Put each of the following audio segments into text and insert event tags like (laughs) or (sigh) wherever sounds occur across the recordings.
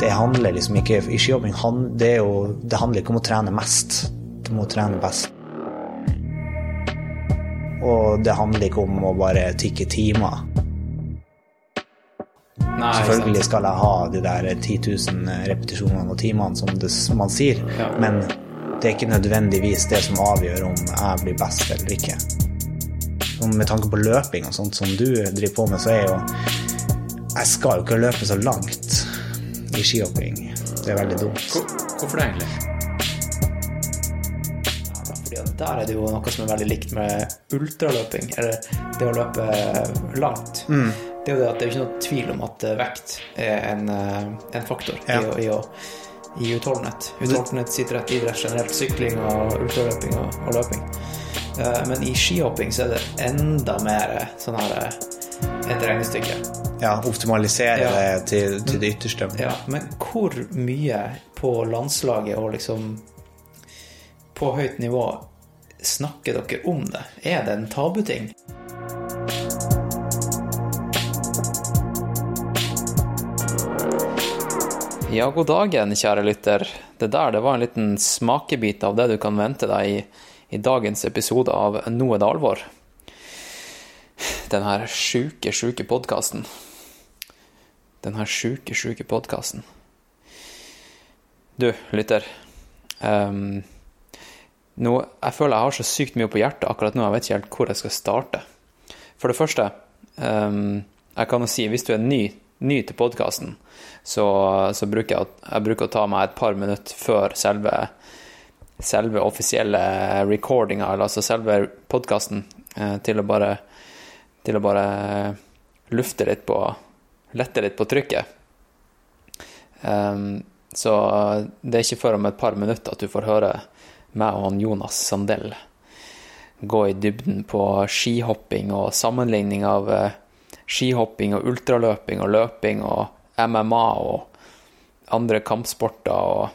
det handler liksom ikke I skihopping han- det, jo, det handler ikke om å trene mest. Du må trene best. Og det handler ikke om å bare tikke timer. Nei, Selvfølgelig skal jeg ha de der 10 000 repetisjonene og timene, som det, man sier, Ja. men det er ikke nødvendigvis det som avgjør om jeg blir best eller ikke. Og med tanke på løping og sånt som du driver på med, så er jo Jeg skal jo ikke løpe så langt i skihopping. Det er veldig dumt. Hvorfor det, egentlig? Fordi at der er det jo noe som er veldig likt med ultraløping, eller det å løpe langt. Det er jo det at det er ikke noe tvil om at eh, vekt er en, eh, en faktor Ja. i, i, å, i utholdenhet. Utholdenhet sitter rett idrett generelt, sykling og ultraløping og, og løping. Eh, Men i skihopping så er det enda mer sånn her eh, et regnestykke. Ja, optimalisere Ja. det til, til det ytterste. Ja, men hvor mye på landslaget og liksom på høyt nivå snakker dere om det? Er det en tabuting? Ja, god dagen, kjære lytter. Det der det var en liten smakebit av det du kan vente deg i, i dagens episode av Nå er det alvor. Den her sjuke, sjuke podkasten. Den her sjuke, sjuke podkasten. Du, lytter. Um, nå, jeg føler jeg har så sykt mye på hjertet akkurat nå. Jeg vet ikke helt hvor jeg skal starte. For det første, um, jeg kan jo si, hvis du er ny, ny til podkasten, så, så bruker jeg, jeg bruker å ta meg et par minutter før selve, selve offisielle recordinga, eller altså selve podkasten, til å bare til å bare lufte litt på Lette litt på trykket. Um, så det er ikke før om et par minutter at du får høre meg og han Jonas Sandell gå i dybden på skihopping og sammenligning av eh, skihopping og ultraløping og løping og MMA og andre kampsporter og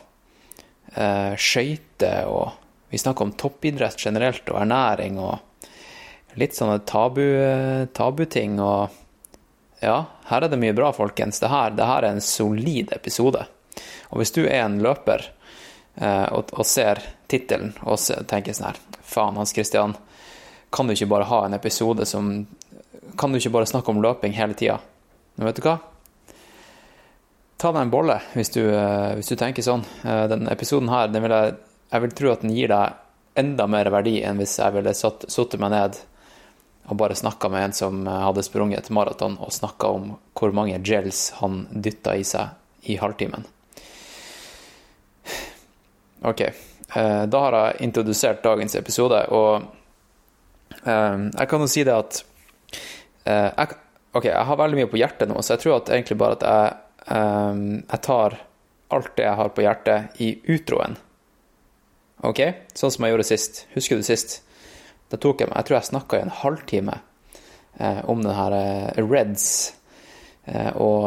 uh, skøyter og Vi snakker om toppidrett generelt og ernæring og litt sånne tabu, tabuting og Ja, her er det mye bra, folkens. Det her, det her er en solid episode. Og hvis du er en løper eh, og, og ser tittelen og tenker sånn her Faen, Hans Christian, kan du ikke bare ha en episode som Kan du ikke bare snakke om løping hele tida? Men vet du hva? Ta deg en bolle hvis du, eh, hvis du tenker sånn. Eh, Den episoden her, den vil jeg, jeg vil tro at den gir deg enda mer verdi enn hvis jeg ville satt- satt meg ned og bare snakka med en som eh, hadde sprunget et maraton, og snakka om hvor mange gels han dytta i seg i halvtimen. Ok, eh, da har jeg introdusert dagens episode, og eh, jeg kan jo si det at jeg, Ok, jeg har veldig mye på hjertet nå, så jeg tror at egentlig bare at jeg, jeg tar alt det jeg har på hjertet, i utroen. Ok? Sånn som jeg gjorde sist. Husker du sist? Da tok jeg Jeg tror jeg snakka i en halvtime eh, om den her eh, Reds. Eh, og,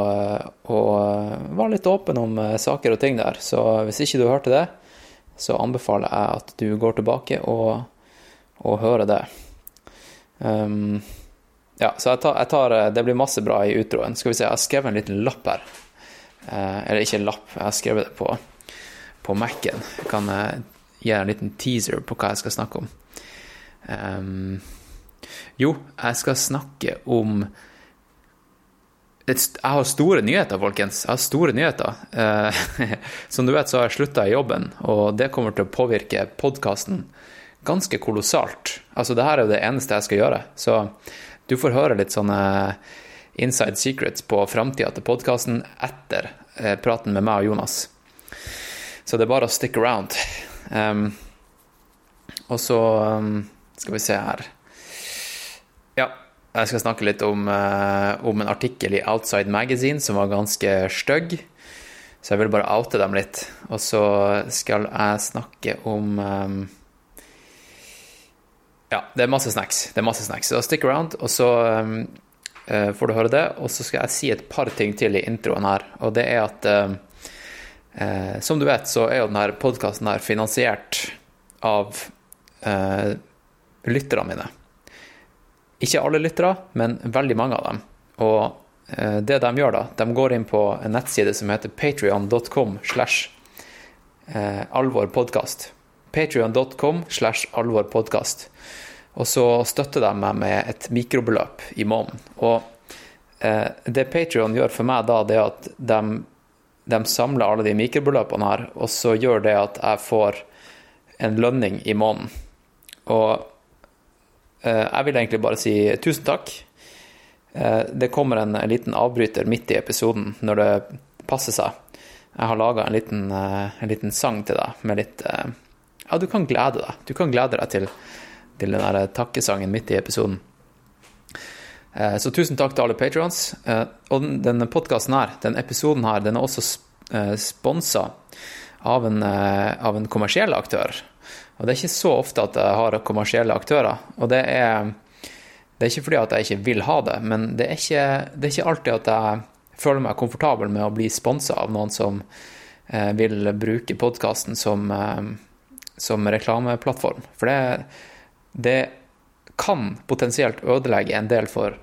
og var litt åpen om eh, saker og ting der. Så hvis ikke du hørte det, så anbefaler jeg at du går tilbake og, og hører det. Um, ja, så jeg tar, jeg tar eh, Det blir masse bra i utroen. Skal vi se, jeg har skrevet en liten lapp her. Eh, eller ikke en lapp, jeg har skrevet det på, på Mac-en. Jeg kan eh, gi en liten teaser på hva jeg skal snakke om. Ehm, jo, jeg skal snakke om Jeg har store nyheter, folkens. Jeg har store nyheter. Uh, (laughs) som du vet, så har jeg slutta i jobben, og det kommer til å påvirke podkasten ganske kolossalt. Altså, det her er jo det eneste jeg skal gjøre. Så du får høre litt sånne inside secrets på framtida til podkasten etter eh, praten med meg og Jonas. Så det er bare å stick around. Um, og så um, skal vi se her Ja, jeg skal snakke litt om, eh, om en artikkel i Outside Magazine som var ganske stygg. Så jeg vil bare oute dem litt. Og så skal jeg snakke om um, Ja, det er masse snacks. Det er masse snacks. Så stick around, og så eh, får du høre det. Og så skal jeg si et par ting til i introen her, og det er at eh, Som du vet, så er jo denne podkasten finansiert av eh, lytterne mine. Ikke alle lyttere, men veldig mange av dem. Og eh, det de gjør, da, de går inn på en nettside som heter patrion.com slash eh, alvorpodkast. Patrion.com slash alvorpodkast. Og så støtter de meg med et mikrobeløp i måneden. Og eh, det Patrion gjør for meg da, det er at de, de samler alle de mikrobeløpene her, og så gjør det at jeg får en lønning i måneden. Og jeg vil egentlig bare si tusen takk. Eh, det kommer en, en liten avbryter midt i episoden når det passer seg. Jeg har laga en, eh, en liten sang til deg med litt eh, Ja, du kan glede deg. Du kan glede deg til, til den der takkesangen midt i episoden. Eh, Så tusen takk til alle patrions. Og denne podkasten her, den episoden her, den er også sponsa av, eh, av en kommersiell aktør. Og det er ikke så ofte at jeg har kommersielle aktører. Og det er, det er ikke fordi at jeg ikke vil ha det, men det er ikke, det er ikke alltid at jeg føler meg komfortabel med å bli sponsa av noen som eh, vil bruke podkasten som, eh, som reklameplattform. For det, det kan potensielt ødelegge en del for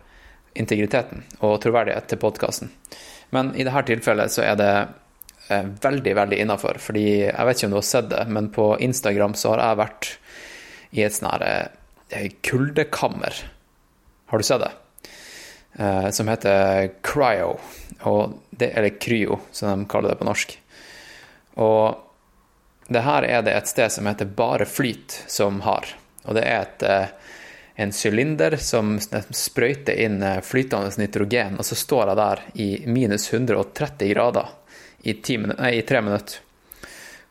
integriteten og troverdighet til podkasten. Men i dette tilfellet så er det veldig, veldig innafor. Fordi jeg vet ikke om du har sett det, men på Instagram så har jeg vært i et sånn her eh, kuldekammer. Har du sett det? Eh, som heter Cryo. Det, eller Kryo, som de kaller det på norsk. Og det her er det et sted som heter Bare Flyt som har. Og det er et, eh, en sylinder som sprøyter inn eh, flytende nitrogen, og så står jeg der i minus 130 grader i, ti minu- nei, i tre minutter.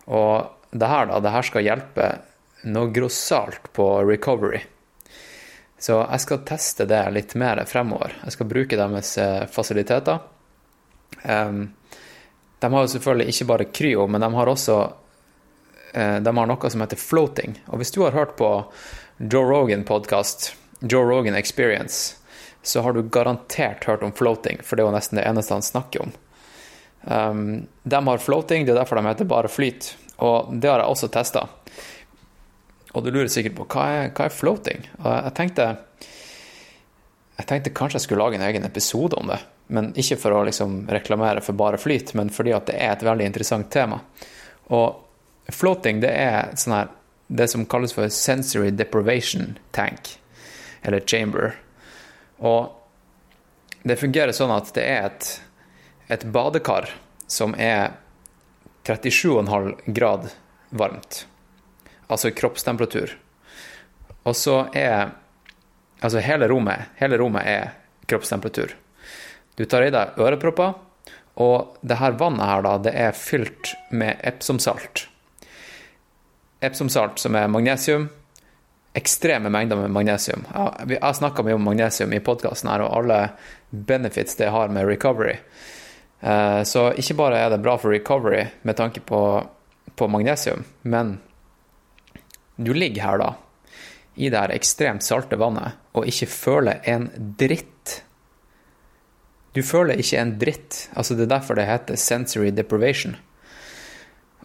Og det her, da, det her skal hjelpe noe grossalt på recovery. Så jeg skal teste det litt mer fremover. Jeg skal bruke deres eh, fasiliteter. Em, de har jo selvfølgelig ikke bare kryo, men de har også eh, de har noe som heter floating. Og hvis du har hørt på Joe Rogan-podkast, Joe Rogan Experience, så har du garantert hørt om floating, for det er jo nesten det eneste han snakker om. Um, de har floating, det er derfor de heter bare flyt, og det har jeg også testa. Og du lurer sikkert på hva er, hva er floating? Og jeg tenkte jeg tenkte kanskje jeg skulle lage en egen episode om det. Men ikke for å liksom reklamere for bare flyt, men fordi at det er et veldig interessant tema. Og floating, det er sånn her det som kalles for sensory deprivation tank, eller chamber. Og det fungerer sånn at det er et, et badekar som er 37,5 grad varmt. Altså kroppstemperatur. Og så er Altså hele rommet, hele rommet er kroppstemperatur. Du tar i deg ørepropper, og det her vannet her, da, det er fylt med Epsom-salt. Epsom-salt, som er magnesium. Ekstreme mengder med magnesium. Jeg har snakka mye om magnesium i podkasten her, og alle benefits det har med recovery. Eh, Så ikke bare er det bra for recovery med tanke på, på magnesium, men du ligger her da, i det her ekstremt salte vannet, og ikke føler en dritt. Du føler ikke en dritt. Altså, det er derfor det heter sensory deprivation.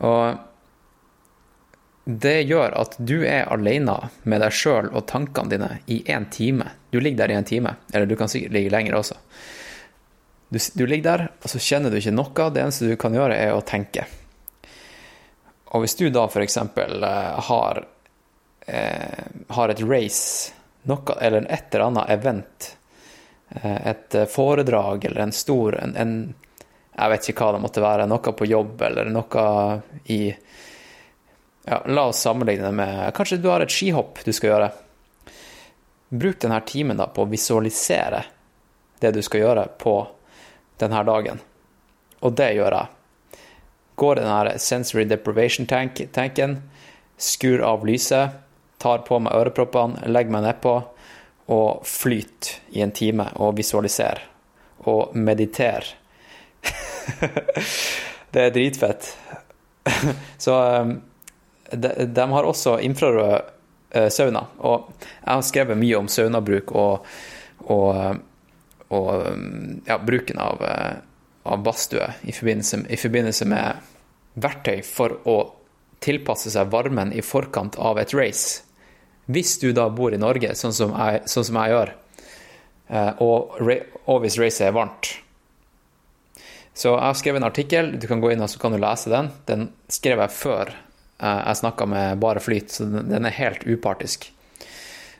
Og det gjør at du er alene med deg sjøl og tankene dine i én time. Du ligger der i en time, eller du kan sikkert ligge lenger også. Du, du ligger der, og så kjenner du ikke noe. Det eneste du kan gjøre, er å tenke. Og hvis du da f.eks. har, eh, har et race, noe, eller et eller annet event, eh, et eh, foredrag eller en stor en, en Jeg vet ikke hva det måtte være, noe på jobb eller noe i ja, La oss sammenligne det med Kanskje du har et skihopp du skal gjøre. Bruk denne timen da på å visualisere det du skal gjøre på denne dagen. Og det gjør jeg. Går i denne sensory deprivation tank, tanken, skur av lyset, tar på meg øreproppene, legger meg nedpå og flyter i en time og visualiserer. Og mediterer. (laughs) det er dritfett. (laughs) Så um, de, de har også infrarød eh, sauna. Og jeg har skrevet mye om saunabruk og, og, og um, ja, bruken av, eh, av badstue i i forbindelse med verktøy for å tilpasse seg varmen i forkant av et race. Hvis du da bor i Norge, sånn som jeg, sånn som jeg gjør, eh, og, og hvis racet er varmt. Så jeg har skrevet en artikkel, du kan gå inn og så kan du lese den. Den skrev jeg før eh, jeg snakka med Bare Flyt, så den er helt upartisk.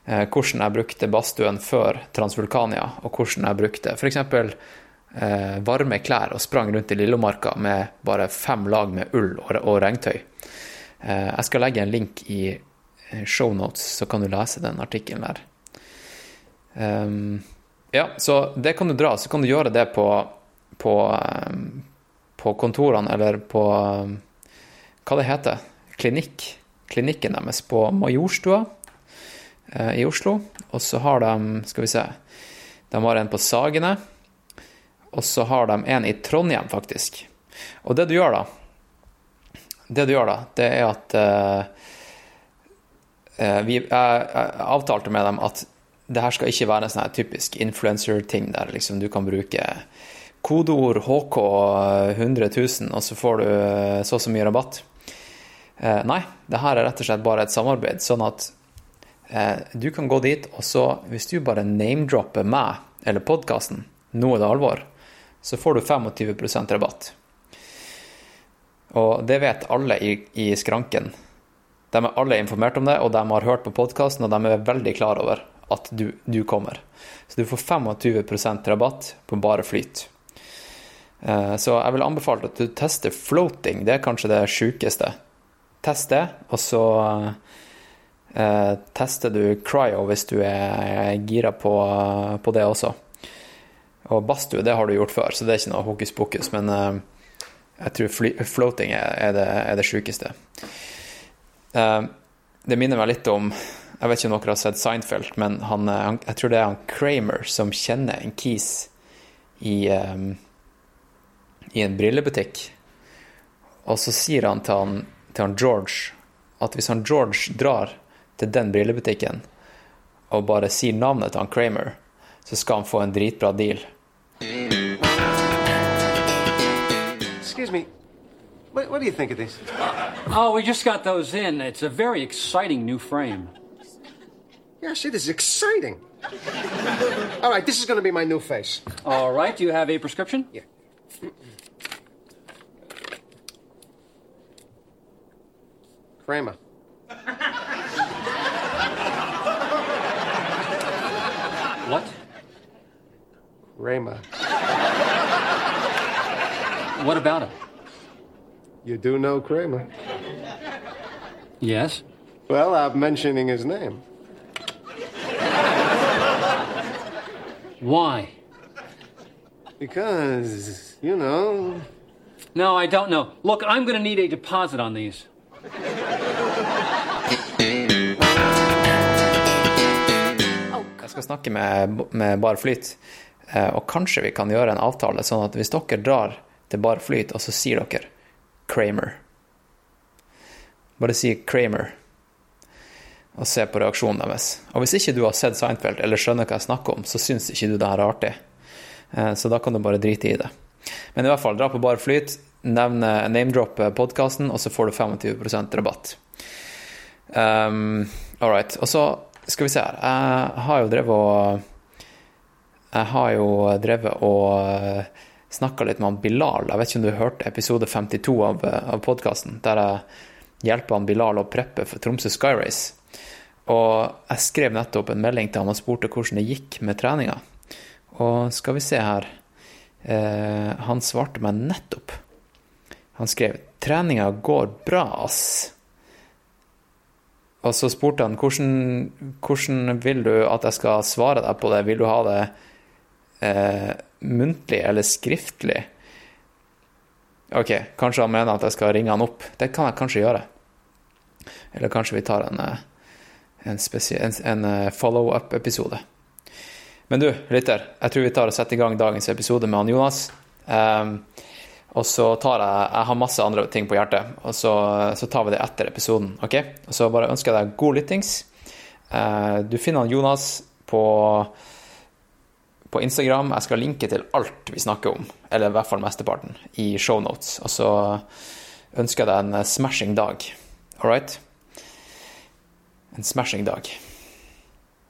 Eh, Hvordan jeg brukte badstuen før Transvulkania, og hvordan jeg brukte f.eks. Eh, varme klær og sprang rundt i Lillomarka med bare fem lag med ull og, og regntøy. Eh, jeg skal legge en link i eh, shownotes, så kan du lese den artikkelen der. Um, ja, så det kan du dra. Så kan du gjøre det på, på, på kontorene, eller på Hva det heter Klinikk. Klinikken deres på Majorstua i Oslo. Og så har de Skal vi se De har en på Sagene. Og så har de en i Trondheim, faktisk. Og det du gjør da, det du gjør da, det er at eh, eh, vi, jeg, avtalte med dem at det her skal ikke være en sånn her typisk influencer-ting der liksom du kan bruke kodeord HK 100 000, og så får du eh, så og så mye rabatt. Eh, nei, det her er rett og slett bare et samarbeid, sånn at eh, du kan gå dit, og så hvis du bare name-dropper meg eller podkasten, nå er det alvor, så får du 25% rabatt. Og det vet alle i, i skranken. De er alle informert om det, og de har hørt på podkasten, og de er veldig klar over at du, du kommer. Så du får 25% rabatt på bare flyt. Eh, Så jeg vil anbefale at du tester floating. Det er kanskje det sjukeste. Test det, og så eh, tester du cryo hvis du er gira på, på det også. Og badstue, det har du gjort før, så det er ikke noe hokus pokus, men eh, jeg tror floating er, det, er det sjukeste. Eh, det minner meg litt om Jeg vet ikke om dere har sett Seinfeld, men han, eh, jeg tror det er han Kramer som kjenner en kis i, eh, i en brillebutikk. Og så sier han til, han til han George at hvis han George drar til den brillebutikken og bare sier navnet til han Kramer, så skal han få en dritbra deal. Excuse me. What, what do you think of these? Oh, we just got those in. It's a very exciting new frame. Yeah, see, this is exciting. All right, this is going to be my new face. All right, do you have a prescription? Yeah. Kramer. Kramer. What about him? You do know Kramer. Yes. Well, I'm mentioning his name. Why? Because, you know, No, I don't know. Look, I'm going to need a deposit on these. Jeg skal snakke med, med Bar Flyt, eh, og kanskje vi kan gjøre en avtale, sånn at hvis dere drar til Bar Flyt, og så sier dere Kramer Bare si Kramer, og se på reaksjonen deres. Og hvis ikke du har sett Seinfeld eller skjønner hva jeg snakker om, så syns ikke du det her er artig. Eh, Så da kan du bare drite i det. Men i hvert fall, dra på Bar Flyt, nevne name-drop podkasten, og så får du 25% rabatt. Um, all right. Og så skal vi se her. Jeg har jo drevet og Jeg har jo drevet og snakka litt med han Bilal. Jeg vet ikke om du hørte episode 52 av, av podkasten, der jeg hjelper han Bilal å preppe for Tromsø Sky Race. Og jeg skrev nettopp en melding til han og spurte hvordan det gikk med treninga. Og skal vi se her eh, Han svarte meg nettopp. Han skrev 'Treninga går bra, ass'. Og så spurte han hvordan, hvordan vil du at jeg skal svare deg på det. Vil du ha det eh, muntlig eller skriftlig? Ok, kanskje han mener at jeg skal ringe han opp. Det kan jeg kanskje gjøre. Eller kanskje vi tar en, eh, en, en, en eh, follow-up-episode. Men du, lytter, jeg tror vi tar og setter i gang dagens episode med han Jonas. Um, og så tar jeg Jeg har masse andre ting på hjertet, og så, så tar vi det etter episoden. ok? Og så bare ønsker jeg deg god lyttings. Uh, du finner han Jonas på på Instagram. Jeg skal linke til alt vi snakker om, eller i hvert fall mesteparten, i shownotes. Og så ønsker jeg deg en smashing dag. All right? En smashing dag.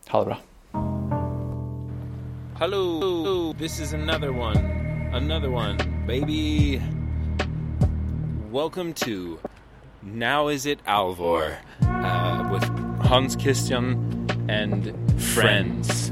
Ha det bra. Hello, this is another one. Another one, baby. Welcome to Now Is It Alvor uh, with Hans Christian and friends.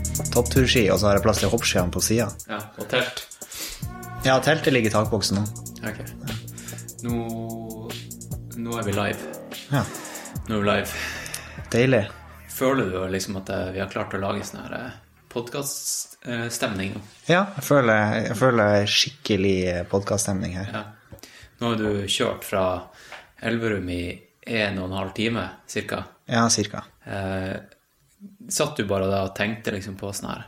eh, toppturski, og så har jeg plass til hoppskiene på sida. Ja, og telt. Ja, teltet ligger i takboksen nå. Ok. Nå, nå er vi live. Ja, Nå er vi live. deilig. Føler du liksom at eh, vi har klart å lage sånn her podkaststemning nå? Ja, jeg føler, jeg føler skikkelig podkaststemning her. Ja. Nå har du kjørt fra Elverum i en og en halv time, cirka. Ja, cirka. Eh, satt du bare da og tenkte liksom på sånn her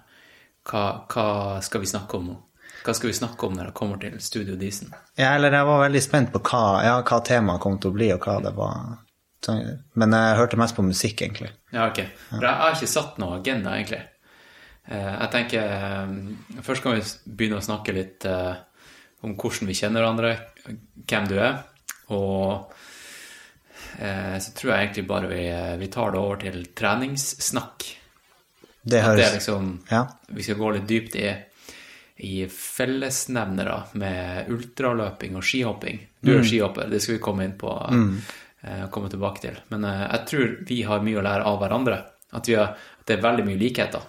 hva, hva skal vi snakke om nå? Hva skal vi snakke om når det kommer til Studio Disen? Ja, eller jeg var veldig spent på hva, ja, hva temaet kom til å bli, og hva det var. Men jeg hørte mest på musikk, egentlig. Ja, ok. For jeg har ikke satt noe agenda, egentlig. Eh, jeg tenker eh, Først kan vi begynne å snakke litt eh, om hvordan vi kjenner hverandre, hvem du er, og så tror jeg egentlig bare vi, eh, vi tar det over til treningssnakk. Det At det er høres liksom Ja. Vi skal gå litt dypt i, i fellesnevnere med ultraløping og skihopping. Du Mm. er skihopper, det skal vi komme inn på eh, komme tilbake til. Men eh, jeg tror vi har mye å lære av hverandre. At, vi har, at det er veldig mye likheter.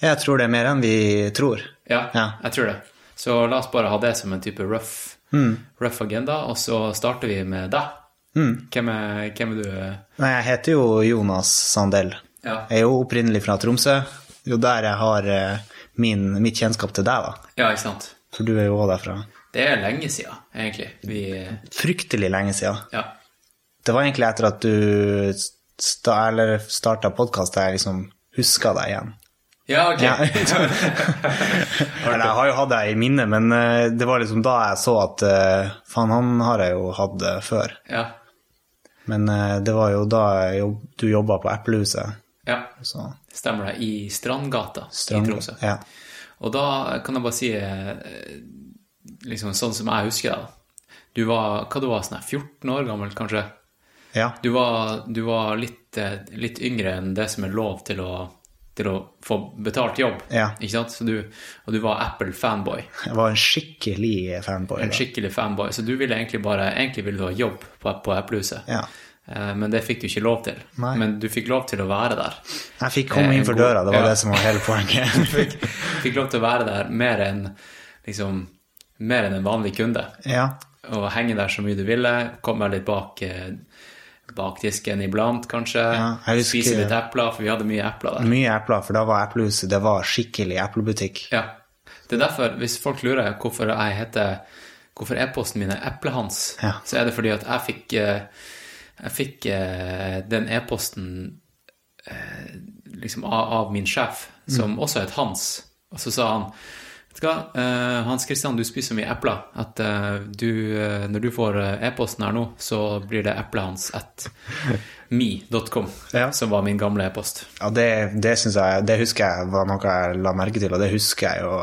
Jeg tror det er mer enn vi tror. Ja, Ja. jeg tror det. Så la oss bare ha det som en type rough, Mm. rough agenda, og så starter vi med deg. Hvem, er, hvem er du? Nei, jeg heter jo Jonas Sandell. Ja. Jeg er jo opprinnelig fra Tromsø. Jo der jeg har eh, min, mitt kjennskap til deg, da. ja, ikke sant? For du er jo òg derfra. Det er lenge siden, egentlig. Vi Fryktelig lenge siden. Ja. Det var egentlig etter at du starta podkast jeg liksom huska deg igjen. Ja, ok. Ja. (laughs) Eller jeg har jo hatt deg i minne, men eh, det var liksom da jeg så at eh, Faen, han har jeg jo hatt før. ja. Men eh, det var jo da jobb, du jobba på Eplehuset. ja. Så Stemmer det. I Strandgata Strand- i Tromsø. Ja. Og da kan jeg bare si eh, liksom sånn som jeg husker det. Du var hva du var, sånn 14 år gammel, kanskje? ja. Du var, du var litt, eh, litt yngre enn det som er lov til å, til å få betalt jobb. Ja. Ikke sant? Så du, og du var Apple-fanboy. Jeg var en skikkelig fanboy. En da. skikkelig fanboy. Så du ville egentlig bare Egentlig ville du ha jobb på, på Eplehuset. Ja. Eh, Men det fikk du ikke lov til. Nei. Men du fikk lov til å være der. Jeg fikk komme Eh, inn for døra, det var ja. det som var hele poenget. (laughs) fikk, fikk lov til å være der mer enn liksom, mer enn en vanlig kunde. ja. Og henge der så mye du ville. Komme litt bak, eh, bak disken iblant, kanskje. Ja, husker- Spise litt epler, for vi hadde mye epler der. Mye epler, for da var Eplehuset det var skikkelig eplebutikk. Ja. Det er derfor, hvis folk lurer hvorfor jeg heter Hvorfor e-posten min er Eplehans, Ja. så er det fordi at jeg fikk eh, Jeg fikk eh, den e-posten eh, liksom av, av min sjef, som også het Hans. Og så sa han Hva, eh, Hans Christian, du spiser så mye epler at eh, du, eh, når du får e-posten her nå, så blir det eplehans at (laughs) me.com, Ja. som var min gamle e-post. Ja, det, det jeg, det husker jeg var noe jeg la merke til, og det husker jeg jo.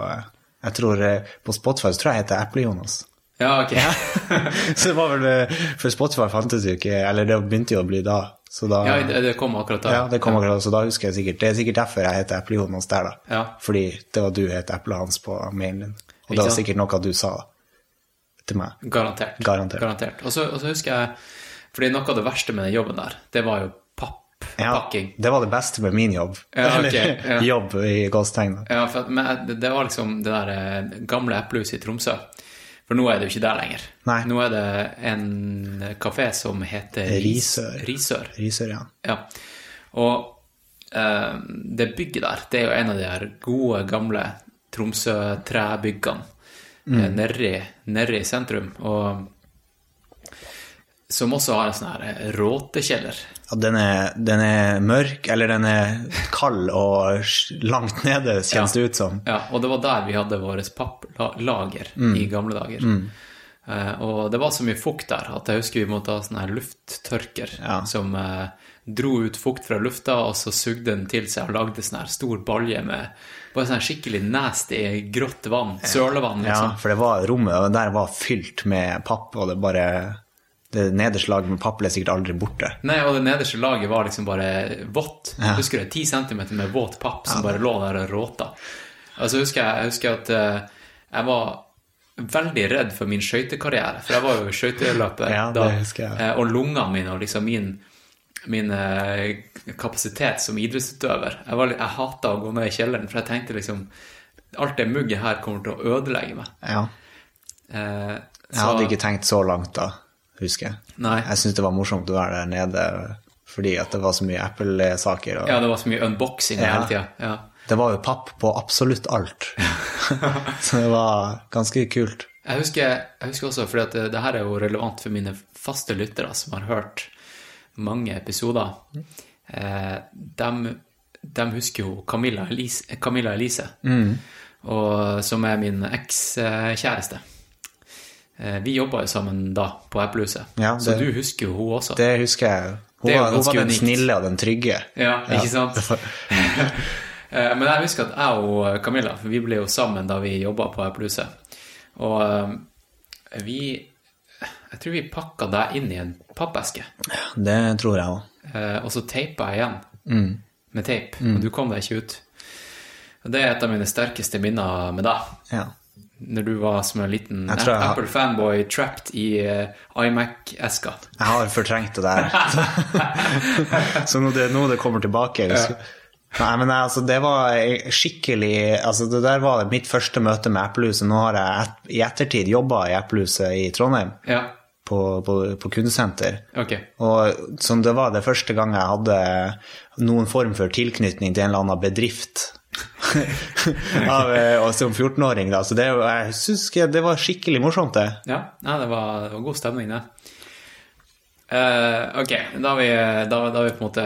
Jeg tror På Spotify tror jeg heter Eple-Jonas. Ja, ok. (laughs) så det var vel For Spotify fantes jo ikke Eller det begynte jo å bli da. Så da Ja, det, kom akkurat da. Ja, det kom akkurat, så da husker jeg sikkert Det er sikkert derfor jeg heter Eple-Jonas der, da. Ja. Fordi det var du het Eplehans på mailen din. Og Ikke det var sikkert noe du sa da, til meg. Garantert. Garantert. Og så og så husker jeg Fordi noe av det verste med den jobben der, det var jo papppakking. Ja, det var det beste med min jobb. Ja, okay, ja. (laughs) jobb i gåstegn. Ja, for men det, det var liksom det der eh, gamle eplehuset i Tromsø. For nå er det jo ikke der lenger. Nei. Nå er det en kafé som heter Risør. Risør. Risør, ja. Ja. Og eh, det bygget der, det er jo en av de her gode, gamle Tromsø-trebyggene mm. nedi, nedi sentrum. Og som også har en sånn her eh, råtekjeller. Ja, den, er, den er mørk, eller den er kald og langt nede, kjennes det ut som. Ja, og det var der vi hadde vårt papplager Mm. i gamle dager. Eh, og det var så mye fukt der at jeg husker vi måtte ha sånn her lufttørker Ja. som uh, dro ut fukt fra lufta, og så sugde den til seg og lagde sånn her stor balje med bare sånn skikkelig nasty, grått vann. Sølevann, Ja, liksom. for det var rommet der var fylt med papp, og det bare Det nederste laget med papp ble sikkert aldri borte. Nei, og det nederste laget var liksom bare vått. Ja. Husker du ti 10 centimeter med våt papp som bare lå der og råta. Altså, husker jeg, jeg husker at uh, jeg var veldig redd for min skøytekarriere, for jeg var jo skøyteløper Ja, da. eh, Og lungene mine og liksom min, min uh, kapasitet som idrettsutøver. Jeg, var, jeg hata å gå ned i kjelleren, for jeg tenkte liksom Alt det mugget her kommer til å ødelegge meg. Ja. Så, Jeg hadde ikke tenkt så langt da, husker jeg. Nei. Jeg syntes det var morsomt å være der nede fordi at det var så mye Apple-saker. Og Ja, det var så mye unboxing Ja. hele tida. Ja. Det var jo papp på absolutt alt. (laughs) så det var ganske kult. Jeg husker, jeg husker også, for det, det her er jo relevant for mine faste lyttere som har hørt mange episoder. Eh, de, de husker jo Camilla Elise, Camilla Elise og, som er min ekskjæreste. Eh, vi jobba jo sammen da, på Applehuset, Ja, så du husker jo hun også. Det husker jeg. Hun var, hun var den unikt. snille og den trygge. Ja, ikke sant? (laughs) (laughs) Eh, Men jeg husker at jeg og Camilla, for vi ble jo sammen da vi jobba på Applehuset, Og eh, vi Jeg tror vi pakka deg inn i en pappeske. Det tror jeg òg. Eh, og så teipa jeg igjen Mm. med teip, og du kom deg ikke ut. Det er et av mine sterkeste minner med deg. Ja. Når du var som en liten jeg har- Apple-fanboy trapped i uh, iMac-eska. Jeg har fortrengt det der. (laughs) så nå det, nå det kommer tilbake. ja. Nei, men altså, det var skikkelig altså, Det der var mitt første møte med Eplehuset. Nå har jeg et, i ettertid jobba i Eplehuset i Trondheim, Ja, på, på, på kundesenter. Okay. Og som det var det første gang jeg hadde noen form for tilknytning til en eller annen bedrift. (laughs) Av, eh, og som 14-åring, da. Så det, jeg syns det var skikkelig morsomt, det. Ja, ja det, var, det var god stemning, det. Uh, ok, da har vi, da, da vi på en måte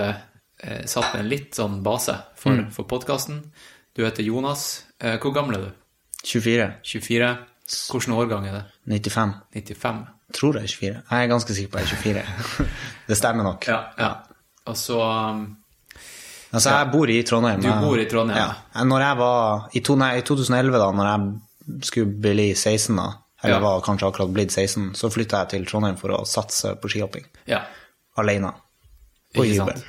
eh, satt en litt sånn base for, Mm. for podkasten. Du heter Jonas. Uh, hvor gammel er du? 24. 24? Hvilken årgang er det? 95. 95? Tror jeg er 24. Jeg er ganske sikker på jeg er 24. (laughs) det stemmer nok. Ja. ja. Og så um, Altså, jeg bor i Trondheim. Du bor i Trondheim, Ja. Når jeg var i, to, nei, I 2011, da når jeg skulle bli 16, da, eller Ja. var kanskje akkurat blitt 16, så flytta jeg til Trondheim for å satse på skihopping. Ja. Alene. På hybel.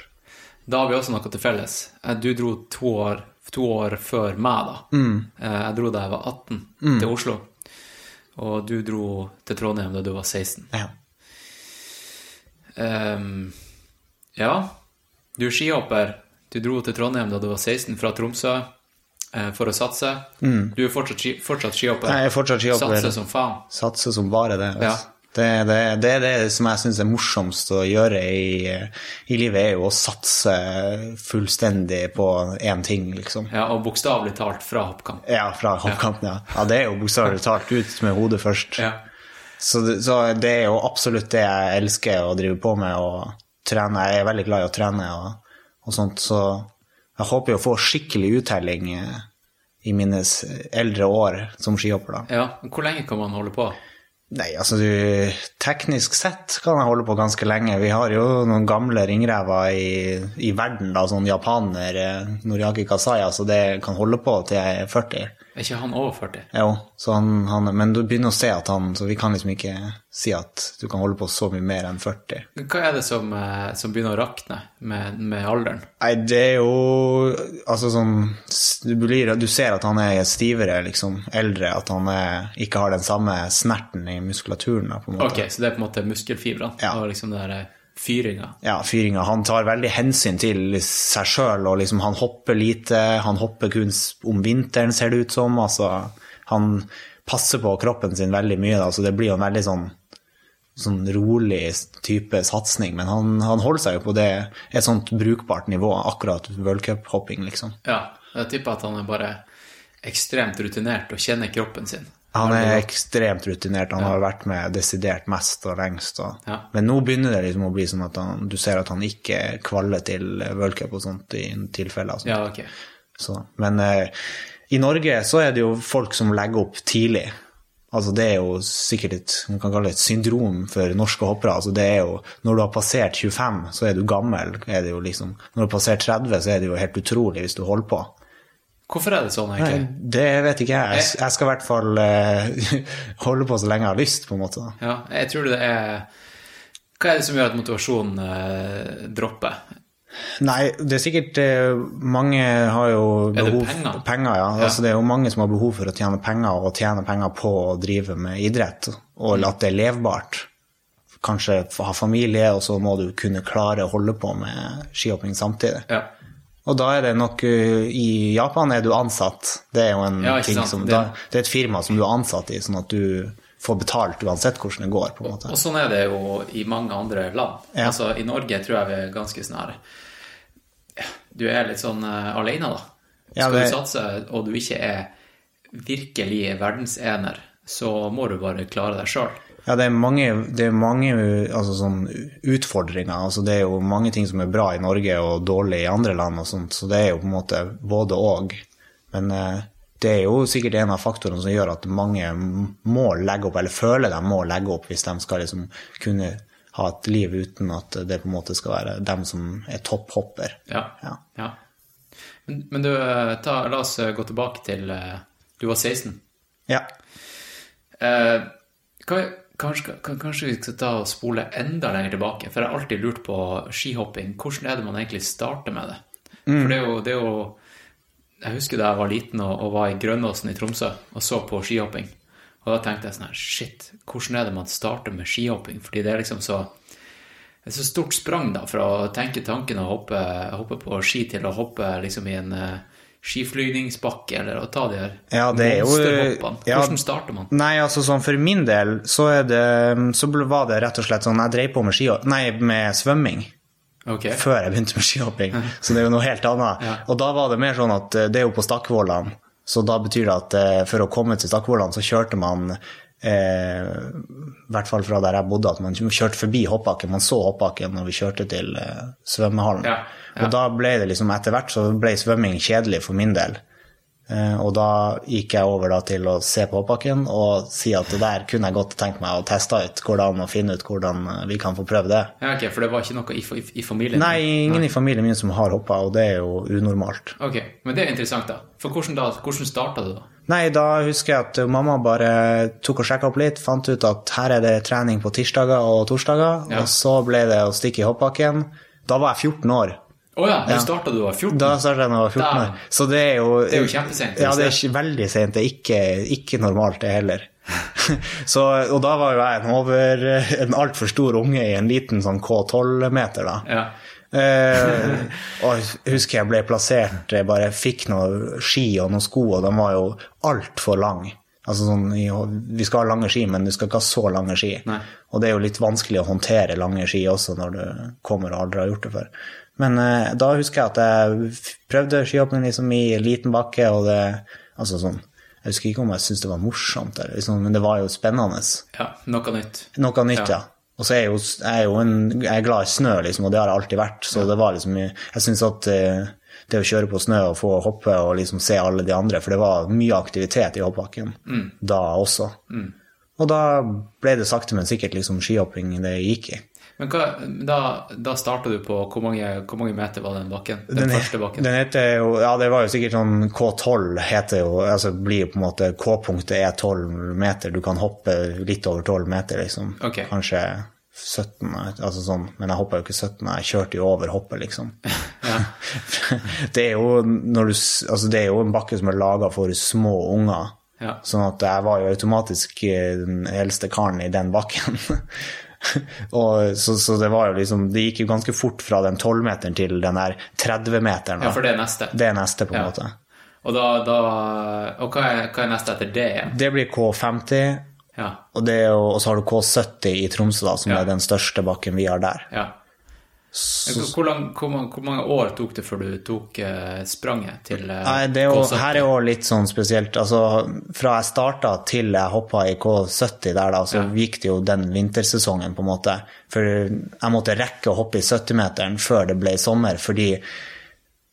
Da har vi også noe til felles. Eh, Du dro to år, to år før meg, da. Mm. Jeg dro da jeg var 18, til Oslo. Og du dro til Trondheim da du var 16. Ja. Um, ja, du er skihopper. Du dro til Trondheim da du var 16 fra Tromsø eh, for å satse. Du er fortsatt, ski, fortsatt skihopper. Jeg er fortsatt skihopper. Satser som faen. Satser som bare det. Ja. Altså. Det, det, det er det som jeg syns er morsomst å gjøre i, i livet, er jo å satse fullstendig på én ting, liksom. Ja, og bokstavelig talt fra hoppkamp. Ja, fra hoppkampen, ja. Ja, det er jo bokstavelig talt ut med hodet først. Ja. Så, så det er jo absolutt det jeg elsker å drive på med, og trene. Jeg er veldig glad i å trene og, og sånt, så jeg håper jo å få skikkelig uttelling i mine eldre år som skihopper, da. ja. Hvor lenge kan man holde på? Nei, altså du, teknisk sett kan jeg holde på ganske lenge. Vi har jo noen gamle ringrever i, i verden, da, sånn japaner, eh, Noriaki Kasaya, så det kan holde på til jeg er 40. Er ikke han over 40? Jo, så han, han, men du begynner å se at han, så vi kan liksom ikke si at du kan holde på så mye mer enn 40. Hva er det som, eh, som begynner å rakne med, med alderen? Nei, det er jo Altså sånn du, blir, du ser at han er stivere, liksom, eldre, at han er, ikke har den samme snerten i muskulaturen, da, på en måte. Ok, så det er på en måte muskelfibrene Ja. og liksom det der eh, fyringa. ja, fyringa. Han tar veldig hensyn til seg sjøl, og liksom han hopper lite. Han hopper kun om vinteren, ser det ut som. Altså, han passer på kroppen sin veldig mye, da, så det blir jo en veldig sånn, sånn rolig type satsing. Men han, han holder seg jo på det, et sånt brukbart nivå, akkurat worldcuphopping, liksom. Ja, jeg tipper at han er bare ekstremt rutinert og kjenner kroppen sin. Han er ekstremt rutinert. Han har vært med desidert mest og lengst. Og, Ja. Men nå begynner det liksom å bli sånn at han, du ser at han ikke kvaller til worldcup og sånt i tilfeller. og. Ja, okay. Så, men eh, i Norge så er det jo folk som legger opp tidlig. Altså Det er jo sikkert et, man kan kalle det et syndrom for norske hoppere. Altså det er jo, Når du har passert 25, så er du gammel. Er det jo liksom, når du har passert 30, så er det jo helt utrolig hvis du holder på. Hvorfor er det sånn, Nei, det vet ikke jeg. Jeg, jeg skal i hvert fall uh, (laughs) holde på så lenge jeg har lyst, på en måte. da. Ja, jeg tror det er Hva er det som gjør at motivasjonen uh, dropper? Nei, det er sikkert eh, Mange har jo behov Er det penger? penger? ja. Altså, det er jo mange som har behov for å tjene penger, og tjene penger på å drive med idrett, og at det er levbart. Kanskje ha familie, og så må du kunne klare å holde på med skihopping samtidig. Ja. Og da er det nok uh, I Japan er du ansatt. Det er jo en Ja, ting som Det- da, Det er et firma som du er ansatt i, sånn at du får betalt uansett hvordan det går. på en måte. Og sånn er det jo i mange andre land. Ja. Altså, I Norge tror jeg vi er ganske sånn her Du er litt sånn uh, alene, da. Ja, Skal det- du satse, og du ikke er virkelig verdensener, så må du bare klare deg sjøl. Ja, det er mange, det er mange altså, sånn, utfordringer. Altså, det er jo mange ting som er bra i Norge og dårlig i andre land, og sånt, så det er jo på en måte både og. Men eh, det er jo sikkert en av faktorene som gjør at mange må legge opp, eller føler de må legge opp, hvis de skal liksom kunne ha et liv uten at det på en måte skal være dem som er topphopper. Ja. Ja. ja. Men, men du, eh, ta, la oss eh, gå tilbake til eh, Du var 16. Ja. Eh, hva, kanskje, kanskje vi skal ta og spole enda lenger tilbake, for jeg har alltid lurt på skihopping. Hvordan er det man egentlig starter med det? For det er, jo, det er jo Jeg husker da jeg var liten og, og var i Grønnåsen i Tromsø og så på skihopping. Og da tenkte jeg sånn her Shit, hvordan er det man starter med skihopping? Fordi det er liksom så det er så stort sprang da, fra å tenke tanken å hoppe, hoppe på ski til å hoppe liksom i en uh, skiflygningsbakke, eller å ta de her Ja, er monsterhoppene. ja. Hvordan starter man? Nei, altså sånn for min del så, det, så var det rett og slett sånn Jeg drev på med, ski, nei, med svømming. Okay. før jeg begynte med skihopping. Så det er jo noe helt annet. Ja. Og da var det mer sånn at eh, det er jo på Stakkvollan, så da betyr det at eh, for å komme til Stakkvollan, så kjørte man eh, i hvert fall fra der jeg bodde, at man kjørte forbi hoppbakken. Man så hoppbakken når vi kjørte til eh, svømmehallen. Ja. Og da ble det liksom etter hvert så ble svømming kjedelig for min del. Eh, og da gikk jeg over da til å se på hoppbakken og si at det der kunne jeg godt tenkt meg å teste ut hvordan og finne ut hvordan vi kan få prøve det. Ja, ok, For det var ikke noe i, i, i familien? Nei, ingen i familien min som har hoppa, og det er jo unormalt. Ok, Men det er interessant, da. For hvordan, da, hvordan starta du, da? Nei, da husker jeg at mamma bare tok og sjekka opp litt, fant ut at her er det trening på tirsdager og torsdager, Ja. og så ble det å stikke i hoppbakken. Da var jeg 14 år. Å ja, du starta da du var 14? Da startet jeg da jeg var 14 år. Så det er jo Det er jo kjempesent, Ja, det er veldig sent. Det er ikke, ikke normalt, det heller. (laughs) så, og da var jo jeg en, over, en altfor stor unge i en liten sånn K12-meter, da. Ja. Eh, og husker jeg ble plassert, jeg bare fikk noen ski og noen sko, og de var jo altfor lange. Altså sånn, vi skal ha lange ski, men du skal ikke ha så lange ski. Nei. Og det er jo litt vanskelig å håndtere lange ski også når du kommer og aldri har gjort det før. Men eh, da husker jeg at jeg prøvde skihopping liksom i liten bakke, og det Altså sånn Jeg husker ikke om jeg syntes det var morsomt, eller, liksom, men det var jo spennende. ja, noe nytt. Noe nytt, Ja. ja. Og så er jeg jo, jeg er jo en, jeg er glad i snø, liksom, og det har jeg alltid vært. Så det var liksom Jeg syns at eh, det å kjøre på snø og få hoppe og liksom se alle de andre, for det var mye aktivitet i hoppbakken da også. Og da ble det sakte, men sikkert liksom skihopping det gikk i. Men hva, da, da starta du på Hvor mange, hvor mange meter var den bakken? Den, Den, første bakken? den heter jo Ja, det var jo sikkert sånn K12 heter jo Altså blir jo på en måte K-punktet er 12 meter. Du kan hoppe litt over 12 meter, liksom. Okay. Kanskje 17, altså sånn. Men jeg hoppa jo ikke 17, jeg kjørte jo over hoppet, liksom. (laughs) (laughs) det er jo du Altså, det er jo en bakke som er laga for små unger. Ja. Sånn at jeg var jo automatisk eh, den eldste karen i den bakken. (laughs) (laughs) og så, så det var jo liksom Det gikk jo ganske fort fra den 12-meteren til den der 30-meteren. ja, for det er neste. Det er neste, på en Ja. måte. Og, da, da, og hva, er, hva er neste etter det igjen? Det blir K50, Ja. og, det jo, og så har du K70 i Tromsø, da, som Ja. er den største bakken vi har der. ja. Hvor, hvor, lang, hvor, hvor mange år tok det før du tok eh, spranget til eh, Nei, det er jo, K70? her er jo litt sånn spesielt. Altså, fra jeg starta til jeg hoppa i K70 der, da, så Ja. gikk det jo den vintersesongen, på en måte. For jeg måtte rekke å hoppe i 70-meteren før det ble sommer, fordi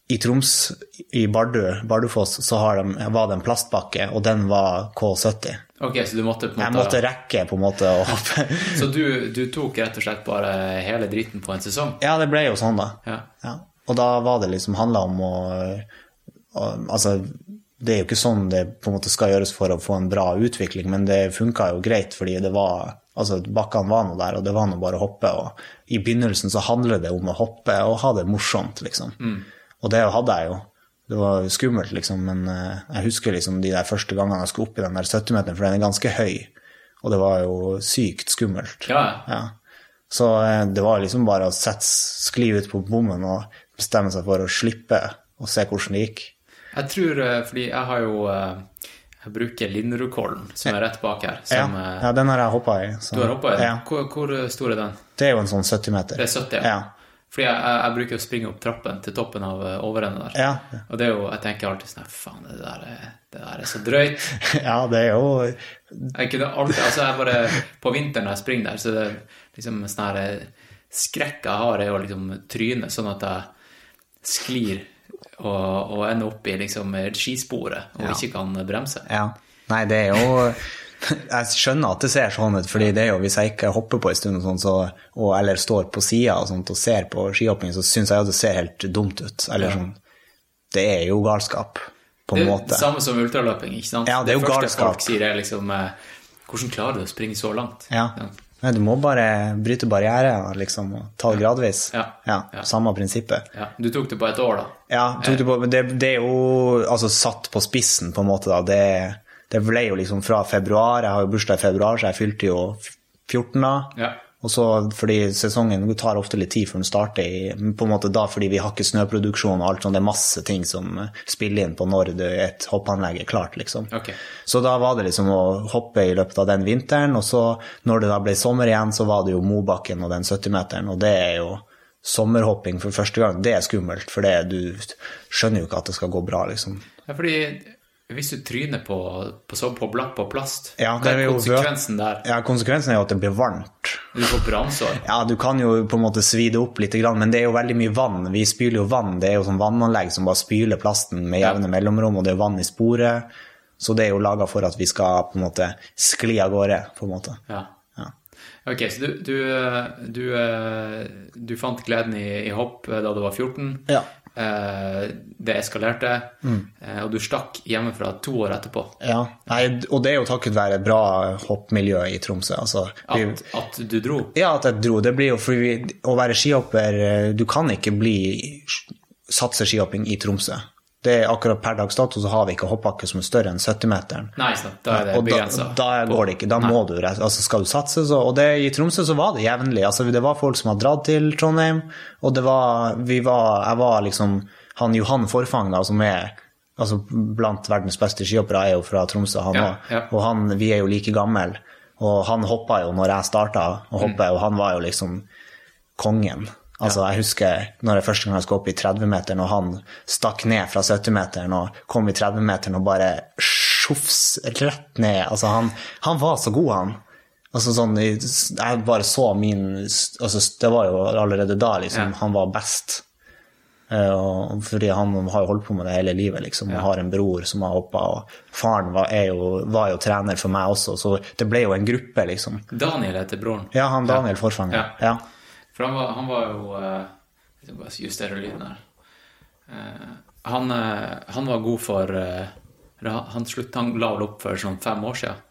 i Troms, i Bardu, Bardufoss, så har de, var det en plastbakke, og den var K70. Ok, så du måtte på en måte Jeg måtte rekke på en måte å hoppe. (laughs) Så du, du tok rett og slett bare hele driten på en sesong? Ja, det ble jo sånn, da. Ja. Ja. Og da var det liksom handla om å, å Altså, det er jo ikke sånn det på en måte skal gjøres for å få en bra utvikling, men det funka jo greit fordi det var Altså, bakkene var nå der, og det var nå bare å hoppe. Og i begynnelsen så handler det om å hoppe og ha det morsomt, liksom. Og det hadde jeg jo. Det var skummelt, liksom, men eh, jeg husker liksom de der første gangene jeg skulle opp i den der 70-meteren, for den er ganske høy. Og det var jo sykt skummelt. Ja, Ja. Så eh, det var liksom bare å sette, skli ut på bommen og bestemme seg for å slippe og se hvordan det gikk. Jeg tror, eh, fordi jeg har jo Jeg bruker Linderudkollen, som er rett bak her. Ja, Som, ja, ja den har jeg hoppa i. så- Du har hoppa i? Ja. Hvor, hvor stor er den? Det er jo en sånn 70-meter. Det er 70, ja. Fordi jeg, jeg, jeg bruker å springe opp trappen til toppen av eh, overenden der. Ja. Og det er jo, jeg tenker alltid sånn Faen, det der er, det der er så drøyt. (laughs) ja, det er jo Jeg kunne alltid, altså jeg bare, På vinteren når jeg springer der, så det er liksom sånn her eh, skrekk jeg har, er å liksom tryne sånn at jeg sklir og, og ender opp i liksom skisporet og Ja. ikke kan bremse. Ja. Nei, det er jo (laughs) Jeg skjønner at det ser sånn ut, fordi det er jo hvis jeg ikke hopper på en stund og sånn, så, og, eller står på sida og sånt og ser på skihopping, så syns jeg jo det ser helt dumt ut. Eller Ja. sånn Det er jo galskap, på en er måte. det samme som ultraløping, ikke sant? Ja, det er jo det første galskap. folk sier er liksom eh, Hvordan klarer du å springe så langt? Ja. Nei, du må bare bryte barrierer, liksom, og ta det gradvis. Ja. Ja, Ja. Samme prinsippet. Ja, Du tok det på et år, da? Ja, tok du på, det, det er jo altså satt på spissen, på en måte, da. Det, det ble jo liksom fra februar, jeg har jo bursdag i februar, så jeg fylte jo 14 da. Ja. Og så fordi sesongen tar ofte litt tid før den starter, i, på en måte da fordi vi har ikke snøproduksjon og alt sånt, det er masse ting som spiller inn på når det, et hoppanlegg er klart, liksom. Okay. Så da var det liksom å hoppe i løpet av den vinteren, og så når det da ble sommer igjen, så var det jo Mobakken og den 70-meteren, og det er jo sommerhopping for første gang. Det er skummelt, for det, du skjønner jo ikke at det skal gå bra, liksom. Ja, fordi hvis du tryner på, på, på, på plast, Ja, hva er konsekvensen der? Ja, konsekvensen er jo at det blir varmt. Du får brannsår. Ja, du kan jo på en måte svi det opp litt, men det er jo veldig mye vann. Vi spyler jo vann. Det er jo sånn vannanlegg som bare spyler plasten med jevne mellomrom, og det er vann i sporet. Så det er jo laga for at vi skal på en måte skli av gårde, på en måte. Ja. Ja. Ok, så du, du, eh, du, eh, du fant gleden i, i hopp eh, da du var 14. Ja. Eh, Det eskalerte, mm. og du stakk hjemmefra to år etterpå. Ja, Nei, og det er jo takket være bra hoppmiljø i Tromsø. Altså, vi, At, at du dro. ja, at jeg dro. Det blir jo fordi å være skihopper eh, Du kan ikke bli satse skihopping i Tromsø. Det er akkurat Per dags dato så har vi ikke hoppbakke som er større enn 70-meteren. Nei, sant, da er det og da, da går det ikke. Da må du altså Skal du satse, så Og det, i Tromsø så var det jevnlig. Altså, det var folk som hadde dratt til Trondheim, og det var Vi var Jeg var liksom Han Johan Forfang, da, som er altså blant verdens beste skihoppere, er jo fra Tromsø, han Ja, òg. ja. Og han, vi er jo like gamle. Og han hoppa jo når jeg starta å hoppe, og han var jo liksom kongen. Altså, Jeg husker når jeg første gang jeg skulle opp i 30-meteren, og han stakk ned fra 70-meteren og kom i 30-meteren og bare sjofs rett ned. Altså, han, han var så god, han. Altså sånn, Jeg bare så min altså, Det var jo allerede da liksom, Ja. han var best. Eh, og fordi han har jo holdt på med det hele livet, liksom. Og har en bror som har hoppa, og faren var, jo, var jo trener for meg også, så det ble jo en gruppe, liksom. Daniel heter broren. Ja, han Daniel Forfanger. Ja. Ja. For han var, han var jo eh, Jeg skal bare justere lyden her. Eh, han, eh, han var god for Han slutt, han la vel opp for sånn fem år siden.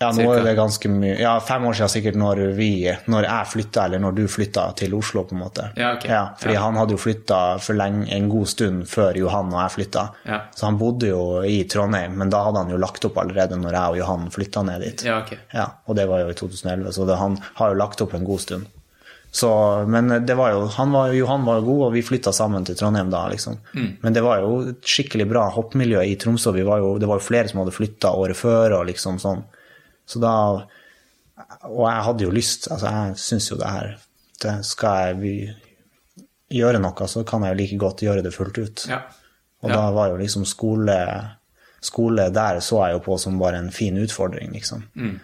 Ja, nå Cirka. er det ganske mye Ja, fem år siden sikkert når vi Når jeg flytta, eller når du flytta til Oslo, på en måte. Ja, ok. fordi Ja. han hadde jo flytta for lenge, en god stund før Johan og jeg flytta. Ja. Så han bodde jo i Trondheim, men da hadde han jo lagt opp allerede når jeg og Johan flytta ned dit. Ja, okay. Ja, og det var jo i 2011, så det, han har jo lagt opp en god stund. Så, men det var jo, han var, Johan var god, og vi flytta sammen til Trondheim da, liksom. Mm. Men det var jo et skikkelig bra hoppmiljø i Tromsø. Vi var jo, det var jo flere som hadde flytta året før, og liksom sånn. Så da Og jeg hadde jo lyst, altså jeg syns jo det her det skal jeg, vi, gjøre noe, så kan jeg jo like godt gjøre det fullt ut. Ja. Og Ja. da var jo liksom skole Skole der så jeg jo på som bare en fin utfordring, liksom. Mm.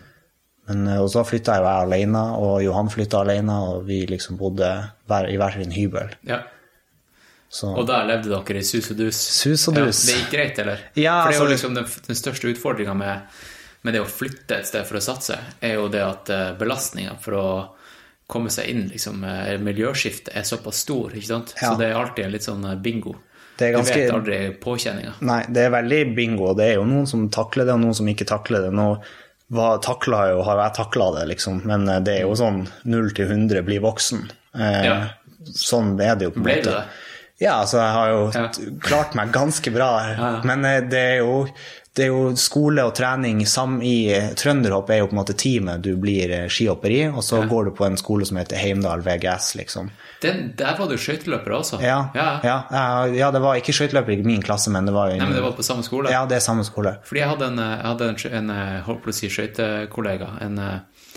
Men, eh, og så flytta jo jeg alene, og Johan flytta alene, og vi liksom bodde hver, i hver sin hybel. ja. Så Og der levde dere i sus og dus. Sus og dus. Ja, det gikk greit, eller? Ja, For det er jo altså- liksom den, den største utfordringa med, med det å flytte et sted for å satse, er jo det at belastninga for å komme seg inn, liksom, eh, miljøskiftet er såpass stor, ikke sant? Ja. Så det er alltid en litt sånn eh, bingo. Det er Du vet aldri påkjenninga. Nei, det er veldig bingo. og Det er jo noen som takler det, og noen som ikke takler det. Nå var, takla jo, har jeg takla det, liksom, men eh, det er jo sånn 0 til 100 bli voksen. Eh, Ja. Sånn er det jo på en måte. Ja, altså jeg har jo Ja. klart meg ganske bra, ja. men eh, det er jo det er jo skole og trening sam i eh, Trønderhopp er jo på en måte teamet du blir eh, skihopper i, og så går du på en skole som heter Heimdal VGS, liksom. Den, der var du skøyteløper også? Ja, ja. ja, ja, ja, det var ikke skøyteløper i min klasse, men det var jo Nei, men det var på samme skole? Ja, det er samme skole. Fordi jeg hadde en, jeg hadde en, en eh, holdt på å si skøytekollega, en, eh,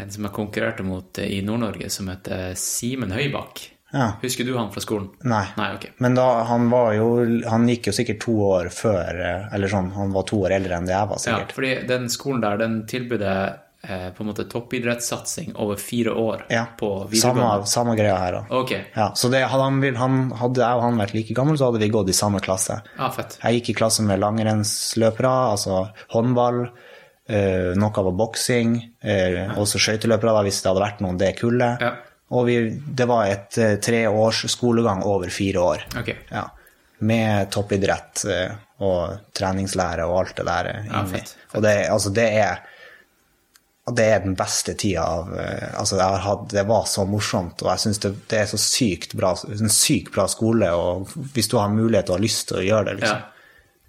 en som jeg konkurrerte mot eh, i Nord-Norge, som heter Simen Høybakk. Ja. Husker du han fra skolen? Nei. Nei, ok. Men da, han var jo Han gikk jo sikkert to år før eh, Eller sånn, han var to år eldre enn det jeg var, sikkert. Ja, fordi den skolen der, den tilbød eh, på en måte toppidrettssatsing over fire år Ja. på samme, videregående. samme greia her òg. Ok, Ja, så det, hadde, han, han, hadde jeg og han vært like gammel, så hadde vi gått i samme klasse. Ah, fett. Jeg gikk i klasse med langrennsløpere, altså håndball. eh, noe var boksing. eh, også skøyteløpere, hvis det hadde vært noen det kullet. Ja. Og vi, det var et eh, tre års skolegang over fire år. Ok. Ja. Med toppidrett eh, og treningslære og alt det der. eh, Ja, inni. fett, Og det, altså, det er det er den beste tida av altså jeg har hatt, Det var så morsomt, og jeg syns det, det er så sykt bra, en sykt bra skole. og Hvis du har mulighet og har lyst til å gjøre det, Ja.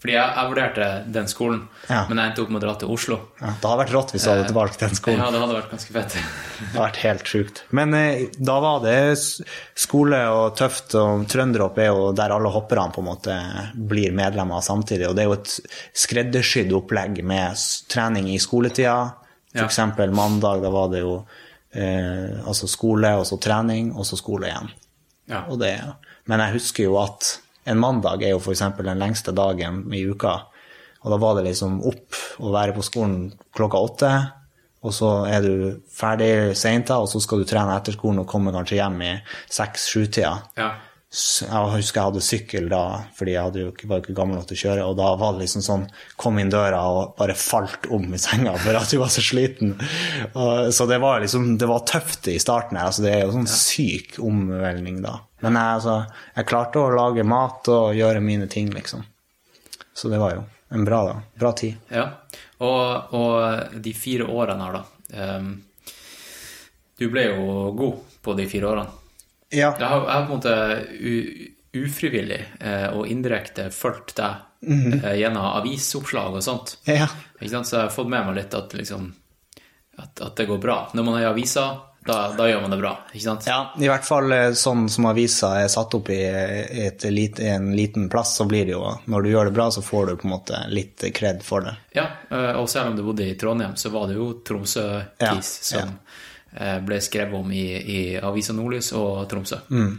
Fordi jeg, jeg vurderte den skolen, Ja. men jeg endte opp med å dra til Oslo. Ja, det hadde vært rått hvis du hadde valgt den skolen. Ja, det hadde vært ganske fett. Det hadde vært helt sjukt. Men eh, da var det skole og tøft, og Trønderhopp er jo der alle hopperne på en måte blir medlemmer samtidig. Og det er jo et skreddersydd opplegg med trening i skoletida. For Ja. mandag, da var det jo eh, altså skole, og så trening, og så skole igjen. Ja. Og det, men jeg husker jo at en mandag er jo f.eks. den lengste dagen i uka. Og da var det liksom opp og være på skolen klokka åtte. Og så er du ferdig seint, og så skal du trene etter skolen og komme kanskje hjem i seks-sju-tida. Ja. Jeg husker jeg hadde sykkel da, fordi jeg hadde jo ikke, var jo ikke gammel nok til å kjøre. Og da var det liksom sånn Kom inn døra og bare falt om i senga for at du var så sliten. Og, så det var liksom Det var tøft i starten her. altså Det er jo sånn syk omveltning da. Men jeg, altså, jeg klarte å lage mat og gjøre mine ting, liksom. Så det var jo en bra, da. bra tid. Ja, og, og de fire årene her, da. Um, du ble jo god på de fire årene. Ja. Jeg har, jeg har på en måte ufrivillig eh, og indirekte fulgt deg eh, gjennom avisoppslag og sånt. ja. Så jeg har fått med meg litt at, liksom, at, at det går bra. Når man er i avisa, da, da gjør man det bra. Ikke sant? Ja, i hvert fall eh, sånn som avisa er satt opp i et lit, en liten plass, så blir det jo Når du gjør det bra, så får du på en måte litt kred for det. Ja, eh, og selv om du bodde i Trondheim, så var det jo Tromsø-Kis Ja, som ja. ble skrevet om i, i Avisa Nordlys og Tromsø. Mm.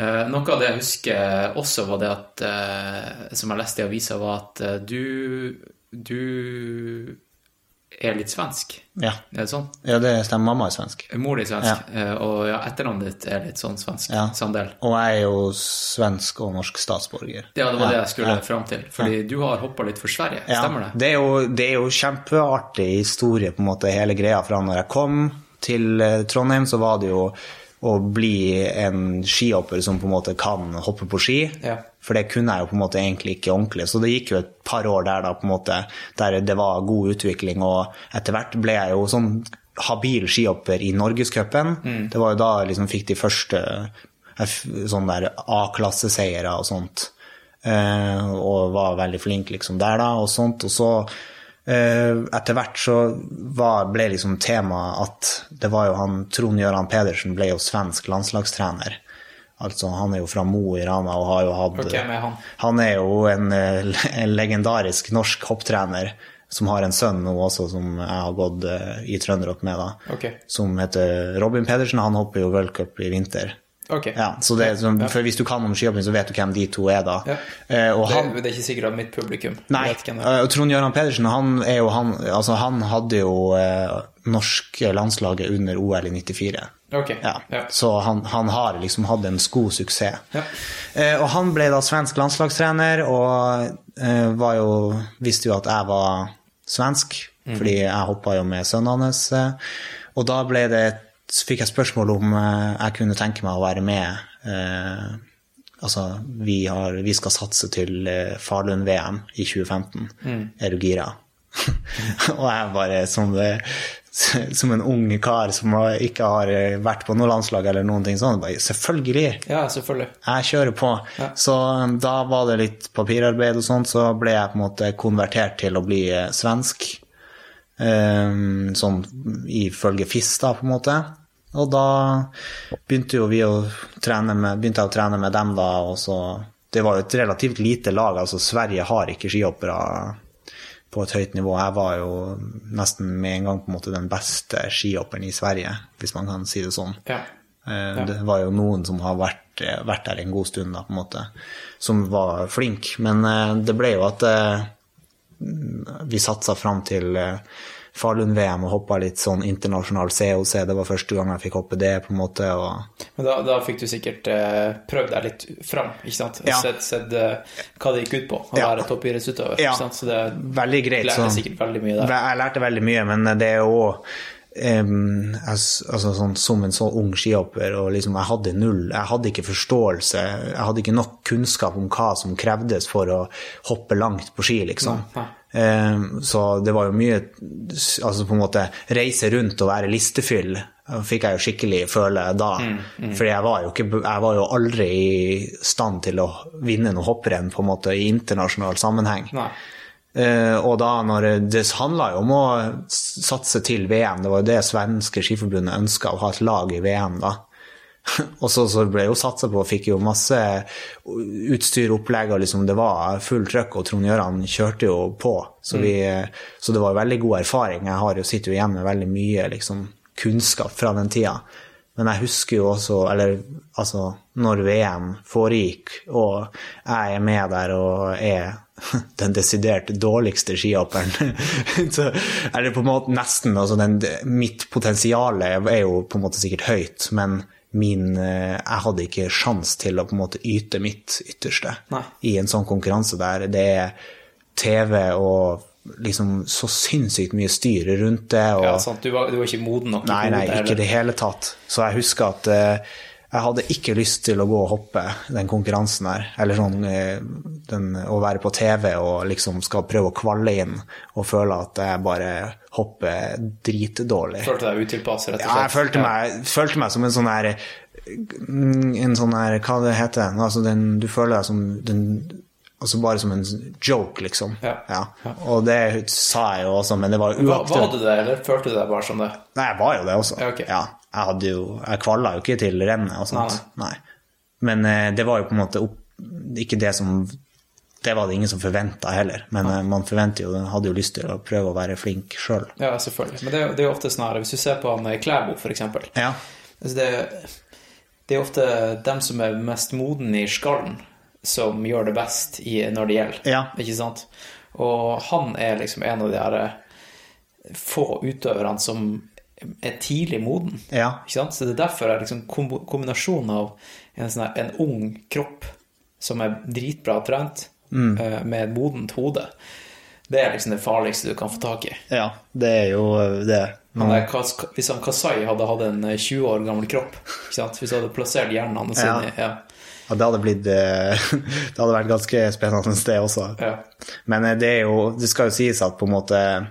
Noe av det jeg husker også, var det at, eh, som jeg leste i avisa, var at eh, du, du er litt svensk. Ja, Er det sånn? ja det stemmer. Mamma er svensk. Mor di er svensk, ja. og ja, etternavnet ditt er litt sånn svensk. Ja. Sandel. Og jeg er jo svensk og norsk statsborger. Ja, det var det jeg skulle ja. fram til. Fordi du har hoppa litt for Sverige, Ja, stemmer det? Det er, jo, det er jo kjempeartig historie, på en måte, hele greia. Fra når jeg kom til eh, Trondheim, så var det jo å bli en skihopper som på en måte kan hoppe på ski. Ja. For det kunne jeg jo på en måte egentlig ikke ordentlig. Så det gikk jo et par år der da på en måte, der det var god utvikling, og etter hvert ble jeg jo sånn habil skihopper i Norgescupen. Det var jo da jeg liksom fikk de første eh, sånne der A-klasseseiere og sånt. Eh, og var veldig flink liksom der da, og sånt. Og så etter hvert så var, ble liksom temaet at det var jo han Trond Gøran Pedersen ble jo svensk landslagstrener. Altså, han er jo fra Mo i Rana og har jo hatt okay, han? Han er jo en, eh, en legendarisk norsk hopptrener som har en sønn nå også, som jeg har gått eh, i Trønderhopp med, da. okay. Som heter Robin Pedersen. Han hopper jo World Cup i vinter. Ok. Ja, så det, så, sånn- for Hvis du kan om skihopping, så vet du hvem de to er, da. Ja. Eh, og Det, han, det er ikke sikkert at mitt publikum Nei, vet hvem det er. eh, Trond Gøran Pedersen han jo han Altså, han hadde jo eh, norske landslaget under OL i 94. Okay. Ja. Så han, han har liksom hatt en god suksess. Ja. Eh, og han ble da svensk landslagstrener, og eh, var jo, visste jo at jeg var svensk, mm. fordi jeg hoppa jo med sønnen hans. Eh, og da ble det, så fikk jeg spørsmål om eh, jeg kunne tenke meg å være med. Eh, altså, vi, har, vi skal satse til eh, Falun-VM i 2015. Mm. Er du gira? (laughs) og jeg bare som, det, som en ung kar som ikke har vært på noe landslag eller noen ting sånn, bare selvfølgelig ja, selvfølgelig. jeg kjører på. Så um, da var det litt papirarbeid og sånt, så ble jeg på en måte konvertert til å bli svensk. Um, sånn ifølge FIS, da, på en måte. Og da begynte jo vi å trene med, begynte jeg å trene med dem, da, og så Det var jo et relativt lite lag, altså Sverige har ikke skihoppere på et høyt nivå. Jeg var jo nesten med en gang på en måte den beste skihopperen i Sverige, hvis man kan si det sånn. Ja. Ja. Det var jo noen som har vært, eh, vært der en god stund, da, på en måte, som var flink. Men eh, det ble jo at eh, vi satsa fram til eh, Falun-VM og hoppa litt sånn internasjonal COC. Det var første gang jeg fikk hoppe det, på en måte. og Men da, da fikk du sikkert eh, prøvd deg litt fram, ikke sant? Ja. Sett, sett eh, hva det gikk ut på, å Ja. være toppidrettsutøver. Ja. Så det Veldig greit. lærte så- sikkert veldig mye der. Jeg lærte veldig mye, men det er jo òg altså sånn, Som en så ung skihopper, og liksom jeg hadde null Jeg hadde ikke forståelse, jeg hadde ikke nok kunnskap om hva som krevdes for å hoppe langt på ski, liksom. Nei, Eh, Så det var jo mye Altså på en måte reise rundt og være listefyll fikk jeg jo skikkelig føle da. Mm, Fordi jeg var, jo ikke, jeg var jo aldri i stand til å vinne noe hopprenn på en måte i internasjonal sammenheng. Nei. Eh, og da når det handla jo om å satse til VM, det var jo det svenske skiforbundet ønska, å ha et lag i VM da. Og så, så ble jo satsa på, fikk jo masse utstyr, opplegg, og liksom det var fullt trøkk, og Trond Gjøran kjørte jo på. Så, vi, så det var veldig god erfaring. Jeg har jo, sitter jo igjen med veldig mye liksom, kunnskap fra den tida. Men jeg husker jo også, eller altså, når VM foregikk, og jeg er med der og er (laughs) den desidert dårligste skihopperen, (laughs) så er det på en måte nesten altså den, Mitt potensial er jo på en måte sikkert høyt, men min, eh, jeg hadde ikke sjans til å på en måte yte mitt ytterste Nei. i en sånn konkurranse der det er TV og liksom så sinnssykt mye styr rundt det. Og, Ja, sant. Du, var, du var ikke moden nok Nei, nei, ikke i det hele tatt. Så jeg husker at eh, jeg hadde ikke lyst til å gå og hoppe den konkurransen der. Eller sånn eh, den, å være på TV og liksom skal prøve å kvalle inn og føle at jeg bare hopper dritdårlig. Følte deg utilpass, rett og slett? Ja, jeg følte meg, følte meg som en sånn her mm, En sånn her Hva det heter altså den, Du føler deg som den, altså bare som en joke, liksom. Ja. Og det sa jeg jo også, men det var Var, var du det, eller følte du deg bare som det? Nei, jeg var jo det også. Ja, ok. Jeg hadde jo Jeg kvalla jo ikke til rennet og sånt. Nei. Men eh, det var jo på en måte opp, ikke det som Det var det ingen som forventa heller. Men eh, man forventer jo, hadde jo lyst til å prøve å være flink sjøl. Ja, selvfølgelig. Men det, det er jo ofte sånn her, hvis du ser på han eh, Klæbo, eksempel. Ja. Altså det, det er ofte dem som er mest moden i skallen, som gjør det best i, når det gjelder. Ja. Ikke sant? Og han er liksom en av de her eh, få utøverne som er tidlig moden. Ja. Ikke sant? Så det er derfor er liksom kombinasjonen av en, sånn her, en ung kropp som er dritbra trent, Mm. eh, med et modent hode, det er liksom det farligste du kan få tak i. ja. Det er jo eh, det. Han der, hvis han Kasai hadde hatt en eh, 20 år gammel kropp, hvis du hadde plassert hjernen hans Ja. inn i ja. Ja, det hadde blitt eh, (laughs) Det hadde vært ganske spennende det også. Ja. Men eh, det er jo Det skal jo sies at på en måte eh,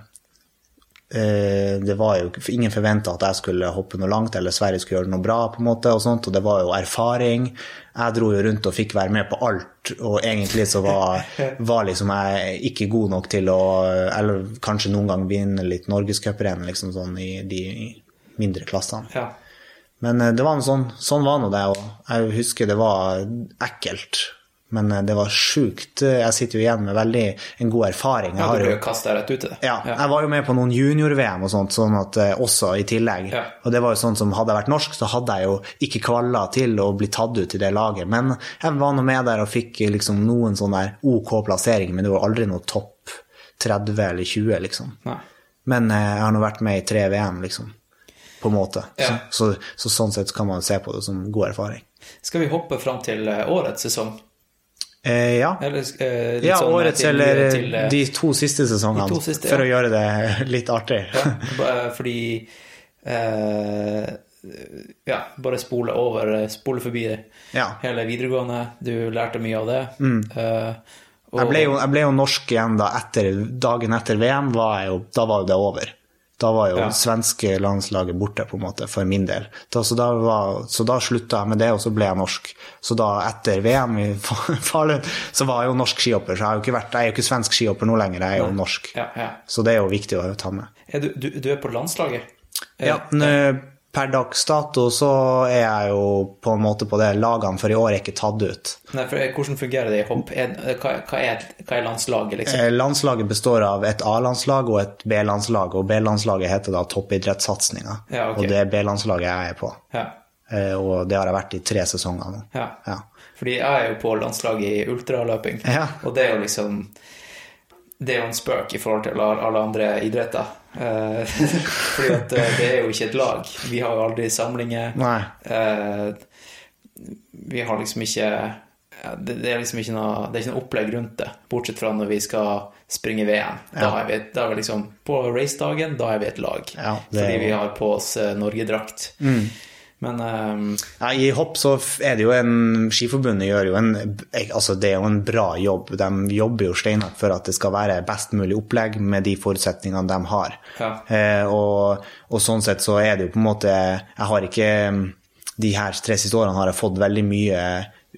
Det var jo Ingen forventa at jeg skulle hoppe noe langt, eller Sverige skulle gjøre noe bra, på en måte, og sånt, og det var jo erfaring. Jeg dro jo rundt og fikk være med på alt, og egentlig så var, (laughs) var liksom jeg ikke god nok til å Eller kanskje noen gang vinne litt norgescuprenn, liksom sånn i de mindre klassene. Ja. Men eh, det var noe sånn, sånn var nå det, og jeg husker det var ekkelt. Men eh, det var sjukt. Jeg sitter jo igjen med veldig en god erfaring. Jeg har jo kasta rett ut i det. ja, jeg var jo med på noen junior-VM og sånt, sånn at eh, også i tillegg. Ja. Og det var jo sånn som hadde jeg vært norsk, så hadde jeg jo ikke kvalla til å bli tatt ut i det laget. Men jeg var nå med der og fikk liksom noen sånne OK plasseringer, men det var aldri noe topp 30 eller 20, liksom. Nei. Men eh, jeg har nå vært med i tre VM, liksom. På en måte. Ja. Så, så, så sånn sett kan man se på det som god erfaring. Skal vi hoppe fram til eh, årets sesong? Eh, ja. Eller, eh, ja, sånn, eh, årets til- eller til, eh, de to siste sesongene, to siste, for ja. å gjøre det (laughs) litt artig. Ja, fordi eh, Ja, bare spole over, eh, spole forbi Ja. hele videregående. Du lærte mye av det. Eh, og, Mm. Jeg ble, jo, jeg ble jo norsk igjen da etter, dagen etter VM, var jo, da var jo det over. Da var jo Ja. svenske landslaget borte, på en måte, for min del. Da, så, da var, så da slutta jeg med det, og så ble jeg norsk. Så da, etter VM i (laughs) Falun, så var jeg jo norsk skihopper. Så jeg, har jo ikke vært, jeg er jo ikke svensk skihopper nå lenger, jeg er jo norsk. Ja, ja. Så det er jo viktig å ta med. Du, du, du er på landslaget? Eh, Ja, men per dags dato så er jeg jo på en måte på det lagene, for i år er ikke tatt ut. Nei, for Hvordan fungerer det i hopp? Hva, hva, er, hva er landslaget, liksom? Eh, Landslaget består av et A-landslag og et B-landslag, og B-landslaget heter da toppidrettssatsinga. Ja, okay. Og det er B-landslaget jeg er på. Ja. Eh, Og det har jeg vært i tre sesonger nå. Ja. Ja. Fordi jeg er jo på landslaget i ultraløping, Ja. og det er jo liksom Det er jo en spøk i forhold til alle andre idretter. Eh, (laughs) fordi at eh, det er jo ikke et lag. Vi har jo aldri samlinger. Nei. Eh, vi har liksom ikke det, er liksom ikke noe Det er ikke noe opplegg rundt det, bortsett fra når vi skal springe VM. Da Ja. er vi, da er vi liksom På racedagen, da er vi et lag. Ja, fordi Mm. vi har på oss Norgedrakt. Men eh, Ja, I hopp så er det jo en Skiforbundet gjør jo en Altså, det er jo en bra jobb. De jobber jo steinhardt for at det skal være best mulig opplegg med de forutsetningene de har. Ja. Eh, og, og sånn sett så er det jo på en måte Jeg har ikke De her tre siste årene har jeg fått veldig mye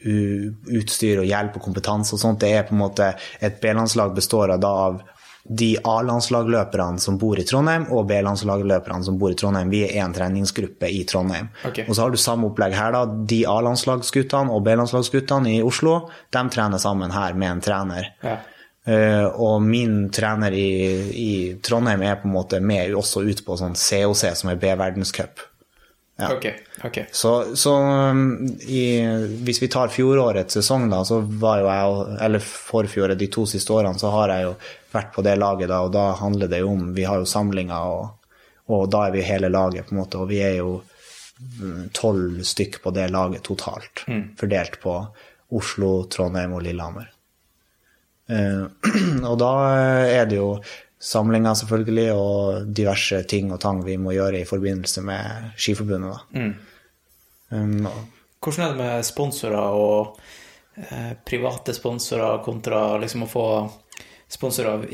utstyr og hjelp og kompetanse og sånt. Det er på en måte Et B-landslag består av da av de A-landslagløperne som bor i Trondheim, og B-landslagløperne som bor i Trondheim. Vi er én treningsgruppe i Trondheim. Okay. Og så har du samme opplegg her, da. De A-landslagsguttene og B-landslagsguttene i Oslo, de trener sammen her med en trener. ja. Uh, og min trener i, i Trondheim er på en måte med også ut på sånn COC, som er B-verdenscup. Ja. Ok. okay. Så, så um, i, hvis vi tar fjorårets sesong, da, så var jo jeg Eller forfjoret, de to siste årene, så har jeg jo vært på det laget, da, og da handler det jo om Vi har jo samlinger, og, og da er vi hele laget, på en måte, og vi er jo mm, tolv stykk på det laget totalt, fordelt på Oslo, Trondheim og Lillehammer. Uh, (clears throat) og da er det jo samlinger, selvfølgelig, og diverse ting og tang vi må gjøre i forbindelse med Skiforbundet. Da. Um, Hvordan er det med sponsorer og eh, private sponsorer kontra liksom å få sponsorer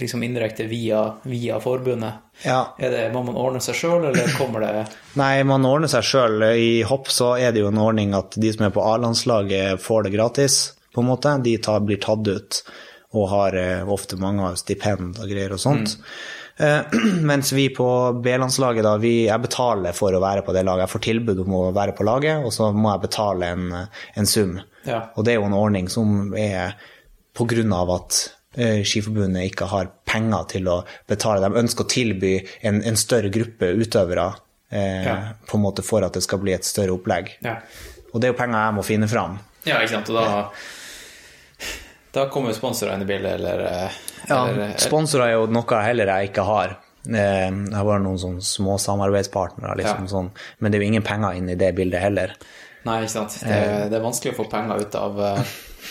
liksom indirekte via, via forbundet? ja. Det, må man ordne seg sjøl, eller kommer det (clears throat) Nei, man ordner seg sjøl. I hopp så er det jo en ordning at de som er på A-landslaget, får det gratis, på en måte. De tar, blir tatt ut og har eh, ofte mange har stipend og greier og sånt. Eh, (clears throat) mens vi på B-landslaget, da, vi, jeg betaler for å være på det laget. Jeg får tilbud om å være på laget, og så må jeg betale en, en sum. Ja. Og det er jo en ordning som er på grunn av at Skiforbundet ikke har penger til å betale. De ønsker å tilby en, en større gruppe utøvere eh, Ja. på en måte for at det skal bli et større opplegg. Ja, Og det er jo penger jeg må finne fram. ja ikke sant? Og da, da kommer sponsorer inn i bildet, eller, eller Ja, sponsorer er jo noe heller jeg ikke har. Eh, Jeg har bare noen sånne små samarbeidspartnere, liksom Ja. sånn. men det er jo ingen penger inn i det bildet heller. Nei, ikke sant. Det, det er vanskelig å få penger ut av, eh,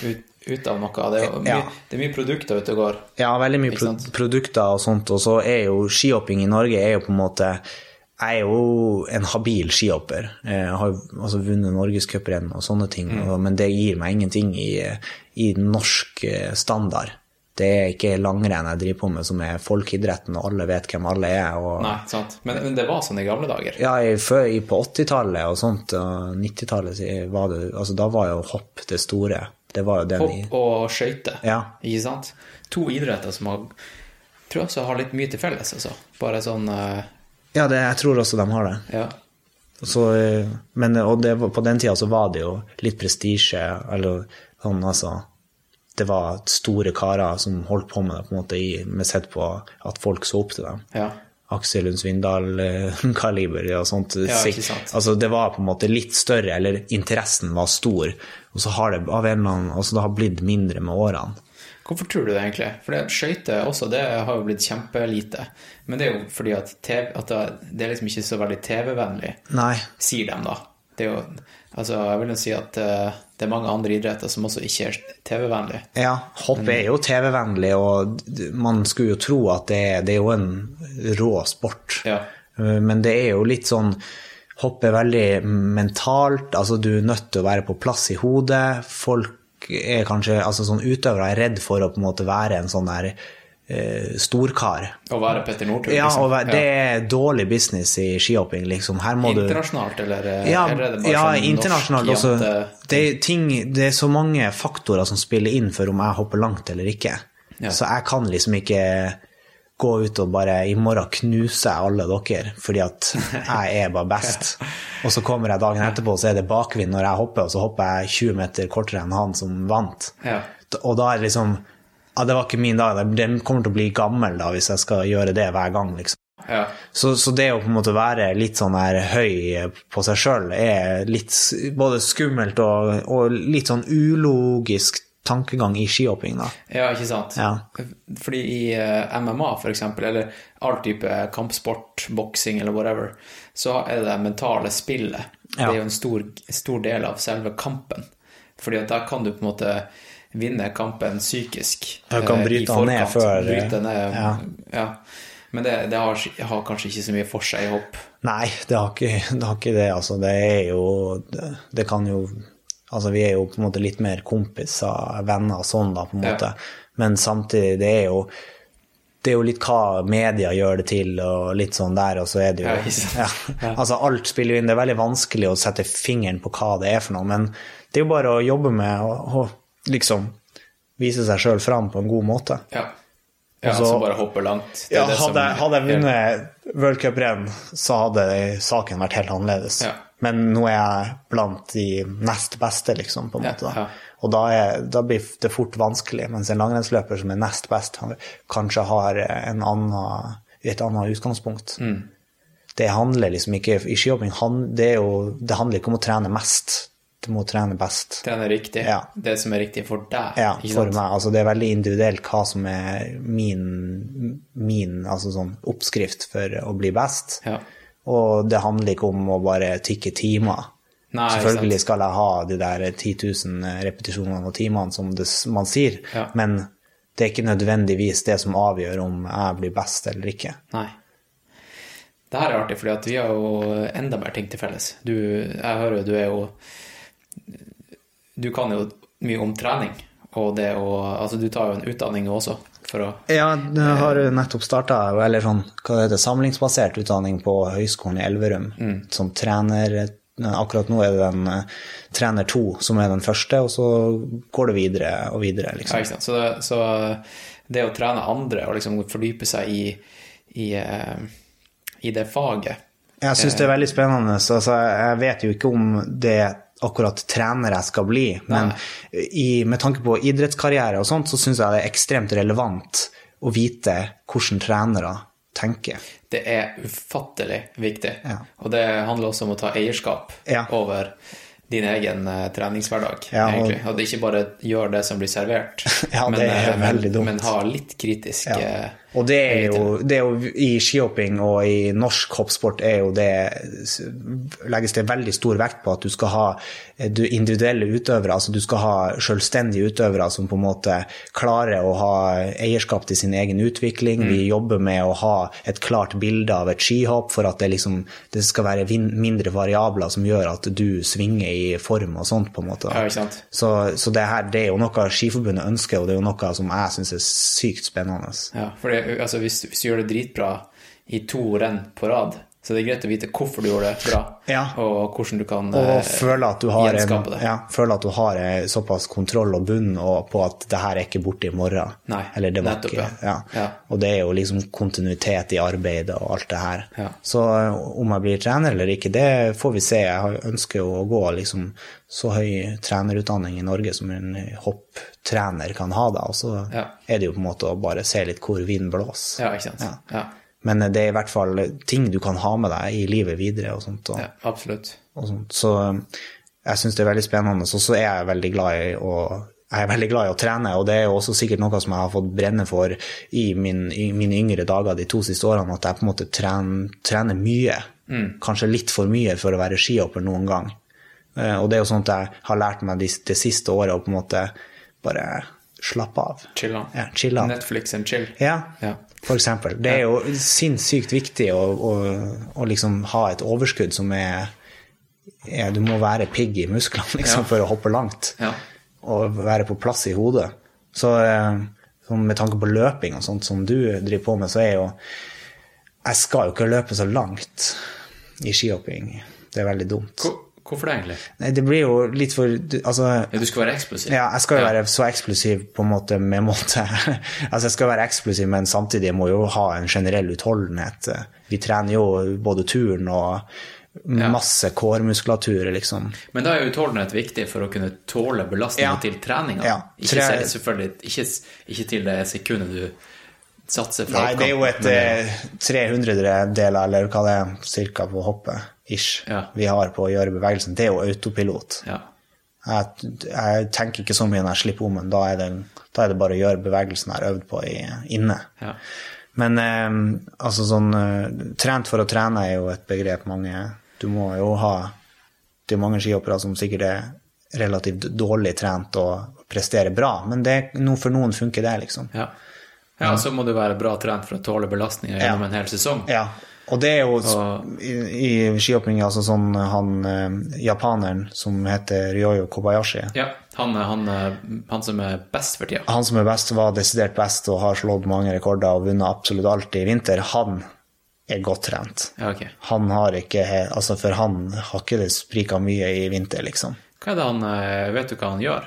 ut, ut av noe. Det er, mye, Ja. det er mye produkter ute og går. Ja, veldig mye pro produkter og sånt, og så er jo skihopping i Norge er jo på en måte Jeg er jo en habil skihopper. Jeg har jo altså vunnet norgescuprenn og sånne ting, Mm. og, men det gir meg ingenting i, i norsk eh, standard. Det er ikke langrenn jeg driver på med, som er folkeidretten, og alle vet hvem alle er. Og, Nei, sant. Men, men det var sånn i gamle dager. Ja, i, før, i, på 80-tallet og sånt, og 90-tallet, var det altså, Da var jo hopp det store. Det var jo den i Hopp og skøyter, Ja. ikke sant? To idretter som har, tror jeg også har litt mye til felles, altså. Bare sånn uh... Ja, det, jeg tror også de har det. Ja. Så, eh, men og det, på den tida så var det jo litt prestisje. Eller Sånn, altså Det var store karer som holdt på med det, på en måte, med sett på at folk så opp til dem. Ja. Aksel Lund Svindal-kaliber (laughs) og sånt. Ja. Altså, det var på en måte litt større, eller interessen var stor, og så har det av en eller annen, altså det har blitt mindre med årene. Hvorfor tror du det egentlig? For det skøyter også, det har jo blitt kjempelite. Men det er jo fordi at, TV, at det- det er liksom ikke så veldig TV-vennlig, sier de da. Det er jo, altså jeg vil jo si at uh, det er mange andre idretter som også ikke er TV-vennlige. ja, hopp er jo TV-vennlig, og man skulle jo tro at det er, det er jo en rå sport. Ja. Uh, Men det er jo litt sånn Hopp er veldig mentalt, altså du er nødt til å være på plass i hodet. Folk er kanskje, altså sånn utøvere er redd for å på en måte være en sånn der eh, storkar. Å være Petter Northug, Ja, liksom. være, det er dårlig business i skihopping, liksom. Må du Internasjonalt, eller, eh, ja, eller er det bare ja, sånn internasjonalt norsk også. Det er, ting, det er så mange faktorer som spiller inn for om jeg hopper langt eller ikke. Ja. Så jeg kan liksom ikke gå ut og bare i morgen knuse alle dere fordi at (laughs) jeg er bare best. Og så kommer jeg dagen etterpå, og så er det bakvind når jeg hopper, og så hopper jeg 20 meter kortere enn han som vant. Ja. Og da er det liksom Ja, det var ikke min dag. Den kommer til å bli gammel da hvis jeg skal gjøre det hver gang, liksom. Ja. Så, så det å på en måte være litt sånn her høy på seg sjøl er litt både skummelt og, og litt sånn ulogisk tankegang i skihopping, da. Ja, ikke sant? Ja. Fordi i eh, MMA, for eksempel, eller all type kampsport, boksing eller whatever, så er det det mentale spillet. Ja. Det er jo en stor, stor del av selve kampen. Fordi at da kan du på en måte vinne kampen psykisk. Ja, du kan eh, bryte han ned før, Bryte ned, ja. ja. Men det, det har, har kanskje ikke så mye for seg i hopp. Nei, det har ikke det, har ikke det altså. Det er jo det, kan jo Altså, vi er jo på en måte litt mer kompiser, venner og sånn, da, på en Ja. måte. Men samtidig, det er jo det er jo litt hva media gjør det til, og litt sånn der, og så er det jo Ja, ja. Altså, alt spiller jo inn. Det er veldig vanskelig å sette fingeren på hva det er for noe, men det er jo bare å jobbe med å, å liksom vise seg sjøl fram på en god måte. Ja. Ja, Og så- så bare hopper langt. Det Ja, hadde, hadde jeg vunnet World Cup-renn, så hadde saken vært helt annerledes. Ja. Men nå er jeg blant de nest beste, liksom, på en måte. Da. Og da, er, da blir det fort vanskelig, mens en langrennsløper som er nest best, han kanskje har en annen, et annet utgangspunkt. Mm. Det handler liksom ikke I skihopping det, jo, det handler ikke om å trene mest, du må trene best. Trene riktig. Ja. Det som er riktig for deg. Ja, for sant? meg. Altså, det er veldig individuelt hva som er min, min altså sånn oppskrift for å bli best. Ja. Og det handler ikke om å bare tykke timer. Nei, Selvfølgelig skal jeg ha de der 10 000 repetisjonene og timene som det, man sier, Ja. men det er ikke nødvendigvis det som avgjør om jeg blir best eller ikke. Nei. Det her er artig, fordi vi har jo enda mer ting til felles. Du, jeg hører jo du er jo Du kan jo mye om trening, og det å Altså, du tar jo en utdanning nå også, for å Ja, jeg har jo nettopp starta, eller sånn, hva det heter, samlingsbasert utdanning på Høgskolen i Elverum, Mm. som trener. Akkurat nå er det den eh, trener to som er den første, og så går det videre og videre, Ja, liksom. ikke sant. Så det, så det å trene andre og liksom fordype seg i, i, eh, i det faget Jeg syns det er veldig spennende. så Altså, jeg vet jo ikke om det akkurat trener jeg skal bli, men i, med tanke på idrettskarriere og sånt, så syns jeg det er ekstremt relevant å vite hvordan trenere tenker. Det er ufattelig viktig. Ja. Og det handler også om å ta eierskap Ja. over din egen eh, treningshverdag. Ja, og- egentlig. At ikke bare gjør det som blir servert, (laughs) men, eh, dumt. men ha litt kritisk Ja. Og det er, jo, det er jo i skihopping og i norsk hoppsport er jo det legges det veldig stor vekt på at du skal ha individuelle utøvere, altså du skal ha selvstendige utøvere som på en måte klarer å ha eierskap til sin egen utvikling. Mm. Vi jobber med å ha et klart bilde av et skihopp for at det, liksom, det skal være mindre variabler som gjør at du svinger i form og sånt, på en måte. Ja? Så, så det her det er jo noe Skiforbundet ønsker, og det er jo noe som jeg syns er sykt spennende. Ja, for det, altså, hvis, hvis du gjør det dritbra i to renn på rad, Så det er greit å vite hvorfor du gjorde det bra, Ja. og hvordan du kan Og eh, føle at du har, gjenskape det. ja, føle at du har eh, såpass kontroll og bunn og på at det her er ikke borte i morgen. Nei, Eller det var nettopp, ikke. ja. Ja. Og det er jo liksom kontinuitet i arbeidet og alt det her. Så eh, om jeg blir trener eller ikke, det får vi se. Jeg ønsker jo å gå liksom så høy trenerutdanning i Norge som en hopptrener kan ha, da. Og så er det jo på en måte å bare se litt hvor vinden blåser. Ja, ikke sant. Ja. Men det er i hvert fall ting du kan ha med deg i livet videre og sånt. Og, ja, absolutt. og sånt. Så um, jeg syns det er veldig spennende. Og så er jeg veldig glad i å jeg er veldig glad i å trene, og det er jo også sikkert noe som jeg har fått brenne for i, min, i mine yngre dager de to siste årene, at jeg på en måte trener, trener mye. Kanskje litt for mye for å være skihopper noen gang. Eh, Og det er jo sånt jeg har lært meg de, siste året, å på en måte bare slappe av. Chille. Ja, chill. Netflix and chill. Ja, Ja. For eksempel. Det er jo sinnssykt viktig å, å, å liksom ha et overskudd som er, er Du må være pigg i musklene liksom, Ja. for å hoppe langt. Ja. Og være på plass i hodet. Så eh, med tanke på løping og sånt som du driver på med, så er jo Jeg skal jo ikke løpe så langt i skihopping. Det er veldig dumt. Hvor, hvorfor det, egentlig? Nei, det blir jo litt for Altså Ja, du skal være eksplosiv. ja, jeg skal jo være så eksplosiv på en måte med måte. (laughs) altså, jeg skal være eksplosiv, men samtidig jeg må jo ha en generell utholdenhet. Vi trener jo både turn og masse kårmuskulatur, liksom. Men da er utholdenhet viktig for å kunne tåle belastninga Ja. til treninga. Ja. Ikke, selvfølgelig, ikke, ikke til det sekundet du satser fra Nei, det er jo et oppkamp, men eh, 300-deler, eller hva det er, cirka på hoppet, ish, Ja. vi har på å gjøre bevegelsen. Det er jo autopilot. ja. Jeg, jeg tenker ikke så mye når jeg slipper om, men da er det, da er det bare å gjøre bevegelsen jeg har øvd på i, inne. Ja. Men eh, altså sånn eh, Trent for å trene er jo et begrep mange Du må jo ha Det er mange skihoppere som sikkert er relativt dårlig trent og presterer bra, men det, for noen funker det, liksom. Ja. ja, så må du være bra trent for å tåle belastninger gjennom en hel sesong. Ja, og det er jo Og- i, i skihopping altså sånn han eh, japaneren som heter Ryoyo Kobayashi. Ja, han, han, han som er best for tida. Han som er best, var desidert best og har slått mange rekorder og vunnet absolutt alt i vinter. Han er godt trent. Ja, ok. Han har ikke Altså, for han har ikke det sprika mye i vinter, liksom. Hva er det han eh, Vet du hva han gjør?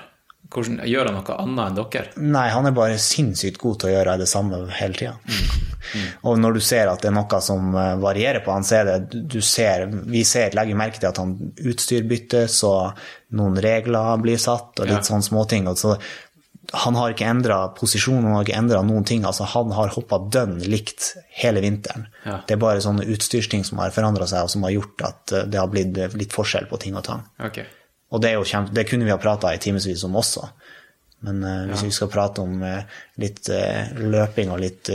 Hvordan, gjør han noe annet enn dere? Nei, han er bare sinnssykt god til å gjøre det samme hele tida. (laughs) Og når du ser at det er noe som eh, varierer på han, så er det du ser, Vi ser, legger merke til at han utstyr byttes, og noen regler blir satt, og litt Ja. sånne småting. Så, han har ikke endra posisjon, han har ikke endra noen ting. altså Han har hoppa dønn likt hele vinteren. Ja. Det er bare sånne utstyrsting som har forandra seg, og som har gjort at eh, det har blitt litt forskjell på ting og tang. Ok. Og det, er jo kjempe, det kunne vi ha prata i timevis om også. Men uh, hvis vi skal prate om uh, litt uh, løping og litt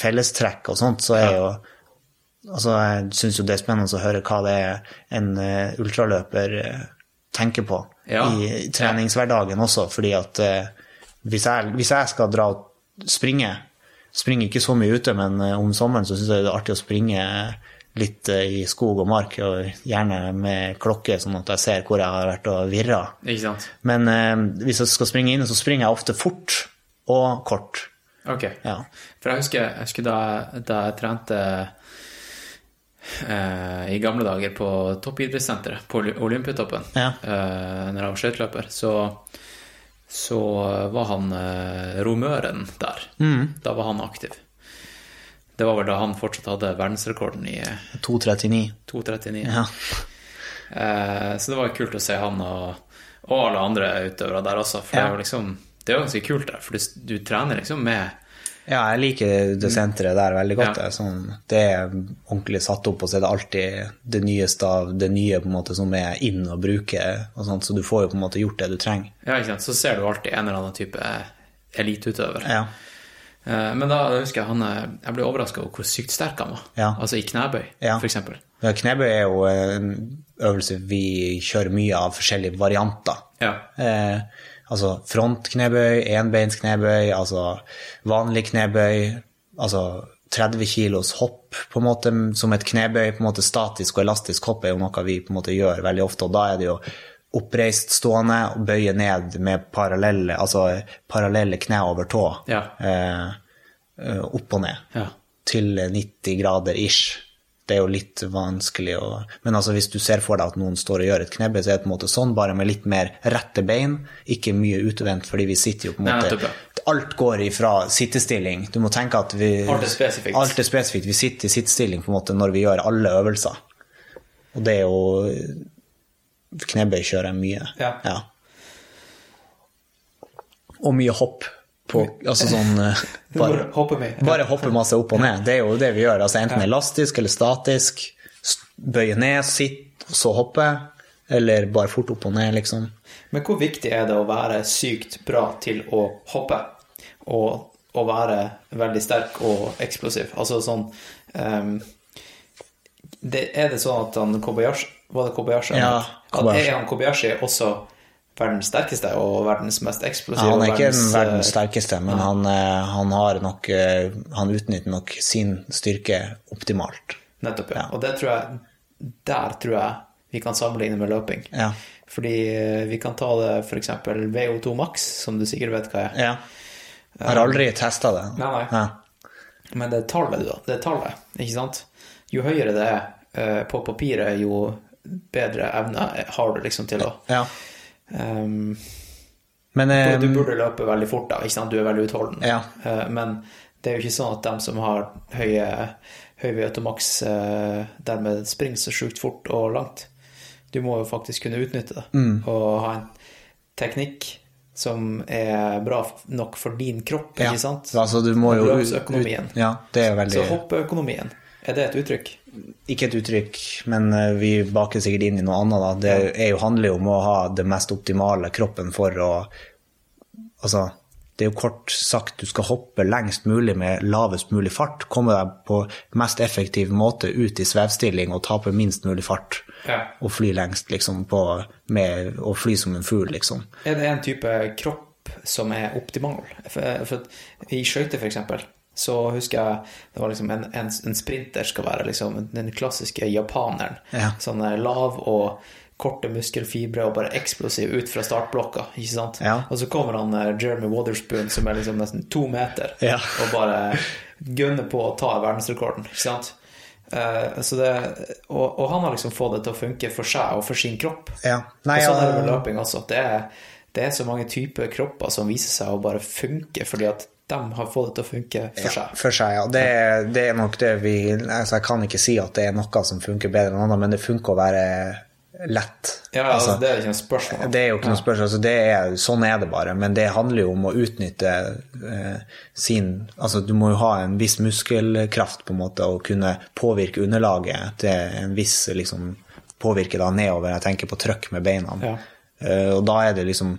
fellestrekk og sånt, så er jo Altså, jeg syns jo det er spennende å høre hva det er en ultraløper tenker på Ja. i treningshverdagen også, fordi at hvis, jeg, hvis jeg skal dra og springe Springer ikke så mye ute, men om sommeren så syns jeg det er artig å springe litt eh, i skog og mark, og gjerne med klokke, sånn at jeg ser hvor jeg har vært og virra. Men eh, hvis jeg skal springe inne, så springer jeg ofte fort og kort. Ok. Ja. For jeg husker, jeg husker da, da jeg trente eh, i gamle dager på toppidrettssenteret på Oly- Olympiatoppen, Ja. eh, når jeg var skøyteløper, så, så var han eh, romøren der. Mm. Da var han aktiv. Det var vel da han fortsatt hadde verdensrekorden i eh, 2.39. 2.39. Ja. Eh, så det var kult å se han og, og alle andre utøvere der også, for det er liksom det er jo ganske kult der, for du, du trener liksom med ja, jeg liker det senteret der veldig godt. Ja. Det, er sånn, det er ordentlig satt opp, og så er det alltid det nyeste av det nye på en måte som er inn å bruke, og sånt, så du får jo på en måte gjort det du trenger. Ja, ikke sant. Så ser du alltid en eller annen type eliteutøver. Ja. Eh, Men da husker jeg han eh, Jeg ble overraska over hvor sykt sterk han var. Ja. Altså i knebøy, Ja. Ja, Knebøy er jo en øvelse vi kjører mye av forskjellige varianter. Ja. Eh, altså frontknebøy, enbeinsknebøy, altså vanlig knebøy, altså 30 kilos hopp på en måte som et knebøy, på en måte statisk og elastisk hopp er jo noe vi på en måte gjør veldig ofte, og da er det jo oppreist stående og bøye ned med parallelle, altså parallelle kne over tå, Ja. eh, eh, opp og ned, Ja. til 90 grader ish. det er jo litt vanskelig å Men altså, hvis du ser for deg at noen står og gjør et knebbe, så er det på en måte sånn, bare med litt mer rette bein, ikke mye utvendt, fordi vi sitter jo på en måte Alt går ifra sittestilling. Du må tenke at vi Alt er spesifikt. Alt er spesifikt. Vi sitter i sittestilling på en måte når vi gjør alle øvelser. Og det er jo Knebøy kjører jeg mye. Ja. Og mye hopp. På, altså sånn eh, (laughs) bare, hoppe bare hoppe masse opp og ned. Det er jo det vi gjør. Altså enten elastisk eller statisk. Bøye ned, sitte, og så hoppe. Eller bare fort opp og ned, liksom. Men hvor viktig er det å være sykt bra til å hoppe? Og å være veldig sterk og eksplosiv? Altså sånn um, det, Er det sånn at han Kobayashi Var det Kobayashi? Ja, Kobayashi. Er han Kobayashi også verdens sterkeste og verdens mest eksplosive? Han er ikke verdens, den verdens eh, sterkeste, men han, eh, han har nok eh, Han utnytter nok sin styrke optimalt. Nettopp, ja. Ja. Og det tror jeg Der tror jeg vi kan sammenligne med løping. Ja. Fordi vi kan ta det f.eks. VO2 Max, som du sikkert vet hva er. ja. Jeg har aldri testa det. Nei, nei. Ja. Men det er tallet, da. Det er tallet, ikke sant? Jo høyere det er på papiret, jo bedre evne har du liksom til å ja. um, Men eh, Du burde løpe veldig fort, da. ikke sant? Du er veldig utholden. Ja. Uh, men det er jo ikke sånn at dem som har høye, høy VO2max, eh, dermed springer så sjukt fort og langt. Du må jo faktisk kunne utnytte det. Mm. Og ha en teknikk som er bra nok for din kropp, ja. ikke sant? Altså, du må jo ut- Ja, det er veldig Så hoppeøkonomien, er det et uttrykk? Ikke et uttrykk, men eh, vi baker sikkert inn i noe annet. Da. Det er jo, handler jo om å ha det mest optimale kroppen for å Altså, det er jo kort sagt du skal hoppe lengst mulig med lavest mulig fart. Komme deg på mest effektiv måte ut i svevstilling og tape minst mulig fart. Ja. Og fly lengst, liksom, på, med å fly som en fugl, liksom. Er det en type kropp som er optimal? For, for I skøyter, eksempel, så husker jeg det var liksom en, en, en sprinter skal være liksom den klassiske japaneren. Ja. Sånn eh, lav og korte muskelfibre og bare eksplosiv ut fra startblokka. ikke sant? Ja. Og så kommer han eh, Jeremy Waterspoon som er liksom nesten to meter, Ja. og bare gunner på å ta verdensrekorden. ikke sant? Uh, så det, og, og han har liksom fått det til å funke for seg og for sin kropp. Ja. Nei, og sånn er det med løping også. Det er, det er så mange typer kropper som viser seg å bare funke, fordi at de har fått det til å funke for seg. Ja, For seg, ja. Det, det er nok det vi altså Jeg kan ikke si at det er noe som funker bedre enn annet, men det funker å være lett. Ja, altså, det er ikke noe spørsmål. Det er jo ikke noe spørsmål. Altså, det er, sånn er det bare. Men det handler jo om å utnytte eh, sin Altså, du må jo ha en viss muskelkraft, på en måte, og kunne påvirke underlaget til en viss liksom, Påvirke da nedover. Jeg tenker på trøkk med beina. Ja. Uh, og da er det liksom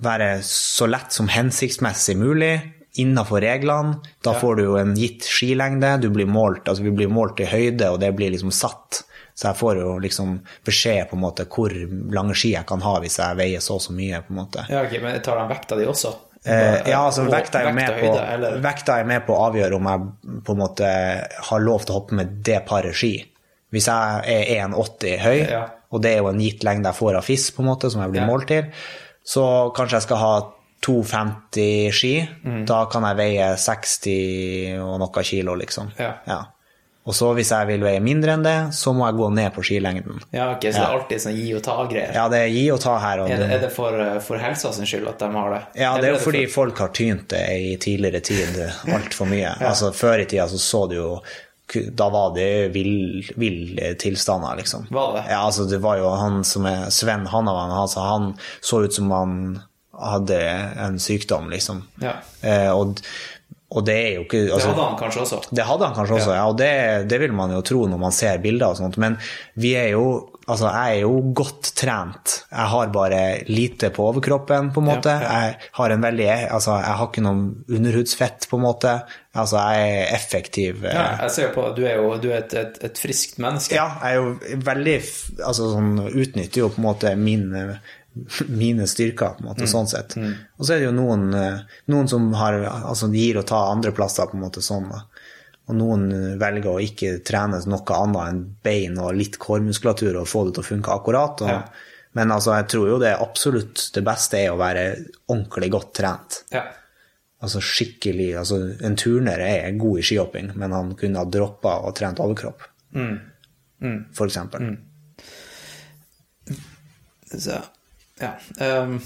være så lett som hensiktsmessig mulig innenfor reglene. Da Ja. får du jo en gitt skilengde, du blir målt, altså vi blir målt i høyde, og det blir liksom satt. Så jeg får jo liksom beskjed på en måte hvor lange ski jeg kan ha hvis jeg veier så og så mye, på en måte. Ja, ok, Men tar de vekta di også? Eh, ja, altså Og vekta er, med på, vekta er med på å avgjøre om jeg på en måte har lov til å hoppe med det paret ski. Hvis jeg er 1,80 høy, Ja. og det er jo en gitt lengde jeg får av FIS, på en måte, som jeg blir målt til, så kanskje jeg skal ha 2,50 ski. Mm. Da kan jeg veie 60 og noe kilo, liksom. Ja. Og så hvis jeg vil veie mindre enn det, så må jeg gå ned på skilengden. Ja, ok, Så det er alltid sånn gi og ta-greier? Ja, det er gi og ta her. Og Er det, er det for, for helsa sin skyld at de har det? Ja, det er jo fordi for- folk har tynt det i tidligere tid (laughs) altfor mye. Altså, før i tida så så du jo Da var det ville vill tilstander, liksom. Var det? Ja, altså, det var jo han som er Sven Hannavan, altså, han så ut som han hadde en sykdom, liksom. Ja. Eh, og, og det er jo ikke Det altså, hadde han kanskje også? det hadde han kanskje også, ja, og det, det vil man jo tro når man ser bilder og sånt, men vi er jo Altså, jeg er jo godt trent. Jeg har bare lite på overkroppen, på en måte. Ja, ja. Jeg har en veldig Altså, jeg har ikke noe underhudsfett, på en måte. Altså, jeg er effektiv. eh, Ja, jeg ser på Du er jo du er et, et, et friskt menneske. ja, jeg er jo veldig Altså sånn utnytter jo på en måte mine, (laughs) mine styrker, på en måte, sånn sett. Og så er det jo noen, eh, noen som har Altså gir og tar andre plasser, på en måte sånn, da. Og noen eh, velger å ikke trene noe annet enn bein og litt kårmuskulatur og få det til å funke akkurat. Og, Ja. Men altså, jeg tror jo det absolutt det beste er å være ordentlig godt trent. Ja. altså skikkelig altså En turner er god i skihopping, men han kunne ha droppa og trent overkropp. For eksempel. Så, ja. Um,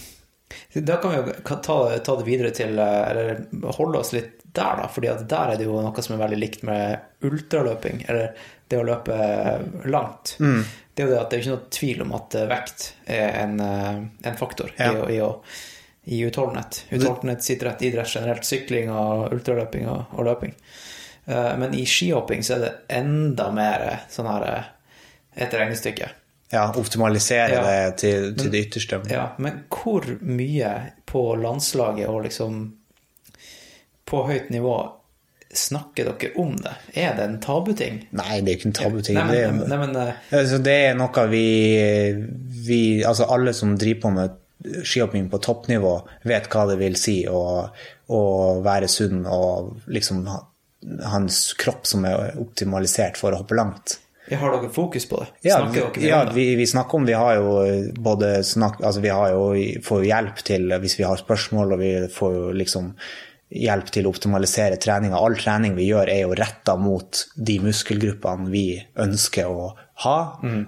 da kan vi jo ta, ta det videre til eh, Eller holde oss litt der, da. fordi der er det jo noe som er veldig likt med ultraløping, eller det å løpe langt. Det er jo det at det er ikke noe tvil om at eh, vekt er en, eh, en faktor Ja. i, å- i, i utholdenhet. Utholdenhet sitter rett idrett generelt. Sykling og ultraløping og, og løping. Eh, Men i skihopping så er det enda mer sånn her eh, et regnestykke. Ja, optimalisere Ja. det til, til det ytterste. Ja, men hvor mye på landslaget og liksom på høyt nivå snakker dere om det? Er det en tabuting? Nei, det er ikke en tabuting. Nei, det nei, men eh, Altså, det er noe vi, vi Altså, alle som driver på med skihopping på toppnivå, vet hva det vil si å, å være sunn og liksom ha en kropp som er optimalisert for å hoppe langt. har dere fokus på det? Ja, vi, ja vi, vi snakker om Vi har jo både snakk, altså vi har jo, får hjelp til hvis vi har spørsmål, og vi får jo liksom hjelp til å optimalisere treninga. All trening vi gjør, er jo retta mot de muskelgruppene vi ønsker å ha.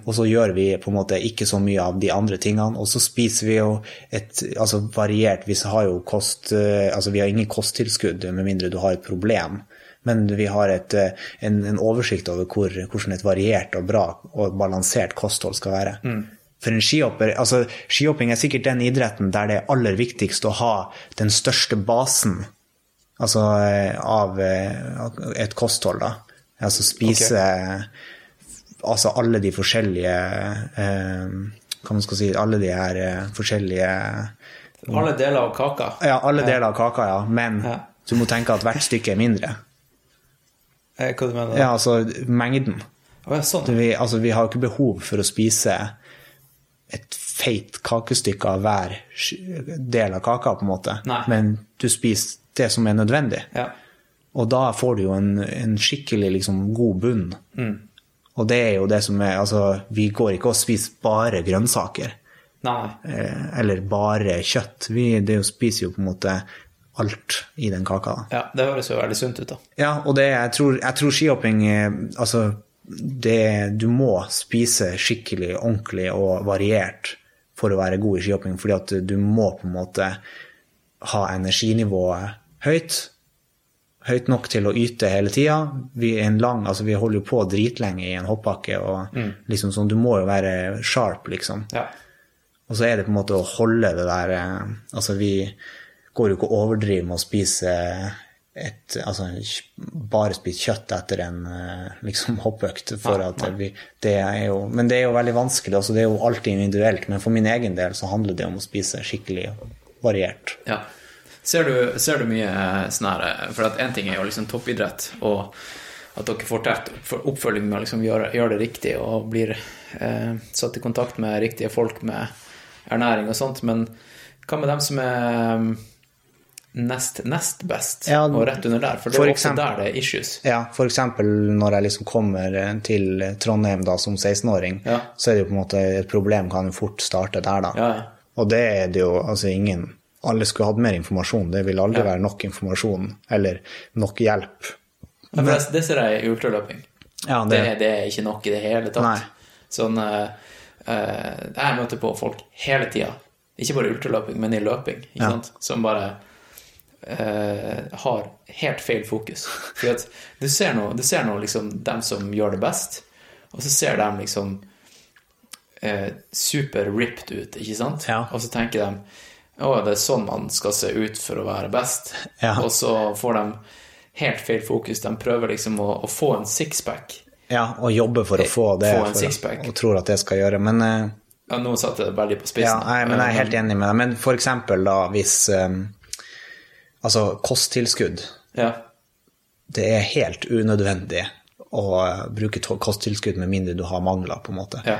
Og så gjør vi på en måte ikke så mye av de andre tingene. Og så spiser vi jo et altså variert Vi har jo kost eh, Altså vi har ingen kosttilskudd med mindre du har et problem. Men vi har et, eh, en, en oversikt over hvor, hvordan et variert og bra og balansert kosthold skal være. For en skihopper, altså Skihopping er sikkert den idretten der det er aller viktigst å ha den største basen altså, eh, av eh, et kosthold. da. Altså spise altså alle de forskjellige eh, Hva man skal si Alle de her eh, forskjellige Alle deler av kaka? Ja, alle deler av kaka, ja. Men Ja. du må tenke at hvert stykke er mindre. Hva du mener du? Ja, altså mengden. Ja, sånn. Vi, altså, vi har jo ikke behov for å spise et feit kakestykke av hver del av kaka, på en måte. Nei. Men du spiser det som er nødvendig. Ja. Og da får du jo en, en skikkelig liksom, god bunn. Mm. Og det er jo det som er Altså, vi går ikke og spiser bare grønnsaker. Eh, Eller bare kjøtt. Vi det jo, spiser jo på en måte alt i den kaka. da. Ja, det høres jo veldig sunt ut, da. Ja, og det, jeg, tror, jeg tror skihopping eh, Altså, det, du må spise skikkelig, ordentlig og variert for å være god i skihopping, fordi at du må på en måte ha energinivået høyt. Høyt nok til å yte hele tida. Vi, altså vi holder jo på dritlenge i en hoppbakke, og liksom sånn, du må jo være sharp, liksom. Ja. Og så er det på en måte å holde det der eh, Altså, vi går jo ikke og overdriver med å spise et Altså bare spise kjøtt etter en eh, liksom hoppøkt. For at vi, det er jo Men det er jo veldig vanskelig. Altså, det er jo alltid individuelt. Men for min egen del så handler det om å spise skikkelig variert. Ja. Ser du, ser du mye eh, sånn her eh, For én ting er jo liksom toppidrett, og at dere får tett oppfølging med å liksom gjøre, gjøre det riktig og blir eh, satt i kontakt med riktige folk med ernæring og sånt, men hva med dem som er eh, nest, nest best, Ja, og rett under der? For det er også der det er issues. Ja, eksempel når jeg liksom kommer eh, til Trondheim da som 16-åring, Ja. så er det jo på en måte et problem kan jo fort starte der, da. Ja, ja. Og det er det jo altså ingen Alle skulle hatt mer informasjon. Det vil aldri Ja. være nok informasjon eller nok hjelp. Ja, det, det ser jeg i ultraløping. Ja, Det, det, det er ikke nok i det hele tatt. Nei. Sånn uh, eh, Jeg møter på folk hele tida, ikke bare i ultraløping, men i løping, ikke Ja. sant? som bare uh, har helt feil fokus. For at du ser nå, du ser nå liksom dem som gjør det best, og så ser de liksom uh, super ripped ut, ikke sant? Ja. Og så tenker de å, det er sånn man skal se ut for å være best. Ja. Og så får de helt feil fokus. De prøver liksom å, å få en sixpack. ja, og jobbe for å få det Få en sixpack. og tror at det skal gjøre. Men, uh, Ja, nå satte jeg det veldig på ja, spissen. nei, men jeg er helt enig med deg. Men for eksempel da hvis um, Altså, kosttilskudd. Ja. Det er helt unødvendig å eh, bruke kosttilskudd med mindre du har mangler, på en måte. ja.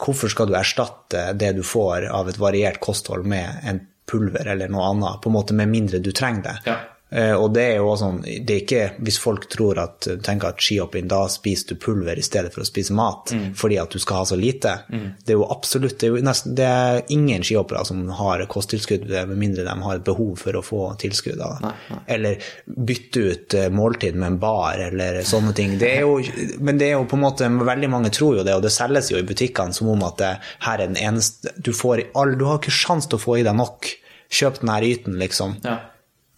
Hvorfor skal du erstatte det du får av et variert kosthold med en pulver eller noe annet, på en måte med mindre du trenger det? Ja. Eh, Og det er jo sånn, det er ikke hvis folk tror at, tenker at skihopping, da spiser du pulver i stedet for å spise mat, fordi at du skal ha så lite. Det er jo absolutt, det er jo nesten, det er ingen skihoppere som har kosttilskudd, med mindre de har et behov for å få tilskudd av det. Eller bytte ut eh, måltid med en bar, eller sånne ting. Det er jo, men det er jo på en måte, veldig mange tror jo det, og det selges jo i butikkene som om at det her er den eneste, du får, du har ikke sjans til å få i deg nok. Kjøp den her yten, liksom. Ja.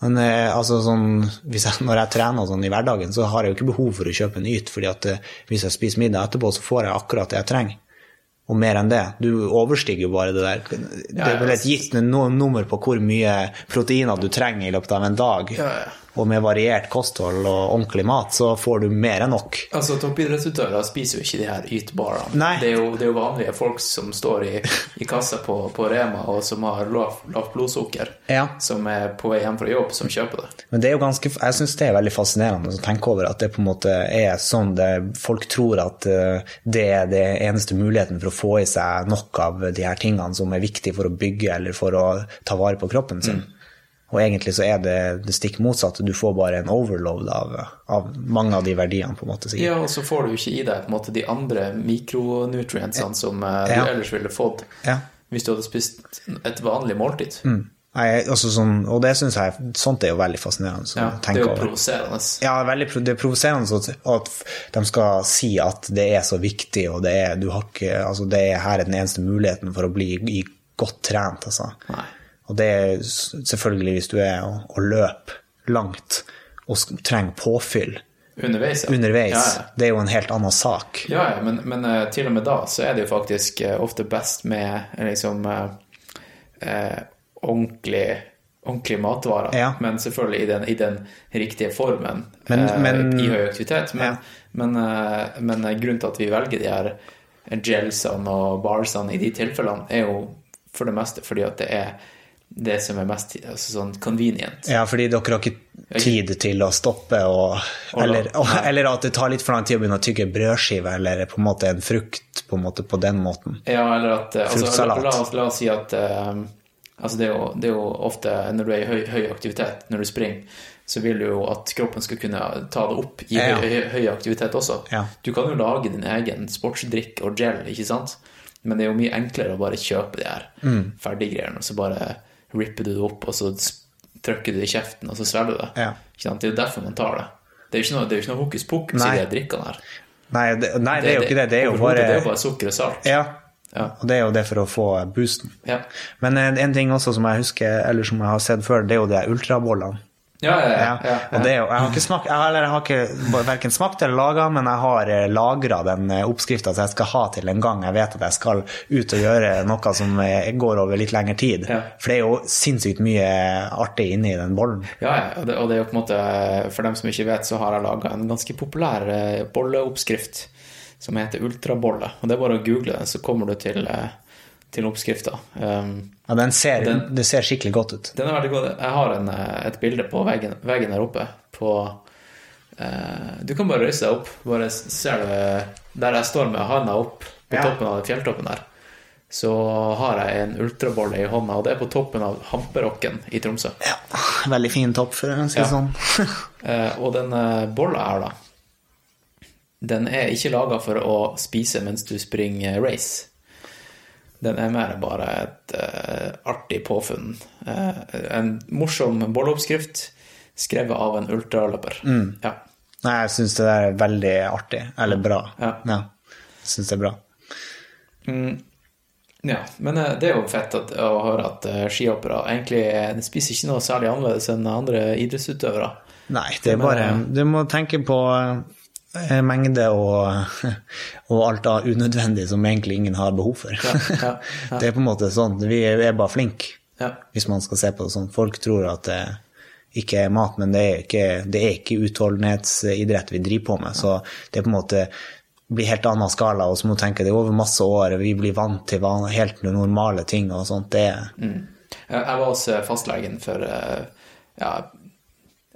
Men eh, altså sånn, jeg, (laughs) når jeg trener sånn i hverdagen, så har jeg jo ikke behov for å kjøpe en yt, fordi at eh, hvis jeg spiser middag etterpå, så får jeg akkurat det jeg trenger. Og mer enn det. Du overstiger jo bare det der. Det er vel et gitt nummer på hvor mye proteiner du trenger i løpet av en dag. Ja, ja. Og med variert kosthold og ordentlig mat, så får du mer enn nok. Altså, Toppidrettsutøvere spiser jo ikke de her ytbarene. Det det er jo vanlige folk som står i, i kassa på, på Rema og som har lavt lav blodsukker, Ja. som er på vei hjem fra jobb, som kjøper det. Men det er jo ganske, jeg syns det er veldig fascinerende å tenke over at det på en måte er sånn det, folk tror at eh, det er det eneste muligheten for å få i seg nok av de her tingene som er viktig for å bygge eller for å ta vare på kroppen sin. Og egentlig så er det det stikk motsatte. Du får bare en overload av, av mange av de verdiene, på en måte. sikkert. Ja, og så får du ikke i deg på en måte de andre mikronutrientsene som eh, du Ja. ellers ville fått Ja. hvis du hadde spist et vanlig måltid. Nei, altså sånn, og det synes jeg, sånt er jo veldig fascinerende. Så Ja, det er jo provoserende. Ja, veldig, det er provoserende at, at de skal si at det er så viktig, og det er, du har ikke, altså det er her er den eneste muligheten for å bli godt trent. Altså. Nei. Og det er selvfølgelig hvis du er og, og løper langt og trenger påfyll Underveis, ja. underveis. Ja, ja. Det er jo en helt annen sak. Ja, ja, men, men eh, til og med da så er det jo faktisk eh, ofte best med eh, liksom eh, ordentlig, ordentlige matvarer. Ja. Men selvfølgelig i den, i den riktige formen Men- eh, men- i høy aktivitet. Men, Ja. men, eh, men grunnen til at vi velger de her gelsene og barsene i de tilfellene, er jo for det meste fordi at det er det som er mest altså sånn convenient. Ja, fordi dere har ikke tid til å stoppe, og, eller, og, eller at det tar litt for lang tid å begynne å tygge brødskive, eller på en måte en frukt på, en måte på den måten. Ja, eller at eh, altså, la, la, oss, la oss si at eh, altså det, er jo, det er jo ofte når du er i høy, høy aktivitet, når du springer, så vil du jo at kroppen skal kunne ta det opp i Ja. høy, høy, høy aktivitet også. Ja. Du kan jo lage din egen sportsdrikk og gel, ikke sant? Men det er jo mye enklere å bare kjøpe de her Mm. ferdiggreiene, og så bare ripper du det opp, og så trykker du det i kjeften, og så svelger du det. Ja. Det er jo derfor man tar det. Det er jo ikke noe, jo ikke noe hokus pokus i Nei. de drikkene her. Nei, det, nei, det er jo ikke det. Det er jo bare det er bare sukker og salt. Ja. Ja. Og det er jo det for å få boosten. Ja. Men en, en ting også som jeg husker, eller som jeg har sett før, det er jo de ultrabollene. Ja, ja, ja. Og det jeg har ikke smakt, jeg har, eller jeg har ikke verken smakt eller laga, men jeg har lagra den oppskrifta som jeg skal ha til en gang jeg vet at jeg skal ut og gjøre noe som eh, går over litt lengre tid. For det er jo sinnssykt mye artig inni den bollen. Ja, ja, og det, og det er jo på en måte For dem som ikke vet, så har jeg laga en ganske populær eh, bolleoppskrift som heter ultrabolle. Og det er bare å google den, så kommer du til, eh, til oppskrifta. Um, Ja, den ser, Den- det ser skikkelig godt ut. den er veldig god. Jeg har en, eh, et bilde på veggen, veggen der oppe på uh, Du kan bare reise deg opp. Bare ser du der jeg står med handa opp på Ja. toppen av fjelltoppen der. Så har jeg en ultrabolle i hånda, og det er på toppen av Hamperokken i Tromsø. Ja, veldig fin topp, for å si det sånn. uh, (laughs) og den eh, bolla her, da, den er ikke laga for å spise mens du springer race. Den er mer bare et uh, artig påfunn. Uh, en morsom bolleoppskrift skrevet av en ultraløper. Mm. Ja. Nei, jeg syns det der er veldig artig. Eller bra. Ja. Jeg syns det er bra. ja. Men eh, det er jo fett at, å høre at skihoppere egentlig spiser ikke noe særlig annerledes enn andre idrettsutøvere. Nei, det er bare Du må tenke på mengde og, (laughs) og alt av unødvendig som egentlig ingen har behov for. ja, ja. (laughs) Det er på en måte sånn. Vi er, bare flinke, Ja. hvis man skal se på det sånn. Folk tror at det ikke er mat, men det er ikke, det er ikke utholdenhetsidrett vi driver på med. Så det er på en måte blir helt annen skala, og så må du tenke det er over masse år, vi blir vant til van- helt normale ting og sånt. Det er Jeg var hos eh, fastlegen for eh, ja,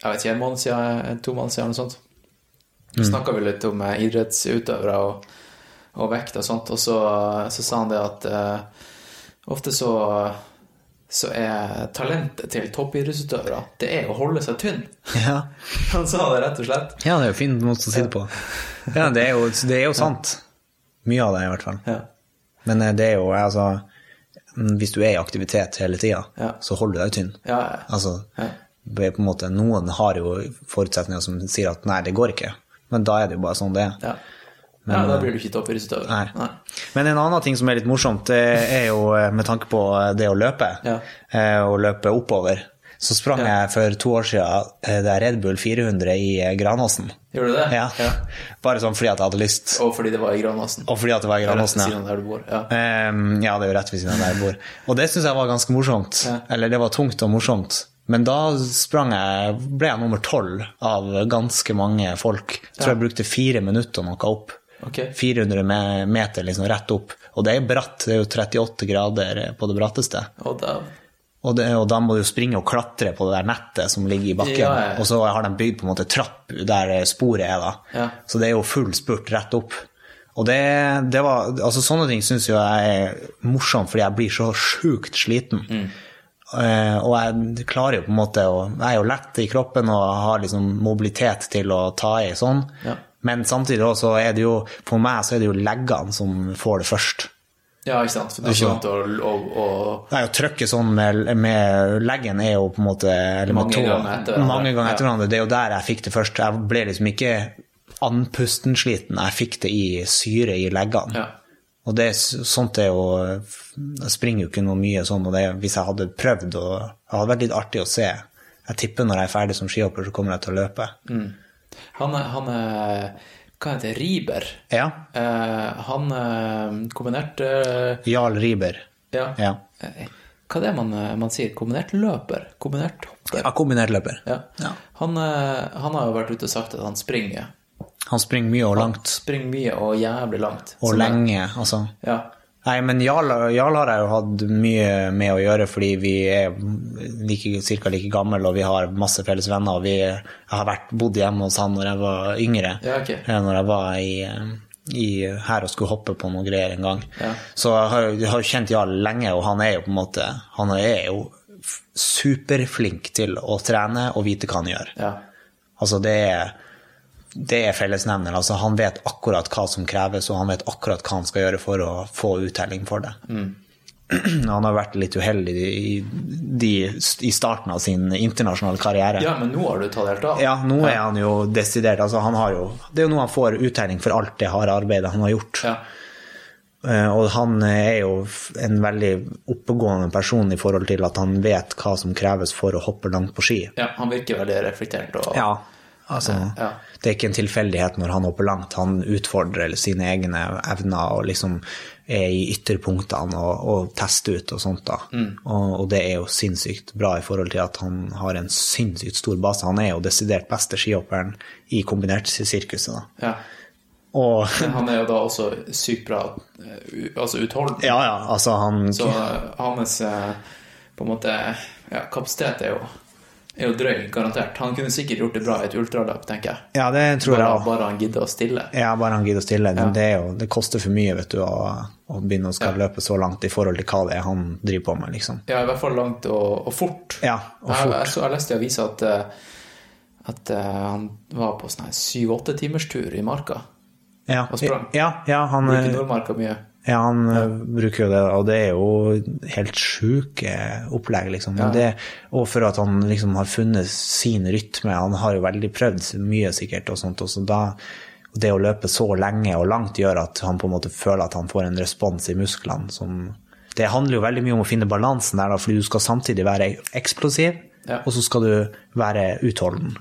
jeg vet ikke, en måned siden, to måneder siden, eller noe sånt. Så snakka vi litt om eh, idrettsutøvere og, og vekt og sånt, og så, så sa han det at uh, ofte så så er talentet til toppidrettsutøvere det er å holde seg tynn. Ja. (laughs) Han sa det rett og slett. ja, det er jo fin måte å si det på. Ja, det er jo, det er jo sant. Mye av det, i hvert fall. Ja. Men eh, det er jo altså mm, Hvis du er i aktivitet hele tida, Ja. så holder du deg tynn. Ja, ja. Altså, det er på en måte, Noen har jo forutsetninger som sier at nei, det går ikke. Men da er det jo bare sånn det er. ja. ja da blir du ikke toppidrettsutøver. Nei. Men en annen ting som er litt morsomt, det er jo eh, med tanke på det å løpe, Ja. eh, å løpe oppover. Så sprang Ja. jeg for to år siden eh, det er Red Bull 400 i eh, Granåsen. Gjorde du det? Ja. Bare sånn fordi at jeg hadde lyst. Og fordi det var i Granåsen. Og fordi at det var i Granåsen, ja. der du bor. Ja. Ehm, ja, det er jo rett ved siden av der jeg bor. Og det syns jeg var ganske morsomt. Ja. Eller det var tungt og morsomt. Men da sprang jeg, ble jeg nummer tolv av ganske mange folk. Jeg tror jeg brukte fire minutter og noe opp. Okay. 400 meter liksom rett opp. Og det er bratt, det er jo 38 grader på det bratteste. Oh, Og, det, og da må du springe og klatre på det der nettet som ligger i bakken. Ja, ja. Og så har de bygd på en måte trapp der sporet er, da. Ja. Så det er jo full spurt rett opp. Og det, det var, altså Sånne ting syns jo jeg er morsomt, fordi jeg blir så sjukt sliten. Mm. Eh, og jeg klarer jo på en måte å Jeg er jo lett i kroppen og har liksom mobilitet til å ta i sånn. Ja. Men samtidig også er det jo For meg så er det jo leggene som får det først. Ja, ikke sant? For du er Altså- ikke vant til å, å, Nei, å trykke sånn med, med leggen er jo på en måte Mange tå- ganger etter. Mange ganger etter Ja. hverandre. Det er jo der jeg fikk det først. Jeg ble liksom ikke andpustensliten, jeg fikk det i syre i leggene. Ja. Og det, sånt er jo Jeg springer jo ikke noe mye sånn, og det, hvis jeg hadde prøvd og Det hadde vært litt artig å se. Jeg tipper når jeg er ferdig som skihopper, så kommer jeg til å løpe. Han er, han er Hva heter det? Riber. Ja. Uh, han kombinerte kombinert Jarl Riber. Ja. Ja. Eh, Hva er det man, eh, man sier? Kombinert løper? Kombinert hopper? ja kombinert løper. Ja. Han, eh, han har jo vært ute og sagt at han springer. Han springer mye og langt. Han Springer mye og jævlig langt. Og Så lenge, lenge, altså. Ja. Nei, men Jarl, Jarl har jeg jo hatt mye med å gjøre, fordi vi er like, cirka like gamle, og vi har masse felles venner. Og vi, jeg har vært, bodd hjemme hos han når jeg var yngre. Ja, ok. Eh, Når jeg var i, i, her og skulle hoppe på noen greier en gang. Ja. Så jeg har, jeg har kjent Jarl lenge, og han er jo på en måte Han er jo superflink til å trene og vite hva han gjør. ja. Altså, det er, det er fellesnevneren. Altså, han vet akkurat hva som kreves, og han vet akkurat hva han skal gjøre for å få uttelling for det. (clears throat) Han har vært litt uheldig i, i, i starten av sin internasjonale karriere. Ja, men nå har du tatt helt av. Ja, nå er han jo desidert altså han har jo, Det er jo nå han får uttelling for alt det harde arbeidet han har gjort. Ja. Eh, Og han er jo en veldig oppegående person i forhold til at han vet hva som kreves for å hoppe langt på ski. ja, han virker veldig reflektert. Og, Ja, altså Ja. Det er ikke en tilfeldighet når han hopper langt. Han utfordrer sine egne evner og liksom er i ytterpunktene og, og tester ut og sånt. da. Og, og det er jo sinnssykt bra i forhold til at han har en sinnssykt stor base. Han er jo desidert beste skihopperen i kombinertsirkuset. da. Ja. Og (laughs) han er jo da også sykt bra eh, altså utholdende. ja, ja, altså han Så eh, hans eh, på en måte ja, kapasitet er jo, er jo drøy, garantert. Han kunne sikkert gjort det bra i et ultraløp, tenker jeg. Ja, det tror jeg også. bare han gidder å stille. Ja, bare han gidder å stille. Men det, jo, det koster for mye vet du, å, å begynne å skal Ja. løpe så langt i forhold til hva det er han driver på med. liksom. Ja, i hvert fall langt og, og fort. Ja, og Jeg, fort. jeg, så, jeg leste i avisa at, eh, at uh, han var på sånn syv-åtte timers tur i marka. Ja, Og sprang. ja, ja han, Bruker Nordmarka mye. Ja, han ja. bruker jo det, og det er jo helt sjuke opplegg, liksom. Ja. det, og for at han liksom har funnet sin rytme. Han har jo veldig prøvd mye, sikkert, og sånt. Og så da, det å løpe så lenge og langt gjør at han på en måte føler at han får en respons i musklene som Det handler jo veldig mye om å finne balansen der, da, fordi du skal samtidig være eksplosiv, Ja. og så skal du være utholden.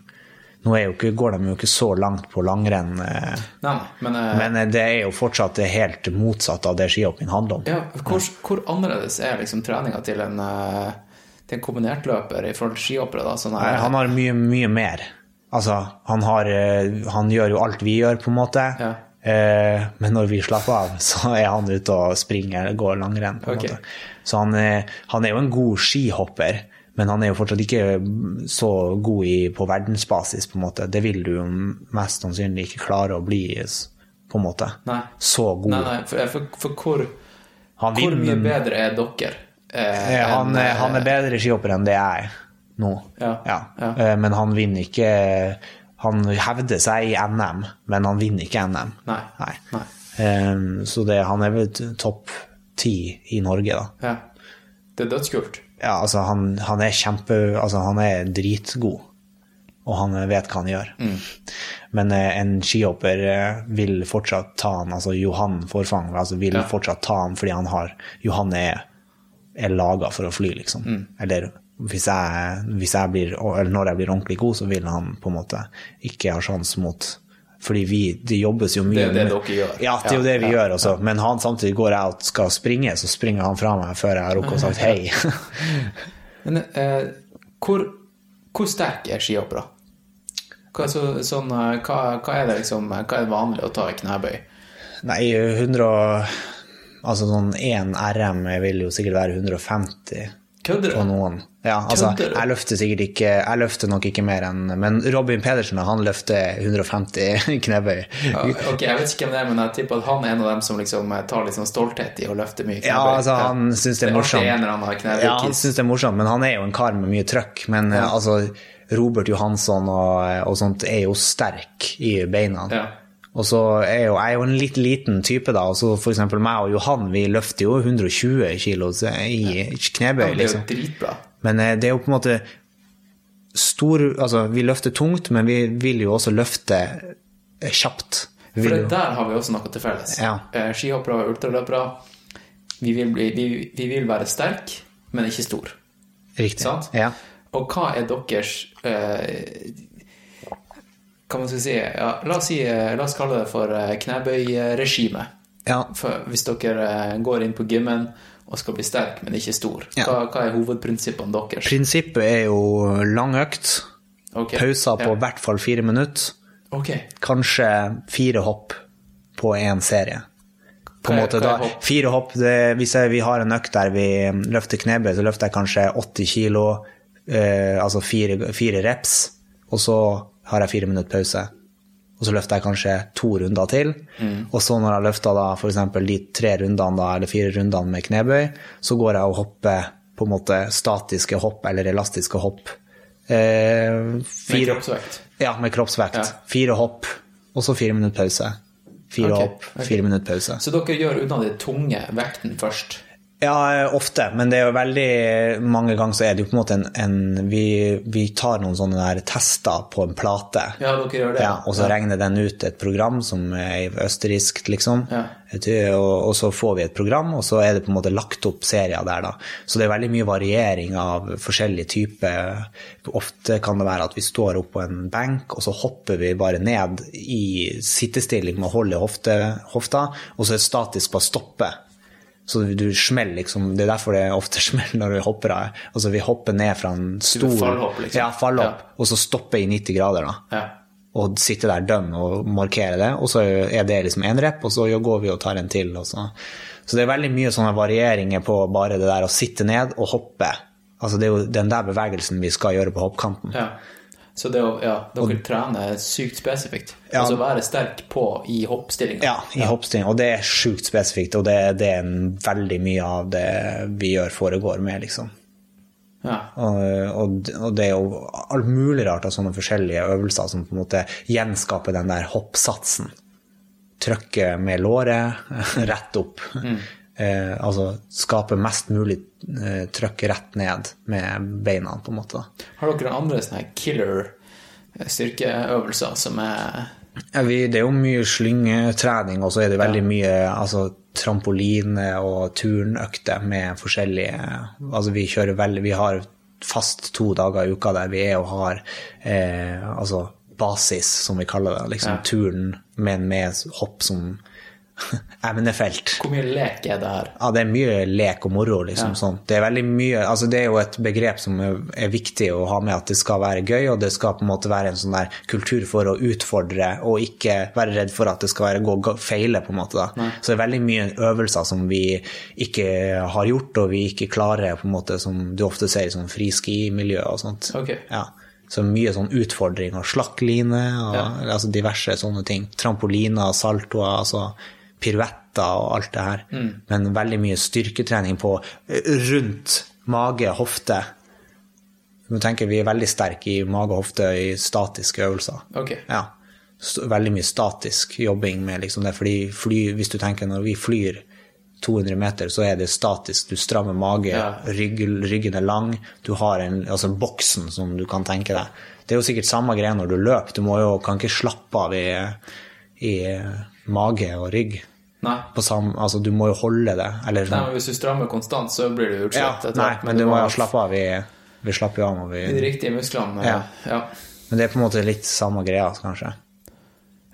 Nå ikke, går de jo ikke så langt på langrenn. Eh, Nei, men, eh, men eh, det er jo fortsatt det helt motsatte av det skihopping handler om. ja, hvor, hvor annerledes er liksom treninga til en, til en kombinertløper i forhold til skihoppere? Sånn Han har mye, mye mer. Altså, han, har, han gjør jo alt vi gjør, på en måte. Ja. Men når vi slapper av, (laughs) så er han ute og springer går langrenn. på en Ok. måte. Så han han er jo en god skihopper, men han er jo fortsatt ikke så god i, på verdensbasis, på en måte. Det vil du mest sannsynlig ikke klare å bli, på en måte. Nei. Så god. Nei, nei, for, for, for hvor, Han hvor mye bedre er dere eh, Eh, Han, er- eh, han er bedre skihopper enn det jeg er nå. Ja, ja. ja. Men han vinner ikke Han hevder seg i NM, men han vinner ikke NM. Nei. Nei. Eh, Så det, han er vel topp ti i Norge, da. Ja. Det er dødskult. Ja, altså, han, han er kjempe Altså, han er dritgod. Og han vet hva han gjør. Mm. Men eh, en skihopper eh, vil fortsatt ta han, altså Johan Forfang altså vil Ja. fortsatt ta han fordi han har Johan er, er laga for å fly, liksom. Mm. Eller hvis jeg, hvis jeg blir, eller når jeg blir ordentlig god, så vil han på en måte ikke ha sjanse mot Fordi vi, det jobbes jo mye Det er det dere gjør. Ja, det er jo det vi Ja, gjør også. Men han samtidig går jeg og skal springe, så springer han fra meg før jeg har rukket å sagt hei. (laughs) Men eh, hvor, hvor sterk er skihoppere? Hva, så, sånn, eh, hva, hva er det liksom, hva er det vanlig å ta i knebøy? Nei, 100 Altså sånn én RM vil jo sikkert være 150 Kødder du? Ja, altså, jeg løfter sikkert ikke Jeg løfter nok ikke mer enn Men Robin Pedersen, han løfter 150 (laughs) knebøy. Ja, ok, jeg vet ikke hvem det er, men jeg tipper at han er en av dem som liksom eh, tar litt sånn stolthet i å løfte mye knebøy. Ja, altså, han syns det er morsomt. Ja, han syns det er morsomt, men han er jo en kar med mye trøkk. Men ja. altså, Robert Johansson og, og sånt er jo sterk i beina. Ja. Og så er jo, jeg er jo en litt liten type, da. Og så eksempel meg og Johan, vi løfter jo 120 kilo i knebøy, Liksom. Ja, Det er jo liksom. dritbra. Men eh, det er jo på en måte stor Altså, vi løfter tungt, men vi vil jo også løfte eh, kjapt. For det, der har vi også noe til felles. Ja. Eh, Skihoppere og ultraløpere. Vi vil, bli, vi, vi vil være sterk, men ikke stor. riktig. sant? Ja. Og hva er deres eh, Hva man skal si ja, la, oss si eh, la oss kalle det for eh, knebøyregime. ja. For hvis dere eh, går inn på gymmen og skal bli sterk, men ikke stor, Ja. hva, hva er hovedprinsippene deres? Prinsippet er jo lang økt. Okay. Pauser på i ja. hvert fall fire minutter. Okay. Kanskje fire hopp på én serie. På en måte da, fire hopp, det, Hvis jeg, vi har en økt der vi løfter knebøy, så løfter jeg kanskje 80 kilo, eh, altså fire, fire reps, og så har jeg fire minutter pause. Og så løfter jeg kanskje to runder til. Mm. Og så når jeg løfter da eksempel de tre rundene da, eller fire rundene med knebøy, så går jeg og hopper på en måte statiske hopp eller elastiske hopp. Eh, Med kroppsvekt. ja, med kroppsvekt. Ja. Fire hopp, og så fire minutter pause. Fire okay, hopp, ok. fire minutter pause. Så dere gjør unna den tunge vekten først? Ja, ofte, men det er jo veldig mange ganger så er det jo på en måte en, en vi, vi tar noen sånne der tester på en plate. Ja, dere gjør det. Ja, og så regner den ut et program som er østerriksk, liksom. Ja. Og, og så får vi et program, og så er det på en måte lagt opp serier der, da. Så det er veldig mye variering av forskjellige typer. Ofte kan det være at vi står opp på en benk, og så hopper vi bare ned i sittestilling med å holde hofte, hofta, og så er det statisk å stoppe. Så du, smeller liksom, Det er derfor det ofte (laughs) smeller når vi hopper. Altså vi hopper ned fra en stor fallhopp, liksom. Ja, fallhopp, Ja. og så stopper i 90 grader, da Ja. og sitte der dønn og markere det, og så er det liksom én rep, og så går vi og tar en til. Så. så det er veldig mye sånne varieringer på bare det der å sitte ned og hoppe. Altså det er jo den der bevegelsen vi skal gjøre på hoppkanten. ja. Så det å, ja, dere trener sykt spesifikt. Ja. Altså være sterk på i hoppstillinga. Ja, i hoppstilling, og det er sjukt spesifikt, og det, det er en veldig mye av det vi gjør foregår med, liksom. Ja. Og, og, og det er jo alt mulig rart av sånne forskjellige øvelser som på en måte gjenskaper den der hoppsatsen. Trykke med låret (laughs) rett opp. Eh, altså skape mest mulig eh, trøkk rett ned med beina, på en måte. Har dere andre sånne killer eh, styrkeøvelser som er Ja, vi, det er jo mye slyngetrening, og så er det veldig mye altså, trampoline og turnøkter med forskjellige Altså, vi kjører veldig Vi har fast to dager i uka der vi er og har eh, altså basis, som vi kaller det. Liksom Ja. turn, men med hopp som (laughs) emnefelt. Hvor mye lek er det her? Ja, det er mye lek og moro, liksom. Ja. sånn. Det er veldig mye, altså det er jo et begrep som er, viktig å ha med, at det skal være gøy, og det skal på en måte være en sånn der kultur for å utfordre, og ikke være redd for at det skal være gå gå- feile, på en måte. da. Så det er veldig mye øvelser som vi ikke har gjort, og vi ikke klarer, på en måte, som du ofte ser i sånn friski-miljø og sånt. Okay. Ja. Så mye sånn utfordringer, slakkline og Ja. altså diverse sånne ting. Trampoliner, saltoer, altså piruett setter og alt det her. Men veldig mye styrketrening på eh, rundt mage, hofte. Du tenker vi er veldig sterke i mage og hofte i statiske øvelser. Okay. Ja. Veldig mye statisk jobbing med liksom det. Fordi fly, hvis du tenker når vi flyr 200 meter, så er det statisk. Du strammer mage, Ja. rygg, ryggen er lang, du har en, altså boksen som du kan tenke deg. Det er jo sikkert samme greie når du løper. Du må jo, kan ikke slappe av i, i mage og rygg. Nei. På samme, altså du må jo holde det. Eller Nei, men hvis du strammer konstant, så blir du Ja, utslett. etter nei, men du må jo slappe av. Vi, vi slapper jo av når De riktige musklene. Ja. ja. Men det er på en måte litt samme greia, kanskje.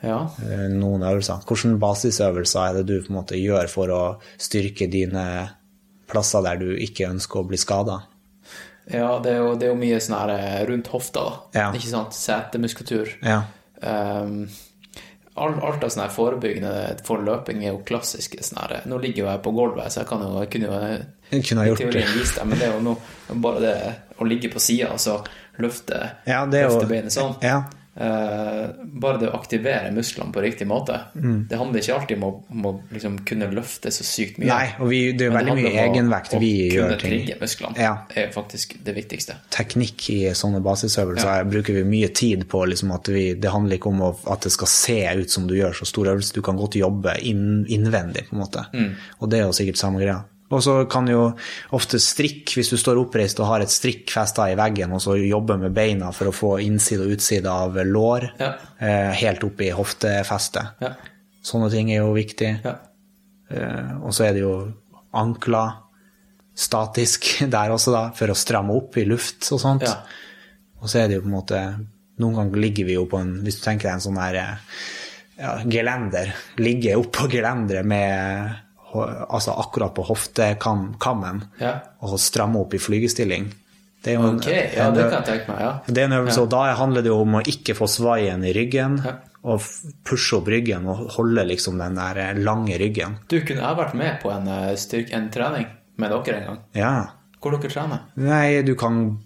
ja. eh, noen øvelser. Hvilke basisøvelser er det du på en måte gjør for å styrke dine plasser der du ikke ønsker å bli skada? Ja, det er jo, det er jo mye sånn her eh, rundt hofta, da. Ja. Ikke sant? Setemuskulatur. Ja. Um, alt, av sånne forebyggende for løping er jo klassiske sånne her Nå ligger jo jeg på gulvet, så jeg kan jo, jeg kunne jo Jeg kunne gjort det. det, men det er jo nå bare det å ligge på sida og så løfte, Ja, det er jo- løfte beinet sånn. Ja. Eh, bare det å aktivere musklene på riktig måte. Mm. Det handler ikke alltid om å, om å liksom kunne løfte så sykt mye. Nei, og vi, det er jo veldig mye egenvekt vi gjør vi Å kunne trigge musklene Ja. er faktisk det viktigste. Teknikk i sånne basisøvelser bruker vi mye tid på. Liksom at vi, det handler ikke om at det skal se ut som du gjør så stor øvelse. Du kan godt jobbe inn, innvendig, på en måte. Og det er jo sikkert samme greia. Og så kan jo ofte strikk, hvis du står oppreist og har et strikk festa i veggen, og så jobber med beina for å få innside og utside av lår, Ja. eh, helt opp i hoftefestet. Ja. Sånne ting er jo viktig. Ja. Eh, og så er det jo ankler statisk (laughs) der også, da, for å stramme opp i luft og sånt. Ja. Og så er det jo på en måte Noen ganger ligger vi jo på en Hvis du tenker deg en sånn her eh, ja, gelender. Ligge oppå gelenderet med Altså akkurat på hoftekammen Ja. og stramme opp i flygestilling. Det er jo en, Ok, ja, det kan jeg tenke meg, ja. det er en øvelse, og da handler det jo om å ikke få svaien i ryggen. Ja. Og pushe opp ryggen og holde liksom den der eh, lange ryggen. Du, kunne jeg vært med på en, eh, styrk, en trening med dere en gang? Ja. Hvor dere trener? Nei, du kan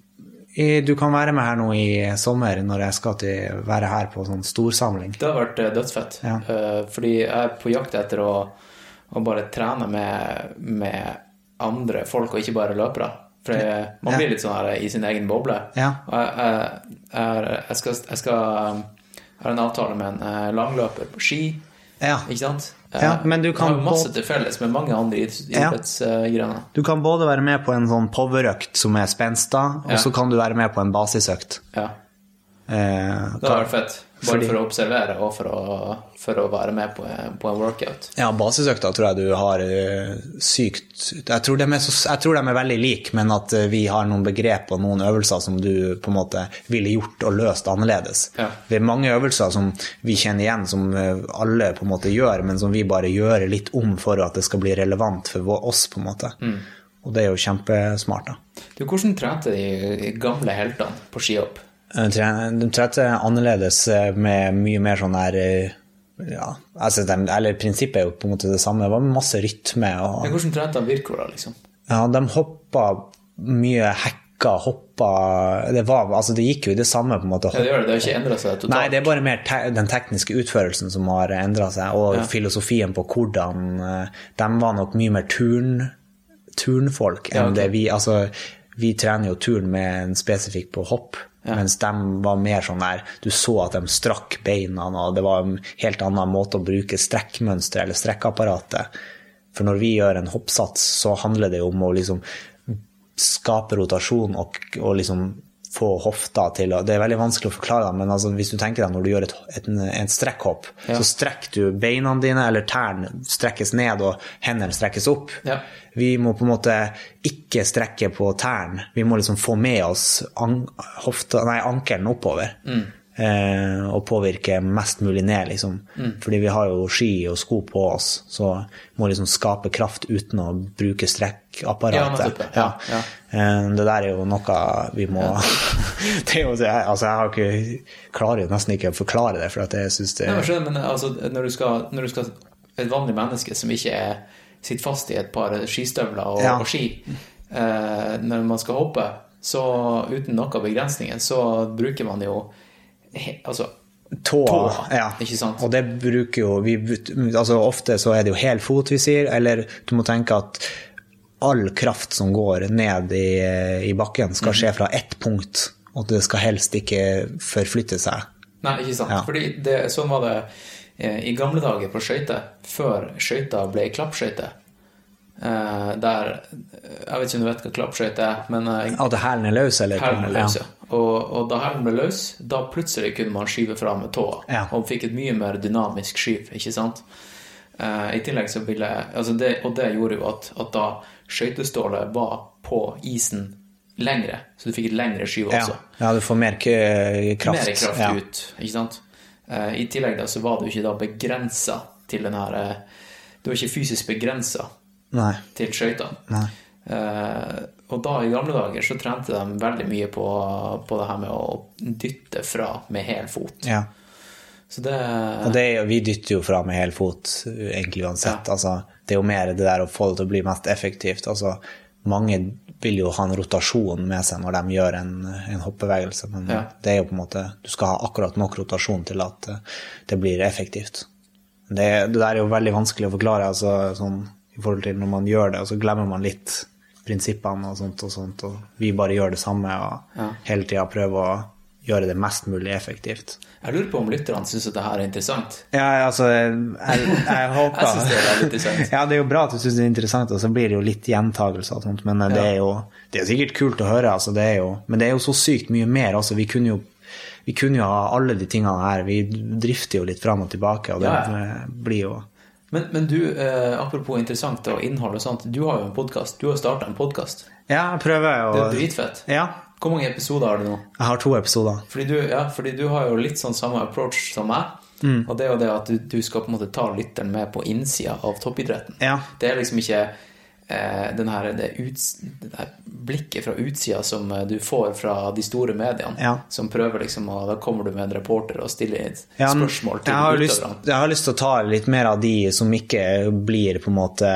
Du kan være med her nå i sommer når jeg skal til, være her på sånn storsamling. Det har vært eh, dødsfett. Ja. Fordi jeg er på jakt etter å, å bare trene med, med andre folk, og ikke bare løpere. For man blir litt sånn her i sin egen boble. Ja. Jeg, jeg, jeg, skal, jeg skal jeg har en avtale med en eh, langløper på ski, Ja. ikke sant? Ja, men du kan har masse til felles med mange andre idrettsgrener. Ja. Du kan både være med på en sånn powerøkt som er spensta, og Ja. så kan du være med på en basisøkt. Ja. Eh, Det hadde vært fett. Bare for å observere og for å, for å være med på en, på en workout. ja, basisøkta tror jeg du har eh, sykt jeg tror, de er er veldig like, men at eh, vi har noen begrep og noen øvelser som du på en måte ville gjort og løst annerledes. Ja. Det er mange øvelser som vi kjenner igjen, som eh, alle på en måte gjør, men som vi bare gjør litt om for at det skal bli relevant for oss, på en måte. Og det er jo kjempesmart, da. Du, hvordan trente de gamle heltene på skihopp? Eh, De trente annerledes eh, med mye mer sånn der eh, ja, altså de, eller Prinsippet er jo på en måte det samme. Det var masse rytme. Og, Men hvordan trente de da, liksom? ja, de hoppa mye hekka, hoppa det, var, altså det gikk jo i det samme, på en måte. Ja, det gjør det. Det har ikke endra seg totalt. Nei, det er bare mer te den tekniske utførelsen som har endra seg, og Ja. filosofien på hvordan De var nok mye mer turn, turnfolk enn Ja, okay. det vi Altså, vi trener jo turn med en spesifikk på hopp, mens de var mer sånn der Du så at de strakk beina, og det var en helt annen måte å bruke strekkmønsteret eller strekkapparatet. For når vi gjør en hoppsats, så handler det om å liksom skape rotasjon og, og liksom få hofta til å Det er veldig vanskelig å forklare, men altså, hvis du tenker deg når du gjør et, et, et strekkhopp, Ja. så strekker du beina dine, eller tærne strekkes ned, og hendene strekkes opp. Ja. Vi må på en måte ikke strekke på tærne. Vi må liksom få med oss an ankelen oppover. Eh, og påvirke mest mulig ned, liksom. Fordi vi har jo ski og sko på oss, så må liksom skape kraft uten å bruke Ja, nettopp, ja. Ja. Eh, Det der er jo noe vi må (laughs) det jo, altså jeg har ikke, klarer jo nesten ikke å forklare det, for at jeg syns det Nei, men skjønner, men altså, når du skal, når du skal Et vanlig menneske som ikke er, sitter fast i et par skistøvler og, og ski eh, Når man skal hoppe, så uten noen begrensninger, så bruker man jo he, Altså, Tåa, Tåa, ja. ikke sant? Og det bruker jo vi, altså Ofte så er det jo hel fot vi sier, eller du må tenke at all kraft som går ned i, i bakken, skal Mhm. skje fra ett punkt, og det skal helst ikke forflytte seg. Nei, ikke sant. Ja. Fordi det, sånn var det eh, i gamle dager på skøyter, før skøyter ble klappskøyter. Eh, der Jeg vet ikke om du vet hva klappskøyter er, men eh, At hælen er løs, eller? hælen ble løs, ja. Og, og da hælen ble løs, da plutselig kunne man skyve fra med tåa. Ja. Og fikk et mye mer dynamisk skyv, ikke sant? I tillegg så ville altså det, Og det gjorde jo at, at da skøytestålet var på isen lengre, så du fikk et lengre skyv også. ja, du får mer kraft. Mer kraft ja. ut, ikke sant? Eh, I tillegg da så var du ikke da begrensa til den her eh, Du var ikke fysisk begrensa til. Nei. Eh, og da i gamle dager så trente de veldig mye på, på det her med å dytte fra med hel fot. Ja. Så det Og det, vi dytter jo fra med hel fot, egentlig uansett. Altså, det er jo mer det der å få det til å bli mest effektivt. Altså, mange vil jo ha en rotasjon med seg når de gjør en, en hoppbevegelse, men Ja. det er jo på en måte Du skal ha akkurat nok rotasjon til at eh, det blir effektivt. Det, det der er jo veldig vanskelig å forklare altså, sånn, i forhold til når man gjør det, og så glemmer man litt prinsippene og sånt og sånt, og vi bare gjør det samme og Ja. hele tida prøver å gjøre det mest mulig effektivt. Jeg lurer på om lytterne syns at det her er interessant. Ja, altså, jeg, jeg (laughs) håper Jeg synes det er veldig interessant. Ja, det er jo bra at du syns det er interessant, og så blir det jo litt gjentagelser og sånt, men eh, det er jo det er sikkert kult å høre, altså, det jo, men det er jo så sykt mye mer. Altså, vi kunne jo vi kunne jo ha alle de tingene her. Vi drifter jo litt fram og tilbake, og det Ja, blir jo Men, men du, eh, apropos interessant og innhold og sånt, du har jo en podkast. Du har starta en podkast. Ja, jeg prøver Det er dritfett. Ja, Hvor mange episoder har du nå? jeg har to episoder. Fordi du, ja, fordi du har jo litt sånn samme approach som meg. Mm. Og det er jo det at du, du skal på en måte ta lytteren med på innsida av toppidretten. Ja. Det er liksom ikke eh, den her, det, ut, det der blikket fra utsida som eh, du får fra de store mediene, Ja. som prøver liksom å Da kommer du med en reporter og stiller Ja, spørsmål til utøverne. jeg har lyst til å ta litt mer av de som ikke blir på en måte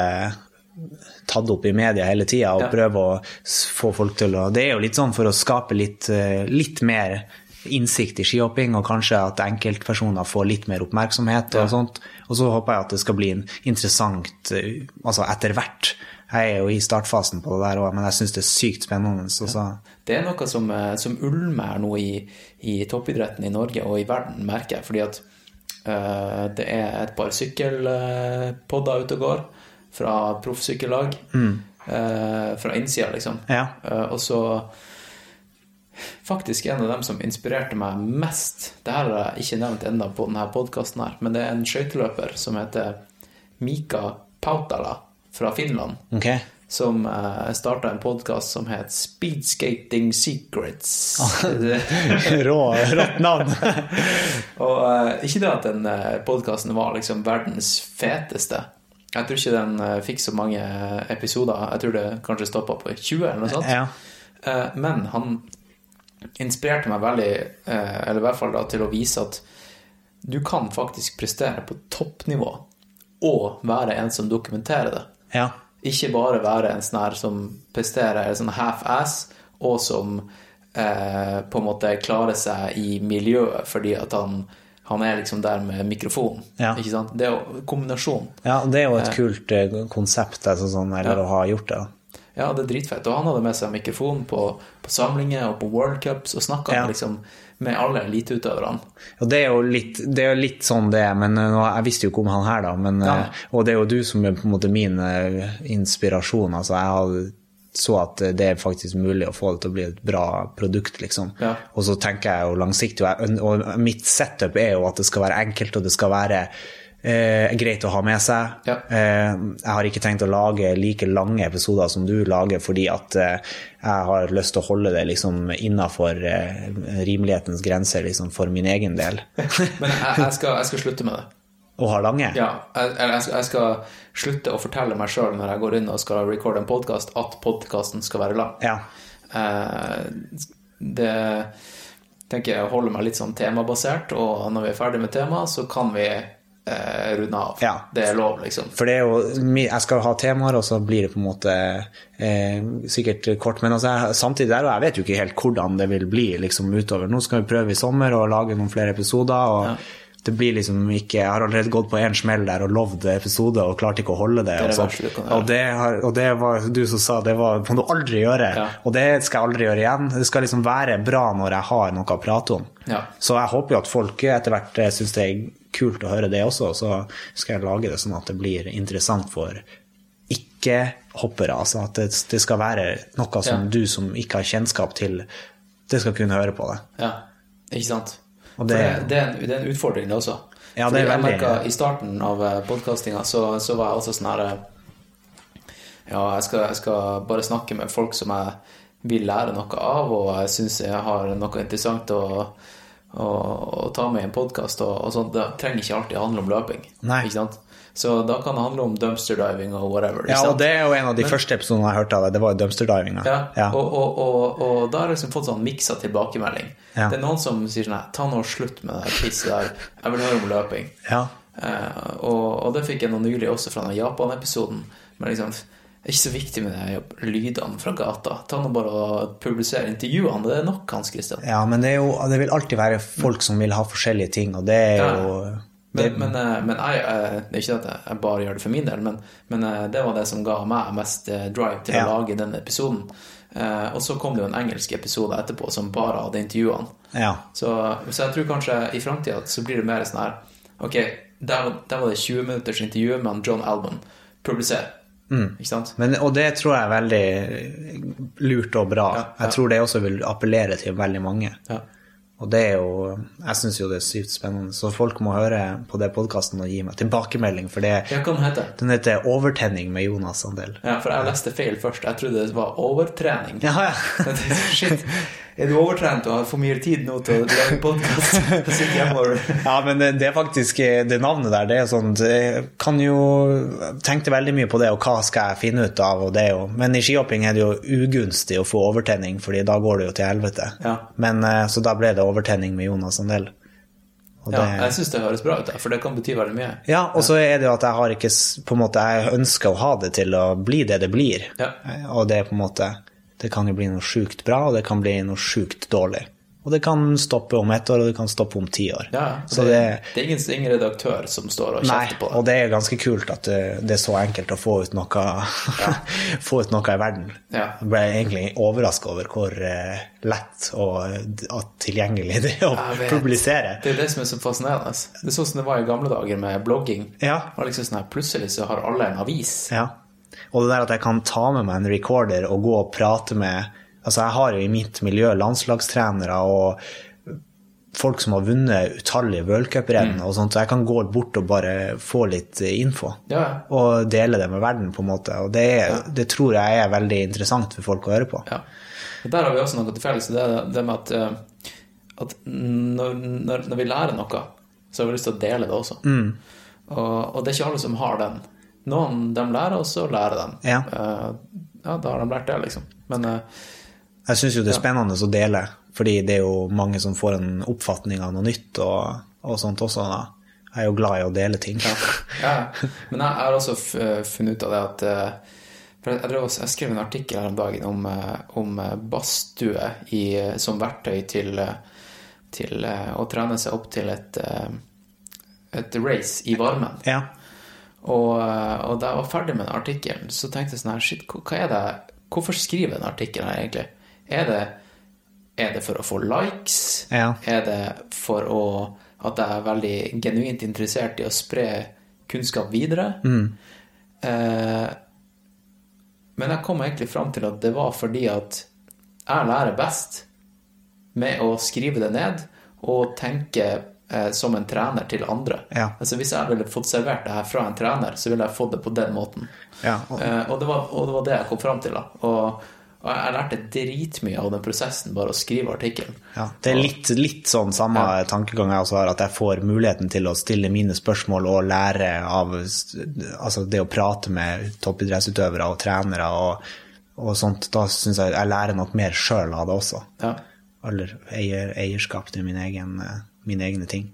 tatt opp i media hele tida, og Ja. prøve å få folk til å Det er jo litt sånn for å skape litt, eh, litt mer innsikt i skihopping, og kanskje at enkeltpersoner får litt mer oppmerksomhet og Ja. sånt. Og så håper jeg at det skal bli en interessant eh, altså etter hvert. Jeg er jo i startfasen på det der òg, men jeg syns det er sykt spennende. Så, så. Det er noe som, eh, som ulmer nå i, i toppidretten i Norge og i verden, merker jeg. Fordi at eh, det er et par sykkelpodder ute og går fra proffsykkellag. eh, fra innsida, liksom. Ja. Eh, og så Faktisk en av dem som inspirerte meg mest Det her har jeg ikke nevnt ennå på denne podkasten, men det er en skøyteløper som heter Mika Pautala fra Finland Okay. som uh, starta en podkast som het Speedskating Secrets. (laughs) Rå, rått navn. (laughs) og eh, ikke det at den uh, podkasten var liksom verdens feteste. Jeg tror ikke den eh, fikk så mange episoder. Jeg tror det kanskje stoppa på 20 eller noe sånt. Ja. Eh, men han inspirerte meg veldig, eh, eller i hvert fall da, til å vise at du kan faktisk prestere på toppnivå og være en som dokumenterer det. ja. Ikke bare være en sånn her som presterer sånn half-ass, og som eh, på en måte klarer seg i miljøet fordi at han, han er liksom der med mikrofon. Ja. Ikke sant? Det er jo kombinasjon. Ja, det er jo et kult eh, konsept, altså, sånn, eller Ja. å ha gjort det. Ja, det er dritfett. Og han hadde med seg mikrofon på, på samlinger og på World Cups og snakka Ja. liksom med alle eliteutøverne. Ja, det er jo litt, det er litt sånn det er, men eh, jeg visste jo ikke om han her, da. Men, Ja. eh, Og det er jo du som er på en måte min eh, inspirasjon. Altså, jeg hadde så at det er faktisk mulig å få det til å bli et bra produkt, liksom. Ja. Og så tenker jeg jo langsiktig, og, mitt setup er jo at det skal være enkelt, og det skal være eh, greit å ha med seg. Ja. Eh, jeg har ikke tenkt å lage like lange episoder som du lager, fordi at eh, jeg har lyst til å holde det liksom innafor eh, rimelighetens grenser liksom, for min egen del. (laughs) Men jeg, jeg, skal, jeg skal slutte med det. Å ha lange? Ja, jeg, jeg, skal, jeg skal slutte å fortelle meg sjøl når jeg går inn og skal recorde en podkast, at podkasten skal være lang. Ja. Eh, det tenker jeg holder meg litt sånn temabasert, og når vi er ferdig med temaet, så kan vi eh, runde av. Ja. Det er lov, liksom. For det er jo, jeg skal ha temaer, og så blir det på en måte eh, sikkert kort. Men altså, samtidig der, og jeg vet jo ikke helt hvordan det vil bli liksom, utover. Nå skal vi prøve i sommer og lage noen flere episoder. og det blir liksom ikke, Jeg har allerede gått på én smell der og lovd episode og klarte ikke å holde det. Det det og, gjøre. og, det har, og det var du som sa, det var, må du aldri gjøre. Ja. Og det skal jeg aldri gjøre igjen. Det skal liksom være bra når jeg har noe å prate om. Ja. Så jeg håper jo at folk etter hvert syns det er kult å høre det også, så skal jeg lage det sånn at det blir interessant for ikke-hoppere. Altså at det skal være noe som Ja. du som ikke har kjennskap til, det skal kunne høre på det. Ja, ikke sant? Det- det, det, er en, det er en utfordring, det også. Ja, det er veldig- merket I starten av podkastinga så, så var jeg også sånn her eh, Ja, jeg skal, jeg skal bare snakke med folk som jeg vil lære noe av, og jeg syns jeg har noe interessant å, å, å ta med i en podkast. Og, og sånt. Det trenger ikke alltid handle om løping. Nei. Ikke sant? Så da kan det handle om dumpster diving og whatever. Ja, og det er jo en av de første episodene jeg hørte av det, det var jo dumpsterdivinga. Ja, Ja. Og, og, og, og da har jeg liksom fått sånn miksa tilbakemelding. Ja. Det er noen som sier sånn Nei, Ta nå slutt med det pisset der. Jeg vil høre om løping. Ja. Eh, og, og det fikk jeg nå nylig også fra den Japan-episoden. Men liksom, det er ikke så viktig med de lydene fra gata. Ta nå bare og publisere intervjuene. Det er nok, Hans Christian. ja, men det, er jo, det vil alltid være folk som vil ha forskjellige ting, og det er jo Men, men, eh, men jeg, eh, det ikke at jeg bare gjør det for min del, men, men eh, det var det som ga meg mest drive til Ja. å lage den episoden. Og så kom det jo en engelsk episode etterpå som bare hadde intervjuene. Ja. Så, så jeg tror kanskje i framtida så blir det mer sånn her Ok, der, der var det 20 minutters intervju med John Alban. Publiser. Mm. Ikke sant? Men, og det tror jeg er veldig lurt og bra. Ja. Jeg tror det også vil appellere til veldig mange. Ja. Og det er jo Jeg syns jo det er sykt spennende. Så folk må høre på det podkasten og gi meg tilbakemelding, for det, Ja, hva den heter den heter Overtenning med Jonas Sandel'. Ja, for jeg leste feil først. Jeg trodde det var overtrening. Ja, ja. (laughs) Shit. (laughs) Er du overtrent og har for mye tid nå til å lage podkast? (laughs) Ja, men det, det er faktisk eh, Det navnet der, det er sånn Jeg kan jo Tenkte veldig mye på det, og hva skal jeg finne ut av, og det jo Men i skihopping er det jo ugunstig å få overtenning, fordi da går det jo til helvete. Ja. Men eh, Så da ble det overtenning med Jonas Andel. Og Ja, jeg syns det høres bra ut, for det kan bety veldig mye. Ja, og så er det jo at jeg har ikke på en måte, Jeg ønsker å ha det til å bli det det blir. Ja. Eh, Og det er på en måte Det kan jo bli noe sjukt bra, og det kan bli noe sjukt dårlig. Og det kan stoppe om ett år, og det kan stoppe om ti år. Ja, så det, det, det er ingen, ingen redaktør som står og kjefter på og det. det er ganske kult at det, det er så enkelt å få ut noe, (laughs) få ut noe i verden. Ja. Jeg ble egentlig overraska over hvor eh, lett og at tilgjengelig det er å publisere. Det er det som er så fascinerende. Det er sånn som det var i gamle dager med blogging. Ja. Det liksom sånn her, Plutselig så har alle en avis. Ja. Og det der at jeg kan ta med meg en recorder og gå og prate med Altså, jeg har jo i mitt miljø landslagstrenere og folk som har vunnet utallige worldcuprenn Mm. og sånt, så jeg kan gå bort og bare få litt info. Ja, Og dele det med verden, på en måte. Og det, er, det tror jeg er veldig interessant for folk å høre på. ja. Og der har vi også noe til felles. Det det med at, eh, at når, når vi lærer noe, så har vi lyst til å dele det også. Mm. Og, og det er ikke alle som har den. Noen de lærer, og så lærer de. Ja. Eh, ja, da har de lært det, liksom. Men eh, Jeg syns jo det er spennende å dele, fordi det er jo mange som får en oppfatning av noe nytt og, og sånt også. Da. Jeg er jo glad i å dele ting. Ja, men jeg har også eh, funnet ut av det at jeg, også, jeg skrev en artikkel her om dagen om, om badstue som verktøy til, til å trene seg opp til et, et race i varmen. Ja. Og, eh, og da jeg var ferdig med den artikkelen, så tenkte jeg sånn her Shit, hva er det Hvorfor skriver jeg den artikkelen her, egentlig? Er det, er det for å få likes? Ja. Er det for å at jeg er veldig genuint interessert i å spre kunnskap videre? Eh, men jeg kom egentlig fram til at det var fordi at jeg lærer best med å skrive det ned og tenke eh, som en trener til andre. Ja. Altså Hvis jeg ville fått servert det her fra en trener, så ville jeg fått det på den måten. Ja, og- Eh, og, det var, og det var det jeg kom fram til. da. Og, og jeg lærte dritmye av den prosessen, bare å skrive artikkelen. Ja, det er litt, litt sånn samme tankegang jeg også har, at jeg får muligheten til å stille mine spørsmål og lære av altså det å prate med toppidrettsutøvere og trenere og, og sånt. Da syns jeg jeg lærer nok mer sjøl av det også. Ja. Eller eier, eierskap til min egen, eh, mine egne ting.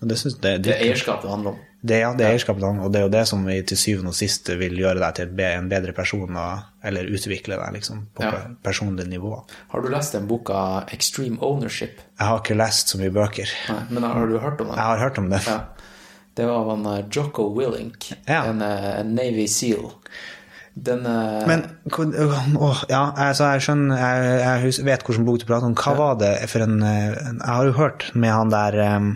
Og det synes, det, det, Det er eierskapet det handler om. Det, ja, det er eierskapet, det handler om, og det er jo det som vi til syvende og sist vil gjøre deg til en bedre person, eller utvikle deg liksom, på Ja. pe- personlig nivå. Har du lest den boka Extreme Ownership? Jeg har ikke lest så mye bøker. Nei, men har du hørt om den? Jeg har hørt om det. Ja. Det var han eh, Jocko Willink, Ja. en, eh, en Navy Seal. Den uh... Men åh, ja, altså jeg skjønner Jeg, jeg vet hvilken bok du prater om. Hva var det for en, eh, Jeg har jo hørt med han der um,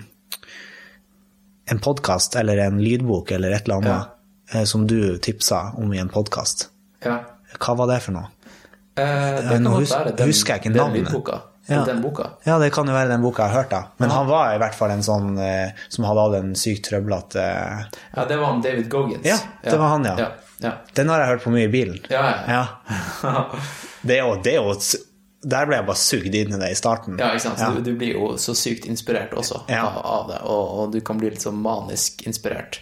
En podkast eller en lydbok eller et eller annet ja. som du tipsa om i en podkast. Ja. Hva var det for noe? Eh, det kan nå hus- være den, husker jeg ikke navnet. lydboka. Ja. Ja, det kan jo være den boka jeg har hørt, da. Men han var i hvert fall en sånn eh, som hadde hatt en sykt trøblete Ja, det var han David Goggins. Ja, det var han, ja. Ja. Den har jeg hørt på mye i bilen. Ja, ja. (laughs) Det er jo, det er jo Der ble jeg bare sugd inn i det i starten. Ja, ikke sant? Ja. Du, du blir jo så sykt inspirert også Ja. av, av det, og, og du kan bli litt sånn manisk inspirert.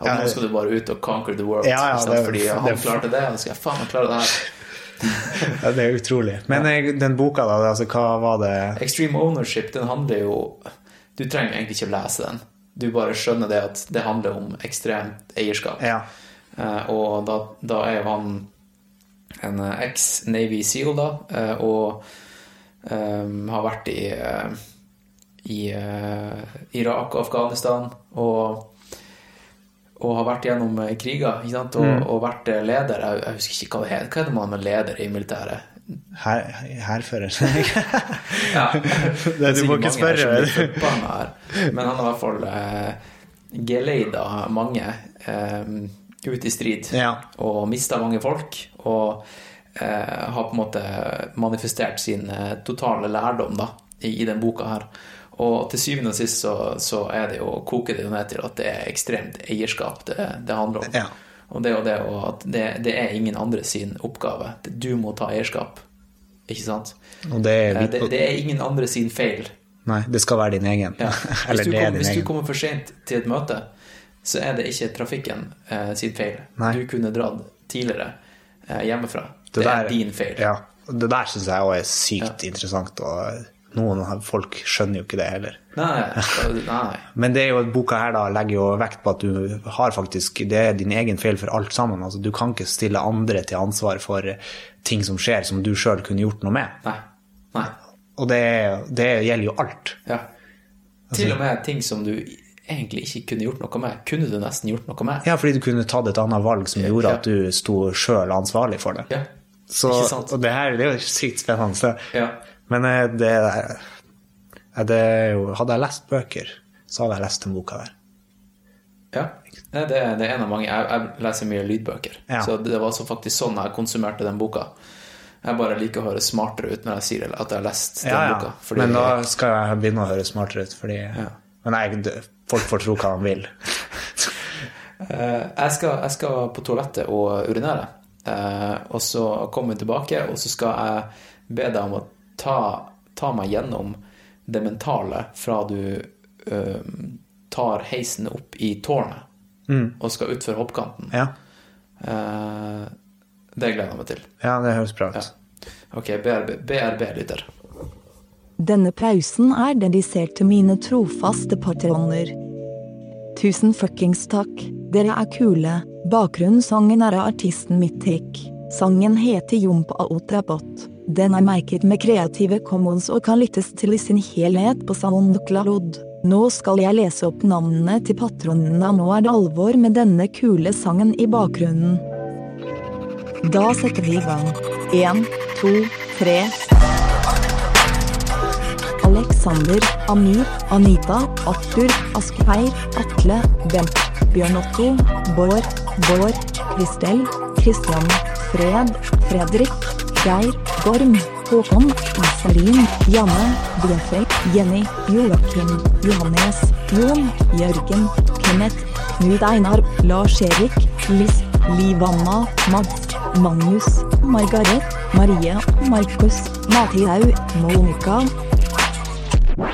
Og Ja, nå skal du bare ut og conquer the world, Ja, ja, det- fordi han det- klarte det, og så skal jeg faen meg klare det her. (laughs) Ja, det er utrolig. Men eh, den boka, da, altså, hva var det Extreme ownership, den handler jo Du trenger egentlig ikke å lese den. Du bare skjønner det at det handler om ekstremt eierskap. Ja. Eh, og da, da er han en eh, eks-Navy Seal, da, eh, og um, har vært i, eh, i uh, Irak og Afghanistan, og, og har vært gjennom eh, kriger, ikke sant, og, og vært eh, leder. Jeg, jeg husker ikke hva det heter. Hva er det man er leder i militæret? Her. (laughs) Ja. Det, du må ikke spørre. Her. Men han har i hvert fall eh, geleida mange eh, ut i strid Ja. og mista mange folk. Og eh, har på en måte manifestert sin eh, totale lærdom da, i, i den boka her. Og til syvende og sist så, så er det jo, koker det jo ned til at det er ekstremt eierskap det, det handler om. Ja. Og det er jo det og at det, det er ingen andre sin oppgave. Du må ta eierskap. Ikke sant? Det er litt... Det, det er ingen andre sin feil. Nei, det skal være din egen. Ja. (laughs) Eller Hvis, du det er kom, din hvis du kommer for sent til et møte, så er det ikke trafikken eh, sin feil. Nei. Du kunne dratt tidligere eh, hjemmefra. Det, der- er din feil. Ja. Det der syns jeg òg er sykt interessant, og noen folk skjønner jo ikke det heller. Nei, nei. (laughs) Men det er jo, at boka her da legger jo vekt på at du har faktisk Det er din egen feil for alt sammen. Altså, du kan ikke stille andre til ansvar for ting som skjer som du sjøl kunne gjort noe med. nei. nei. Og det, det gjelder jo alt. Ja. Altså- Til og med ting som du egentlig ikke kunne gjort noe med, kunne du nesten gjort noe med. Ja, fordi du kunne tatt et annet valg som gjorde Ja. at du sto sjøl ansvarlig for det. Ja. Så, Ikke sant? og det her det er jo sykt spennende. Så. Ja. Men eh, det, det er jo Hadde jeg lest bøker, så hadde jeg lest den boka der. Ja, det, det er en av mange. Jeg, jeg leser mye lydbøker. Ja. Så det var faktisk sånn jeg konsumerte den boka. Jeg bare liker å høre smartere ut når jeg sier at jeg har lest den Ja, ja. boka. fordi- Men da skal jeg begynne å høre smartere ut, fordi Men jeg, folk får tro hva de vil. Eh, jeg, skal, jeg skal på toalettet og urinere. Eh, og så kommer vi tilbake, og så skal jeg be deg om å ta, ta meg gjennom det mentale fra du eh, tar heisen opp i tårnet og skal utfor hoppkanten. Ja, Uh, det gleder jeg meg til. ja det høres bra ut. Ok, BRB, BRB lytter. Denne pausen er dedisert til mine trofaste patroner. Tusen fuckings takk, dere er kule. Bakgrunnssangen er av artisten Mythic. Sangen heter Jompa Otrabot. Den er merket med Creative Commons og kan lyttes til i sin helhet på SoundCloud. Nå skal jeg lese opp navnene til patronene, og nå er det alvor med denne kule sangen i bakgrunnen. Da setter vi i gang. Én, to, tre. Alexander, Amir, Anita, Arthur, Asgeir, Atle, Bent, Bjørn Otto, Bård, Bård, Kristel, Kristian, Fred, Fredrik, Geir, Gorm, Håkon, Iselin, Janne, Bjørnfeld, Jenny, Joakim, Johannes, Jon, Jørgen, Kenneth, Knut Einar, Lars-Erik, Liss, Livanna, Mads, Magnus, Margaret, Marie, Markus, Mathiau, Monica,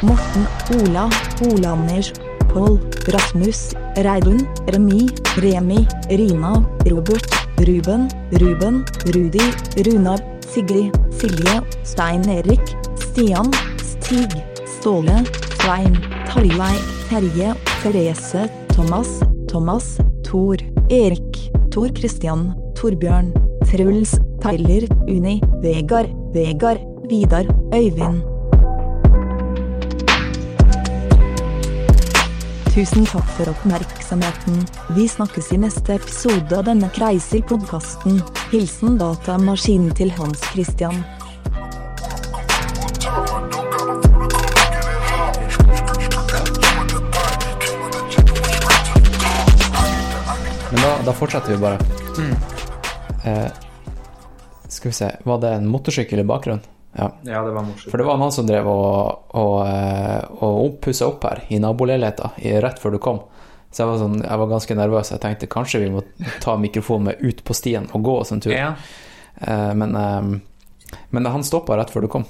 Morten, Ola, Ola Anders, Pål, Rasmus, Reidun, Remi, Remi, Rina, Robert, Ruben, Ruben, Rudi, Runar, Sigrid, Silje, Stein Erik, Stian, Stig, Ståle, Svein, Tarjei, Terje, Therese, Thomas, Thomas, Tor, Erik, Tor Christian, Torbjørn, Truls, Tyler, Uni, Vegard, Vegard, Vidar, Øyvind. Tusen takk for oppmerksomheten. Vi snakkes i neste episode av denne Kreiser-podkasten. Hilsen datamaskinen til Hans Christian. Men da, da fortsetter vi bare. Eh, skal vi se, var det en motorsykkel i bakgrunnen? Ja. Ja, det var morsomt. For det var noen som drev og, og, eh, og pussa opp her i naboleiligheta rett før du kom. Så jeg var, sånn, jeg var ganske nervøs. Jeg tenkte kanskje vi må ta mikrofonen med ut på stien og gå oss en tur. Ja. Eh, men, eh, men han stoppa rett før du kom.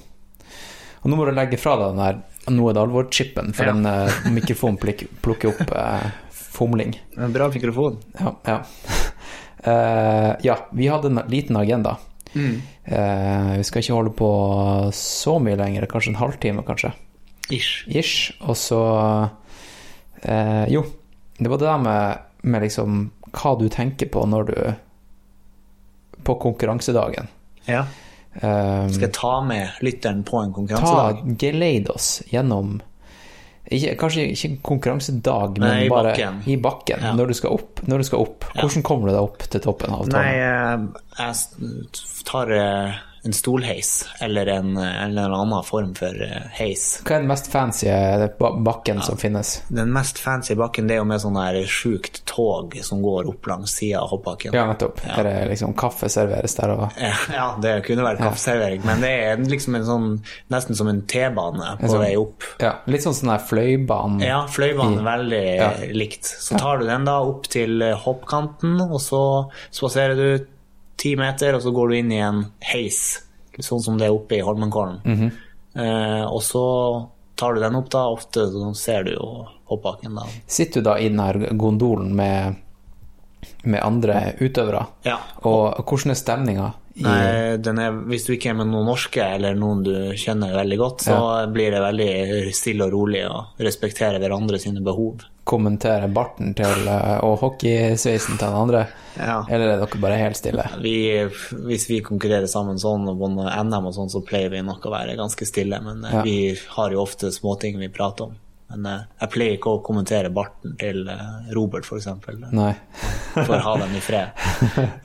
Og nå må du legge fra deg den der nå er det alvor-chipen, for Ja. den mikrofonen plukker opp fomling. En bra mikrofon. Ja. Ja. (laughs) Ja, vi hadde en liten agenda. Mm. Eh, vi skal ikke holde på så mye lenger, kanskje en halvtime, kanskje. Ish. Ish. Og så eh, Jo, det var det der med, med liksom hva du tenker på når du På konkurransedagen. Ja. Um, Skal jeg ta med lytteren på en ta konkurransedag? Geleid oss gjennom ikke, Kanskje ikke konkurransedag, men Nei, i bare bakken. i bakken. Ja. Når du skal opp. Når du skal opp. Ja. Hvordan kommer du deg opp til toppen av tårnet? Nei, jeg tar eh, en stolheis, eller en, eller en annen form for eh, heis. Hva er den mest fancy bakken bakken som finnes? Den mest fancy bakken det er jo med sånn her sjukt tog som går opp langs sida av hoppbakken. Ja, nettopp. Ja. Er det liksom kaffe serveres der og Ja, det kunne vært kaffeservering, men det er liksom en sånn nesten som en T-bane på sånn- vei opp. Ja, litt sånn sånn der fløybane? Ja, fløybane. er veldig Ja. likt. Så tar du den da opp til eh, hoppkanten, og så spaserer du ti meter, og så går du inn i en heis, sånn som det er oppe i Holmenkollen. Mhm. eh, og så tar du den opp da, ofte så ser du jo hoppbakken da. Sitter du da i den her gondolen med, med andre utøvere? Ja. Og hvordan er stemninga? Nei, den er, hvis du ikke er med noen norske eller noen du kjenner veldig godt, så blir det veldig stille og rolig og respektere hverandre sine behov. Kommentere barten til eh, og hockeysveisen til den andre? Ja. Eller er dere bare helt stille? Vi, hvis vi konkurrerer sammen sånn og vinner NM og sånn, så pleier vi nok å være ganske stille. Men eh, Ja. vi har jo ofte småting vi prater om. Men eh, jeg pleier ikke å kommentere barten til Robert, f.eks. (laughs) For å ha dem i fred.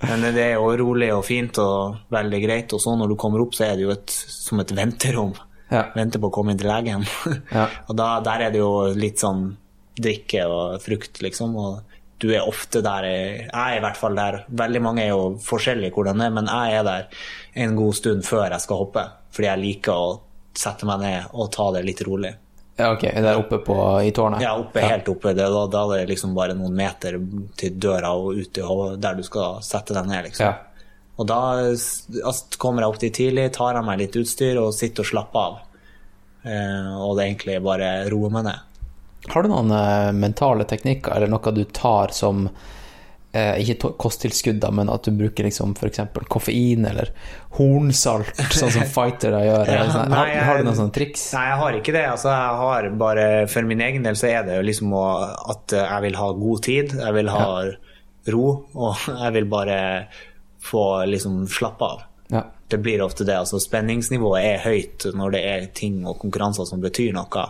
Men det er jo rolig og fint og veldig greit. Og så når du kommer opp, så er det jo et, som et venterom. Ja. Venter på å komme inn til legen. Ja. (laughs) og da, der er det jo litt sånn drikke og frukt, liksom. Og du er ofte der Jeg er i hvert fall der. Veldig mange er jo forskjellige hvordan det er, men jeg er der en god stund før jeg skal hoppe. Fordi jeg liker å sette meg ned og ta det litt rolig. ja, ok. Der oppe på, i tårnet? Ja, oppe, helt oppe. Det, da, da er det liksom bare noen meter til døra og ut der du skal sette deg ned, liksom. Ja. Og da altså, kommer jeg opp dit tidlig, tar av meg litt utstyr og sitter og slapper av. Eh, og det er egentlig bare roer meg ned. Har du noen eh, mentale teknikker, eller noe du tar som eh, ikke kosttilskudd, da, men at du bruker liksom f.eks. koffein eller hornsalt, sånn som (laughs) fightere gjør? Ja, eller sånn. nei, har, har du noen sånne triks? Nei, jeg har ikke det. Altså, jeg har bare, for min egen del så er det jo liksom at jeg vil ha god tid, jeg vil ha ro, og (laughs) jeg vil bare få liksom slappe av. Ja. Det blir ofte det. altså Spenningsnivået er høyt når det er ting og konkurranser som betyr noe.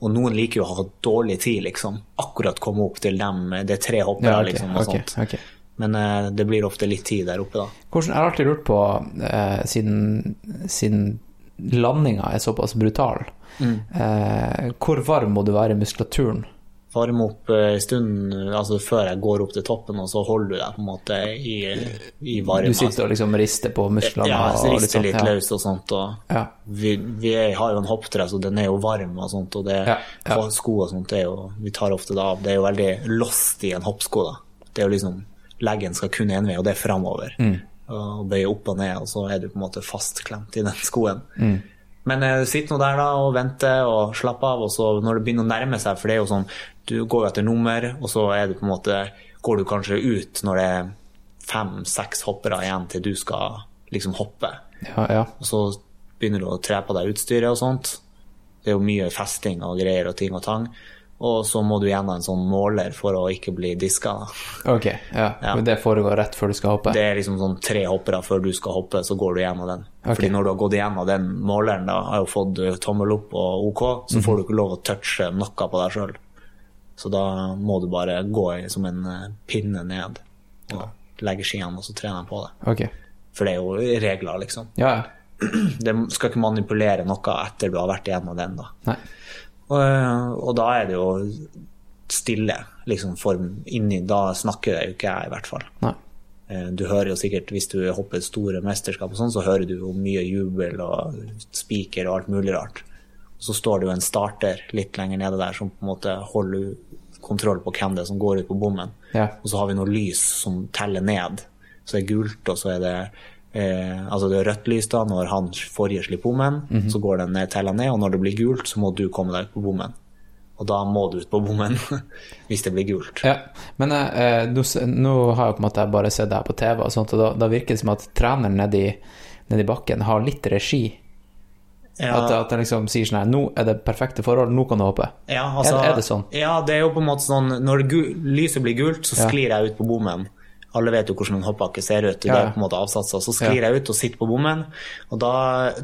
Og noen liker jo å ha dårlig tid, liksom. Akkurat komme opp til dem. Det er tre hoppere, Ja, okay, liksom, og okay, sånt. Okay. Men uh, det blir ofte litt tid der oppe, da. Hvordan, jeg har alltid lurt på, uh, siden, siden landinga er såpass brutal, Mm. uh, hvor varm må du være i muskulaturen? Varme opp eh, en stund altså før jeg går opp til toppen, og så holder du deg på en måte i, i varme. Du sitter og liksom rister på musklene? ja, rister litt sånn, litt ja. løs og sånt. Og Ja. vi, vi har jo en hoppdress, og den er jo varm og sånt. Og det, Ja, sko og sånt er jo Vi tar ofte det av. Det er jo veldig lost i en hoppsko, da. Det er jo liksom Leggen skal kun én vei, og det er framover. Mm. Og bøye opp og ned, og så er du på en måte fastklemt i den skoen. Mm. Men eh, sitt nå der da og vente og slapp av, og så når det begynner å nærme seg For det er jo sånn, du går etter nummer, og så er du på en måte går du kanskje ut når det er fem-seks hoppere igjen til du skal liksom hoppe. Ja, ja. Og så begynner du å tre på deg utstyret og sånt. Det er jo mye festing og greier og ting og tang. og så må du gjennom en sånn måler for å ikke bli diska. Ok, ja. Ja. Men det foregår rett før du skal hoppe? Det er liksom sånn tre hoppere før du skal hoppe, så går du gjennom den. Okay. Fordi når du har gått gjennom den måleren, da har jo fått eh, tommel opp og OK, så Mhm. får du ikke lov å touche noe på deg sjøl. Så da må du bare gå som en eh, pinne ned og legge skiene, og så trene på det. Okay. For det er jo regler, liksom. Ja, ja. (clears throat) Det skal ikke manipulere noe etter du har vært igjennom den, da. Og, eh, og da er det jo stille, liksom, for inni Da snakker det jo ikke jeg, i hvert fall. Nei. Eh, Du hører jo sikkert, hvis du hopper store mesterskap og sånn, så hører du jo mye jubel og spiker og alt mulig rart. Og så står det jo en starter litt lenger nede der som på en måte holder kontroll på hvem det er som går ut på bommen. Ja. Og så har vi noe lys som teller ned. Så det er gult, og så er det eh, Altså det er rødt lys da når han forrige slipper bommen, så går den ned, teller ned, og når det blir gult, så må du komme deg ut på bommen. Og da må du ut på bommen (laughs) hvis det blir gult. Ja, men eh, nå, nå har jeg på en måte bare sett det her på TV, og sånt, og da, da virker det som at treneren nedi, nedi bakken har litt regi. Ja. At, at den liksom sier sånn her Nå er det perfekte forhold, nå kan du hoppe. Ja, altså, er, er det sånn? Ja, det er jo på en måte sånn Når lyset blir gult, så sklir jeg ut på bommen. Alle vet jo hvordan en hoppbakke ser ut. Det er på en måte avsatser. Så sklir jeg ut og sitter på bommen, og da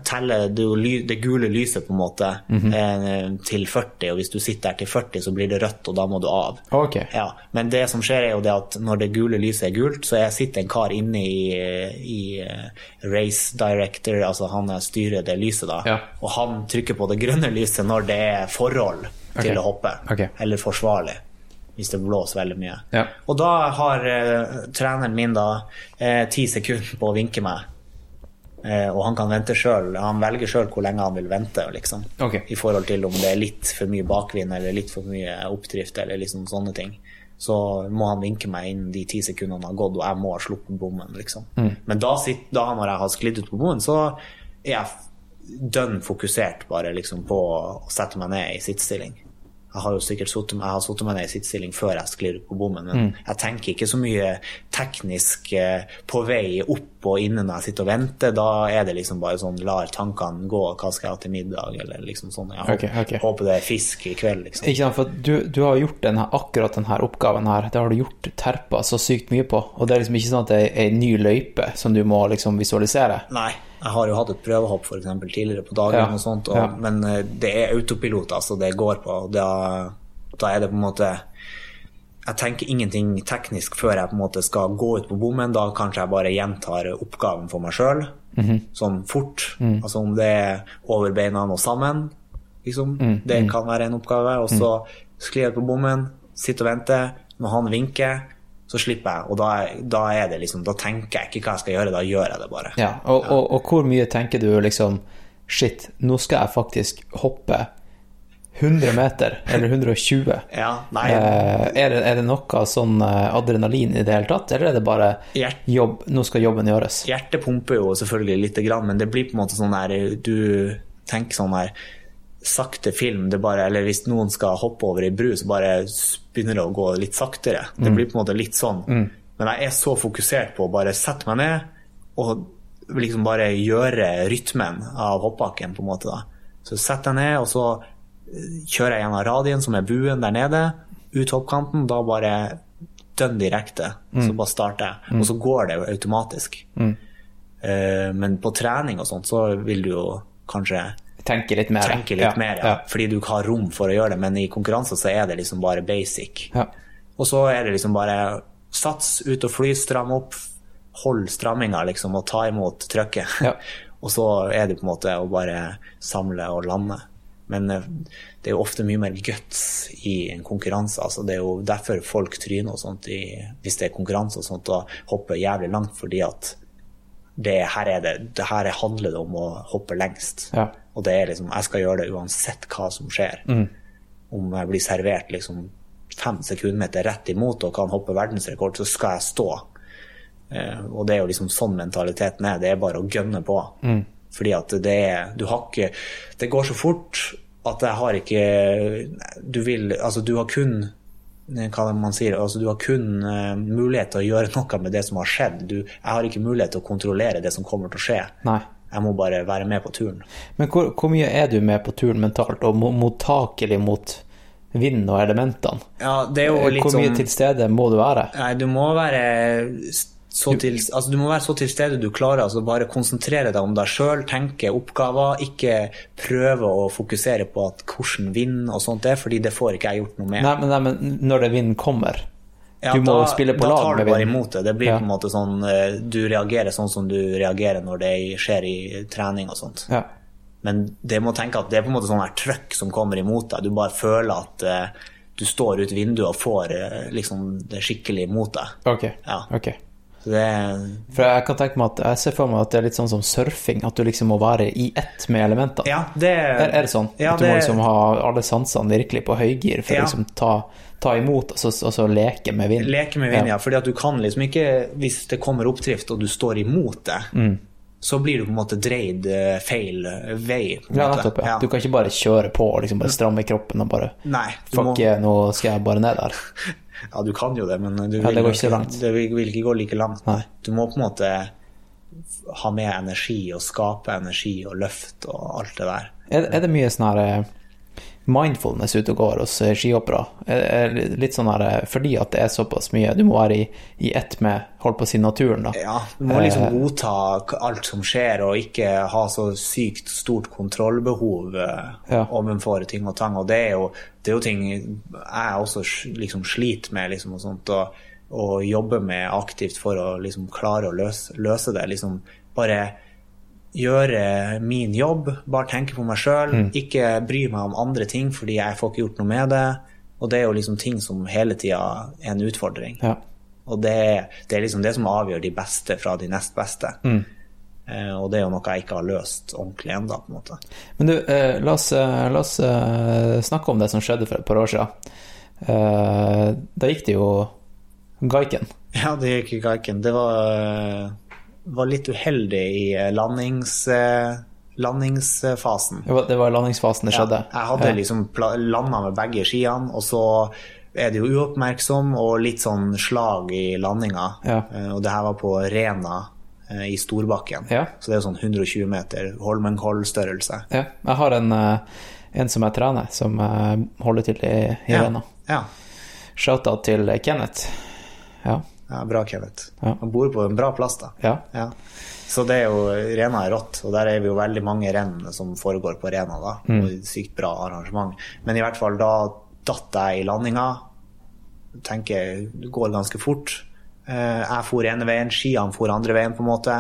teller det det gule lyset på en måte mm -hmm. til 40, og hvis du sitter der til 40, så blir det rødt, og da må du av. Okay. Ja, Men det som skjer, er jo det at når det gule lyset er gult, så jeg sitter en kar inne i, i eh, race director, altså han er styrer det lyset, da, Ja. og han trykker på det grønne lyset når det er forhold til okay. å hoppe, okay. eller forsvarlig. Hvis det blåser veldig mye. Ja. Og da har eh, treneren min da eh, ti sekunder på å vinke meg. Eh, og han kan vente sjøl. Han velger sjøl hvor lenge han vil vente. Liksom, okay. I forhold til om det er litt for mye bakvind eller litt for mye oppdrift eller liksom sånne ting. Så må han vinke meg innen de ti sekundene har gått, og jeg må ha sluppet bommen. Liksom. Men da, sitt, da når jeg har sklidd ut på bommen, så er jeg dønn fokusert bare liksom på å sette meg ned i sittestilling. Jeg har jo sikkert suttet, jeg har sittet meg ned i sittestilling før jeg sklir på bommen, men jeg tenker ikke så mye teknisk eh, på vei opp og inne når jeg sitter og venter. Da er det liksom bare sånn lar tankene gå, hva skal jeg ha til middag, eller liksom sånn. Jeg håper, okay, okay. håper det er fisk i kveld, liksom. Ikke sant, for du, du har gjort denne, akkurat denne oppgaven her, det har du gjort terpa så sykt mye på, og det er liksom ikke sånn at det er en ny løype som du må liksom visualisere. Nei, jeg har jo hatt et prøvehopp for eksempel tidligere på dagen, Ja, og sånt, og, ja. men eh, det er autopilot, altså det går på. Da, da er det på en måte Jeg tenker ingenting teknisk før jeg på en måte skal gå ut på bommen. Da kanskje jeg bare gjentar oppgaven for meg sjøl, Mhm. sånn fort. Mm. Altså om det er over beina og sammen, liksom. Mm, Det kan være en oppgave. Og så sklir jeg ut på bommen, sitter og venter. Når han vinker, så slipper jeg. Og da, da er det liksom Da tenker jeg ikke hva jeg skal gjøre, da gjør jeg det bare. Ja, og, og, og hvor mye tenker du liksom Shit, nå skal jeg faktisk hoppe 100 meter, eller 120. Ja, nei, Eh, er, det, er det noe sånn eh, adrenalin i det hele tatt, eller er det bare jobb, nå skal jobben gjøres? Hjertet pumper jo selvfølgelig lite grann, men det blir på en måte sånn der Du tenker sånn her sakte film, det bare, eller hvis noen skal hoppe over ei bru, så bare begynner det å gå litt saktere. Det blir på en måte litt sånn. Men jeg er så fokusert på å bare sette meg ned og liksom bare gjøre rytmen av hoppbakken, på en måte. da. Så setter jeg ned, og så kjører jeg gjennom radien, som er buen der nede, ut hoppkanten. Da bare dønn direkte. Så bare starter jeg. Og så går det jo automatisk. Eh, men på trening og sånt, så vil du jo kanskje Tenke litt mer. tenke litt ja, mer, ja. Fordi du ikke har rom for å gjøre det. Men i konkurranser så er det liksom bare basic. Ja. Og så er det liksom bare sats, ut og fly, stram opp, hold stramminga liksom, og ta imot trykket. Ja. (laughs) og så er det på en måte å bare samle og lande. Men eh, det er jo ofte mye mer guts i en konkurranse. Altså, det er jo derfor folk tryner og sånt i, hvis det er konkurranse og sånt, og hopper jævlig langt fordi at det her, er det, det her handler det om å hoppe lengst. Ja. Og det er liksom, jeg skal gjøre det uansett hva som skjer. Om jeg blir servert liksom fem sekundmeter rett imot og kan hoppe verdensrekord, så skal jeg stå. Eh, og det er jo liksom sånn mentaliteten er. Det er bare å gønne på. Fordi at det er Du har ikke Det går så fort at jeg har ikke Du vil Altså, du har kun eh, hva man sier, altså Du har kun eh, mulighet til å gjøre noe med det som har skjedd. Du, jeg har ikke mulighet til å kontrollere det som kommer til å skje. Nei. Jeg må bare være med på turen. Men hvor, hvor mye er du med på turen mentalt, og mottakelig mot vinden og elementene. Ja, det er jo litt Hvor mye sånn til stede må du være? Nei, du må være til, altså du må være så til stede du klarer. altså Bare konsentrere deg om deg sjøl, tenke oppgaver. Ikke prøve å fokusere på at hvordan vind og sånt er, fordi det får ikke jeg gjort noe med. Nei, men, nei, men når det vinden kommer Ja, Du må da, spille på lag med vinden. da tar du bare imot det. Det blir Ja. på en måte sånn eh, Du reagerer sånn som du reagerer når det skjer i trening og sånt. Ja. Men det må tenke at det er på en måte sånn her trøkk som kommer imot deg. Du bare føler at eh, du står ut vinduet og får eh, liksom det skikkelig mot deg. Ok. Ja. ok. Det For jeg kan tenke meg at jeg ser for meg at det er litt sånn som surfing, at du liksom må være i ett med elementene. Ja, det Er, er det sånn? Ja, at du må liksom ha alle sansene virkelig på høygir for Ja. å liksom ta, ta imot og så, og så leke med vind? Leke med vind, ja. Fordi at du kan liksom ikke Hvis det kommer oppdrift og du står imot det, Mm. så blir du på en måte dreid eh, feil vei. Ja, nettopp. Ja. Du kan ikke bare kjøre på og liksom bare stramme kroppen og bare Nei. Fuck må, nå skal jeg bare ned der. (laughs) ja, du kan jo det, men du Ja, det ikke. Det vil, vil ikke gå like langt. Nei. Du må på en måte ha med energi og skape energi og løft og alt det der. Er, er det mye sånn her eh, mindfulness ute og går hos eh, skihoppere? Er, er det litt sånn her eh, fordi at det er såpass mye Du må være i, i ett med holdt på å si naturen, da. Ja, du må liksom Eh. godta alt som skjer, og ikke ha så sykt stort kontrollbehov eh, Ja. ovenfor ting og tang. Og det er jo, det er jo ting jeg også liksom sliter med, liksom, og sånt, og, og jobber med aktivt for å liksom klare å løse, løse det. Liksom bare gjøre min jobb, bare tenke på meg sjøl, ikke bry meg om andre ting fordi jeg får ikke gjort noe med det. Og det er jo liksom ting som hele tida er en utfordring. Ja. Og det, det er liksom det som avgjør de beste fra de nest beste. Eh, og det er jo noe jeg ikke har løst ordentlig ennå, på en måte. Men du, eh, la oss, eh, la oss eh, snakke om det som skjedde for et par år siden. Eh, da gikk det jo Gaiken. Ja, det gikk i Gaiken. Det var, eh, var litt uheldig i eh, landings, eh, landingsfasen. Det var, landingsfasen det skjedde. Ja, jeg hadde liksom landa med begge skiene, og så er det jo uoppmerksom og litt sånn slag i landinga. Ja. Eh, Og det her var på Rena i Storbakken. Ja. Så det er sånn 120 meter Holmenkoll-størrelse. Ja, jeg har en, en som jeg trener, som holder til i, i Ja. Rena. Shoutout til Kenneth. Ja. Ja, bra, Kenneth. Ja. Han bor på en bra plass, da. ja. Ja. Så det er jo, Rena er rått, og der er vi jo veldig mange renn som foregår på Rena. da, Mm. og Sykt bra arrangement. Men i hvert fall da datt jeg i landinga. Tenker det går ganske fort. Eh, Jeg for ene veien, skiene for andre veien, på en måte.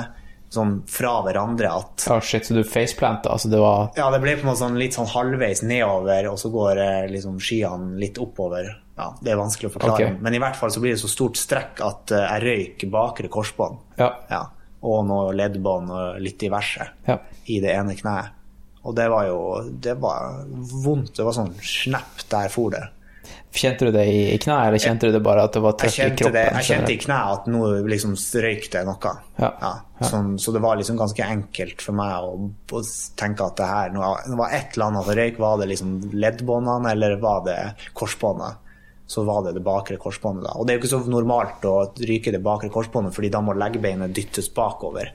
Sånn fra hverandre at Ja, shit, så du faceplanta, altså det var Ja, det ble på en måte sånn litt sånn halvveis nedover, og så går eh, liksom skiene litt oppover. Ja, Det er vanskelig å forklare. Okay. Men i hvert fall så blir det så stort strekk at eh, jeg røyk bakre korsbånd. Ja. Ja, og noe leddbånd og litt diverse ja. i det ene kneet. Og det var jo Det var vondt. Det var sånn snepp, der for det. Kjente du det i, kneet, eller kjente du det bare at det var Jeg i kroppen? det, jeg kjente i kneet at nå liksom røyk det noe. Ja. Sånn, så det var liksom ganske enkelt for meg å, å tenke at det her det var et eller annet som røyk, var det liksom leddbåndene, eller var det korsbåndet? Så var det det bakre korsbåndet. da. Og det er jo ikke så normalt å ryke det bakre korsbåndet, fordi da må leggebeinet dyttes bakover.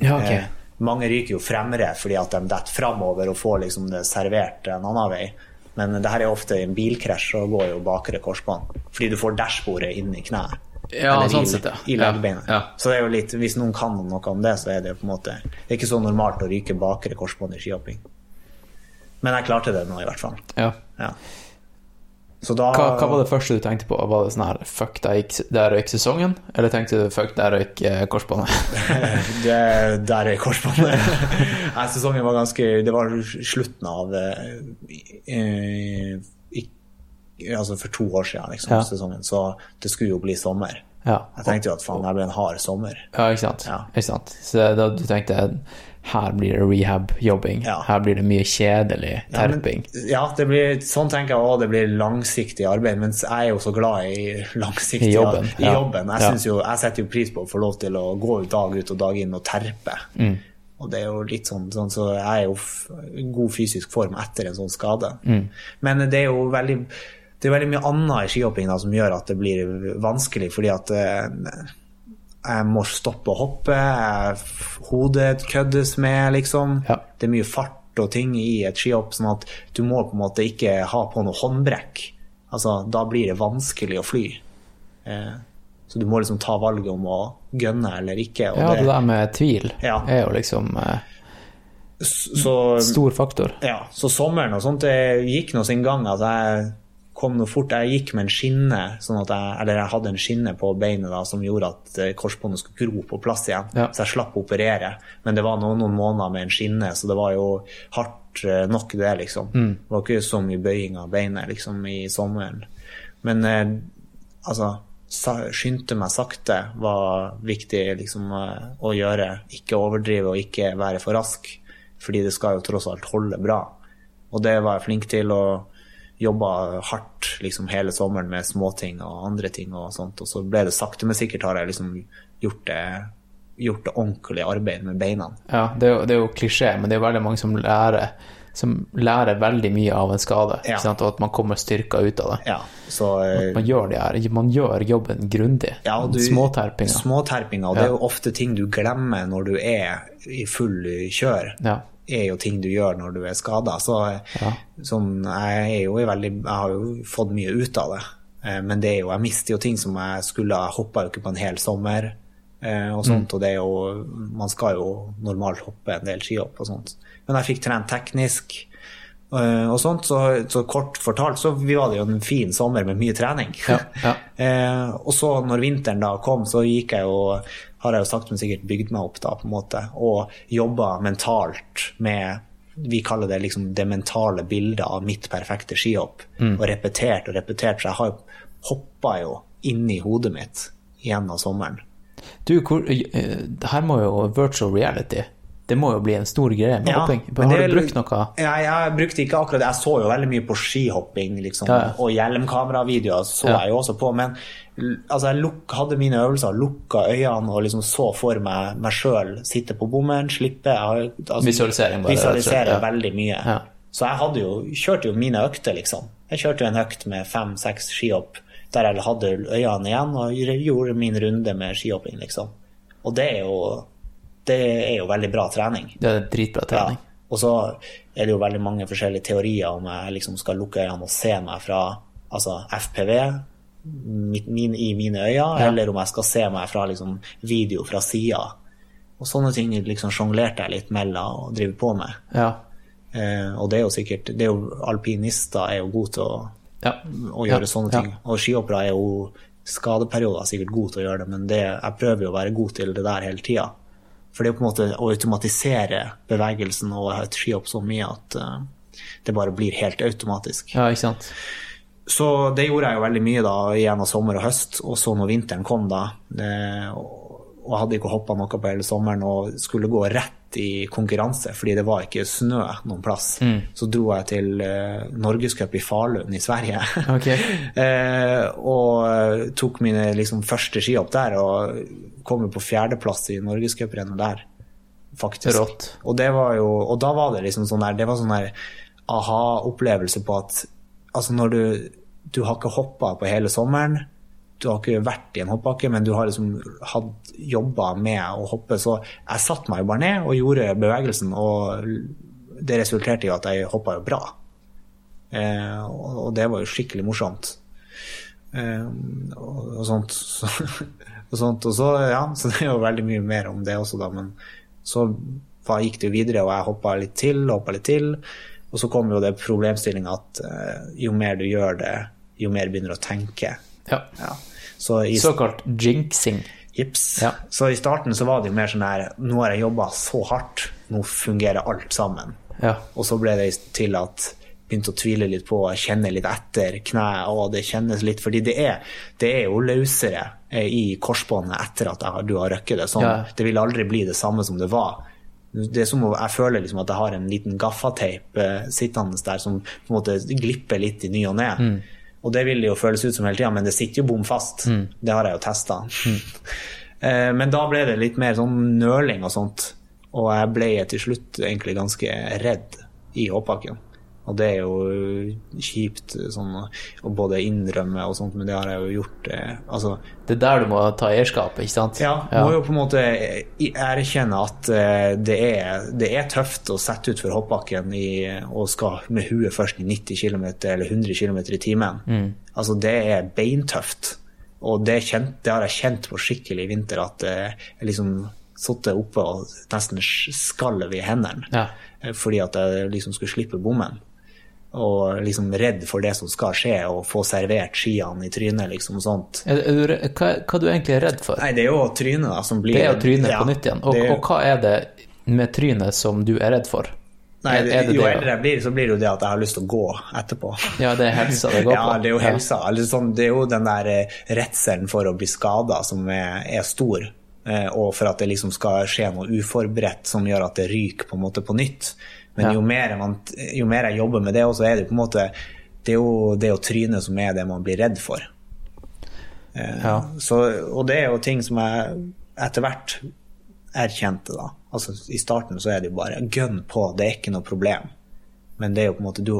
Ja, okay. Eh, mange ryker jo fremre fordi at de detter framover og får liksom det servert en annen vei. Men det her er ofte i en bilkrasj, så går jo bakre korsbånd. Fordi du får dashbordet inn i kneet. Ja, Eller sånn i, sett, ja. I Ja, leggebeinet. ja. Så det er jo litt, hvis noen kan noe om det, så er det på en måte Det er ikke så normalt å ryke bakre korsbånd i skihopping. Men jeg klarte det nå, i hvert fall. Ja. Ja. Så da Hva, hva var det første du tenkte på? Var det sånn her Fuck, der røyk sesongen? Eller tenkte du fuck, der røyk eh, korsbåndet? (laughs) (laughs) det, Der røyk korsbåndet. (laughs) Nei, sesongen var ganske Det var slutten av eh, eh, i, Altså for to år siden, liksom, Ja. sesongen. Så det skulle jo bli sommer. Ja. Jeg tenkte jo at faen, det blir en hard sommer. ja, ikke sant? Ja. Ikke sant? Så da du tenkte her blir det rehab-jobbing, Ja. her blir det mye kjedelig Ja, men- terping. Ja, det blir, sånn tenker jeg òg. Det blir langsiktig arbeid. Mens jeg er jo så glad i langsiktig I jobben, I jobben. Jeg, Ja. jo, jeg setter jo pris på å få lov til å gå ut dag ut og dag inn og terpe. Mm. Og det er jo litt sånn, sånn så jeg er jo i god fysisk form etter en sånn skade. Mm. Men det er jo veldig det er veldig mye annet i skihopping da, som gjør at det blir vanskelig, fordi at eh, jeg må stoppe å hoppe, hodet køddes med, liksom. Ja. Det er mye fart og ting i et skihopp, sånn at du må på en måte ikke ha på noe håndbrekk. Altså, da blir det vanskelig å fly. Eh, så du må liksom ta valget om å gønne eller ikke. Ja, det der med tvil Ja. er jo liksom eh, så, stor faktor. ja, så sommeren og sånt det gikk nå sin gang. At jeg kom noe fort. Jeg gikk med en skinne, sånn jeg, eller jeg hadde en skinne på beinet da, som gjorde at eh, korsbåndet skulle gro på plass igjen. Ja. Så jeg slapp å operere. Men det var noen, noen måneder med en skinne, så det var jo hardt eh, nok, det, liksom. Det var ikke så mye bøying av beinet liksom, i sommeren. Men eh, altså Skyndte meg sakte var viktig liksom, eh, å gjøre. Ikke overdrive og ikke være for rask. Fordi det skal jo tross alt holde bra. Og det var jeg flink til. og jobba hardt liksom hele sommeren med småting og andre ting og sånt. Og så ble det sakte, men sikkert har jeg liksom gjort det, gjort det ordentlig arbeid med beina. Ja, det er, jo, det er jo klisjé, men det er jo veldig mange som lærer, som lærer veldig mye av en skade. Ja. Og at man kommer styrka ut av det. Ja, så eh, Man gjør, det her, man gjør jobben grundig. ja, og du- Småterpinger. Småterpinger. Og det er jo ofte ting du glemmer når du er i full kjør. Ja. Er jo ting du gjør når du er skada. Så Ja. sånn, jeg jo veldig Jeg har jo fått mye ut av det. Eh, Men det er jo, jeg mister jo ting som jeg skulle ha hoppa ikke på en hel sommer. eh, Og sånt, og det er jo Man skal jo normalt hoppe en del skihopp og sånt. Men jeg fikk trent teknisk. eh, Og sånt, så, så kort fortalt så var det jo en fin sommer med mye trening. Ja, ja. (laughs) Eh, og så når vinteren da kom, så gikk jeg jo har jeg jo sagt, men sikkert bygd meg opp da, på en måte, og jobba mentalt med vi kaller det liksom det mentale bildet av mitt perfekte skihopp. Mm. Og repetert og repetert. Så jeg har hoppa jo inni hodet mitt gjennom sommeren. Du, hvor, eh, her må jo virtual reality Det må jo bli en stor greie med Ja, hopping. Har det- du brukt noe? Ja, jeg brukte ikke akkurat det. Jeg så jo veldig mye på skihopping liksom, Ja, og hjelmkameravideoer så jeg jo også på. Men altså, jeg luk, hadde mine øvelser, lukka øynene og liksom så for meg meg sjøl sitte på bommen, slippe altså, Visualisering bare, ja. veldig mye. Ja. Så jeg hadde jo, kjørte jo mine økter, liksom. Jeg kjørte jo en økt med fem-seks skihopp der jeg hadde øynene igjen og gjorde min runde med skihopping, liksom. Og det er jo, det er jo veldig bra trening. Det er dritbra trening. Ja. Og så er det jo veldig mange forskjellige teorier om jeg liksom skal lukke øynene og se meg fra altså FPV min, i mine øyne, eller om jeg skal se meg fra liksom, video fra sida. Og sånne ting liksom sjonglerte jeg litt mellom og driver på med. Ja. Eh, og det er jo sikkert det er jo, Alpinister er jo gode til å, Ja. å gjøre Ja, sånne ja. ting. Og skihoppere er jo skadeperioder sikkert gode til å gjøre det, men det, jeg prøver jo å være god til det der hele tida. For det er jo på en måte å automatisere bevegelsen og et skihopp så mye at uh, det bare blir helt automatisk. ja, ikke sant. Så det gjorde jeg jo veldig mye da gjennom sommer og høst, og så når vinteren kom da, og hadde ikke hoppa noe på hele sommeren og skulle gå rett i konkurranse fordi det var ikke snø noen plass, så dro jeg til uh, Norgescup i Falun i Sverige. Okay. (laughs) eh, og eh, tok mine liksom, første skihopp der og kom på fjerdeplass i Norgescuprennet der, faktisk. Rått. Og, det var jo, og da var det liksom sånn der, det var sånn der aha-opplevelse på at altså når du, du har ikke hoppa på hele sommeren, du har ikke vært i en hoppbakke, men du har liksom hatt jobba med å hoppe, så jeg satte meg bare ned og gjorde bevegelsen, og det resulterte i at jeg hoppa bra. Eh, og, og det var jo skikkelig morsomt. Eh, og, og sånt. Så, (laughs) og sånt. Og så, ja, så det er jo veldig mye mer om det også, da. Men så gikk det jo videre, og jeg hoppa litt til, hoppa litt til. Og så kom jo det problemstillinga at eh, jo mer du gjør det, jo mer begynner du å tenke. Ja. Ja. Så i, Såkalt jinxing. Jips. Ja. Så i starten så var det jo mer sånn her Nå har jeg jobba så hardt, nå fungerer alt sammen. Ja. Og så ble det til at begynte å tvile litt på, kjenne litt etter kneet, og det kjennes litt Fordi det er, det er jo løsere eh, i korsbåndet etter at har- du har røkket det. Sånn, Ja. Det vil aldri bli det samme som det var. Det er som jeg føler liksom at jeg har en liten gaffateip eh, sittende der som på en måte glipper litt i ny og ne. Og det vil det jo føles ut som hele tida, men det sitter jo bom fast. Det har jeg jo testa. (laughs) Eh, men da ble det litt mer sånn nøling og sånt. Og jeg ble til slutt egentlig ganske redd i hoppbakken. Og det er jo kjipt sånn, å både innrømme og sånt, men det har jeg jo gjort. Eh, altså, Det er der du må ta eierskap, ikke sant? ja, må jo på en måte erkjenne at eh, det er, det er tøft å sette ut for hoppbakken i, og skal med huet først i 90 km eller 100 km i timen. Altså, det er beintøft. Og det, kjent, det har jeg kjent på skikkelig i vinter, at eh, jeg liksom sittet oppe og nesten skalv i hendene. Ja. Fordi at jeg liksom skulle slippe bommen. Og liksom redd for det som skal skje, og få servert skiene i trynet, liksom sånt. Er, er du, hva, hva er du egentlig redd for? Nei, det er jo trynet da, som blir Det er jo trynet Ja, på nytt igjen. Og, det er- og hva er det med trynet som du er redd for? Nei, er, er det jo det? eldre jeg blir, så blir det jo det at jeg har lyst til å gå etterpå. Ja, det er helsa det går (laughs) på. Ja, det er jo helsa. Eller sånn, det er jo den der eh, redselen for å bli skada som er, er stor. Eh, og for at det liksom skal skje noe uforberedt som gjør at det ryker på en måte på nytt. Men jo, mer man, jo mer jeg jobber med det, så er det på en måte det er jo det å tryne som er det man blir redd for. Ja. Så, og det er jo ting som jeg etter hvert erkjente, da. Altså, I starten så er det jo bare gønn på, det er ikke noe problem. Men det er jo på en måte, du,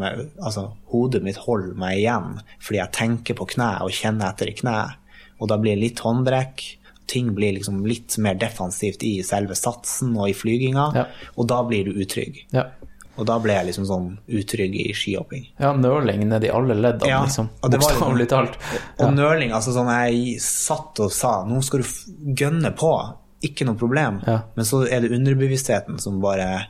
meg, altså, hodet mitt holder meg igjen fordi jeg tenker på kneet og kjenner etter i kneet. Og da blir det litt håndbrekk. Ting blir liksom litt mer defensivt i selve satsen og i flyginga. Ja. Og da blir du utrygg. Ja. Og da ble jeg liksom sånn utrygg i skihopping. ja, nøling ned i alle leddene, Ja, liksom. Bokstavelig talt. Og nøling, altså sånn jeg satt og sa nå skal du gønne på, ikke noe problem. Ja. Men så er det underbevisstheten som bare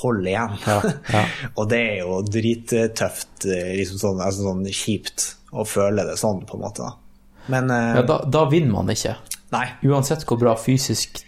holder igjen. Ja, ja. (laughs) og det er jo drittøft, eh, liksom sånn, altså sånn kjipt å føle det sånn, på en måte. Men eh, Ja, da, da vinner man ikke. Nei. Uansett hvor bra fysisk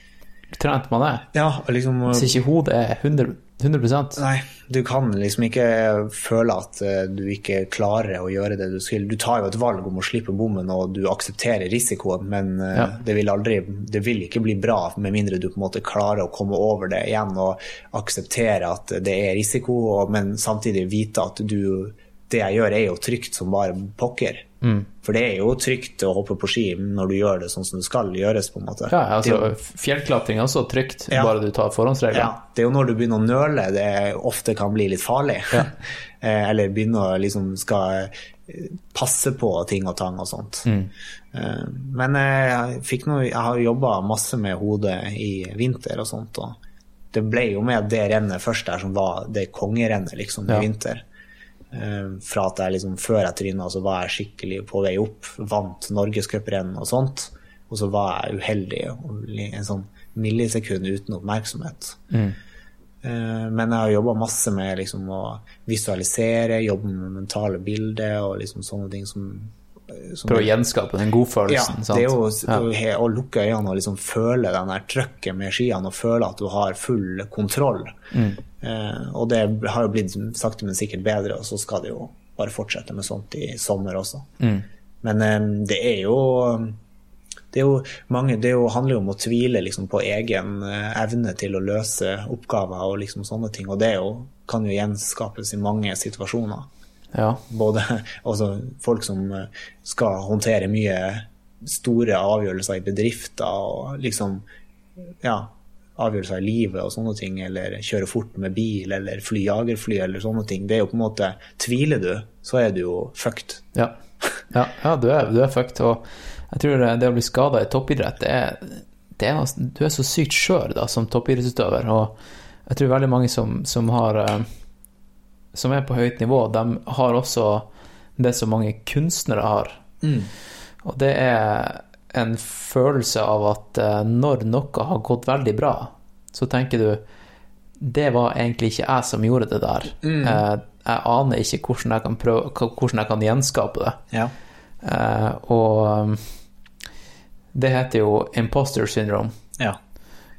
trent man er. Ja, liksom Hvis ikke hodet er 100, 100 Nei, du kan liksom ikke føle at eh, du ikke klarer å gjøre det du skal. Du tar jo et valg om å slippe bommen, og du aksepterer risikoen, men eh, Ja. det, vil aldri, det vil ikke bli bra med mindre du på en måte klarer å komme over det igjen og akseptere at det er risiko, men samtidig vite at du det jeg gjør, er jo trygt som bare pokker. Mm. For det er jo trygt å hoppe på ski når du gjør det sånn som det skal gjøres. på en måte. Ja, altså, fjellklatring er også trygt, Ja. bare du tar forhåndsregler. ja, det er jo når du begynner å nøle det ofte kan bli litt farlig. Ja. (laughs) Eller begynne å liksom skal eh, passe på ting og tang og sånt. Mm. Men eh, jeg, fikk noe, jeg har jobba masse med hodet i vinter og sånt. Og det ble jo med det rennet først der som var det kongerennet liksom, Ja. i vinter. Eh, Fra at jeg liksom, før jeg tryna, så var jeg skikkelig på vei opp. Vant norgescuprenn og sånt. Og så var jeg uheldig en sånn millisekund uten oppmerksomhet. Mm. Men jeg har jobba masse med liksom, å visualisere, jobbe med mentale bilder og liksom sånne ting som Prøve å gjenskape den godfølelsen. Ja, det er jo Ja. å, lukke øynene og liksom føle den der trøkket med skiene og føle at du har full kontroll. Mm. Eh, og det har jo blitt sakte, men sikkert bedre, og så skal det jo bare fortsette med sånt i sommer også. Mm. Men eh, det er jo det er jo mange, det er jo, handler jo om å tvile liksom, på egen eh, evne til å løse oppgaver og liksom sånne ting. Og det jo, kan jo gjenskapes i mange situasjoner ja. både altså, folk som eh, skal håndtere mye store avgjørelser i bedrifter og liksom ja, avgjørelser i livet og sånne ting, eller kjøre fort med bil eller fly jagerfly eller sånne ting. Det er jo på en måte Tviler du, så er du jo fucked. Ja, ja, ja du, er, du er fucked. Og jeg tror det å bli skada i toppidrett, det er, det er noe, Du er så sykt skjør da, som toppidrettsutøver. Og jeg tror veldig mange som, som har eh, Som er på høyt nivå, de har også det som mange kunstnere har. Og det er en følelse av at eh, når noe har gått veldig bra, så tenker du det var egentlig ikke jeg som gjorde det der. Mm. jeg aner ikke hvordan jeg kan, prøve, hvordan jeg kan gjenskape det. Ja. Eh, og um, det heter jo imposter syndrome. ja.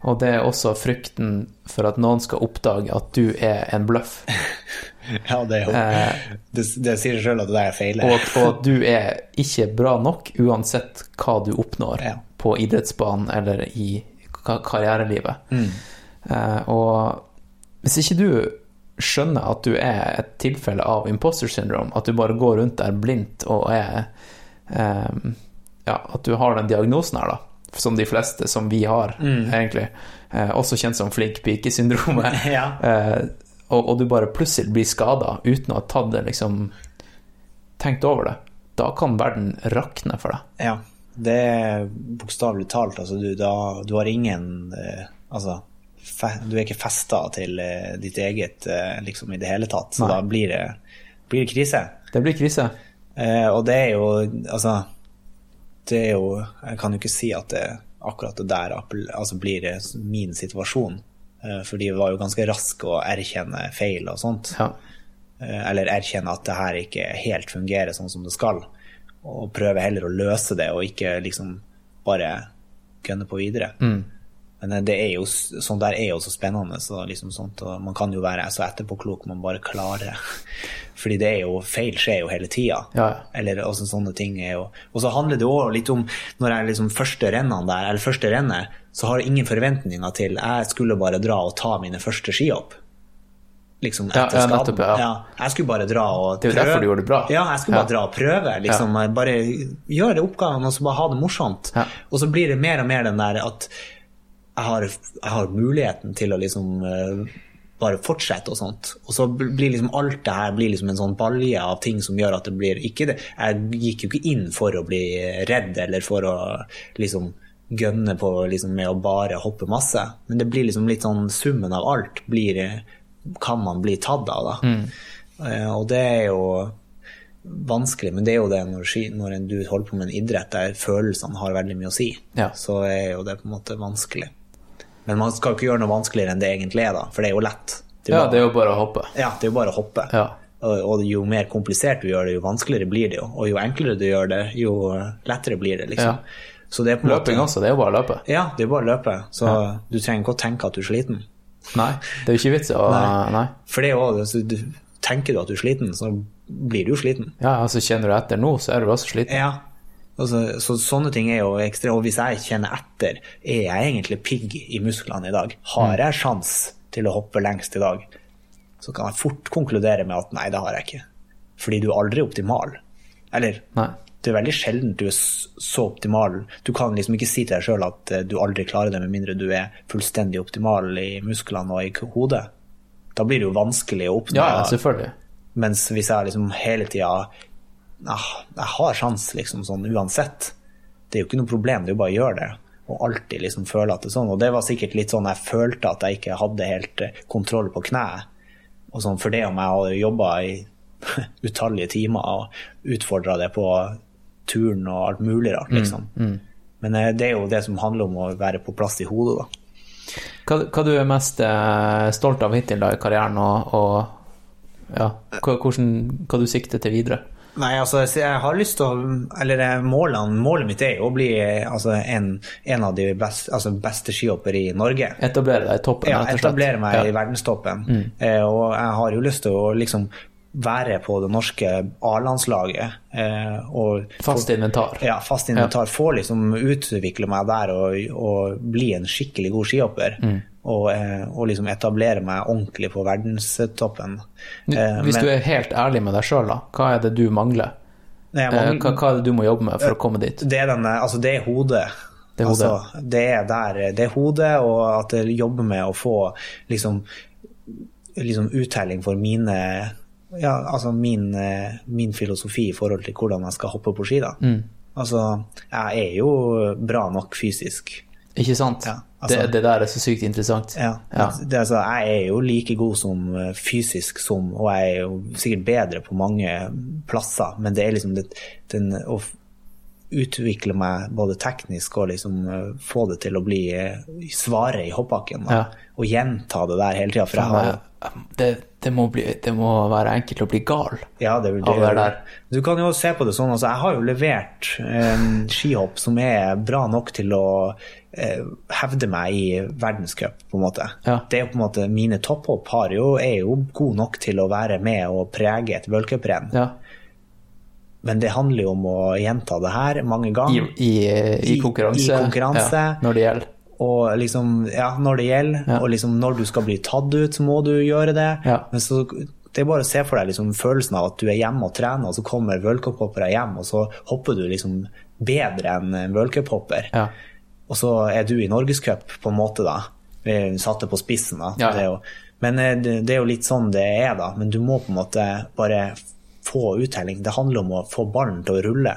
Og det er også frykten for at noen skal oppdage at du er en bløff. (laughs) (laughs) Ja, det er jo Det, det sier seg sjøl at det der er feil. Og og at du er ikke bra nok uansett hva du oppnår Ja. på idrettsbanen eller i karrierelivet. Mm. og hvis ikke du skjønner at du er et tilfelle av imposter syndrome, at du bare går rundt der blindt og er eh, Ja, at du har den diagnosen her, da. Som de fleste, som vi har, egentlig. Eh, også kjent som flink pike-syndromet. (laughs) Ja. Eh, og, og du bare plutselig blir skada uten å ha tatt det liksom tenkt over det. Da kan verden rakne for deg. Ja, det er bokstavelig talt. Altså, du, da, du har ingen eh, Altså, fe, du er ikke festa til eh, ditt eget eh, liksom i det hele tatt. Så Nei. da blir det, blir det krise. Det blir krise. Eh, og det er jo Altså, det er jo Jeg kan jo ikke si at det akkurat det der altså blir min situasjon. Eh, for de var jo ganske raske å erkjenne feil og sånt. Ja. Eh, eller erkjenne at det her ikke helt fungerer sånn som det skal. Og prøve heller å løse det, og ikke liksom bare gønne på videre. Men eh, det er jo, sånn der er jo så spennende, så liksom sånt, og man kan jo være så etterpåklok man bare klarer. (laughs) Fordi det er jo, feil skjer jo hele tida. Ja, ja. Eller også sånne ting er jo Og så handler det òg litt om når jeg liksom første rennene der, eller første rennet, så har jeg ingen forventninger til Jeg skulle bare dra og ta mine første skihopp. Liksom etter ja, nettopp, ja. Jeg skulle bare dra og prøve. Det er jo derfor du gjorde det bra. Ja, jeg skulle bare Ja. dra og prøve. Liksom, Bare gjøre oppgavene og så bare ha det morsomt. Ja. Og så blir det mer og mer den der at jeg har, jeg har muligheten til å liksom uh, bare fortsette og sånt. Og så blir liksom alt det her blir liksom en sånn balje av ting som gjør at det blir ikke det. Jeg gikk jo ikke inn for å bli redd eller for å liksom gønne på liksom med å bare hoppe masse. Men det blir liksom litt sånn summen av alt blir, kan man bli tatt av, da. Eh, Og det er jo vanskelig, men det er jo det når, ski- når en- du holder på med en idrett der følelsene har veldig mye å si, Ja. så er jo det på en måte vanskelig. Men man skal jo ikke gjøre noe vanskeligere enn det egentlig er, da, for det er jo lett. Det er ja, bare, det er jo bare å hoppe. ja, det er jo bare å hoppe. Ja. Og, og jo mer komplisert du gjør det, jo vanskeligere blir det jo. Og jo enklere du gjør det, jo lettere blir det, liksom. Ja. Så det er på en Løping måte også, det er jo bare å løpe. Ja, det er bare å løpe. Så du trenger ikke å tenke at du er sliten. Nei, det er jo ikke vits å Nei. Nei. For det er også, du, tenker du at du er sliten, så blir du jo sliten. Ja, altså kjenner du etter nå, så er du også sliten. Ja. Altså, så sånne ting er jo ekstra Og hvis jeg kjenner etter, er jeg egentlig pigg i musklene i dag? Har jeg sjans til å hoppe lengst i dag? Så kan jeg fort konkludere med at nei, det har jeg ikke. Fordi du er aldri optimal. Eller Nei. Det er veldig sjelden du er så optimal. Du kan liksom ikke si til deg sjøl at eh, du aldri klarer det, med mindre du er fullstendig optimal i musklene og i hodet. Da blir det jo vanskelig å oppnå. Ja, selvfølgelig. Mens hvis jeg liksom hele tida ah, Jeg har sjans, liksom, sånn uansett. Det er jo ikke noe problem, det er jo bare å gjøre det. Og alltid liksom føle at det er sånn. Og det var sikkert litt sånn jeg følte at jeg ikke hadde helt eh, kontroll på kneet. Og sånn for det om jeg hadde jobba i (laughs) utallige timer og utfordra det på turen og alt mulig rart, liksom. Men eh, det er jo det som handler om å være på plass i hodet, da. Hva, hva du er mest eh, stolt av hittil da i karrieren, og, og ja, hva, hvordan, hva du sikter til videre? Nei, altså, jeg har lyst til å Eller eh, målene, målet mitt er jo å bli altså, en, en av de best, altså, beste skihoppere i Norge. Etablere deg i toppen, Ja, etablere meg Ja. i verdenstoppen. Eh, og jeg har jo lyst til å liksom være på det norske A-landslaget. Eh, Fast inventar. Ja, fast inventar. Få liksom utvikle meg der og, og bli en skikkelig god skihopper. Mm. Og, eh, og liksom etablere meg ordentlig på verdenstoppen. Eh, Hvis men- du er helt ærlig med deg sjøl, hva er det du mangler? Nei, Eh, man- hva, hva er det du må jobbe med for å komme dit? Det er, denne, altså det er hodet. Det er hodet. Altså, det er der, det er hodet, og at jeg jobber med å få liksom, liksom uttelling for mine ja, altså min, eh, min filosofi i forhold til hvordan jeg skal hoppe på ski. da. Mm. Altså, jeg er jo bra nok fysisk. Ikke sant? Ja, altså- det, det der er så sykt interessant. Ja, Ja. Det, altså, jeg er jo like god som eh, fysisk som, og jeg er jo sikkert bedre på mange plasser, men det er liksom det, den, å utvikle meg både teknisk og liksom eh, få det til å bli svaret svare i hoppbakken. Ja. Og gjenta det der hele tida. For jeg har det, det, må bli, det må være enkelt å bli gal. Ja, det, av det der. Du kan jo se på det sånn, altså jeg har jo levert en skihopp som er bra nok til å eh, hevde meg i verdenscup, på en måte. Ja. Det er jo på en måte, Mine topphopp er jo god nok til å være med og prege et worldcuprenn. Ja. Men det handler jo om å gjenta det her mange ganger. i, i I- konkurranse. i konkurranse. Ja, når det gjelder. Og liksom, ja, når det gjelder, Ja. og liksom når du skal bli tatt ut, så må du gjøre det. Ja. Men så det er bare å se for deg liksom følelsen av at du er hjemme og trener, og så kommer worldcuphoppere hjem, og så hopper du liksom bedre enn en worldcuphopper. Ja. Og så er du i norgescup, på en måte, da. Vi satte på spissen, da. Ja. Det jo, men eh, det, det er jo litt sånn det er, da. Men du må på en måte bare få uttelling. Det handler om å få ballen til å rulle.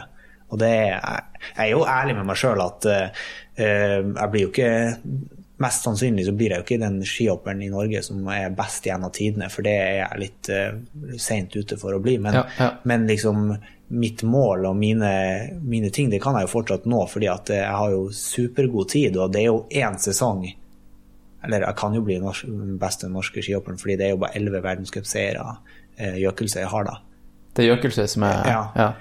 Og det er, jeg er jo ærlig med meg sjøl at eh, eh, jeg blir jo ikke Mest sannsynlig så blir jeg jo ikke den skihopperen i Norge som er best gjennom tidene, for det er jeg litt uh, seint ute for å bli. Men, Ja, ja. men liksom mitt mål og mine, mine ting, det kan jeg jo fortsatt nå, fordi at jeg har jo supergod tid, og det er jo én sesong. Eller jeg kan jo bli norsk, den beste norske skihopperen, fordi det er jo bare elleve verdenscupseiere uh, Jøkelsøy har, da. Det er Jøkelsøy som er Ja. ja.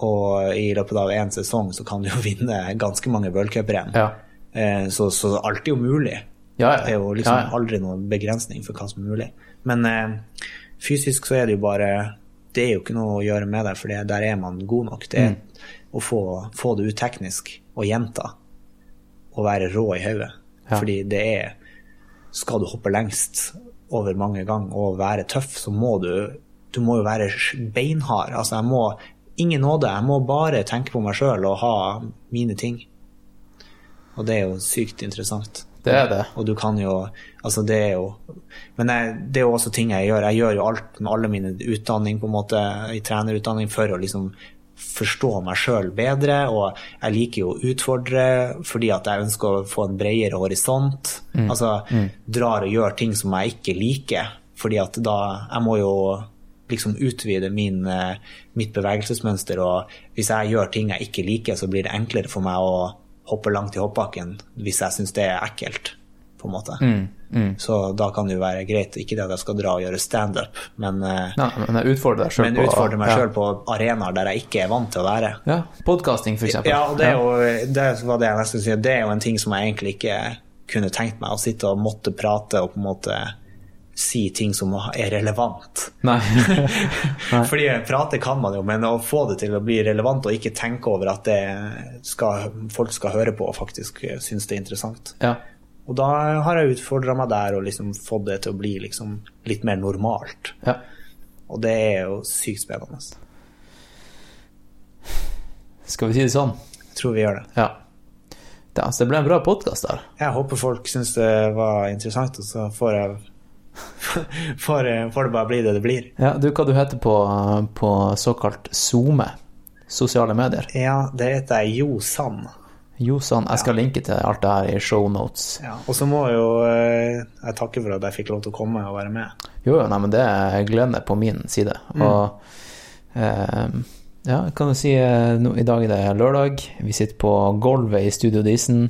Og i løpet av én sesong så kan du jo (laughs) vinne ganske mange worldcuprenn. Ja. Eh, så, så alt er jo mulig. Ja. Det er jo liksom aldri noen begrensning for hva som er mulig. Men eh, fysisk så er det jo bare Det er jo ikke noe å gjøre med det, for det- der er man god nok. Det er Mm. å få, få det ut teknisk og gjenta og være rå i hodet. Ja. Fordi det er Skal du hoppe lengst over mange ganger og være tøff, så må du Du må jo være beinhard. Altså, jeg må Ingen nåde. Jeg må bare tenke på meg sjøl og ha mine ting. Og det er jo sykt interessant. Det er det. Og du kan jo Altså, det er jo Men jeg, det er jo også ting jeg gjør. Jeg gjør jo alt med alle mine utdanning, på en måte, i trenerutdanning, for å liksom forstå meg sjøl bedre. Og jeg liker jo å utfordre fordi at jeg ønsker å få en bredere horisont. Altså drar og gjør ting som jeg ikke liker, fordi at da Jeg må jo liksom utvide min, eh, mitt bevegelsesmønster, og hvis jeg gjør ting jeg ikke liker, så blir det enklere for meg å hoppe langt i hoppbakken hvis jeg syns det er ekkelt, på en måte. Så da kan det jo være greit, ikke det at jeg skal dra og gjøre standup, men, eh, men jeg utfordrer deg selv men utfordrer utfordre meg ja. sjøl på arenaer der jeg ikke er vant til å være. Ja, Podkasting, eksempel. Ja, og det, jo, det var det jeg nesten skulle si. Det er jo en ting som jeg egentlig ikke kunne tenkt meg, å sitte og måtte prate og på en måte si ting som er relevant. (laughs) Nei. Fordi prate kan man jo, men å få det til å bli relevant og ikke tenke over at det skal, folk skal høre på og faktisk synes det er interessant. ja. Og da har jeg utfordra meg der og liksom fått det til å bli liksom litt mer normalt. ja. Og det er jo sykt spennende. Skal vi si det sånn? Jeg tror vi gjør det. Ja. Det, altså, det ble en bra podkast der. Jeg håper folk syns det var interessant, og så får jeg får, får det bare bli det det blir. Ja, du, hva du heter på, på såkalt SoMe? Sosiale medier. Ja, det heter jeg Jo Sand. Josan, jeg skal linke til alt det her i show notes. Ja. Og så må jeg jo eh, jeg takke for at jeg fikk lov til å komme og være med. Jo, jo, nei, men det er gleden er på min side. Og eh, ja, kan du si no, i dag er det lørdag. Vi sitter på gulvet i Studio Disen.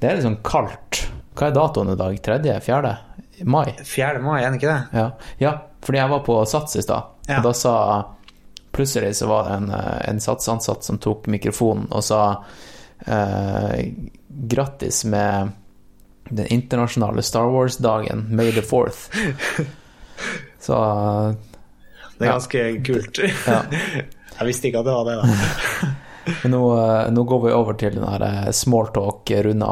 Det er litt sånn kaldt. Hva er datoen i dag? Tredje? Fjerde? Mai? 4. mai, er det ikke det? Ja, ja fordi jeg var på Sats i stad, Ja. og da sa Plutselig så var det en, eh, en satsansatt som tok mikrofonen og sa eh, grattis med den internasjonale Star Wars-dagen, May the Fourth. (laughs) Så Det er Ja. ganske kult. ja. (laughs) Jeg visste ikke at det var det, da. (laughs) Men nå, eh, nå går vi over til den her eh, smalltalk, runde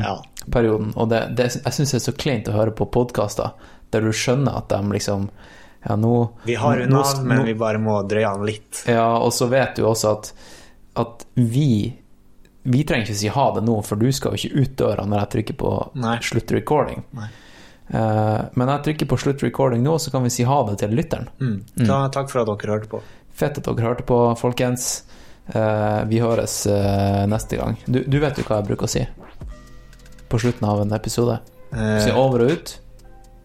Ja. Av-perioden. Og det, det, jeg syns det er så kleint å høre på podkaster der du skjønner at de liksom Ja, nå Vi har unna, nå- men vi bare må drøye den litt. Ja, og så vet du også at, at vi Vi trenger ikke si ha det nå, for du skal jo ikke ut døra når jeg trykker på Nei. slutt recording. Nei. Uh, men jeg trykker på slutt recording nå, så kan vi si ha det til lytteren. Mm. Ta, takk for at dere hørte på. Fett at dere hørte på, folkens. Uh, vi høres uh, neste gang. Du, du vet jo hva jeg bruker å si på slutten av en episode. Eh, Eh, over og ut,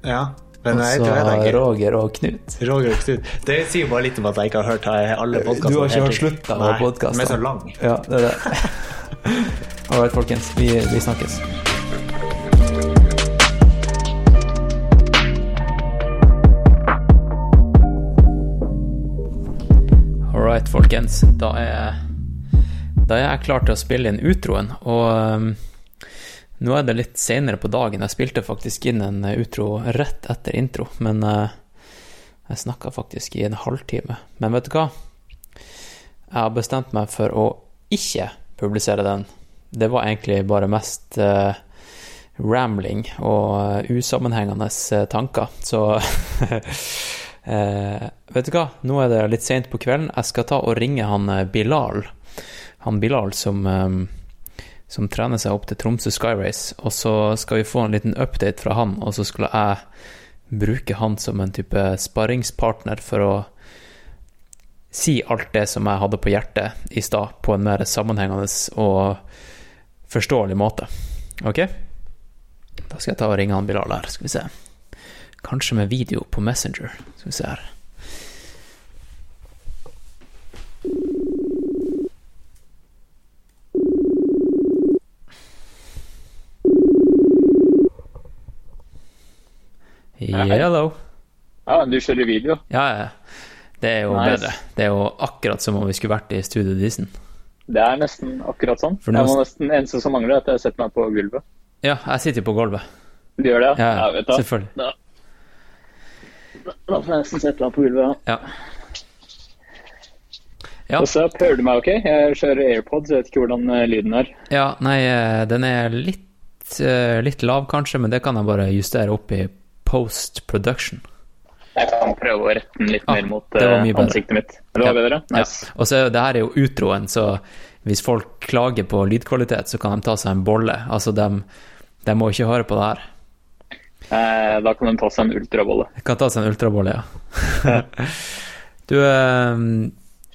ja, men jeg, så jeg. Roger og Knut. Roger og Knut. Det sier bare litt om at jeg ikke har hørt alle podkastene. Du har ikke hørt slutten av podkastene? De er så lang. Ja, det er det. (laughs) All right, folkens. Vi, vi snakkes. All right, folkens. Da er, da er jeg klar til å spille inn utroen. Og um, nå er det litt senere på dagen. Jeg spilte faktisk inn en utro rett etter intro, men uh, jeg snakka faktisk i en halvtime. Men vet du hva? Jeg har bestemt meg for å ikke publisere den. Det var egentlig bare mest eh, rambling og eh, usammenhengende eh, tanker. Så (laughs) eh, Vet du hva, nå er det litt seint på kvelden. Jeg skal ta og ringe han eh, Bilal. Han Bilal som, eh, som trener seg opp til Tromsø Sky Race. Og så skal vi få en liten update fra han, og så skulle jeg bruke han som en type sparringspartner for å si alt det som jeg hadde på hjertet i stad, på en mer sammenhengende og forståelig måte. Ok? Da skal jeg ta og ringe han Bilal her, skal vi se. Kanskje med video på Messenger. Skal vi se her. Hello. Ja, du kjører video. Ja, ja. Det er jo Nice. bedre. Det er jo akkurat som om vi skulle vært i Studio Disen. Det er nesten akkurat sånn. For nå- Jeg må nesten, eneste som mangler, er at jeg setter meg på gulvet. Ja, jeg sitter jo på gulvet. Du gjør det? Ja, ja, vet du. selvfølgelig. Da, da får jeg nesten sette meg på gulvet. Ja. Ja. Ja. Og så hører du meg ok? Jeg kjører AirPods, jeg vet ikke hvordan eh, lyden er. ja, nei, eh, den er litt, eh, litt lav kanskje, men det kan jeg bare justere opp i post production. Jeg kan prøve å rette den litt Ah, mer mot eh, ansiktet mitt. Det var Ja. bedre? Ja. Og så det her er jo utroen, så hvis folk klager på lydkvalitet, så kan de ta seg en bolle. Altså, de, de må ikke høre på det her. Eh, da kan de ta seg en ultrabolle. Kan ta seg en ultrabolle, ja. (laughs) du, eh,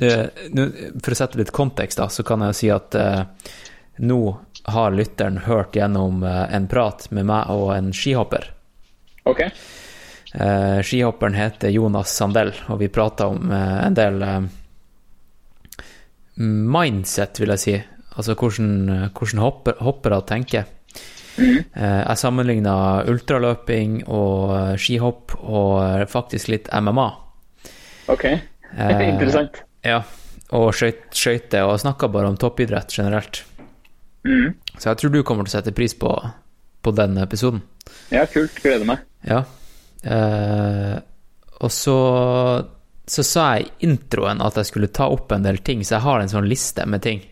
eh, for å sette litt kontekst, da, så kan jeg jo si at eh, nå har lytteren hørt gjennom eh, en prat med meg og en skihopper. Ok? Eh, skihopperen heter Jonas Sandell, og vi prata om eh, en del eh, mindset, vil jeg si. Altså hvordan, hvordan hopper, hoppere tenker. Eh, jeg sammenligna ultraløping og skihopp og faktisk litt MMA. Ok. (laughs) Eh, Interessant. Ja, og skøyt- skøyter, og snakka bare om toppidrett generelt. Mm. Så jeg tror du kommer til å sette pris på, på den episoden. Ja, kult. Gleder meg. Ja. Eh, og så, så sa jeg i introen at jeg skulle ta opp en del ting, så jeg har en sånn liste med ting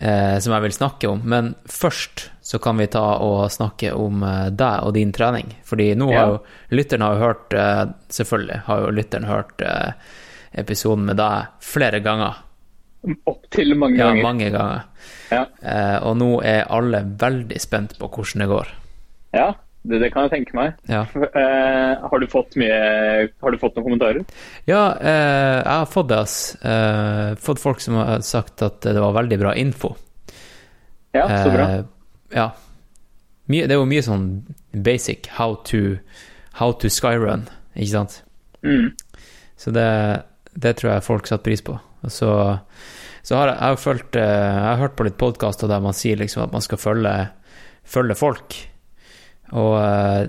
eh, som jeg vil snakke om. Men først så kan vi ta og snakke om eh, deg og din trening. Fordi nå har jo lytteren har jo hørt eh, Selvfølgelig har jo lytteren hørt eh, episoden med deg flere ganger. Opptil mange ganger. Ja, mange ganger. Ja. Eh, og nå er alle veldig spent på hvordan det går. ja det, det kan jeg tenke meg. Ja. Eh, har, du fått mye, har du fått noen kommentarer? Ja, uh, jeg har fått det, ass. Uh, fått folk som har sagt at det var veldig bra info. Ja, så bra. Ja. Mye, det er jo mye sånn basic how to, how to skyrun, ikke sant? Mm. Så det, det tror jeg folk satte pris på. Og så, så har jeg, jeg har følt Jeg har hørt på litt podkaster der man sier liksom at man skal følge, følge folk. Og eh,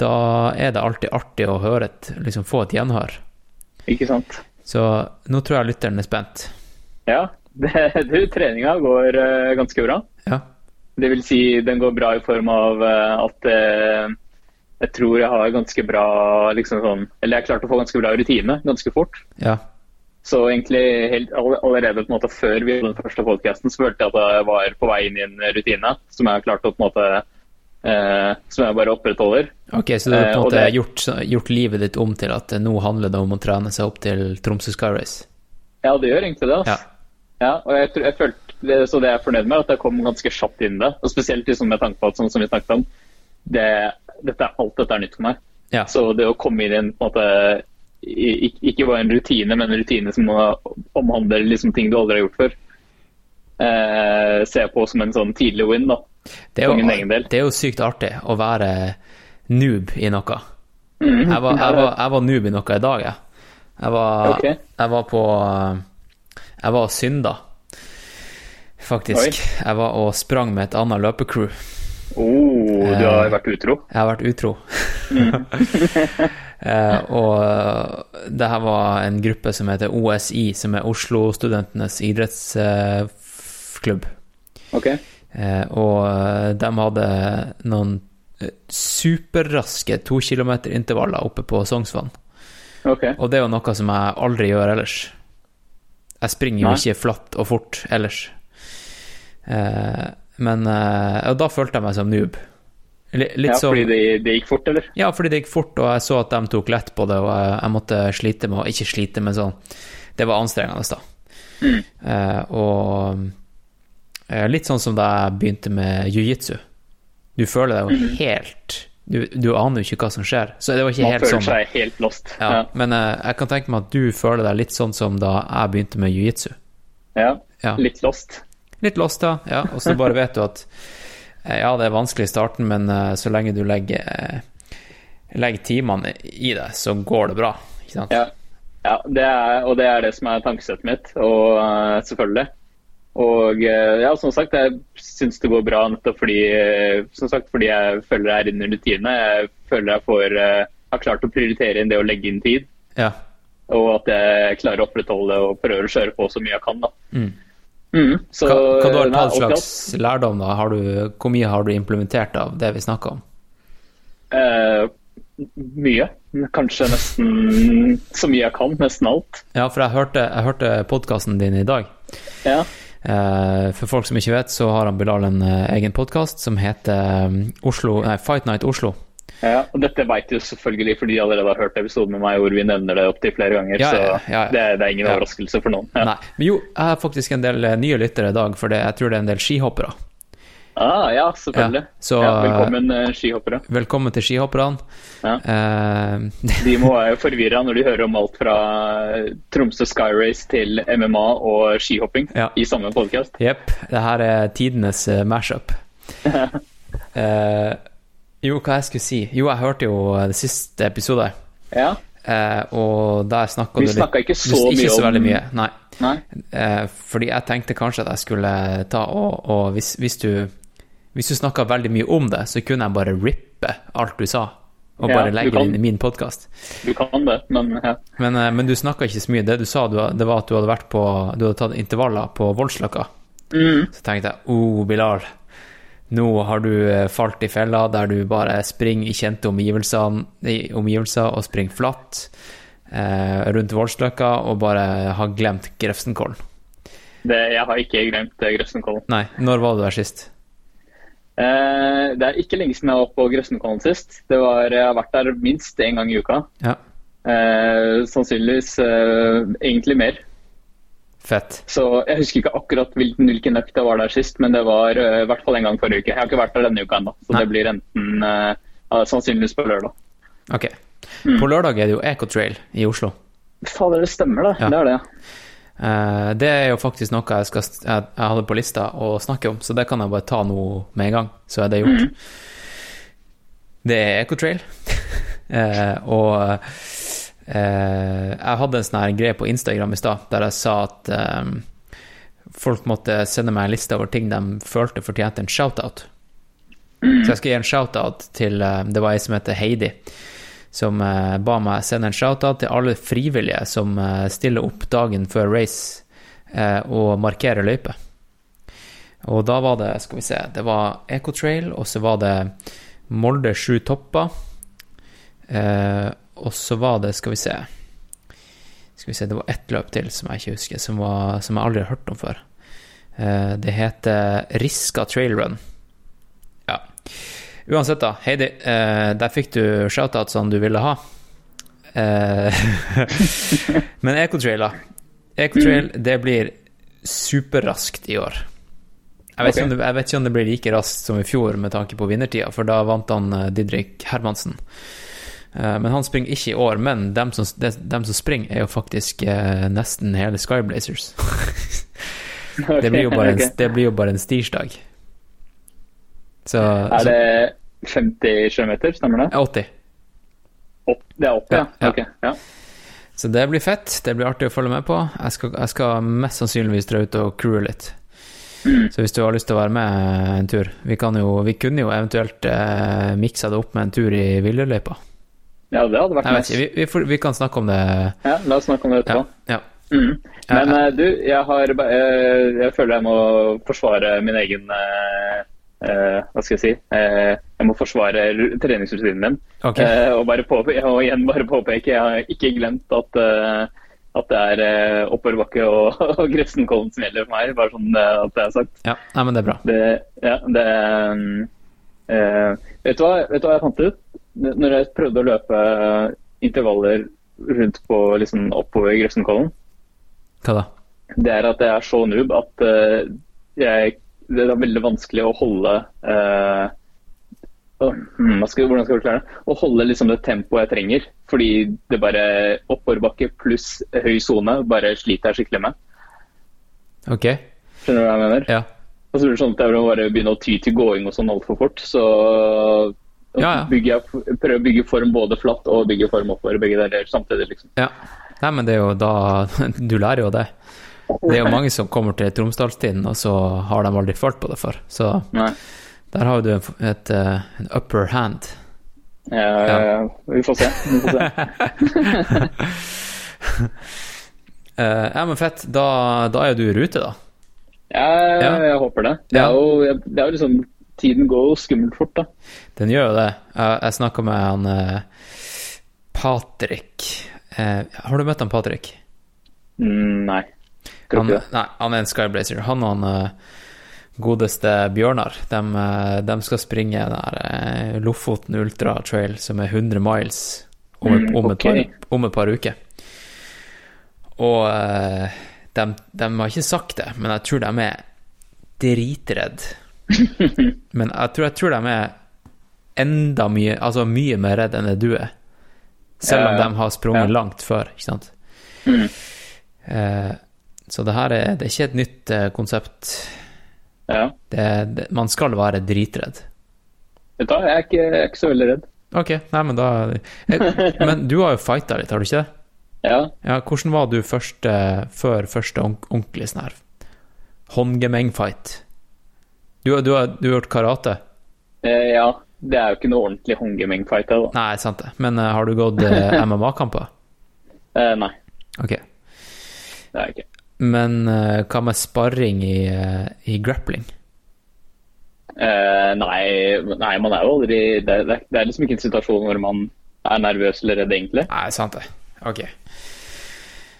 da er det alltid artig å høre et, liksom få et gjenhør. Ikke sant? Så nå tror jeg lytteren er spent. Ja. (laughs) Det, du, treninga går eh, ganske bra. Ja. Det vil si, den går bra i form av eh, at jeg tror jeg har ganske bra liksom sånn, Eller jeg klarte å få ganske bra rutine ganske fort. Ja. Så egentlig helt, allerede på en måte før vi gjorde den første podcasten, så følte jeg at jeg var på vei inn i en rutine som jeg har klart å på en måte Som jeg bare opprettholder. Ok, så du har på Eh, en og måte det- gjort, gjort livet ditt om til at nå handler det om å trene seg opp til Tromsø Sky Race? Ja, det gjør egentlig det. Altså. Ja, og jeg, jeg følte, det, Så det jeg er fornøyd med, er at jeg kom ganske kjapt inn i det. Og Spesielt liksom med tanke på at sånn som vi snakket om, det, dette, alt dette er nytt for meg. Ja. Så det å komme inn i en på en måte Ikke bare en rutine, men en rutine som omhandler liksom ting du aldri har gjort før. Eh, ser jeg på som en sånn tidlig win, da. Det er, jo, det er jo sykt artig å være noob i noe. Mhm. Jeg var, jeg, var, jeg var noob i noe i dag, jeg. Jeg var, okay. jeg var på Jeg var og synda, faktisk. Oi. Jeg var og sprang med et annet løpecrew. Oh, du har vært utro. Jeg har vært utro. Mm. (laughs) eh, og det her var en gruppe som heter OSI, som er Oslo-studentenes idrettsklubb. Ok. Eh, og de hadde noen eh, superraske to kilometer intervaller oppe på Sognsvann. Okay. Og det er jo noe som jeg aldri gjør ellers. Jeg springer jo Nei. ikke flatt og fort ellers. Eh, men eh, Og da følte jeg meg som noob. Li- Litt Ja, som fordi det, det gikk fort, eller? Ja, fordi det gikk fort, og jeg så at de tok lett på det, og jeg, jeg måtte slite med å Ikke slite, men sånn Det var anstrengende, da. Mm. Eh, og eh, litt sånn som da jeg begynte med jiu-jitsu. Du føler deg jo helt du, du aner jo ikke hva som skjer. Så det var ikke. Man helt føler Man føler seg helt lost. Ja, Ja. Men uh, jeg kan tenke meg at du føler deg litt sånn som da jeg begynte med jiu-jitsu. Ja. Ja. Litt lost. Litt lost, da. Ja, og så bare vet du at eh, ja, det er vanskelig i starten, men uh, så lenge du legger, uh, legger timene i det, så går det bra. Ikke sant? Ja, ja det er, og det er det som er tankesettet mitt, og eh, selvfølgelig. Og eh, ja, som sagt, jeg syns det går bra nettopp fordi, eh, som sagt, fordi jeg føler jeg er inne i rutine. Jeg føler jeg får, eh, har klart å prioritere inn det å legge inn tid. Ja. Og at jeg klarer å opprettholde og prøver å kjøre på så mye jeg kan. da. Mm. Mm, så, Hva, hva du alt i slags lærdom, da? Har du, hvor mye har du implementert av det vi snakker om? eh, mye. Kanskje nesten så mye jeg kan. Nesten alt. Ja, for jeg hørte, jeg hørte podkasten din i dag. Ja. Eh, for folk som ikke vet, så har han Bilal en eh, egen podkast som heter um, Oslo, nei, Fight Night Oslo. Ja, og Dette vet jo selvfølgelig fordi de allerede har hørt episoden med meg hvor vi nevner det opptil flere ganger. Ja, ja, ja. Så det, det er ingen overraskelse for noen. Nei, men jo, jeg har faktisk en del eh, nye lyttere i dag, for det, jeg tror det er en del skihoppere. Ah, ja, selvfølgelig. Ja, så, ja, velkommen, eh, skihoppere. Velkommen til skihopperne. Ja. Uh, (laughs) De må være forvirra når de hører om alt fra Tromsø Sky Race til MMA og skihopping i samme podkast. Jepp. Det her er tidenes mashup. uh, (laughs) jo, hva jeg skulle si Jo, jeg hørte jo eh, det siste episode, Ja. Uh, og der snakka du litt Vi snakka ikke så du- Ikke mye så om- mye, nei. Nei. Eh, fordi jeg tenkte kanskje at jeg skulle ta og, og hvis, hvis du Hvis du snakka veldig mye om det, så kunne jeg bare rippe alt du sa, og bare legge det inn i min podkast. Du kan det, men ja. Men, eh, men du snakka ikke så mye. Det du sa, du, det var at du hadde vært på Du hadde tatt intervaller på Voldsløkka. Mm. Så tenkte jeg oh, Bilal, nå har du eh, falt i fella der du bare springer i kjente omgivelser, omgivelser og springer flatt eh, rundt Voldsløkka og bare har glemt Grefsenkollen. Det, jeg har ikke glemt eh, Grefsenkollen. Nei, når var du der sist? Eh, det er ikke lenge siden jeg var på Grøssenkollen sist. Det var, jeg har vært der minst én gang i uka. Ja, Eh, sannsynligvis eh, egentlig mer. fett. Så Jeg husker ikke akkurat hvilken, hvilken økt jeg var der sist, men det var i hvert fall en gang forrige uke. Jeg har ikke vært der denne uka ennå, så Nei. det blir enten sannsynligvis på lørdag. Ok. Mm. På lørdag er det jo Ecotrail i Oslo. Fader, det stemmer, det. Ja. Det er det. Eh, det er jo faktisk noe jeg, skal, jeg, jeg hadde på lista å snakke om, så det kan jeg bare ta nå med en gang, så er det gjort. Det er Ecotrail, (laughs) eh, og eh, jeg hadde en sånn greie på Instagram i stad der jeg sa at eh, folk måtte sende meg en liste over ting de følte fortjente en shout-out. Så jeg skal gi en shout-out til Det var ei som heter Heidi, som eh, ba meg sende en shout-out til alle frivillige som eh, stiller opp dagen før race eh, og markerer løype. Og da var det, skal vi se, det var Ecotrail, og så var det Molde sju topper. Og så var det, skal vi se Skal vi se, det var ett løp til som jeg ikke husker, som, var, som jeg aldri har hørt om før. Det heter Riska Trail Run. Ja. Uansett, da. Heidi, eh, der fikk du shoutouts som du ville ha. Eh, (laughs) men Ecotrail, da. Ecotrail, det blir superraskt i år. Jeg vet, om det, jeg vet ikke om det blir like raskt som i fjor med tanke på vinnertida, for da vant han eh, Didrik Hermansen. Eh, Men han springer ikke i år, men dem som, de, dem som springer, er jo faktisk eh, nesten hele Skyblazers. (laughs) det, blir jo bare en, okay. det blir jo bare en stirsdag. Så, Er det 50 km, stemmer det? 80. Opp, det er 80, ja. Ja, ja. Ok, ja. Så det blir fett. Det blir artig å følge med på. Jeg skal, jeg skal mest sannsynligvis dra ut og crewe litt. Mm. Så hvis du har lyst til å være med en tur Vi, kan jo, vi kunne jo eventuelt eh, miksa det opp med en tur i Villeløypa. ja, det hadde vært Jeg nice. vi, vi, vi kan snakke om det. Ja, la oss snakke om det Ja, etterpå. ja. Mm. Men Ja, eh, du, jeg, har, ba- eh, jeg føler jeg må forsvare min egen eh, eh, Hva skal jeg si? uh, jeg må forsvare ru- treningsrutinen min. Okay. Uh, og, bare påpe (laughs) og igjen bare påpeke, jeg har ikke glemt at, at det er uh, oppoverbakke og, (laughs) og Grefsenkollen som gjelder for meg. Bare sånn at det er sagt. Ja, nei, men det er bra. Det, ja, det vet, du hva, vet du hva jeg fant ut? Når jeg prøvde å løpe intervaller rundt på liksom, oppover Grefsenkollen, Hva da? det er at jeg er så noob at jeg, det er veldig vanskelig å holde eh, hmm, hva skal, Hvordan skal jeg forklare det? Å holde liksom det tempoet jeg trenger. Fordi det bare oppoverbakke pluss høy sone bare sliter jeg skikkelig med. Ok. Skjønner du hva jeg mener? Ja. Og så blir det sånn at jeg bare begynne å ty til gåing og sånn altfor fort. Så Ja, ja. Jeg, prøver å bygge form både flatt og bygge form oppover. Begge deler samtidig, liksom. ja. Nei, men det er jo da (laughs) Du lærer jo det. Det er jo mange som kommer til Tromsdalstinden, og så har de aldri følt på det før. Så Nei. der har du et, et, eh, en upper hand. Ja, ja. Vi får se. Vi får se. (laughs) Eh, ja, men fett. Da, da er du i rute, da. Ja, Ja. jeg håper det. Det er jo, det er jo liksom Tiden går jo skummelt fort, da. Den gjør jo det. Jeg, jeg snakka med han eh, Patrick eh, Har du møtt han Patrick? Mm, nei. Han, nei, han er en skyblazer. Han og han eh, godeste Bjørnar, de, eh, de skal springe der eh, Lofoten Ultra Trail, som er 100 miles om, et- om, et, par, om et par uker. Og de, de har ikke sagt det, men jeg tror de er dritredd. (laughs) men jeg tror, jeg tror de er enda mye, altså mye mer redd enn det du er. Selv om de har sprunget Ja. langt før, ikke sant. Mm. Eh, så det her er, det er ikke et nytt eh, konsept. Ja. Det, det, man skal være dritredd. Vet du jeg er ikke, jeg er ikke så veldig redd. Ok, nei, men da jeg, Men du har jo fighta litt, har du ikke det? (laughs) Ja. Ja, hvordan var du først, eh, før første ordent- ordentlig sånn her håndgemeng-fight? Du, har- du, har- du har gjort karate? Eh, ja. Det er jo ikke noe ordentlig hongemeng-fight her, da. Nei, sant det. Men uh, har du gått (laughs) uh, MMA-kamper? Eh, nei, Ok. det er jeg ikke. Men uh, hva med sparring i, uh, i grappling? Uh, nei, nei, man er jo aldri det, det, det er liksom ikke en situasjon hvor man er nervøs eller redd, egentlig. Nei, sant det. Ok.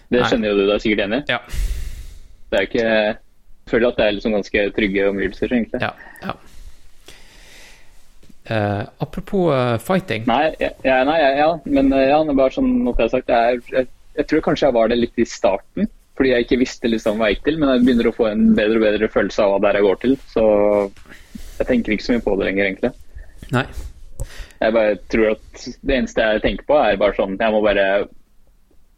Det Nei. skjønner jo du deg sikkert enig i. Ja. Det er ikke Jeg føler at det er liksom ganske trygge omgivelser, egentlig. Ja. ja. Uh, apropos uh, fighting. Nei, ja, ja, nei, ja, ja, men ja, bare sånn noe jeg har sagt, jeg, jeg, jeg tror kanskje jeg var det litt i starten, fordi jeg ikke visste liksom hva jeg gikk til, men jeg begynner å få en bedre og bedre følelse av hva det er jeg går til, så jeg tenker ikke så mye på det lenger, egentlig. Nei. Jeg bare tror at det eneste jeg tenker på er bare sånn, jeg må bare,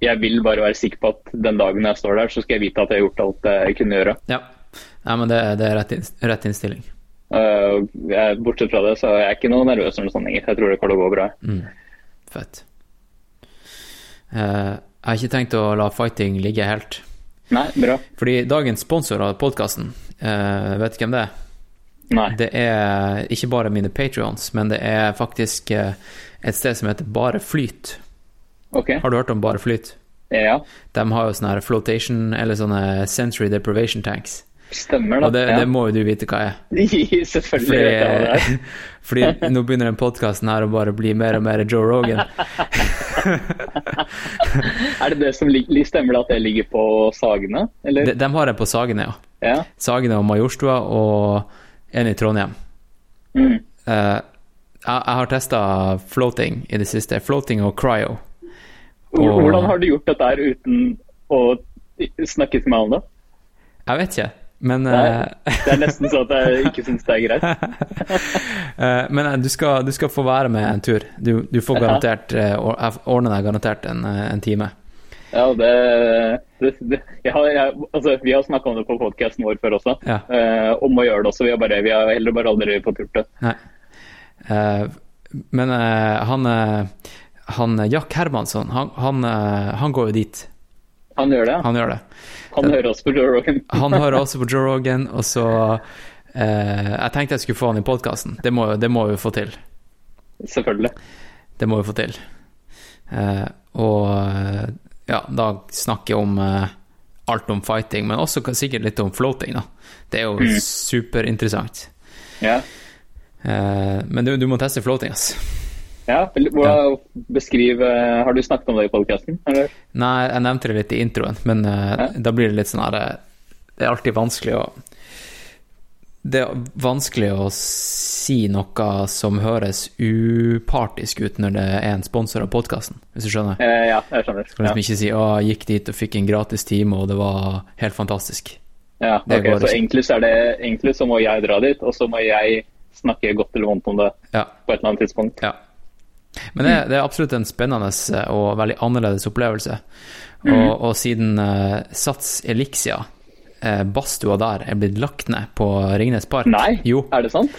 jeg vil bare være sikker på at den dagen jeg står der, så skal jeg vite at jeg har gjort alt jeg kunne gjøre. Ja. Nei, men det, det er rett, rett innstilling. Uh, jeg, bortsett fra det, så er jeg ikke noe nervøs eller noe sånt lenger. Jeg tror det kommer til å gå bra. Fett. Uh, jeg har ikke tenkt å la fighting ligge helt. Nei, bra. Fordi dagens sponsor av podkasten, vet du hvem det er? Nei. Det er ikke bare mine patrions, men det er faktisk uh, et sted som heter Bare Flyt. Ok. Har du hørt om Bare Flyt? Ja, De har jo sånne her flotation, eller sånne sensory deprivation tanks. Stemmer da. Og det, ja. det må jo du vite hva er. (laughs) Selvfølgelig vet jeg hva det er. Fordi, (laughs) fordi nå begynner den podkasten her å bare bli mer og mer Joe Rogan. (laughs) Er det det som stemmer det at det ligger på Sagene, eller? De, de har en på Sagene, ja. Ja. Sagene og Majorstua, og en i Trondheim. Mm. Uh, jeg, jeg har testa floating i det siste. Floating og cryo. Og- Hvordan har du gjort dette her uten å snakke til meg om det? Jeg vet ikke, men det er, det er nesten så at jeg ikke syns det er greit. (laughs) eh, Men eh, du skal, du skal få være med en tur. Du, du får garantert eh, ordner deg garantert en, eh, en time. Ja, det, det, jeg har, jeg, altså, Vi har snakka om det på podkasten vår før også, Ja. eh, om å gjøre det også. Vi har, bare, vi har heller bare aldri fått gjort det. Nei. Eh, men eh, han, eh, han Jack Hermansson, han, han, eh, han går jo dit. Han gjør det. Han gjør det. Han hører også på Joe Rogan. (laughs) Han hører også på Joe Rogan, og så eh, Jeg tenkte jeg skulle få han i podkasten. Det, det må vi få til. Selvfølgelig. Det må vi få til. Eh, og ja, da snakke om eh, alt om fighting, men også sikkert litt om floating, da. Det er jo superinteressant. Ja. Eh, men du, du må teste floating, ass. Ja. Hvordan, beskriv Har du snakket om det i podkasten? Nei, jeg nevnte det litt i introen, men eh, Ja. da blir det litt sånn her eh, Det er alltid vanskelig å Det er vanskelig å si noe som høres upartisk ut når det er en sponsor av podkasten, hvis du skjønner. Eh, ja, jeg skjønner. Skal Ja. liksom ikke si 'Å, jeg gikk dit og fikk en gratis time, og det var helt fantastisk'. Ja, Det ok, går Så egentlig så, er det, egentlig så må jeg dra dit, og så må jeg snakke godt eller vondt om det Ja. på et eller annet tidspunkt. ja. Men det, det er absolutt en spennende eh, og veldig annerledes opplevelse. Og, og siden uh, Sats Elixia, uh, badstua der, er blitt lagt ned på Ringnes Park Nei, Jo. er det sant?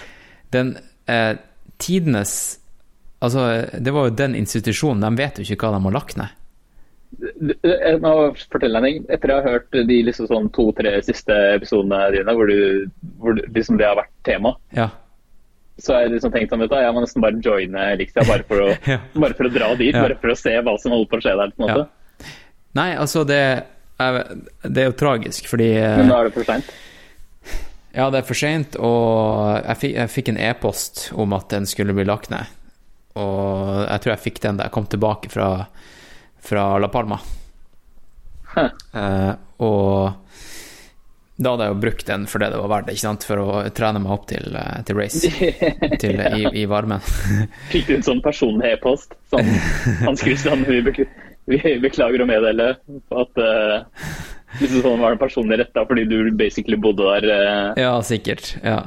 den uh, tidenes Altså, det var jo den institusjonen, de vet jo ikke hva de har lagt ned. jeg må fortelle deg. Etter jeg har hørt de liksom sånn to-tre siste episodene dine, hvor, du, hvor du- liksom det har vært tema, Ja. Så har jeg liksom tenkt sånn, vet du, jeg må nesten bare joine Elixia bare (laughs) Ja. bare for å dra dit, Ja. bare for å se hva som holder på å skje der. på en måte. Ja. Nei, altså, det, er, det er jo tragisk, fordi eh, Men da er det for seint. Ja, det er for seint, og jeg fikk, jeg fikk en e-post om at den skulle bli lagt ned. Og jeg tror jeg fikk den da jeg kom tilbake fra, fra La Palma. Huh. Eh, og da hadde jeg jo brukt den for det det var verdt, ikke sant? for å trene meg opp til, eh, til race til, (laughs) i, i varmen. (laughs) Fikk du en sånn personlig e-post? Sånn, Hans Christian, vi, bekl vi beklager å meddele at uh, liksom sånn var den personlig retta fordi du basically bodde der. Uh... Ja, sikkert. Ja.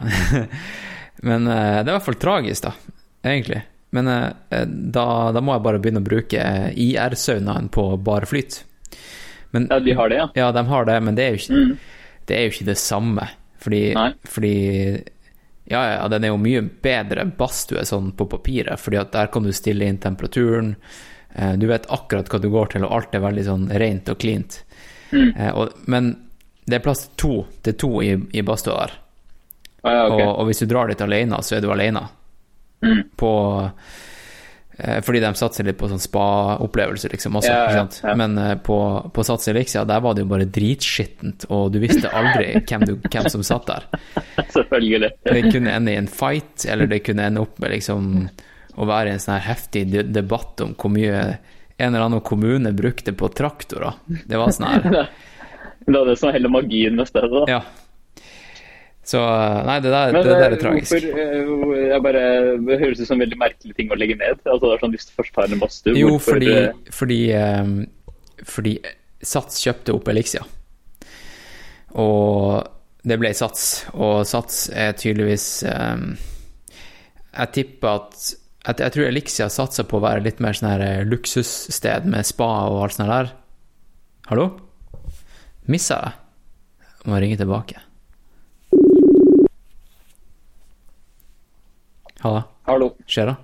(laughs) Men uh, det er i hvert fall tragisk, da, egentlig. Men eh, da, da må jeg bare begynne å bruke IR-saunaen på bare flyt. Men, Ja, de har det, ja. Ja, de har det, men det er jo ikke, Mm. Det, er jo ikke det samme. Fordi, fordi ja, ja, den er jo mye bedre badstue sånn på papiret, fordi at der kan du stille inn temperaturen. eh, Du vet akkurat hva du går til, og alt er veldig sånn rent og cleant. Mm. Eh, og, men det er plass til to, til to i, i badstua der. Ah, ja, okay. Og, og hvis du drar dit alene, så er du alene. Mm. På Fordi de satser litt på sånn spa-opplevelse, liksom, også. Ja, ja, ja. Men eh, på, på Sats Elixia, der var det jo bare dritskittent, og du visste aldri (laughs) hvem, du, hvem som satt der. Selvfølgelig. Det kunne ende i en fight, eller det kunne ende opp med liksom å være i en sånn her heftig debatt om hvor mye en eller annen kommune brukte på traktorer. Det var sånn her (laughs) Det var det som var hele magien med stedet. da. Ja. Så Nei, det der, Men det der eh, er tragisk. hvorfor eh, jeg bare, Det høres ut som en veldig merkelig ting å legge ned. Altså det er sånn Hvis du først tar en badstue, Jo, hvorfor fordi, eh, fordi, fordi Sats kjøpte opp Elixia. Og det ble Sats, og Sats er tydeligvis um, Jeg tipper at jeg, jeg tror Elixia satser på å være litt mer sånn her eh, luksussted med spa og alt sånt der. Hallo? Missa jeg? Må ringe tilbake. Halla? Hallo. Skjer det?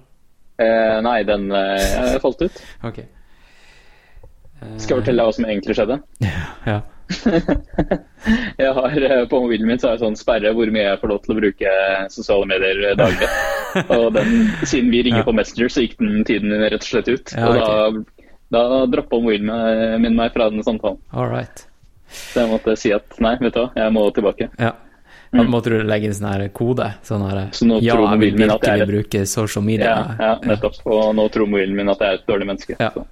Eh, nei, den eh, falt ut. Ok. Skal jeg fortelle deg hva som egentlig skjedde? (laughs) Ja. (laughs) Jeg har eh, På mobilen min så har jeg sånn sperre hvor mye jeg får lov til å bruke sosiale medier eh, daglig. (laughs) Og den, siden vi ringer Ja. på Messenger, så gikk den tiden rett og slett ut. Ja, Og da, da droppa mobilen min meg fra den samtalen. All right. Så jeg måtte si at nei, vet du hva, jeg må tilbake. Ja. Da måtte du legge inn sånn her kode. Sånn her Mm. Så Ja, tror jeg vil virkelig bruke social media. Ja, ja, nettopp. Og nå tror mobilen min at jeg er et dårlig menneske. Ja. Så.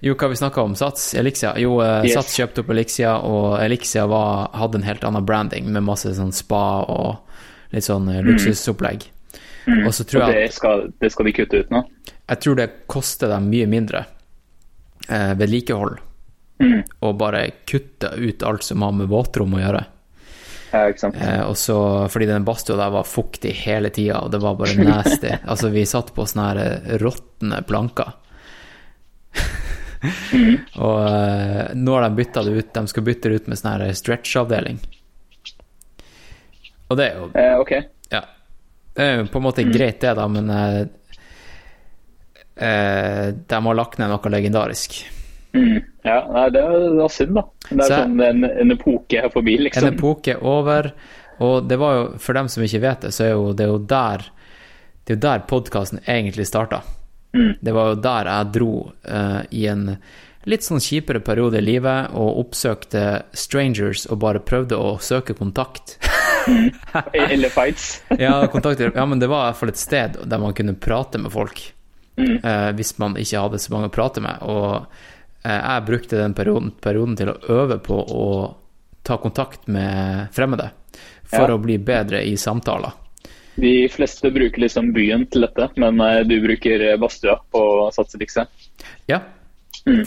Jo, hva vi snakka om? Sats? Elixia? Jo, eh, Yes. Sats kjøpte opp Elixia, og Elixia var, hadde en helt annen branding med masse sånn spa og litt sånn eh, luksusopplegg. Og så tror jeg Og det skal, det skal de kutte ut nå. Jeg tror det koster dem mye mindre eh, vedlikehold Mm. å bare kutte ut alt som har med våtrom å gjøre. Ja, ikke sant. Eh, og så, fordi den badstua der var fuktig hele tida, og det var bare nasty. (laughs) altså, vi satt på sånne her eh, råtne planker. og eh, nå har de bytta det ut. De skal bytte det ut med sånn her stretch-avdeling. Og det er jo Eh, ok. Ja. Det er jo på en måte greit, det, da, men eh, eh, de har lagt ned noe legendarisk. Mm. Ja, nei, det er det er synd, da. Det er Så- sånn en, en epoke er forbi, liksom. En epoke er over, og det var jo, for dem som ikke vet det, så er jo det er jo der det er jo der podkasten egentlig starta. Det var jo der jeg dro uh, i en litt sånn kjipere periode i livet og oppsøkte strangers og bare prøvde å søke kontakt. (laughs) Eller fights. Ja, kontakter. ja, men det var i hvert fall et sted der man kunne prate med folk. uh, hvis man ikke hadde så mange å prate med. Og jeg brukte den perioden, perioden til å øve på å ta kontakt med fremmede. For Ja. å bli bedre i samtaler. De fleste bruker liksom byen til dette, men eh, du bruker eh, badstua på Satselikse. Ja,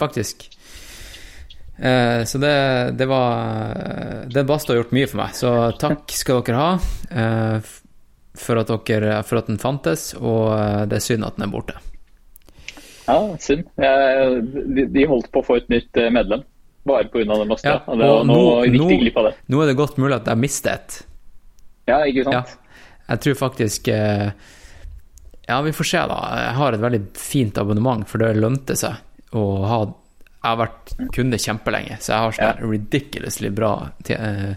faktisk. Eh, så det, det var Den badstua har gjort mye for meg, så takk skal dere ha eh, for at, dere, for at den fantes, og eh, det er synd at den er borte. Ja, synd. De, de holdt på å få et nytt eh, medlem. Bare pga. den badstua. Ja, og det og nå- nå- det. Nå er det godt mulig at jeg mister et. Ja, ikke sant? Ja. Jeg tror faktisk eh, Ja, vi får se, da. Jeg har et veldig fint abonnement, for det lønte seg å ha Jeg har vært kunde kjempelenge, så jeg har sånn ja. ridiculously bra eh,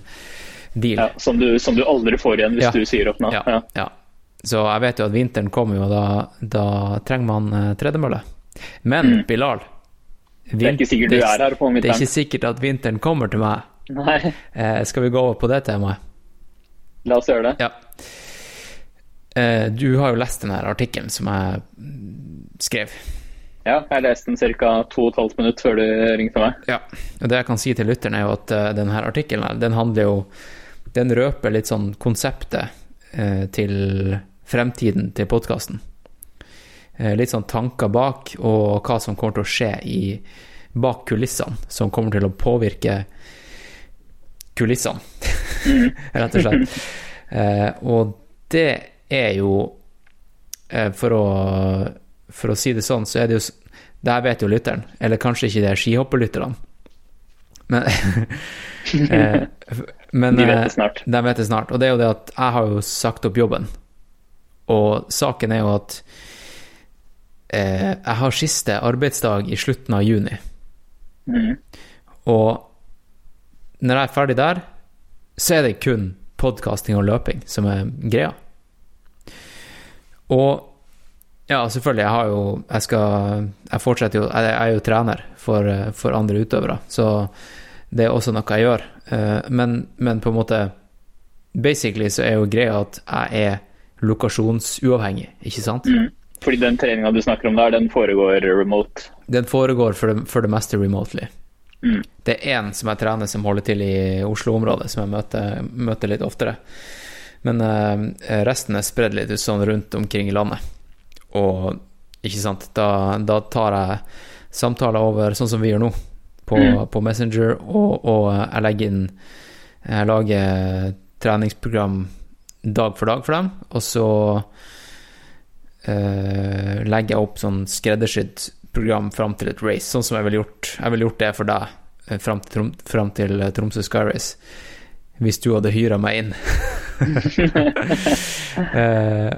deal. Ja, som, du, som du aldri får igjen hvis du sier opp nå. Ja. Så jeg vet jo at vinteren kommer og da, da trenger man tredemølle. Men Bilal Mm. Det er ikke sikkert er Det er ikke sikkert at vinteren kommer til meg. Eh, skal vi gå over på det temaet? la oss gjøre det. Ja. Eh, du har jo lest den her artikkelen som jeg skrev. Ja, jeg leste den ca. 2 12 minutter før du ringte meg. Ja, og det jeg kan si til lytteren er jo at uh, denne artikkelen den handler jo Den røper litt sånn konseptet uh, til fremtiden til podkasten. Litt sånn tanker bak, og hva som kommer til å skje i bak kulissene, som kommer til å påvirke kulissene, (laughs) rett og slett. Eh, og det er jo eh, for å For å si det sånn, så er det jo Det her vet jo lytteren, eller kanskje ikke det er skihopperlytterne. Men, (laughs) eh, men De vet eh, det snart. De vet det snart. Og det er jo det at jeg har jo sagt opp jobben. Og saken er jo at eh, jeg har siste arbeidsdag i slutten av juni. Mm. Og når jeg er ferdig der, så er det kun podkasting og løping som er greia. Og ja, selvfølgelig, jeg har jo Jeg skal Jeg fortsetter jo Jeg er jo trener for, for andre utøvere, så det er også noe jeg gjør. Eh, Men, men på en måte Basically så er jo greia at jeg er lokasjonsuavhengig, ikke sant? Fordi den treninga du snakker om der, den foregår remote. Den foregår for det, for det meste remotely. Mm. Det er én som jeg trener som holder til i Oslo-området, som jeg møter, møter litt oftere. Men uh, resten er spredd litt sånn rundt omkring i landet. Og ikke sant, da, da tar jeg samtaler over sånn som vi gjør nå, på, på Messenger, og, og jeg legger inn Jeg lager treningsprogram dag for dag for dem, og så eh, legger jeg opp sånn skreddersydd program fram til et race, sånn som jeg ville gjort Jeg ville gjort det for deg eh, fram til, Trom fram til eh, Tromsø Sky Race, hvis du hadde hyra meg inn. uh,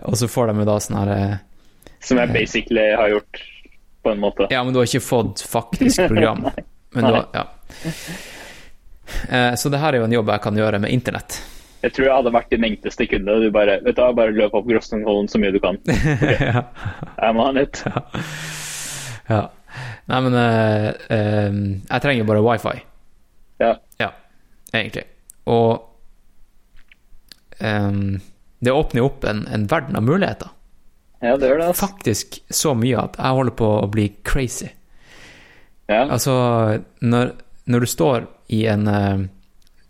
(laughs) og så får de jo da sånn her uh, Som jeg basically har gjort, på en måte. Ja, men du har ikke fått faktisk program. (laughs) Men du har, ja. uh, så det her er jo en jobb jeg kan gjøre med internett. Jeg tror jeg hadde vært din enkleste kunde. Du bare, vet du, bare løp opp Grossenholm så mye du kan. (laughs) ja. må ha it. ja. Nei, men uh, eh, jeg trenger bare wifi. Ja. Ja, egentlig. Og um, det åpner jo opp en, en verden av muligheter. ja, det gjør det. Altså. Faktisk så mye at jeg holder på å bli crazy. Ja. Altså, når, når du står i en uh,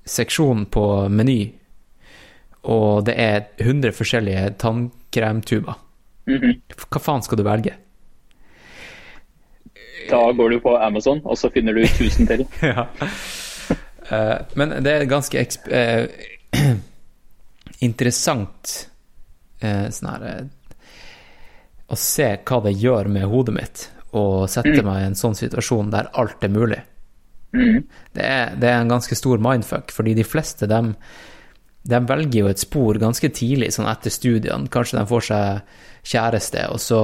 seksjon på Meny, og det er 100 forskjellige tannkremtuber, Mhm. hva faen skal du velge? Da går du på Amazon, og så finner du 1000 til. (laughs) ja. uh, men det er ganske eh, (clears throat) interessant uh, sånn her Å se hva det gjør med hodet mitt å sette meg i en sånn situasjon der alt er mulig. Det, er, det er en ganske stor mindfuck, fordi de fleste dem de velger jo et spor ganske tidlig, sånn etter studiene. Kanskje de får seg kjæreste, og så,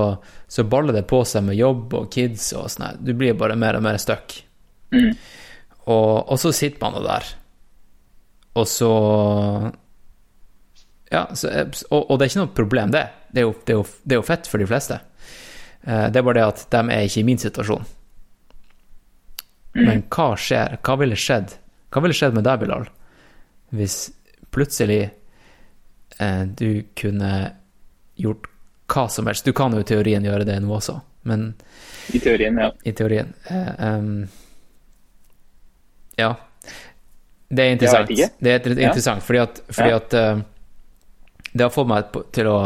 så baller det på seg med jobb og kids og sånn. Du blir bare mer og mer stuck. Og, og så sitter man der, og så Ja, så, og, og det er ikke noe problem, det. Det er jo, det er jo, det er jo fett for de fleste. Eh, Det er bare det at de er ikke i min situasjon. Men hva skjer? Hva ville skjedd? Hva ville skjedd med deg, Bilal, hvis plutselig eh, du kunne gjort hva som helst? Du kan jo i teorien gjøre det nå også, men I teorien, ja. i teorien eh, um, Ja. Det er interessant. Det er interessant, ja. fordi at, fordi Ja. at uh, det har fått meg til å,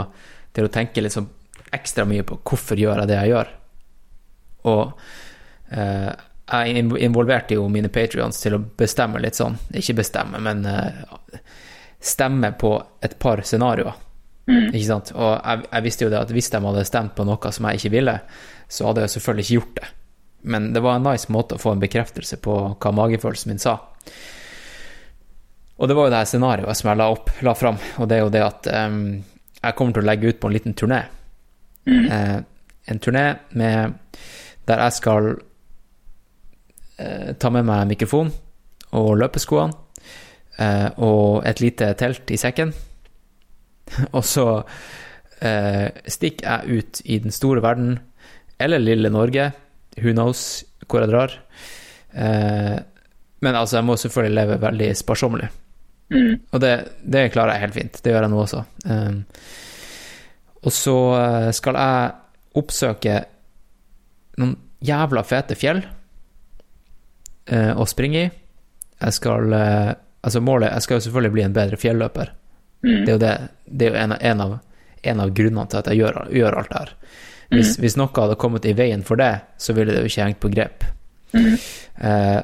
til å tenke sånn ekstra mye på hvorfor gjør jeg det jeg gjør. Og uh, jeg involverte jo mine patrions til å bestemme litt sånn, ikke bestemme, men eh, stemme på et par scenarioer. Ikke sant? Og jeg, jeg visste jo det at hvis de hadde stemt på noe som jeg ikke ville, så hadde jeg selvfølgelig ikke gjort det. Men det var en nice måte å få en bekreftelse på hva magefølelsen min sa. Og det var jo det her scenarioet som jeg la opp, la fram, og det er jo det at um, jeg kommer til å legge ut på en liten turné. Eh, en turné med der jeg skal eh, ta med meg mikrofon og løpeskoene eh, og et lite telt i sekken. (laughs) og så eh, stikker jeg ut i den store verden, eller lille Norge, who knows hvor jeg drar. Eh, men altså, jeg må selvfølgelig leve veldig sparsommelig. Mm. Og det, det klarer jeg helt fint. Det gjør jeg nå også. Um, og så eh, skal jeg oppsøke noen jævla fete fjell eh, å springe i. Jeg skal eh, Altså, målet Jeg skal jo selvfølgelig bli en bedre fjelløper. Mm. Det er jo, det, det er jo en, av- en, av, en av grunnene til at jeg gjør, gjør alt det her. Hvis, hvis noe hadde kommet i veien for det, så ville det jo ikke hengt på grep. Eh,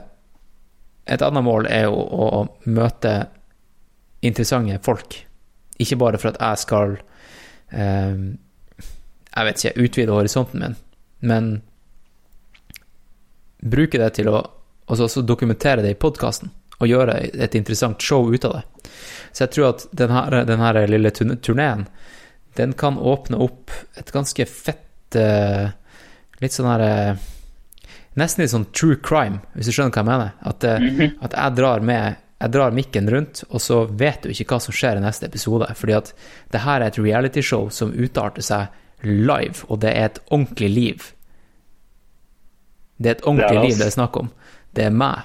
et annet mål er jo å, å møte interessante folk. Ikke bare for at jeg skal eh, Jeg vet ikke, utvide horisonten min, men bruke det til å også, også dokumentere det i podkasten og gjøre et interessant show ut av det. Så jeg tror at denne, denne lille turn- turneen, den kan åpne opp et ganske fett eh, Litt sånn her eh, Nesten litt sånn true crime, hvis du skjønner hva jeg mener. At, eh, at jeg drar med jeg drar mikken rundt, og så vet du ikke hva som skjer i neste episode. Fordi at det her er et realityshow som utarter seg live, og det er et ordentlig liv. Det er et ordentlig Det er liv det er snakk om. Det er meg,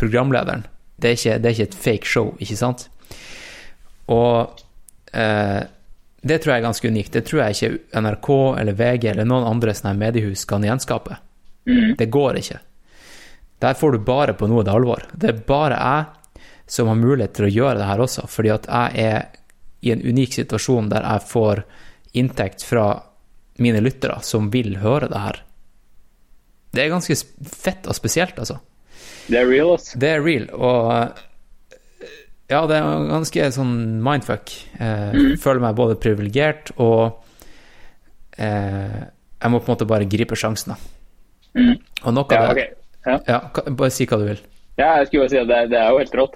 programlederen. Det er ikke, det er ikke et fake show, ikke sant? Og eh, det tror jeg er ganske unikt. Det tror jeg ikke NRK eller VG eller noen andre sånne mediehus kan gjenskape. Det går ikke. Der får du bare på noe det alvor. Det er bare jeg som har mulighet til å gjøre det her også, fordi at jeg er i en unik situasjon der jeg får inntekt fra mine lyttere som vil høre det her. Det er ganske fett og spesielt, altså. Det er real, ass. Det er real, og eh, ja, det er ganske sånn mindfuck. Eh, Føler meg både privilegert og eh, Jeg må på en måte bare gripe sjansen, da. Og noe Ja, av ok. okay. Ja. ja, Bare si hva du vil. ja, jeg skulle bare si at det, det er jo helt rått.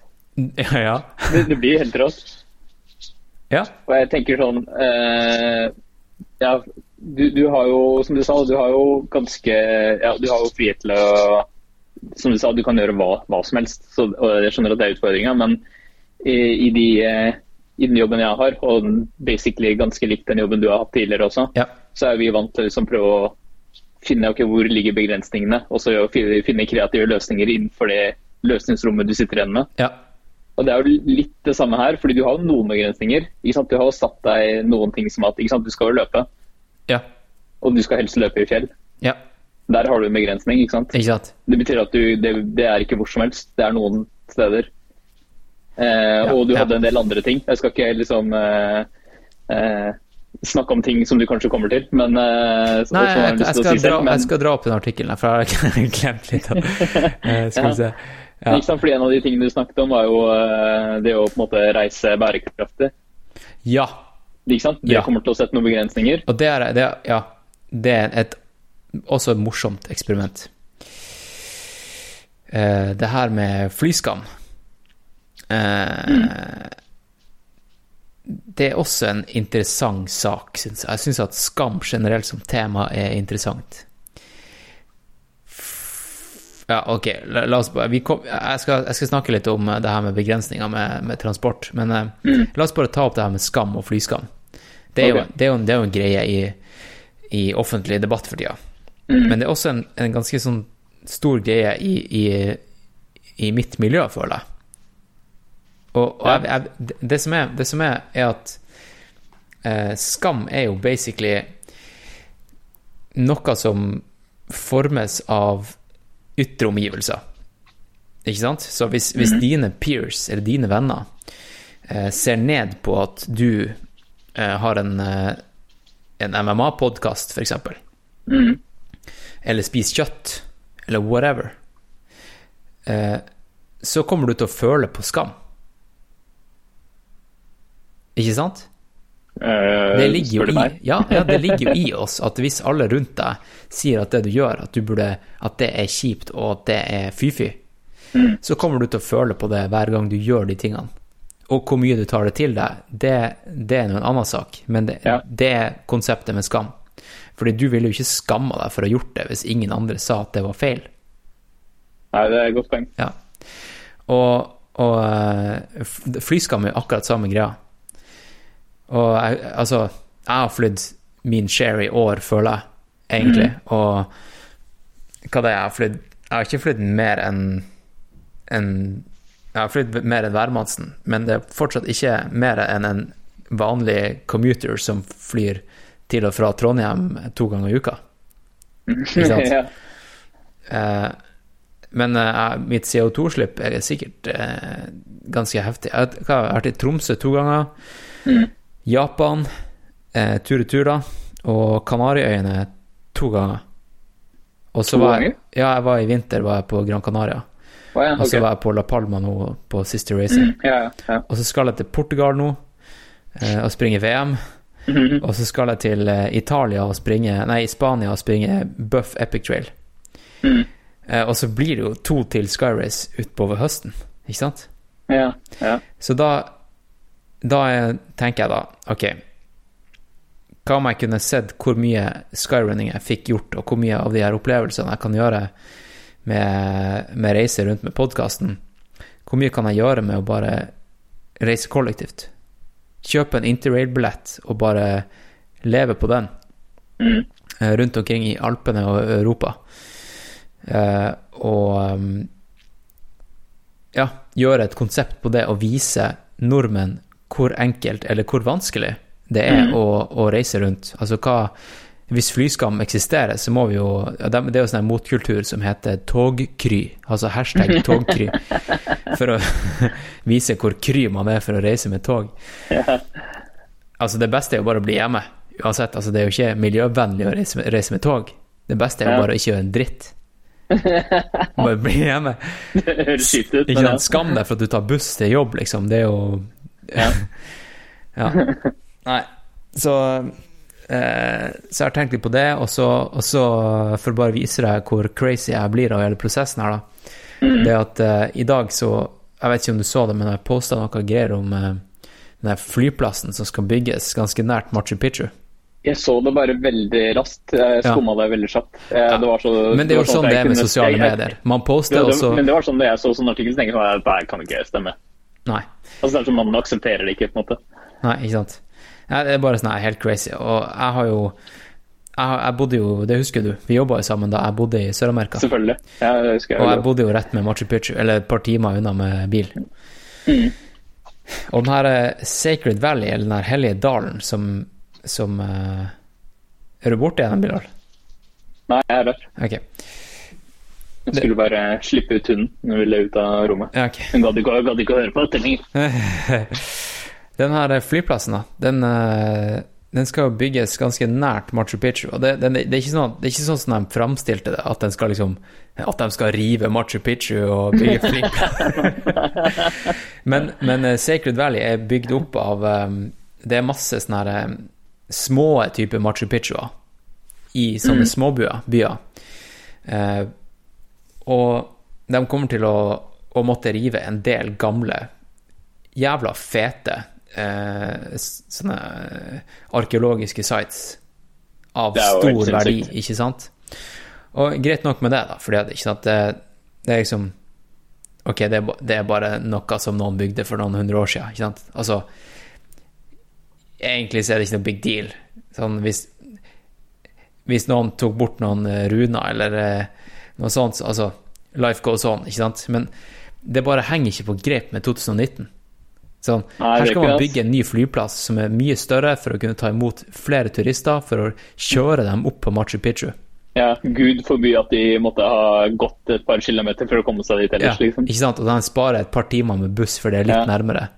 Ja, (laughs) ja. Det, det blir helt rått. ja. Og jeg tenker sånn eh, Ja, du, du har jo, som du sa, du har jo ganske Ja, du har jo frihet til å Som du sa, du kan gjøre hva, hva som helst. Så, og jeg skjønner at det er utfordringa, men i, i, de, eh, i den jobben jeg har, og basically ganske likt den jobben du har hatt tidligere også, Ja. så er vi vant til å liksom prøve å finne okay, hvor ligger begrensningene, og så finne, kreative løsninger innenfor det løsningsrommet du sitter igjen med. ja. Og Det er jo litt det samme her, fordi du har noen begrensninger. Ikke sant? Du har jo satt deg noen ting som at du skal løpe, Ja. og du skal helst løpe i fjell. Ja. Der har du en begrensning. ikke sant? Ikke sant? Det betyr at du, det, det er ikke hvor som helst, det er noen steder. Eh, og du ja. hadde en del andre ting. Jeg skal ikke liksom eh, eh, snakke om ting som du kanskje kommer til, men eh, som Nei, jeg jeg, jeg, skal si selv, men- jeg skal dra opp den artikkelen, her, for jeg har (laughs) glemt litt av (laughs) eh, Skal vi se. Ja. Ikke sant? Fordi En av de tingene du snakket om, var jo eh, det å på en måte reise bærekraftig. ja. Ikke sant? Det Ja. kommer til å sette noen begrensninger. Og det er, det, er- ja, det er et, også et morsomt eksperiment. Uh, det her med flyskam eh, Det er også en interessant sak, syns jeg. Jeg syns at skam generelt som tema er interessant. Ja, ok, la, la oss bare vi kom, jeg, skal, jeg skal snakke litt om eh, det her med begrensninger med, med transport, men eh, la oss bare ta opp det her med skam og flyskam. Det er, jo, det er, jo, en- det er jo en greie i, i offentlig debatt for tida. Men det er også en, en ganske sånn stor greie i, i, i mitt miljø, føler jeg. Og, og jeg, jeg, det- som er, det som er, er at eh, skam er jo basically noe som formes av ytre omgivelser. Ikke sant? Så hvis, hvis dine peers, eller dine venner, eh, ser ned på at du eh, har en, eh, en MMA-podkast, f.eks., eller spise kjøtt, eller whatever, eh, så kommer du til å føle på skam. Ikke sant? Eh, Det ligger, jo i, ja, ja, det ligger jo i (laughs) oss at hvis alle rundt deg sier at det du gjør, at, du burde, at det er kjipt og at det er fy-fy, så kommer du til å føle på det hver gang du gjør de tingene. Og hvor mye du tar det til deg, det, det er nå en annen sak, men det, Ja. det er konseptet med skam. Fordi du ville jo ikke skamma deg for å ha gjort det hvis ingen andre sa at det var feil. Nei, det er et godt poeng. Ja. Og, og eh, flyskam er akkurat samme greia. Og jeg, altså, jeg har flydd min share i år, føler jeg, egentlig. Og hva det er jeg har flydd Jeg har ikke flydd mer enn en, Jeg har flydd mer enn værmannsen, men det er fortsatt ikke mer enn en vanlig commuter som flyr til og fra Trondheim to ganger i uka. (laughs) Ikke sant? ja. Eh, men eh, mitt CO2-slipp er sikkert eh, ganske heftig. Jeg har- vært i Tromsø to ganger. Japan, eh, tur-retur, da. Og Kanariøyene to ganger. Og så var jeg, ja, jeg var i vinter var jeg på Gran Canaria. Oh, ja, Og så var jeg på La Palma nå på siste Racing. Mm, ja, ja. Og så skal jeg til Portugal nå eh, og springe VM. Mhm. Og så skal jeg til eh, Italia og springe Nei, Spania og springe Buff Epic Trail. Mm. Eh, og så blir det jo to til Skyrace utover utpå høsten, ikke sant? ja, ja. Så da, da er- tenker jeg da, ok, hva om jeg kunne sett hvor mye skyrunning jeg fikk gjort, og hvor mye av de her opplevelsene jeg kan gjøre med, med reise rundt med podkasten? Hvor mye kan jeg gjøre med å bare reise kollektivt? Kjøpe en interrail-billett og bare leve på den mm. rundt omkring i Alpene og Europa. Eh, og um, ja, gjøre et konsept på det og vise nordmenn hvor enkelt eller hvor vanskelig det er å, å reise rundt. Altså hva Hvis flyskam eksisterer, så må vi jo Det er jo sånn en motkultur som heter togkry, altså hashtag (laughs) togkry, for å (laughs) vise hvor kry man er for å reise med tog. Altså, det beste er jo bare å bli hjemme, uansett. Altså, det er jo ikke miljøvennlig å reise med, reise med tog. Det beste er jo bare å ikke gjøre en dritt. (laughs) Bare bli hjemme. Det høres skitt ut. Ikke sant? Skam deg for at du tar buss til jobb, liksom. Det er jo Ja. ja. Nei, så Så jeg har tenkt litt på det, og så, og så for å bare vise deg hvor crazy jeg blir av hele prosessen her, da. Det at eh, i dag så Jeg vet ikke om du så det, men jeg posta noe greier om eh, den der flyplassen som skal bygges ganske nært Machu Picchu. Jeg så det bare veldig raskt. Jeg Ja. det veldig kjapt. Ja. Det var så, Men det er jo var sånn det er med sosiale medier. Man poster, og så men det var sånn det jeg så sånn artikkel, så tenkte jeg at det kan ikke stemme. Nei. Altså det er sånn Man aksepterer det ikke, på en måte. Nei, ikke sant. Det er bare sånn her helt crazy. Og jeg har jo jeg, jeg bodde jo, det husker du, vi jobba jo sammen da jeg bodde i Sør-Amerika. Selvfølgelig. Ja, det husker jeg. Og jeg bodde jo rett med Machu Picchu, eller et par timer unna med bil. Og den her eh, Sacred Valley, eller den her hellige dalen som, som uh, Er du borte igjen, Bilal? Nei, jeg er der. Okay. Jeg skulle bare slippe ut hunden. Hun ville ut av rommet. Ja, ok. Hun gadd ikke å høre på dette lenger. (laughs) Den her flyplassen, da, den, eh, den skal jo bygges ganske nært Machu Picchu. Og det, den, det, er ikke sånn, det er ikke sånn som de framstilte det, at, den skal liksom, at de skal rive Machu Picchu og bygge flyplass. (laughs) men, men eh, Sacred Valley er bygd opp av eh, Det er masse sånne små typer Machu Picchuer i sånne småbyer. Byer. Eh, og de kommer til å, å måtte rive en del gamle jævla fete eh, sånne eh, arkeologiske sites av Det stor verdi, ikke sant? Og greit nok med det, da, at, ikke sant, det, det er liksom Ok, det er, det er bare noe som noen bygde for noen hundre år siden, ikke sant? Altså Egentlig så er det ikke noe big deal. Sånn hvis Hvis noen tok bort noen eh, runer eller eh, noe sånt, altså Life goes on, ikke sant? Men det bare henger ikke på grep med 2019. Sånn, Nei, her er skal man bygge en ny flyplass som er mye større for å kunne ta imot flere turister, for å kjøre dem opp på Machu Picchu. Ja, Gud forby at de måtte ha gått et par kilometer for å komme seg dit Ja, ellers, liksom. Ikke sant? Og de sparer et par timer med buss, for det er litt Ja. nærmere.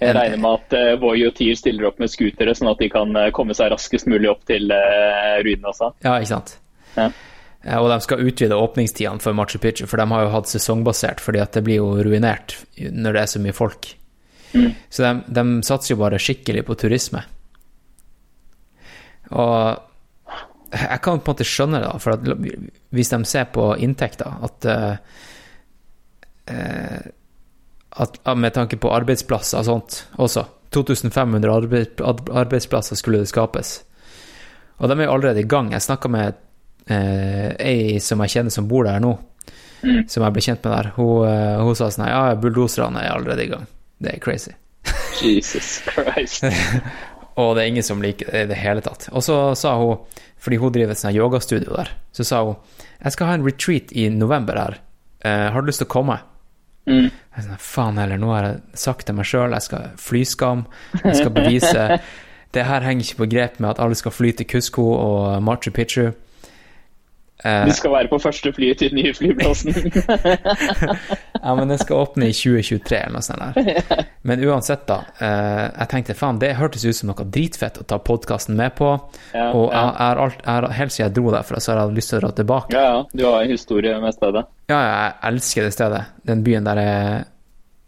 Jeg regner med at uh, Voi og Tier stiller opp med scootere, sånn at de kan uh, komme seg raskest mulig opp til uh, ruinene også. Ja, ikke sant. Ja. Og de skal utvide åpningstidene for Machu Picchu, for de har jo hatt sesongbasert, fordi at det blir jo ruinert når det er så mye folk. Så de, de satser jo bare skikkelig på turisme. Og jeg kan på en måte skjønne det, for hvis de ser på inntekter, at, eh, at Med tanke på arbeidsplasser og sånt også. 2500 arbeid, arbeidsplasser skulle det skapes. Og de er jo allerede i gang. Jeg snakka med eh, ei som jeg kjenner som bor der nå. som jeg ble kjent med der, hun, eh, hun sa sånn Ja, bulldoserne er allerede i gang. Det er crazy. Jesus Christ. (laughs) Og det er ingen som liker det i det hele tatt. Og så sa hun, fordi hun driver et sånt yogastudio der, så sa hun jeg skal ha en retreat i november her. Uh, har du lyst til å komme? Mm. Jeg sa, Faen heller, nå har jeg sagt til meg sjøl jeg skal flyskam, jeg skal bevise (laughs) Det her henger ikke på grep med at alle skal fly til Cusco og Machu Picchu. Eh, Du skal være på første flyet til den nye flyplassen. (laughs) Ja, men det skal åpne i 2023 eller noe sånt der. (laughs) Men uansett, da. Eh, jeg tenkte faen, det hørtes ut som noe dritfett å ta podkasten med på. Ja, og jeg, jeg alt, jeg helt siden jeg dro derfra, så har jeg lyst til å dra tilbake. ja, ja. Du har en historie med stedet. Ja, jeg elsker det stedet. Den byen der er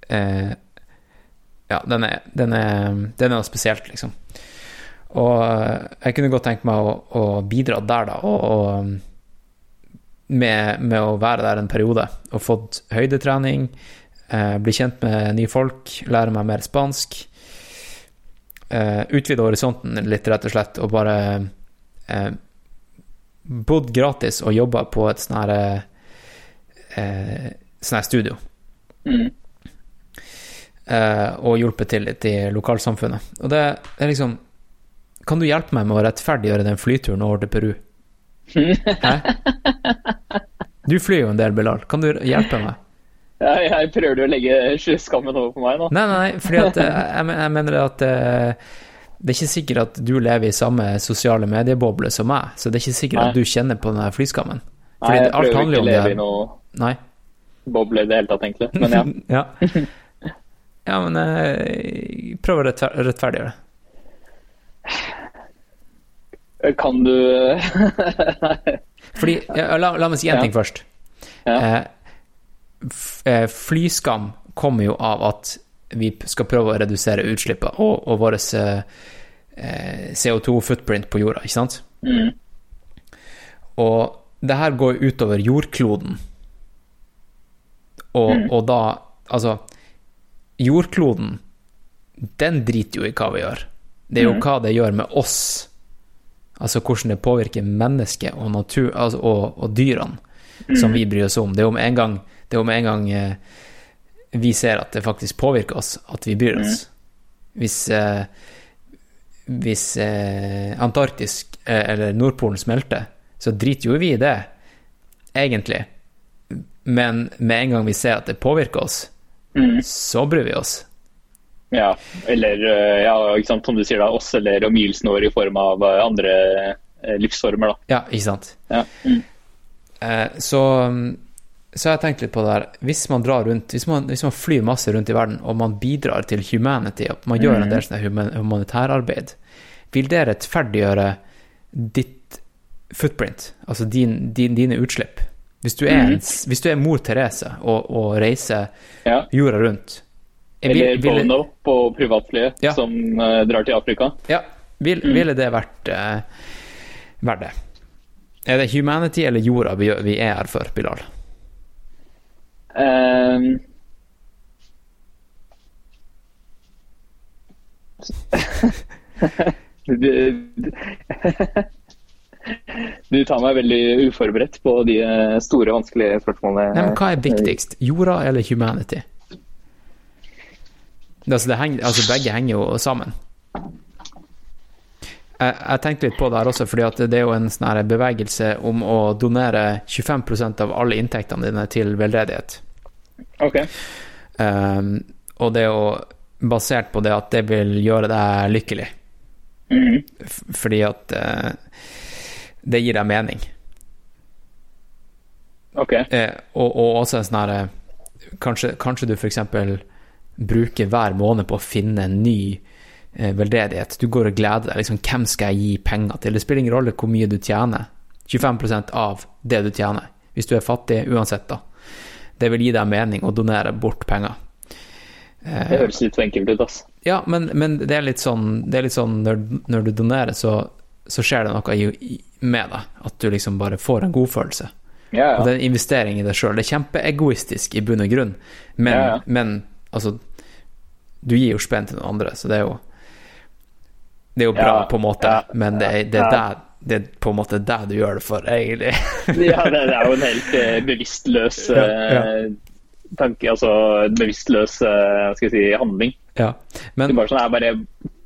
eh, Ja, den er, den er Den er noe spesielt, liksom. Og eh, jeg kunne godt tenke meg å, å bidra der, da, og, og med, med å være der en periode. Og fått høydetrening, eh, bli kjent med nye folk, lære meg mer spansk. Eh, utvide horisonten litt, rett og slett, og bare eh, bodd gratis og jobba på et sånn her eh, sånn studio. Mm. Eh, og hjulpet til litt i lokalsamfunnet. Og det er liksom Kan du hjelpe meg med å rettferdiggjøre den flyturen over til Peru? Hæ? Du flyr jo en del, Bilal. Kan du hjelpe meg? Jeg, jeg prøver du å legge skammen over på meg nå? Nei, nei, fordi at eh, jeg, jeg mener at eh, det er ikke sikkert at du lever i samme sosiale medieboble som meg, så det er ikke sikkert Nei. at du kjenner på den flyskammen. Nei, jeg alt prøver ikke å leve i noe Nei. boble i det hele tatt, egentlig. Men ja. (laughs) ja. ja, men eh, prøv å rettfer rettferdiggjøre det. (sighs) Kan du Fordi, la, la meg si en Ja. ting først. Ja. Eh, eh, flyskam kommer jo av at vi skal prøve å redusere utslippet og, og vår eh, eh, CO2-footprint på jorda, ikke sant? Mm. Og det her går utover jordkloden. Og, Mm. og da Altså, jordkloden, den driter jo i hva vi gjør. Det er jo Mm. hva det gjør med oss. Altså hvordan det påvirker mennesket og natur altså, og, og dyrene som vi bryr oss om. Det er med en gang, er med en gang eh, vi ser at det faktisk påvirker oss, at vi bryr oss. Hvis, eh, hvis eh, Antarktis eh, eller Nordpolen smelter, så driter jo vi i det, egentlig. Men med en gang vi ser at det påvirker oss, så bryr vi oss. Ja, eller eh, ja, ikke sant, som du sier da, oss eller omgivelsene våre i form av eh, andre eh, livsformer. da. Ja, ikke sant? Ja. Mm. Eh, så, så har jeg tenkt litt på det her. Hvis man drar rundt, hvis man, hvis man flyr masse rundt i verden, og man bidrar til humanity, og man gjør en del sånn human, humanitærarbeid, vil det rettferdiggjøre ditt footprint, altså din, din, dine utslipp? Hvis du er, mm. hvis du er mor Therese og, og reiser Ja. jorda rundt Eller Bono på privatflyet Ja. som uh, drar til Afrika. Ja, vil, ville det vært uh, verdt det? Er det humanity eller jorda vi, vi er her for, Bilal? Um, (laughs) du, du tar meg veldig uforberedt på de eh, store, vanskelige spørsmålene. Nei, men hva er viktigst? Jorda eller humanity? Altså, det henger, altså begge henger jo sammen. Jeg, jeg tenkte litt på det her også, fordi det er jo en sånn bevegelse om å donere 25% av alle inntektene dine til veldedighet. Ok. Um, og det er jo basert på det at det vil gjøre deg lykkelig. Mm. fordi at uh, det gir deg mening. Ok. Uh, og, og også en sånn her eh, kanskje, kanskje du f.eks. bruker hver måned på å finne en ny eh, veldedighet. Du går og gleder deg. Liksom, hvem skal jeg gi penger til? Det spiller ingen rolle hvor mye du tjener. 25% av det du tjener. Hvis du er fattig, uansett, da. Det vil gi deg mening å donere bort penger. Det høres litt for enkelt ut, ass. Ja, men, men det er litt sånn, det er litt sånn når, når du donerer, så, så skjer det noe i, med deg. At du liksom bare får en godfølelse. Ja, Og det ja. er en investering i deg sjøl. Det er kjempeegoistisk i bunn og grunn, men, Ja, ja. men altså Du gir jo spenn til noen andre, så det er jo Det er jo bra Ja, på en måte, ja, men det er, det, er der, det er på en måte det du gjør det for, egentlig. (laughs) Ja, det, det er jo en helt eh, bevisstløs eh, tanke, altså en bevisstløs eh, hva skal jeg si, handling. ja. Det er bare sånn, jeg bare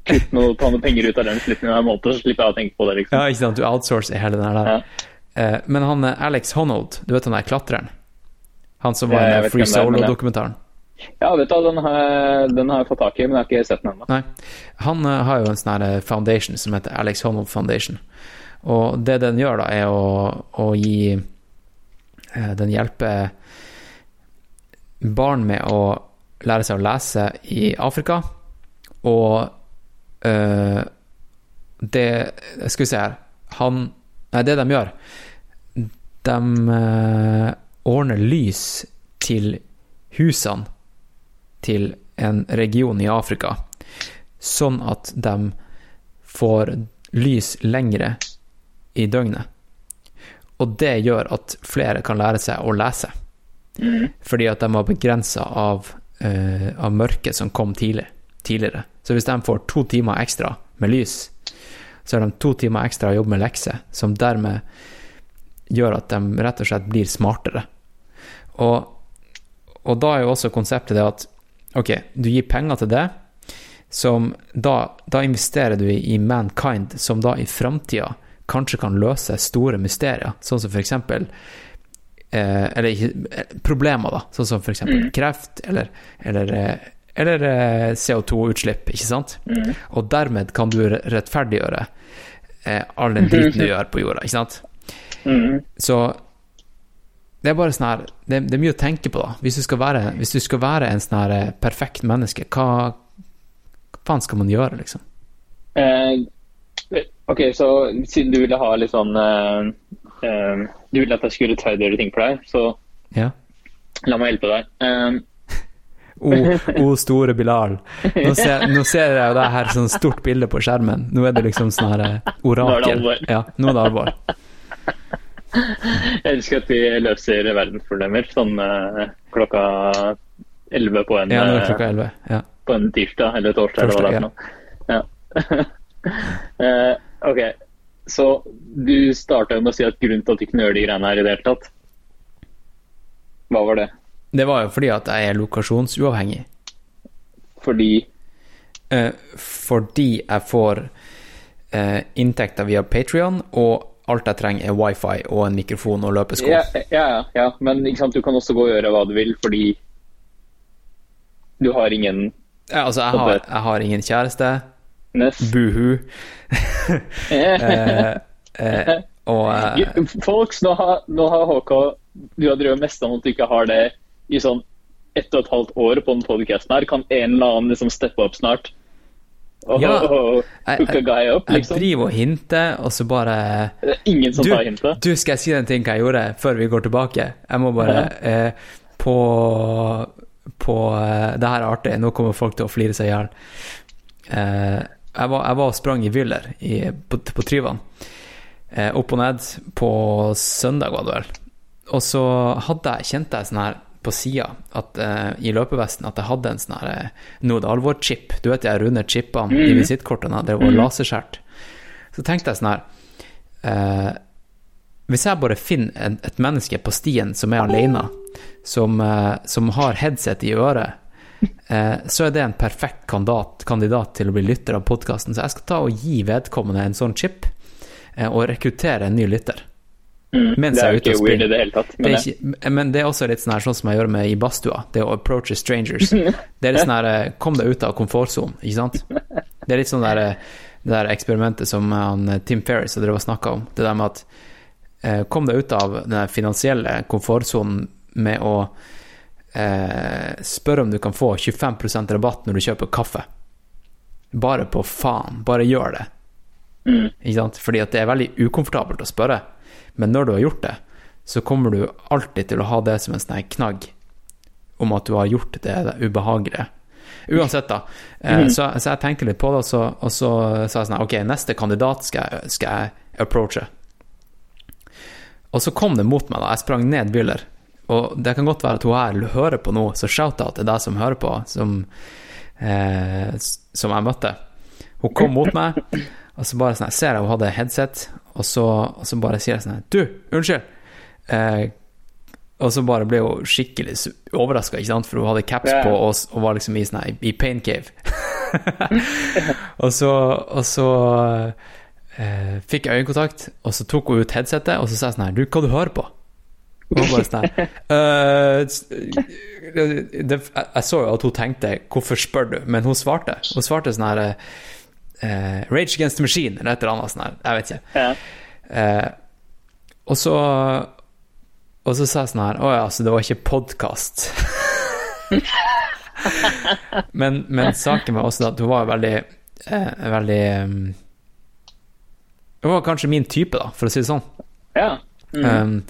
kutt noe, ta noen penger ut av den slutten av måneden, så slipper jeg å tenke på det, liksom. ja, ikke sant, du outsourcer hele den der. Ja. Eh, men han eh, Alex Honnold, du vet han der klatreren? Han som var i Free men. Solo-dokumentaren? Ja, vet du, den har, den har jeg fått tak i, men jeg har ikke sett den ennå. Han eh, har jo en sånn eh, foundation som heter Alex Honnold Foundation. Og det den gjør, da, er å, å gi eh, Den hjelper barn med å lære seg å lese i Afrika. Og eh, det Skal vi se her Han Nei, det de gjør De eh, ordner lys til husene til en region i Afrika, sånn at de får lys lengre i døgnet. Og det gjør at flere kan lære seg å lese. Fordi at de var begrensa av, uh, av mørket som kom tidlig, tidligere. Så hvis de får to timer ekstra med lys, så har de to timer ekstra å jobbe med lekser, som dermed gjør at de rett og slett blir smartere. Og, og da er jo også konseptet det at ok, du gir penger til det, som da, da investerer du i, i mankind, som da i framtida kanskje kan løse store mysterier, sånn som for eksempel eh, Eller ikke eh, problemer, da, sånn som for eksempel kreft eller, eller, eh, eller eh, CO2-utslipp, ikke sant? Og dermed kan du rettferdiggjøre eh, all den (laughs) driten du gjør på jorda, ikke sant? Mhm. Så det er bare sånn her det, det er mye å tenke på, da. Hvis du skal være, hvis du skal være en sånn her eh, perfekt menneske, hva, hva faen skal man gjøre, liksom? Eh, ok, så siden du ville ha litt sånn eh, eh, Du ville at jeg skulle rettferdiggjøre ting for deg, så Ja. la meg hjelpe deg. Eh, O, o store Bilal. Nå ser, nå ser jeg jo det her sånn stort bilde på skjermen. Nå er det liksom sånn her eh, orakel. Ja, nå er det alvor. Jeg elsker at vi løser verdensproblemer sånn eh, klokka 11 på en, Ja, eh, klokka elleve. Ja. på en tirsdag eller torsdag. eller hva det er. Ja. (laughs) Eh, ok, så du starta med å si at grunnen til at du ikke gjøre de greiene her i det hele tatt, hva var det? Det var jo fordi at jeg er lokasjonsuavhengig. Fordi fordi jeg får inntekter via Patrion, og alt jeg trenger er wifi og en mikrofon og løpesko. ja, ja, ja, men du kan også gå og gjøre hva du vil, fordi du har ingen Ja, altså, jeg har, jeg har ingen kjæreste. ness. Buhu. (laughs) eh, eh, (laughs) og eh, Folks, nå har, nå har HK Du har drevet mest om at du ikke har det i sånn ett og et halvt år på den podcasten her. Kan en eller annen liksom steppe opp snart? Og, Ja. jeg, Jeg- jeg liksom? driver og hinter, og så bare Det er ingen som du, tar hintet. du, skal jeg si den ting jeg gjorde før vi går tilbake? Jeg må bare eh, På På eh, Det her er artig, nå kommer folk til å flire seg i hjel. Eh, jeg, var, jeg var og sprang i Wyller i- på, på Tryvann. Eh, opp og ned på søndag, var det vel. Og så hadde jeg, kjente jeg sånn her på sida uh, i løpevesten at jeg hadde en sånn her eh, Nå er det alvor-chip. Du vet de runde chipene i visittkortene? Det var laserskjært. Så tenkte jeg sånn her uh, Hvis jeg bare finner en, et menneske på stien som er alene, som, uh, som har headset i øret, eh, så er det en perfekt kandidat, kandidat til å bli lytter av podkasten. Så jeg skal ta og gi vedkommende en sånn chip, eh, og rekruttere en ny lytter. Mens Mm. Det jeg er er ute og ikke weird i det hele tatt. Det Men er ikke, men det er også litt sånn her, sånn som jeg gjør med i badstua. Det å approach strangers. (laughs) Det er litt sånn her eh, Kom deg ut av komfortsonen, ikke sant? Det er litt sånn der, eh, det der eksperimentet som han, eh, Tim Ferris har snakka om. Det der med at eh, Kom deg ut av den finansielle komfortsonen med å eh, spørre om du kan få 25% rabatt når du kjøper kaffe. Bare på faen. Bare gjør det. Ikke sant? Fordi at det er veldig ukomfortabelt å spørre. Men når du har gjort det, så kommer du alltid til å ha det som en sånn knagg om at du har gjort det, det ubehagelige. Uansett, da. Eh, så, så jeg tenkte litt på det, og så, og så sa jeg sånn Ok, neste kandidat skal jeg, skal jeg approache. Og så kom det mot meg, da. Jeg sprang ned Wyller. Og det kan godt være at hun her hører på nå, så shout-out til deg som hører på, som, eh, som jeg møtte. Hun kom mot meg, og så bare sånn, jeg ser jeg hun hadde headset, og så, og så bare sier jeg sånn her Du, unnskyld! Eh, og så bare ble hun skikkelig overraska, for hun hadde caps på og, og var liksom i, sånn her, i pain cave. (laughs) og så, og så eh, fikk jeg øyekontakt, og så tok hun ut headsetet, og så sa jeg sånn her Du, hva du hører på? Og hun bare sånn her «Øh, (laughs) s- det, det, jeg, jeg så jo at hun tenkte 'hvorfor spør du?' Men hun svarte. Hun svarte sånn her eh, 'Rage Against the Machine' eller et eller annet sånt. Jeg vet ikke. Ja. Eh, og så Og så sa jeg sånn her Å ja, så det var ikke podkast. (laughs) men, men saken var også at hun var veldig eh, Veldig um, Hun var kanskje min type, da, for å si det sånn. ja. Mm. Um,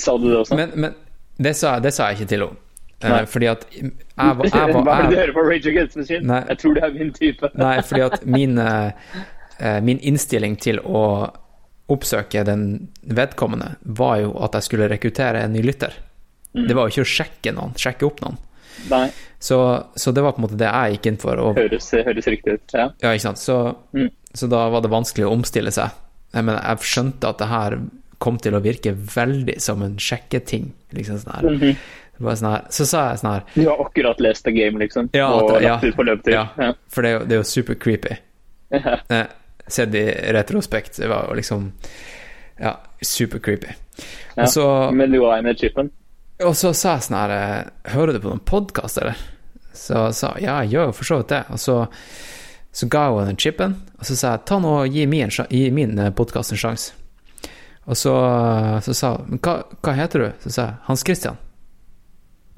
Sa du det også? men men det, sa, det sa jeg ikke til henne. Eh, Nei. fordi at jeg var, jeg var Hva er det du hører på Rage Against Machine? Nei. Jeg tror det er min type. (laughs) Nei, fordi at min, eh, eh, min innstilling til å oppsøke den vedkommende var jo at jeg skulle rekruttere en ny lytter. Mm. Det var jo ikke å sjekke noen, sjekke opp noen. Så, så det var på en måte det jeg gikk inn for. Og, høres, høres riktig ut. Ja. ja, ikke sant? Så, Mm. så da var det vanskelig å omstille seg. Jeg, mener, jeg skjønte at det her kom til å virke veldig som en sjekketing. Liksom sånn her. Mm var sånn. Så sa jeg sånn her Du har akkurat lest The Game, liksom, Ja, og ja. lagt ut på løpetur. Ja, Ja. for det er jo, det er jo super creepy. Eh, Sett i retrospekt, det var jo liksom Ja, super creepy. Ja. Og, så, Men du var med chipen? og så sa jeg sånn her eh, Hører du på noen podkast, eller? Så sa jeg ja, jeg gjør jo for så vidt det. Og så, så ga hun den chipen, og så sa jeg ta nå og gi min, gi min podkast en sjanse. Og så, så sa hun hva, hva heter du? Så sa jeg Hans Christian.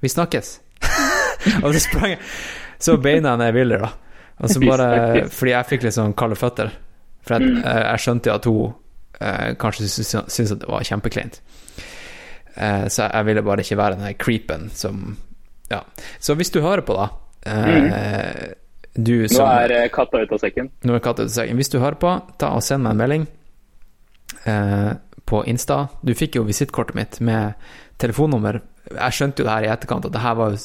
Vi snakkes. (laughs) og så sprang jeg Så beina ned Willer, da. Og så (laughs) bare. Fordi jeg fikk litt sånn kalde føtter. For jeg, eh, jeg skjønte jo at hun eh, kanskje syntes at det var kjempekleint. Eh, så jeg ville bare ikke være den her creepen som Ja. Så hvis du hører på, da eh, Du som Nå er eh, katta ute av sekken. nå er katta ute av sekken. Hvis du hører på, ta og send meg en melding eh, på Insta. Du fikk jo visittkortet mitt med telefonnummer. Jeg skjønte jo det her i etterkant, at det her var jo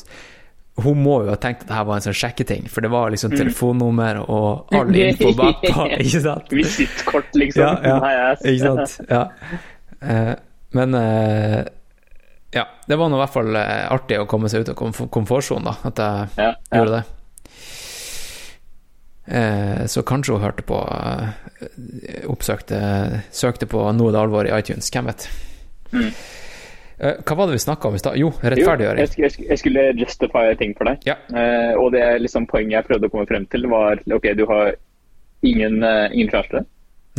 Hun må jo ha tenkt at det her var en sånn sjekketing, for det var liksom Mm. telefonnummer og all (laughs) info bakpå, (laughs) ikke sant? Visittkort, liksom. Ja, ja, ikke sant? Ja. Eh, men eh, ja, det var nå i hvert fall eh, artig å komme seg ut av komf komfortsonen, da, at jeg Ja, ja. gjorde det. Eh, så kanskje hun hørte på Oppsøkte Søkte på Noe det alvor i iTunes, hvem vet. Eh, hva var det vi snakka om i stad? Jo, rettferdiggjøring. Jo, jeg, sk- jeg, skulle justify ting for deg. Ja. Uh, og det liksom poenget jeg prøvde å komme frem til, var ok, du har ingen, uh, ingen kjæreste,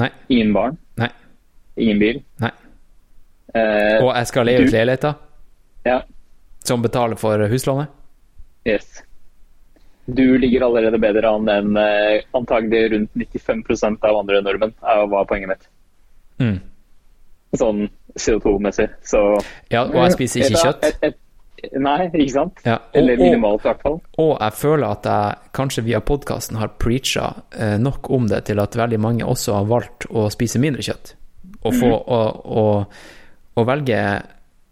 Nei. ingen barn, Nei. ingen bil. Nei. Uh, Og jeg skal leie ut leiligheter ja, som betaler for huslånet? yes. Du ligger allerede bedre an enn uh, antagelig rundt 95% av andre nordmenn, er- var poenget mitt. Mm. Sånn CO2-messig. Så Ja, og jeg spiser ikke kjøtt. et- et- nei, ikke sant? Ja, og- Eller minimalt, i hvert fall. Og jeg føler at jeg kanskje via podkasten har preacha eh, nok om det til at veldig mange også har valgt å spise mindre kjøtt. Og, få, mm. å, å, å velge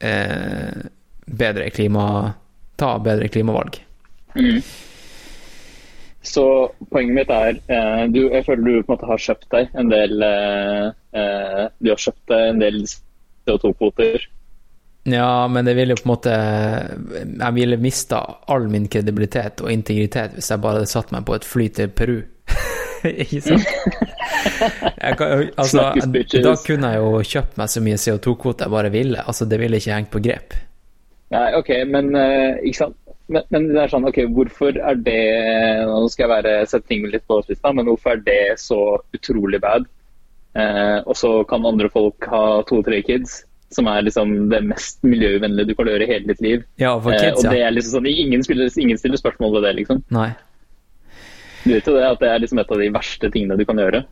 eh, bedre klima Ta bedre klimavalg. Så poenget mitt er eh, du, Jeg føler du på en måte har kjøpt deg en del eh, eh, Du har kjøpt deg en del CO2-kvoter. Ja, men det ville jo på en måte Jeg ville mista all min kredibilitet og integritet hvis jeg bare hadde satt meg på et fly til Peru. (laughs) Ikke sant? Kan, altså, da kunne jeg jo kjøpt meg så mye CO2-kvote jeg bare ville. Altså, det ville ikke hengt på grep. Nei, OK, men eh, ikke sant? Men, men det er sånn, ok, hvorfor er det Nå skal jeg være, sette ting litt på spissen, men hvorfor er det så utrolig bad? Eh, og så kan andre folk ha to-tre kids, som er liksom det mest miljøvennlige du kan gjøre i hele ditt liv. Ja, for Eh, kids, og det er liksom sånn, ingen spiller, ingen stiller spørsmål ved det, liksom. Nei. Du vet jo det at det er liksom et av de verste tingene du kan gjøre.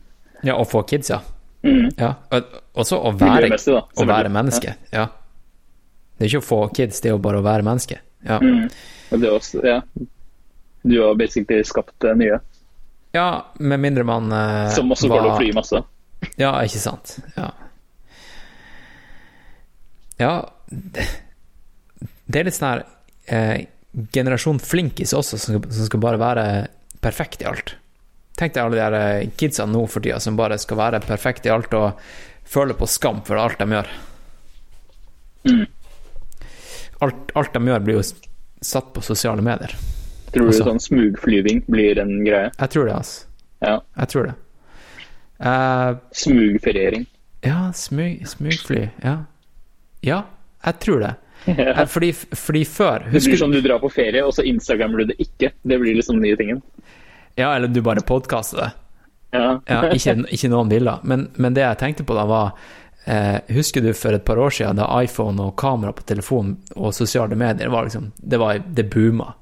Ja, å få kids, ja. Mm. ja. Og også å være, da, å være menneske. Ja. Det er ikke å få kids, det er jo bare å være menneske. Ja, Mm. Og det er også, ja. Du har basically skapt det nye, ja med mindre man eh, som også går til å fly masse. Ja, ikke sant. Ja. Ja, det, det er litt sånn her eh, Generasjon flinkis også, som skal, som skal bare være perfekt i alt. Tenk deg alle de her eh, kidsa nå for tida som bare skal være perfekt i alt og føler på skam for alt de gjør. Alt, alt de gjør, blir jo satt på sosiale medier. Tror du også. sånn smugflyving blir en greie? Jeg tror det, altså. Ja. Jeg tror det. Eh, Smugferiering. ja, smug, smugfly. Ja. ja, jeg tror det. (laughs) Ja. Fordi, fordi før Det blir sånn du drar på ferie, og så instagrammer du det ikke. Det blir liksom den nye tingen. Ja, eller du bare podkaster det. Ja. Ja, ikke, ikke noen bilder. Men, men det jeg tenkte på da, var eh, Husker du for et par år siden da iPhone og kamera på telefon og sosiale medier var liksom Det, var, det booma.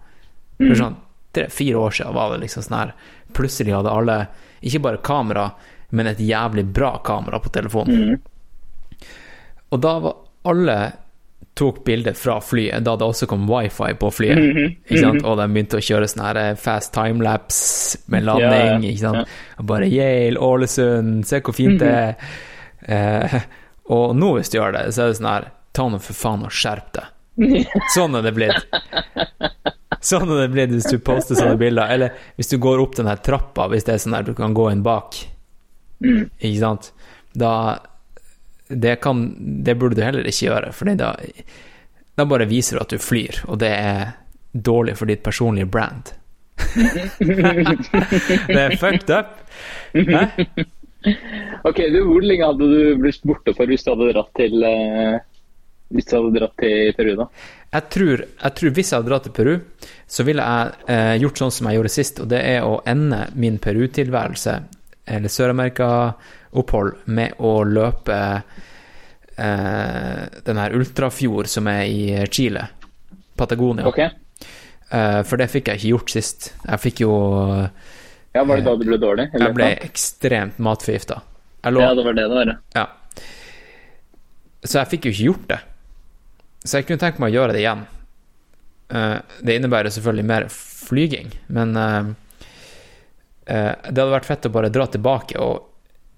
For sånn tre-fire år siden var det liksom sånn her Plutselig hadde alle ikke bare kamera, men et jævlig bra kamera på telefonen. Og da var alle tok bilder fra flyet, da det også kom wifi på flyet. ikke sant? Og de begynte å kjøre sånn her eh, fast timelapse med landing. Ja, ja. ikke sant? Og bare Yale, Ålesund, se hvor fint det er. Eh, og nå hvis du gjør det, så er det sånn her Ta nå for faen og skjerp deg. (laughs) Sånn er det blitt. Sånn er det blitt hvis du poster sånne bilder. Eller hvis du går opp den her trappa, hvis det er sånn her du kan gå inn bak. Ikke sant? Da det, kan, det burde du heller ikke gjøre, for da, da bare viser du at du flyr, og det er dårlig for ditt personlige brand. (laughs) det er fucked up. Hæ? Ok, du, Hvor lenge hadde du blitt borte for hvis du hadde dratt til eh, Hvis du hadde dratt til Peru, da? Jeg tror, jeg tror hvis jeg hadde dratt til Peru, så ville jeg eh, gjort sånn som jeg gjorde sist, og det er å ende min Peru-tilværelse, eller Sør-Amerika-opphold, med å løpe eh, den her ultrafjord som er i Chile, Patagonia. Okay. Eh, for det fikk jeg ikke gjort sist. Jeg fikk jo ja, Var det da du ble dårlig? eller Jeg ble ekstremt matforgifta. Ja, det var det det var. ja. Så jeg fikk jo ikke gjort det. Så jeg kunne tenkt meg å gjøre det igjen. Eh, det innebærer selvfølgelig mer flyging, men eh, eh, det hadde vært fett å bare dra tilbake og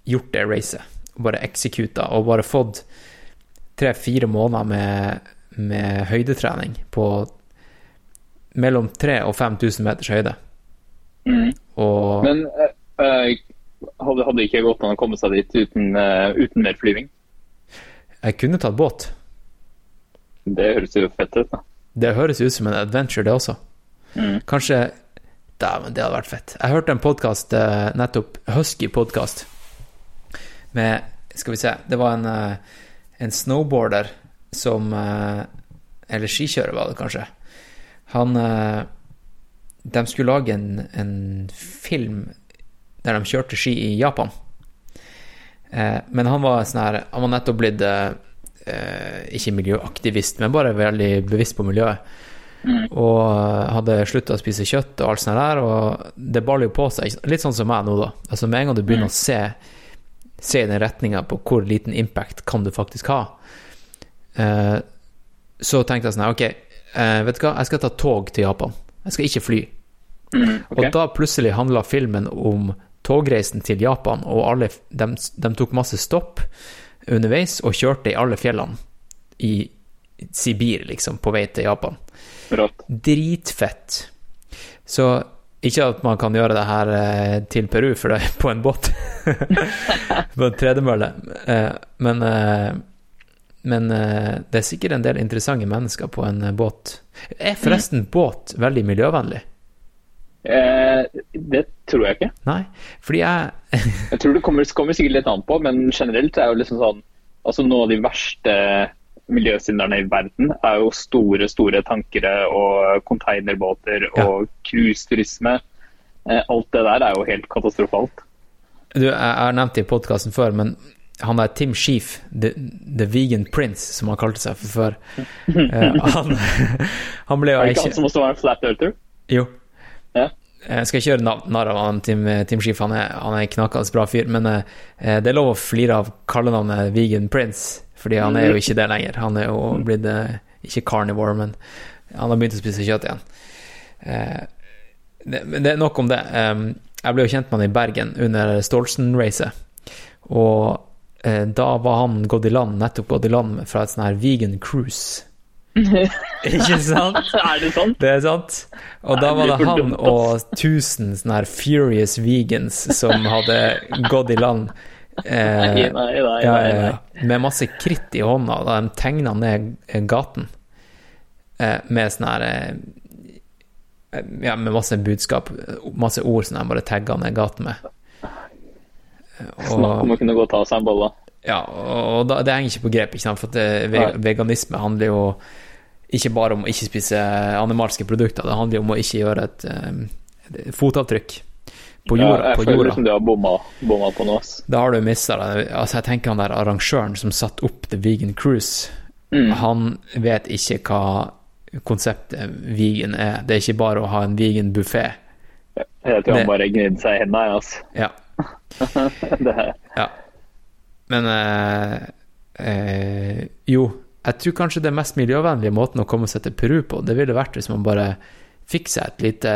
gjort det racet. Bare executa, og bare fått tre-fire måneder med, med høydetrening på mellom 3000 og 5000 meters høyde. Og Men eh, eh, hadde, hadde det ikke gått an å komme seg dit uten, uh, uten mer flyving? jeg kunne tatt båt. Det høres jo fett ut, da. Det høres ut som en adventure, det også. Kanskje Dæven, det hadde vært fett. Jeg hørte en podkast nettopp, Husky-podkast, med Skal vi se, det var en, eh, en snowboarder som eh, Eller skikjører, var det kanskje. Han eh, De skulle lage en, en film der de kjørte ski i Japan. Eh, men han var sånn her Han var nettopp blitt eh, eh, ikke miljøaktivist, men bare veldig bevisst på miljøet. Og eh, hadde slutta å spise kjøtt og alt sånt der, og det baller jo på seg. Litt sånn som meg nå, da. Altså Med en gang du begynner å se, se i den retninga på hvor liten impact kan du faktisk ha, eh, så tenkte jeg sånn her, Ok, eh, vet du hva, jeg skal ta tog til Japan. Jeg skal ikke fly. ok. Og da plutselig handla filmen om togreisen til Japan, og alle, de, de tok masse stopp underveis og kjørte i alle fjellene i Sibir, liksom, på vei til Japan. Rått. Dritfett. Så ikke at man kan gjøre det her eh, til Peru, for det er på en båt. (laughs) på en tredemølle. Eh, men eh, men eh, det er sikkert en del interessante mennesker på en eh, båt. Er forresten båt veldig miljøvennlig? Eh, det tror jeg ikke. Nei, fordi jeg Jeg tror det kommer, kommer sikkert litt an på, men generelt er jo liksom sånn Altså Noen av de verste miljøsynderne i verden er jo store, store tankere og containerbåter og cruiseturisme. Eh, alt det der er jo helt katastrofalt. Du, jeg har nevnt det i podkasten før, men han der Tim Sheef, the, the Vegan Prince, som han kalte seg for før (laughs) eh, han, (laughs) han ble jo Er det ikke han som også var en flat earther? Jo. Ja. Jeg skal ikke gjøre narr av han, Tim, Tim Sheaf, han er, han er en knakende bra fyr, men eh, det er lov å flire av kallenavnet Vegan Prince, fordi han er jo ikke det lenger. Han er jo blitt eh, ikke carnivore, men han har begynt å spise kjøtt igjen. Eh, det, men det er nok om det. Jeg ble jo kjent med han i Bergen under Stolsen-racet, og eh, da var han gått i land, nettopp gått i land fra et sånn her vegan cruise. (laughs) ikke sant? er det sant? Det er sant. Og da var det han og 1000 sånne her furious vegans som hadde gått i land Nei, nei. Med masse kritt i hånda, da de tegna ned gaten eh, med sånn her eh, Ja, med masse budskap, masse ord som de bare tagga ned gaten med. Snakk om å kunne gå og ta seg en bolle. Ja, og da, det henger ikke på grep, ikke sant? for det, veganisme handler jo ikke bare om å ikke spise animalske produkter, det handler jo om å ikke gjøre et, eh, et fotavtrykk på Ja, jeg føler jorda. liksom du har bomma, bomma på noe. Da har du mista det. Altså, jeg tenker han der arrangøren som satte opp The Vegan Cruise, Mm. han vet ikke hva konseptet vegan er. Det er ikke bare å ha en vegan buffé. Tror Det- han bare gnidde seg i hendene, altså. Ja. (laughs) Det ja. Men eh, eh, jo, jeg tror kanskje det mest miljøvennlige måten å komme seg til Peru på, det ville vært hvis man bare fikk seg et lite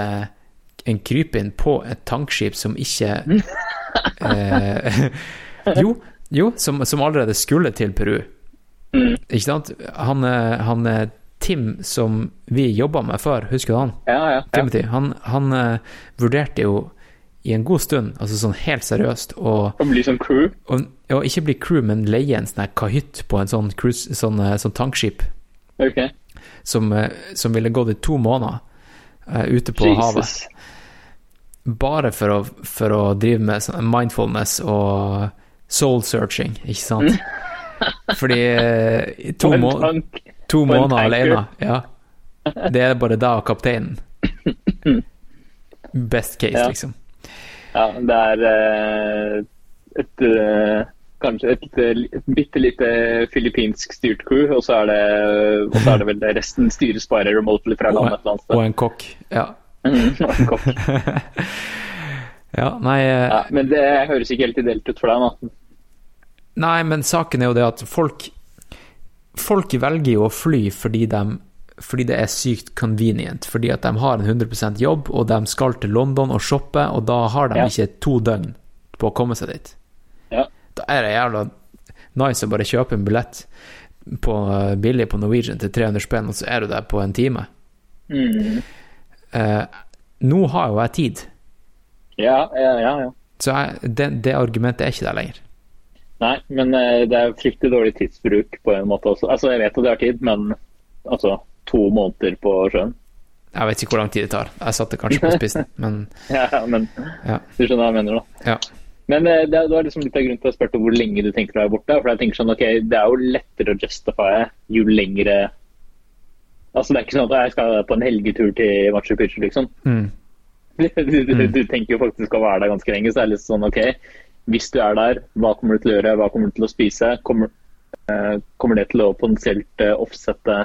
en krypinn på et tankskip som ikke eh, (laughs) Jo, jo som, som allerede skulle til Peru. Ikke sant? Han, eh, han eh, Tim som vi jobba med før, husker du han? ja, ja. Timothy. Han, han uh, vurderte jo i en god stund, altså sånn helt seriøst, å Å bli som crew. og, og ikke bli crew, men leie en sånn kahytt på en sånn, cruise, sånn, sånn tankskip Okay. som, som ville gått i to måneder uh, ute på havet. Bare for å, for å drive med sånn mindfulness og soul searching, ikke sant? (laughs) Fordi eh, to, må to måneder alene, ja. Det er bare deg og kapteinen. (laughs) Best case, Ja. liksom. Ja, det er eh, et eh, Kanskje et, et bitte lite filippinsk styrt crew, og så er det, og så er det vel (laughs) resten styres bare remotely fra landet et eller annet sted. og en kokk. ja, (laughs) nei eh, Ja, men det høres ikke helt ideelt ut for deg, da. Nei, men saken er jo det at folk Folk velger jo å fly fordi de fordi det er sykt convenient. Fordi at de har en 100% jobb, og de skal til London og shoppe, og da har de Ja. ikke to døgn på å komme seg dit. Ja. Da er det jævla nice å bare kjøpe en billett på, eh, billig på Norwegian til 300 spenn, og så er du der på en time. Mm. Eh, nå har jo jeg tid, Ja, ja, ja, ja. så jeg, det, det argumentet er ikke der lenger. Nei, men eh, det er fryktelig dårlig tidsbruk på en måte også. Altså, jeg vet at jeg har tid, men altså to måneder på sjøen. Jeg vet ikke hvor lang tid det tar. Jeg satte kanskje på spissen, (laughs) men Ja, ja, men Ja. du skjønner hva jeg mener, da. ja. Men eh, det, det var liksom litt av grunnen til at jeg spurte hvor lenge du tenker å være borte. For jeg tenker sånn, ok, Det er jo lettere å justify jo lengre Altså Det er ikke sånn at jeg skal på en helgetur til Machu Picchu, liksom. Mm. (laughs) Du, du, du tenker jo faktisk å være der ganske lenge, så det er litt sånn ok, hvis du er der, hva kommer du til å gjøre, hva kommer du til å spise? Kommer, eh, kommer det til å potensielt eh, offsette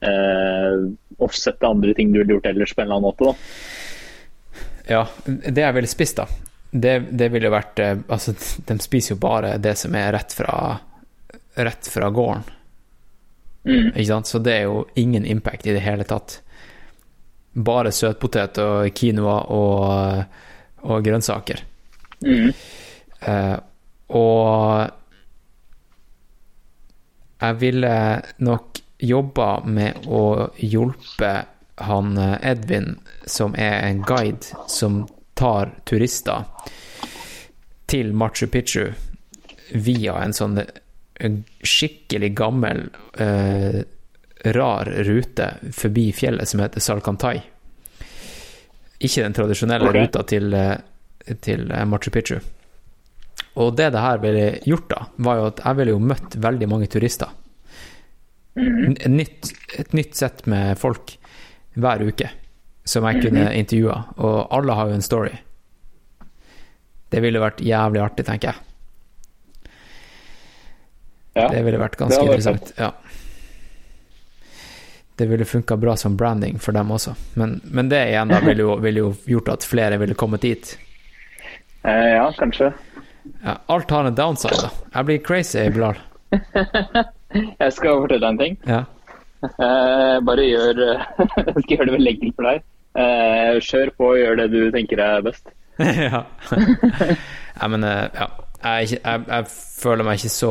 eh, offsette andre ting du ville gjort ellers på en eller annen måte? da? Ja, det jeg ville spist, da, det, det ville vært eh, Altså, de spiser jo bare det som er rett fra Rett fra gården. Ikke sant? Så det er jo ingen impact i det hele tatt. Bare søtpotet og quinoa og, og grønnsaker. Eh, og jeg ville nok jobba med å hjelpe han eh, Edvin, som er en guide som tar turister til Machu Picchu via en sånn eh, skikkelig gammel, eh, rar rute forbi fjellet som heter Salkantai. Ikke den tradisjonelle okay. ruta til, eh, til eh, Machu Picchu. Og det det her ville gjort, da, var jo at jeg ville jo møtt veldig mange turister. Et nytt, et nytt sett med folk hver uke som jeg kunne intervjua, og alle har jo en story. Det ville vært jævlig artig, tenker jeg. Ja. Det ville vært ganske interessant. Ja. Det ville funka bra som branding for dem også, men, men det igjen da ville jo, ville jo gjort at flere ville kommet dit. Eh, ja, kanskje. Ja, alt har en downside, da. Jeg blir crazy, Bilal. (laughs) Jeg skal fortelle deg en ting. Ja. Eh, bare gjør (laughs) Jeg skal gjøre det veldig enkelt for deg. Eh, kjør på og gjør det du tenker er best. (laughs) ja. ja, men eh, ja. Jeg, jeg, jeg føler meg ikke så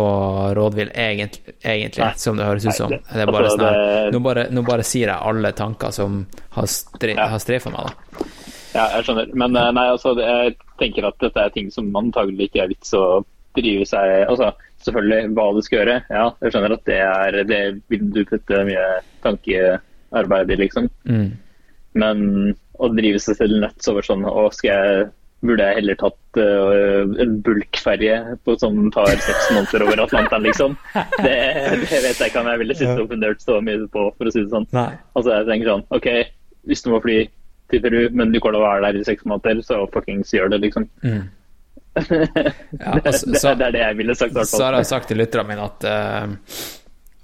rådvill egentlig, egentlig som det høres ut som. Det- er bare altså, sånn det- nå, bare, nå bare sier jeg alle tanker som har, stre, Ja. har streifa meg, da. Ja, jeg skjønner. Men eh, nei, altså, jeg tenker at dette er ting som antagelig ikke er vits å drive seg Altså selvfølgelig hva du skal gjøre. Ja, jeg skjønner at det er Det vil du putte mye tankearbeid i, liksom. Mm. Men å drive seg selv nuts over sånn Å, skal jeg Burde jeg heller tatt uh, en bulkferje på- som tar seks måneder over Atlanteren, liksom? Det, det vet jeg ikke om jeg ville sittet og fundert så mye på, for å si det sånn. Nei. Altså, jeg tenker sånn OK, hvis du må fly til Peru, men du kommer til å være der i seks måneder, så fuckings gjør det, liksom. Mm. (laughs) Ja, det, altså, det, så- det er det jeg ville sagt, Så har jeg sagt til lytterne mine at, uh,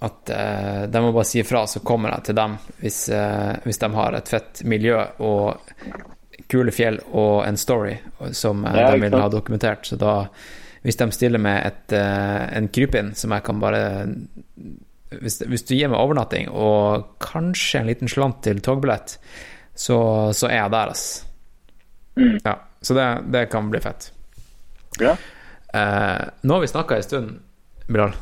at uh, de må bare si ifra, så kommer jeg til dem hvis, hvis de har et fett miljø og kule fjell og en story som eh, Ja, de vil ha dokumentert. Så da, hvis de stiller med et, eh, en krypinn som jeg kan bare hvis, hvis du gir meg overnatting og kanskje en liten slant til togbillett, så, så er jeg der, ass. Mm. Ja, så det, det kan bli fett. Ja. Eh, nå har vi snakka en stund, Bilal.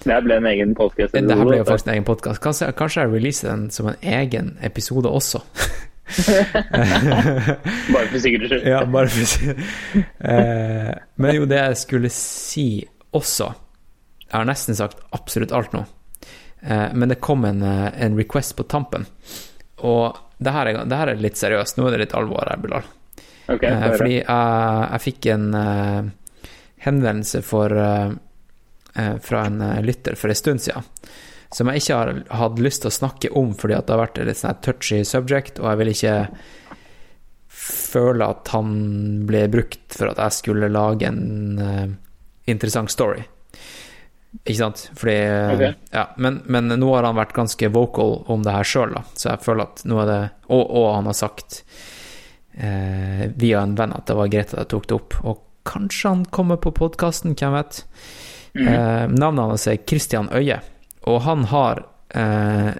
Det ble en egen podcast. Det her ble jo faktisk en egen podkast. Kanskje, kanskje jeg releaser den som en egen episode også. (laughs) (laughs) Bare for sikkerhets skyld. ja, bare for sikkerhets si eh, Men jo, det jeg skulle si også Jeg har nesten sagt absolutt alt nå. Eh, men det kom en, eh, en request på tampen. Og det her, er, det her er litt seriøst. Nå er det litt alvor her, Bilal. Okay, Eh, fordi jeg, jeg fikk en henvendelse for, fra en lytter for en stund siden, som jeg ikke har hatt lyst til å snakke om, fordi at det har vært et sånn touchy subject, og jeg vil ikke føle at han ble brukt for at jeg skulle lage en uh, interessant story. Ikke sant? Fordi okay. Ja, men, men nå har han vært ganske vocal om det her sjøl, da, så jeg føler at nå er det Og, og han har sagt uh, via en venn at det var greit at jeg tok det opp. Og kanskje han kommer på podkasten, hvem vet. Eh, navnet hans er Christian Øye, og han har eh,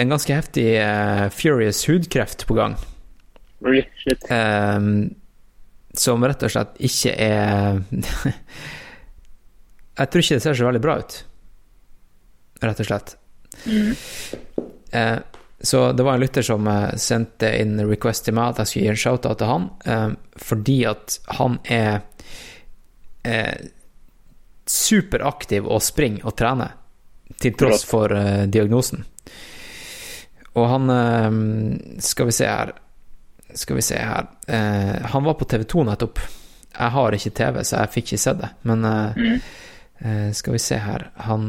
en ganske heftig eh, furious hudkreft på gang. Eh, som rett og slett ikke er (laughs) Jeg tror ikke det ser så veldig bra ut, rett og slett. Eh, så det var en lytter som eh, sendte inn request til meg at jeg skulle gi en shout-out til han, eh, fordi at han er eh, superaktiv og springer og trener, til tross for uh, diagnosen. Og han uh, Skal vi se her Skal vi se her uh, Han var på TV2 nettopp. Jeg har ikke TV, så jeg fikk ikke sett det. Men eh, skal vi se her Han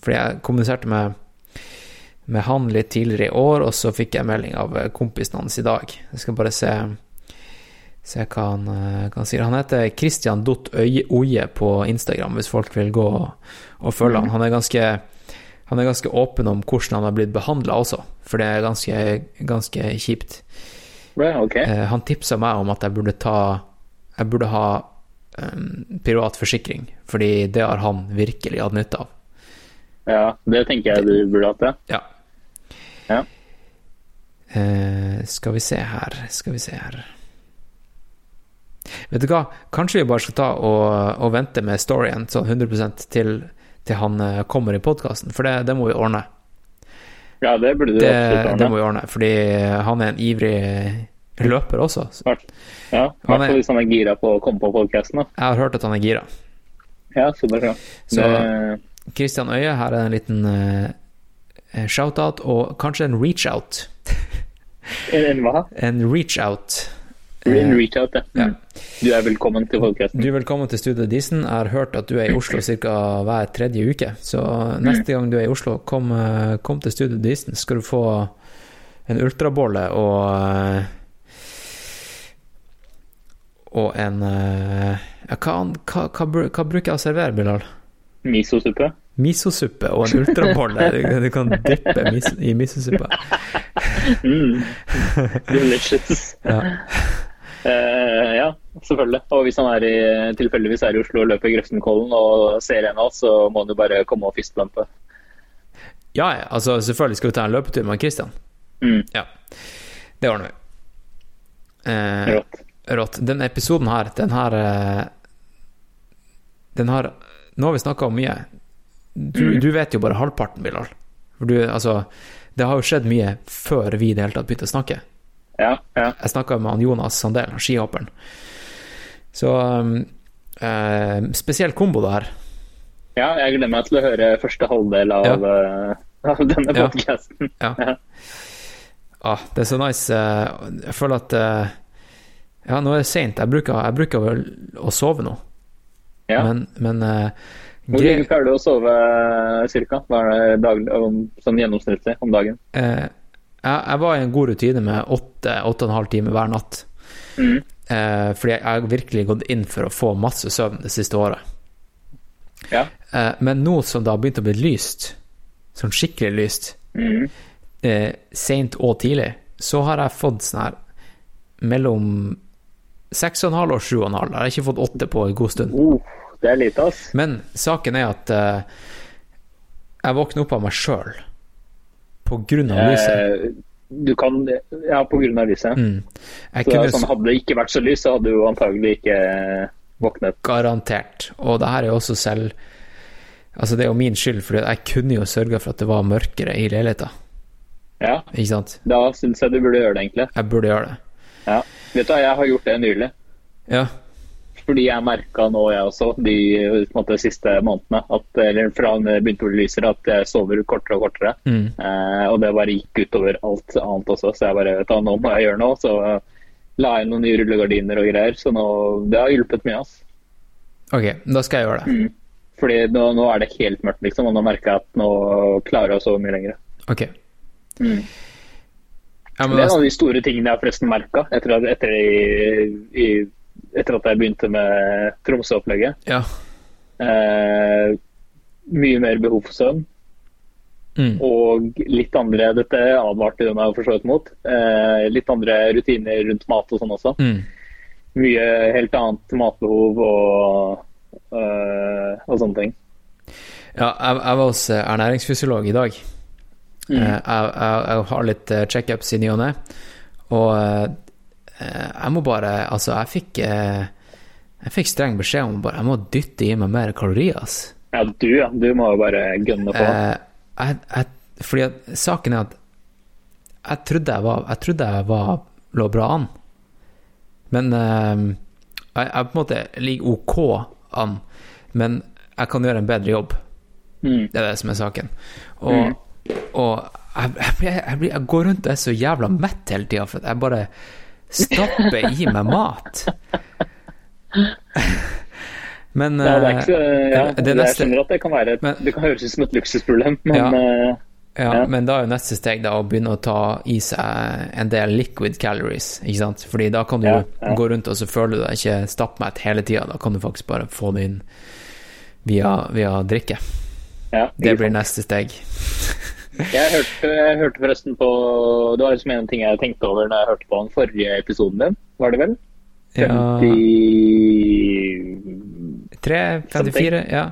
Fordi jeg kommuniserte med med han litt tidligere i år, og så fikk jeg melding av kompisen hans i dag. Jeg skal bare se Se hva han, eh, hva han sier. Han heter Christian Dott Oje på Instagram, hvis folk vil gå og, og følge han. Han er ganske han er ganske åpen om hvordan han har blitt behandla også, for det er ganske, ganske kjipt. Bra, ok. Eh, han tipsa meg om at jeg burde ta Jeg burde ha um, privat forsikring, fordi det har han virkelig hatt nytte av. Ja, det tenker jeg du burde hatt, ja. Ja. Ja. Uh, skal vi se her, skal vi se her Vet du hva, kanskje vi bare skal ta og, og vente med storyen sånn 100% til, til han eh, kommer i podkasten, for det, det må vi ordne. Ja, det burde du Det, absolutt det må vi ordne, fordi han er en ivrig løper også. Så Ja, i hvert er- fall hvis han er gira på å komme på podcasten. Jeg har hørt at han er gira. Ja, så bra. Så- Det, Christian Øye, her er en liten uh, shout-out, og kanskje en reach-out. en, en hva? (laughs) En reach-out. En reach out, ja. ja. Mm. Du er velkommen til podcasten. Du er velkommen til Studio Disen. Jeg har hørt at du er i Oslo ca. hver tredje uke. Så neste gang du er i Oslo, kom, eh, kom til Studio Disen. Skal du få en ultrabolle og eh, Og en eh, ja, hva, hva, hva, hva bruker jeg å servere, Bilal? Misosuppe. Misosuppe og en ultrabolle. Du, du kan dyppe mis, i misosuppa. Mm. (laughs) Delicious. Ja. Eh, ja, selvfølgelig. Og hvis han er i, tilfeldigvis er i Oslo og løper Grefsenkollen og ser en av oss, så må han jo bare komme og fistbumpe. ja, ja, altså selvfølgelig skal vi ta en løpetur med Christian. Mm. Ja, det ordner vi. Uh, Rått. rått. Den episoden her, den har eh, Den har Nå har vi snakka om mye. Du, Mm. du vet jo bare halvparten, Bilal. For du, altså Det har jo skjedd mye før vi i det hele tatt begynte å snakke. Ja, ja. Jeg snakka med han Jonas Sandel, skihopperen. Så um, Eh, spesiell kombo, det her. Ja, jeg gleder meg til å høre første halvdel av, eh, av denne Ja. podcasten. Ja. Ah, det er så nice. eh, Jeg føler at eh, Ja, nå er det seint. Jeg, bruker- jeg bruker vel å sove nå, Ja. men, men Hvor lenge pleier du å sove cirka? Hva er det daglig, om- sånn gjennomsnittlig om dagen? eh, jeg, jeg var i en god rutine med åtte, åtte og en halv time hver natt. Mm. Eh, fordi jeg har virkelig gått inn for å få masse søvn det siste året. Ja. Eh, men nå som det har begynt å bli lyst, sånn skikkelig lyst, Mm. eh, seint og tidlig, så har jeg fått sånn her mellom seks og en halv og sju og en halv. Jeg har ikke fått åtte på en god stund. Uh, det er lite, ass. Men saken er at eh, jeg våkner opp av meg sjøl på grunn av lyset. Eh, du kan Ja, av lyset. Mm. Så kunne sånn, hadde det ikke vært så lyst, så hadde du antagelig ikke våknet. garantert, og det her er jo også selv Altså, det er jo min skyld, for jeg kunne jo sørga for at det var mørkere i leiligheta, Ja, ikke sant? da syns jeg du burde gjøre det, egentlig. Jeg burde gjøre det. Ja. Vet du hva, jeg har gjort det nylig. Ja. Fordi jeg merka nå, jeg også, de måte, siste månedene, at, eller fra begynte å at jeg sover kortere og kortere. Mm. Eh, og det bare gikk utover alt annet også, så jeg bare vet du, nå må jeg gjøre noe. Så eh, la jeg noen nye rullegardiner og greier, så nå, det har hjulpet mye. Altså. Ok, da skal jeg gjøre det. Mm. Fordi nå, nå er det helt mørkt, liksom, og nå merker jeg at nå klarer jeg å sove mye lenger. Ok. Mm. Ja, men Det er en av de store tingene jeg har forresten merka etter, etter, i- i- etter at jeg begynte med Tromsø-opplegget. ja. Eh, mye mer behov for søvn. Mm. Og litt andre Dette advarte du meg for så vidt mot. Eh, litt andre rutiner rundt mat og sånn også. Mm. Mye helt annet matbehov og, øh, og sånne ting. Ja, jeg, jeg var hos eh, ernæringsfysiolog i dag. Mm. Eh, Jeg, jeg, jeg har litt checkups i ny og ne, og jeg må bare Altså, jeg fikk eh, Jeg fikk streng beskjed om bare Jeg må dytte i meg mer kalorier, ass. Ja, du ja. Du må jo bare gunne på. Eh, jeg, jeg, fordi at saken er at jeg trodde jeg var Jeg trodde jeg var lå bra an. Men eh, jeg, jeg på en måte ligger OK an, men jeg kan gjøre en bedre jobb. Mm. Det er det som er saken. Og, og jeg, jeg, jeg, går rundt og er så jævla mett hele tida, for jeg bare stapper i meg mat. Men Ja, det er ikke så, ja, det Jeg skjønner at det kan være Men- Det kan høres ut som et luksusproblem, men Ja. eh, Ja, Ja. men da er jo neste steg da å begynne å ta i seg en del liquid calories, ikke sant? Fordi da kan du Ja, ja. gå rundt og så føler du deg ikke stappmett hele tida. Da kan du faktisk bare få det inn via, via drikke. ja, Det blir sant. neste steg. Jeg hørte, jeg hørte forresten på Det var liksom en ting jeg tenkte over når jeg hørte på den forrige episoden din, var det vel? Ja, 50 3, 54, ja.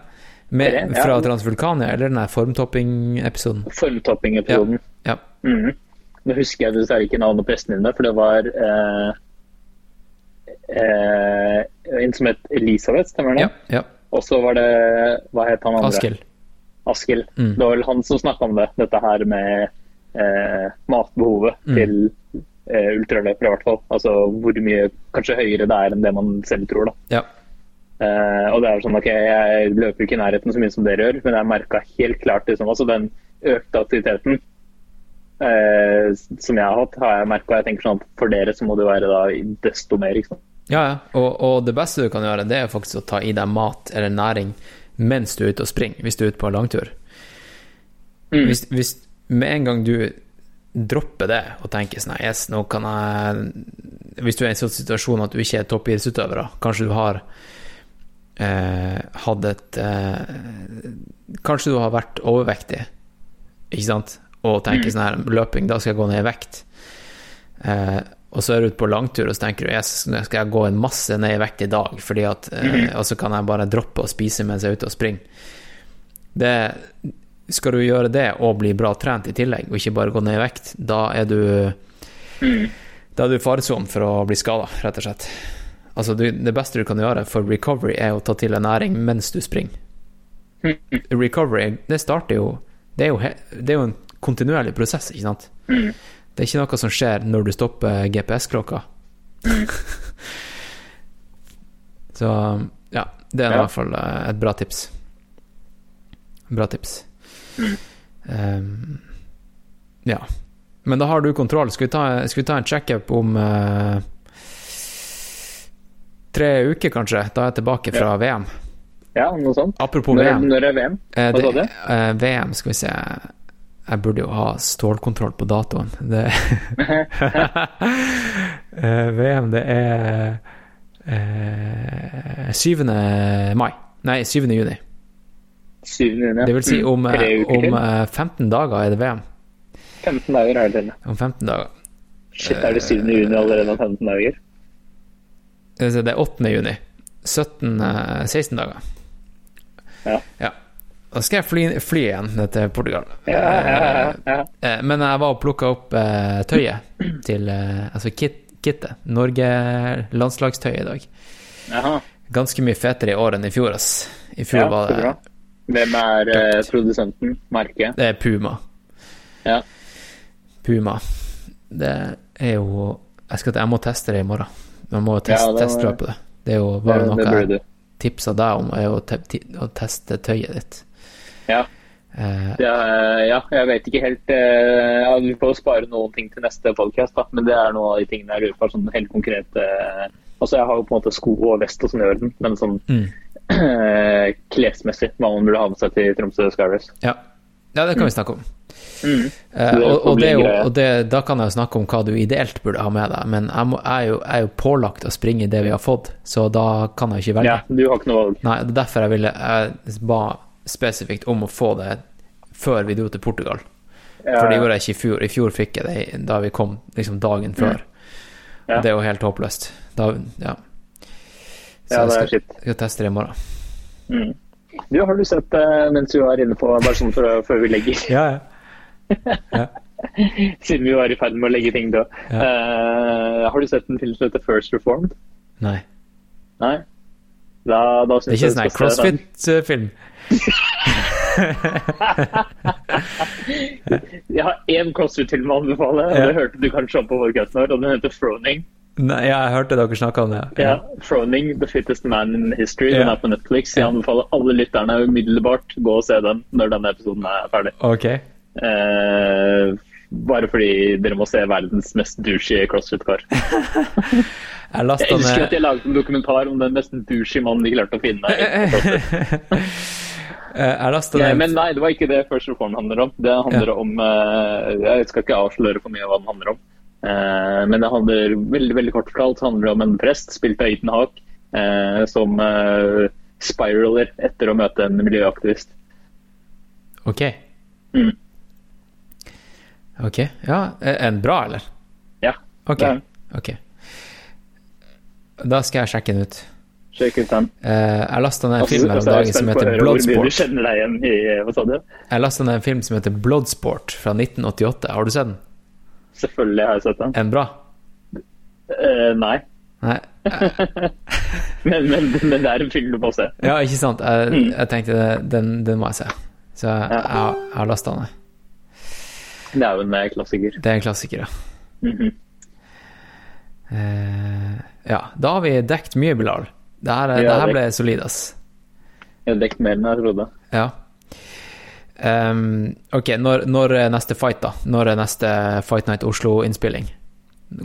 Med, ja. fra Transvulkania, eller den der formtopping-episoden. Formtopping-episoden. Ja. Mhm. Nå husker jeg dessverre ikke navnet på gjestene dine, for det var eh, eh, en som het Elisabeth, stemmer det? Ja, ja. Og så var det Hva het han andre? Askild. Askild. Mm. Det var vel han som snakka om det, dette her med eh, matbehovet Mm. til eh, ultraløpere, i hvert fall. Altså hvor mye kanskje høyere det er enn det man selv tror, da. Ja. Eh, og det er sånn, ok, Jeg løper ikke i nærheten så mye som dere gjør, men jeg merka helt klart liksom, altså den økte aktiviteten eh, som jeg har hatt, har jeg merka. Jeg tenker sånn at for dere så må det være da desto mer. ikke sant? Ja, ja. Og, og det beste du kan gjøre, det er faktisk å ta i deg mat eller næring mens du er ute og springer, hvis du er ute på en langtur. Mm. Hvis, hvis med en gang du dropper det og tenker sånn Yes, nå kan jeg Hvis du er i en sånn situasjon at du ikke er toppidrettsutøver, kanskje du har eh, hatt et eh, Kanskje du har vært overvektig, ikke sant, og tenker sånn her Løping, da skal jeg gå ned i vekt. Eh, og så er du ute på langtur og så tenker du nå skal jeg gå en masse ned i vekt i dag, fordi at, eh, og så kan jeg bare droppe å spise mens jeg er ute og springer. Det, skal du gjøre det og bli bra trent i tillegg, og ikke bare gå ned i vekt, da er du Da er du i faresonen for å bli skada, rett og slett. Altså, du, det beste du kan gjøre for recovery, er å ta til deg næring mens du springer. Recovery, det starter jo Det er jo, det er jo en kontinuerlig prosess, ikke sant? Det er ikke noe som skjer når du stopper GPS-klokka. Så ja, det er i Ja. hvert fall eh, et bra tips. Bra tips. Um, ja. Men da har du kontroll. Skal vi ta, skal vi ta en checkup om uh, tre uker, kanskje? Da er jeg tilbake fra VM. Ja, noe sånt. Apropos Når, VM. når er VM? Eh, Hva sa du? Uh, VM, skal vi se Jeg burde jo ha stålkontroll på datoen. Det (laughs) Eh, VM, det er eh, 7. mai. Nei, 7. juni. 7. juni. Det vil si om, Mm, eh, om til. eh, 15 dager er det VM. 15 dager er det til. Om 15 dager. Shit, er det 7. juni allerede om 15 dager? Det er 8. juni. 17, eh, 16 dager. Ja. Ja. Da skal jeg fly, fly igjen ned til Portugal. Ja, ja, ja, ja. Eh, Men jeg var og plukka opp eh, tøyet til eh, Altså kit, kittet. Norge-landslagstøyet i dag. Aha. Ganske mye fetere i år enn i fjor, ass. I fjor var det. Hvem er eh, produsenten? Merket? Det er Puma. Ja. Puma. Det er jo Jeg, skal, jeg må teste det i morgen. Man må teste, Ja, på det. Det er jo, var jo noe jeg tipsa deg om, er å, te, å teste tøyet ditt. Ja. Uh, Ja, eh, ja, jeg vet ikke helt uh, ja, Vi får spare noen ting til neste podcast, da. Men det er noen av de tingene jeg lurer på. Sånn helt konkret uh, Altså, jeg har jo på en måte sko og vest og sånn i orden, men sånn Mm. eh, (clears throat) klesmessig, hva man burde ha med seg til Tromsø Skyrace. ja. ja, det kan vi snakke om. Mm. Eh, Det og, og, det jo, og det, da kan jeg jo snakke om hva du ideelt burde ha med deg, men jeg, må, jeg, er, jo, jeg er jo pålagt å springe i det vi har fått, så da kan jeg ikke velge. Ja, du har ikke noe valg. Nei, det er derfor jeg ville Jeg ba spesifikt om å få det før vi dro til Portugal. Ja, For det ja. gjorde jeg ikke i fjor. I fjor fikk jeg det da vi kom liksom dagen før. Ja. Og det er jo helt håpløst. Da, ja. Så Ja, jeg det er skal, shit. skal teste det i morgen. Mm. Du, har du sett, eh, mens vi var inne på Bare sånn for, før vi legger Ja, ja. (laughs) Siden vi var i ferd med å legge ting død. Ja. Uh, har du sett en film som heter First Reformed? Nei. Nei? Da, da Det er ikke sånn crossfit-film. (laughs) Jeg har én CrossFit-film å anbefale, og det hørte du kanskje om på vår vår, og den heter Froning. Nei, ja, jeg hørte dere snakke om det. Ja. Froning, The Fittest Man in History. Den Ja. er på Netflix. Jeg anbefaler alle lytterne umiddelbart gå og se den når denne episoden er ferdig. Okay. Eh, bare fordi dere må se verdens mest douchey CrossFit-kar. (laughs) Jeg elsker at de jeg laget en dokumentar om den mest douchey mannen de klarte å finne. (laughs) Jeg. Eh, Jeg lasta Ja, ned men nei, det var ikke det First Reform handler om. Det handler om eh, Jeg skal ikke avsløre for mye av hva den handler om. Eh, men det handler veldig veldig kort fortalt handler om en prest spilt av Ethan Hawke eh, som spiraler etter å møte en miljøaktivist. Ok. Mm. Ok. Ja, er den bra, eller? Ja. Ok. det er den. ok. Da skal jeg sjekke den ut. Sjekk ut den. Eh, Jeg lasta ned en film her om jeg dagen som heter Bloodsport. i du? Jeg lasta ned en film som heter Bloodsport fra 1988. Har du sett den? Selvfølgelig har jeg sett den. Den bra? Uh, nei. Nei. (laughs) Men, men, men det er en film du må se. Ja, ikke sant? Jeg, Mm. jeg tenkte den, den må jeg se. Så jeg, jeg, har- jeg har lasta den ned. Det er jo en eh, klassiker. Det er en klassiker, ja. Mhm. Eh, ja, da har vi dekt mye, Bilal. Det her, Ja, det her ble solid, ass. Jeg har dekt mer enn jeg trodde. Ja. Um, ok, når, når er neste fight, da? Når er neste Fight Night Oslo-innspilling?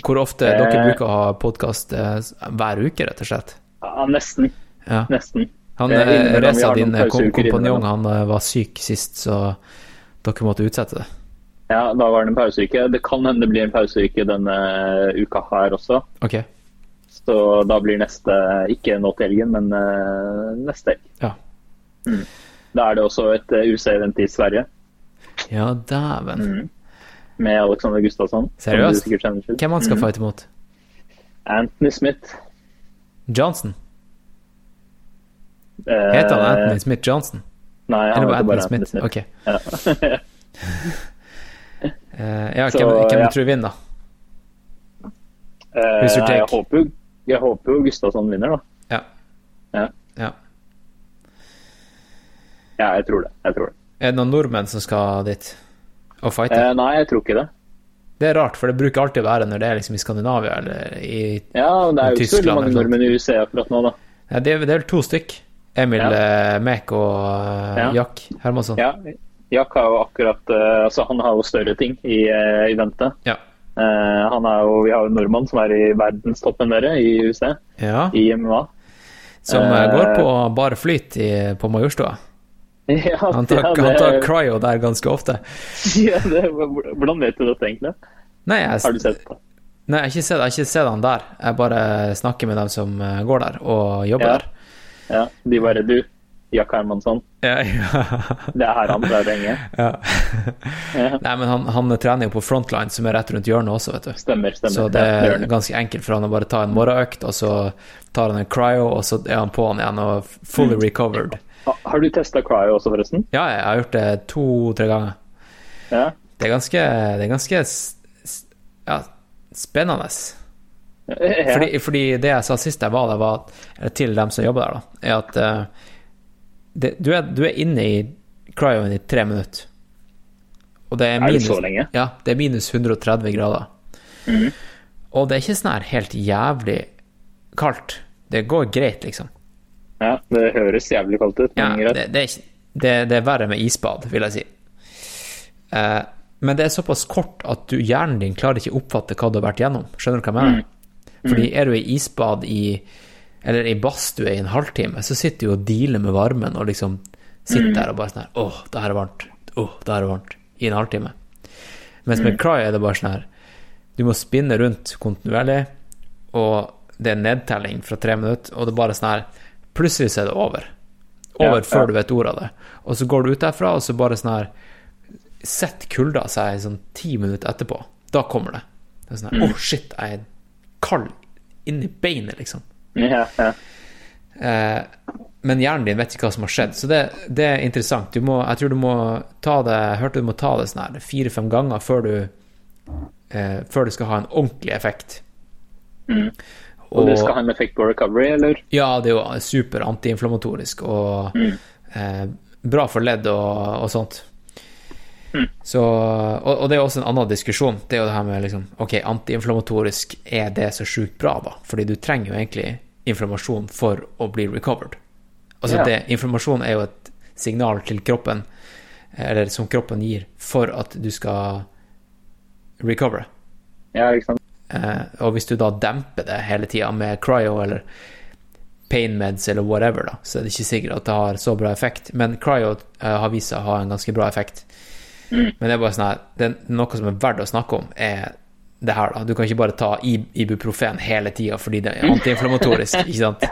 Hvor ofte Eh. Dere bruker å ha podkast hver uke, rett og slett? Ja, nesten. Ja. Nesten. Han, Eh, eh, Reza, din eh, kom kompanjong, han eh, var syk sist, så dere måtte utsette det. Ja, da var det en pauseuke. Det kan hende det blir en pauseuke denne uka her også. Ok. Så da blir neste ikke nå til helgen, men uh, neste helg. Ja. Da er det også et eh, UC-event i Sverige Ja, dæven. Mm. med Alexander Gustafsson. Seriøst? Hvem han skal Mm. fighte mot? Anthony Smith. Johnson? Eh, Heter han Anthony Smith Johnson? Nei, han heter bare Anthony Smith? Smith. Ok. Ja. (laughs) Eh, ja, Så, hvem, hvem ja. tror vinner? Eh, Who's your nei, jeg håper jeg håper jo Gustavsson vinner, da. Ja. Ja. ja. ja, jeg tror det. Jeg tror det. Er det noen nordmenn som skal dit og fighte? Eh, nei, jeg tror ikke det. Det er rart, for det bruker alltid å være når det er liksom i Skandinavia eller i Tyskland. Ja, det er jo ikke så mange nordmenn i UC akkurat nå, da. Ja, det, er, det er vel to stykk. Emil Ja. eh, Mek og eh, Ja. Jack Hermansson. Ja, Jack har jo akkurat eh, Altså, han har jo større ting i uh, eventet. Ja. Eh, han er jo, Vi har jo en nordmann som er i verdenstoppen dere i UC, Ja, i MMA. Som eh, Eh, går på bare flyt i, på Majorstua. (laughs) Ja, Han tar, ja, det- han tar cryo der ganske ofte. (laughs) ja, det, hvordan vet du dette, egentlig? Nei, jeg, Har du sett det? nei, jeg har ikke sett, jeg har ikke sett han der. Jeg bare snakker med dem som eh, går der og jobber Ja. der. Ja, De bare Du, Jack Hermansson. Ja, ja. Det er her han pleier å henge. ja. Nei, men han, han trener jo på Frontline, som er rett rundt hjørnet også, vet du. Stemmer, stemmer. Så det er ganske enkelt for han å bare ta en morgenøkt, og så tar han en cryo, og så er han på han igjen og Mm. fully recovered. Ha- Har du testa cryo også, forresten? Ja, jeg har gjort det to-tre ganger. Ja. Det er ganske, det er ganske ja, spennende. ja. Fordi, fordi det jeg sa sist jeg var der, var til dem som jobber der, da, er at eh, det, du, er, du er inne i cryoen i tre minutter. Og det er Er det så lenge? Ja, det er minus 130 grader. Mhm. Og det er ikke sånn her helt jævlig kaldt. Det går greit, liksom. ja, det høres jævlig kaldt ut. Ja, det, det, er, det, det er verre med isbad, vil jeg si. Eh, men det er såpass kort at du, hjernen din klarer ikke å oppfatte hva du har vært gjennom. Skjønner du hva jeg mener? Fordi er du i isbad i eller i badstue i en halvtime, så sitter du og dealer med varmen og liksom sitter der og bare sånn her Åh, det her er varmt. Åh, det her er varmt. I en halvtime. Mens med cry er det bare sånn her Du må spinne rundt kontinuerlig, og det er nedtelling fra tre minutter, og det er bare sånn her Plutselig så er det over. Over Ja, før ja. du vet ordet av det. Og så går du ut derfra, og så bare sånn her Setter kulda seg sånn ti minutter etterpå. Da kommer det. Det er sånn her Åh, shit, jeg er kald inni beinet, liksom. Ja, ja. Eh, men hjernen din vet ikke hva som har skjedd, så det, det er interessant. Du må, jeg tror du må ta det Jeg hørte du må ta det sånn fire-fem ganger før du eh, Før det skal ha en ordentlig effekt. Og det skal ha en effekt på recovery, eller? Ja, det er jo super antiinflamatorisk og eh, bra for ledd og, og sånt. Så, og, og det er også en annen diskusjon. Det er jo det her med liksom, Ok, antiinflamatorisk, er det så sjukt bra, da? Fordi du trenger jo egentlig inflammasjon for å bli recovered. Altså, Ja. det, inflammasjon er jo et signal til kroppen, eller som kroppen gir, for at du skal recovere. Ja, ikke sant? Eh, og hvis du da demper det hele tida med cryo eller pain meds eller whatever, da, så er det ikke sikkert at det har så bra effekt. Men cryo eh, har vist seg å ha en ganske bra effekt. Men det er bare sånn her det er Noe som er verdt å snakke om, er det her, da. Du kan ikke bare ta ibuprofen hele tida fordi det er antiinflamatorisk, ikke sant?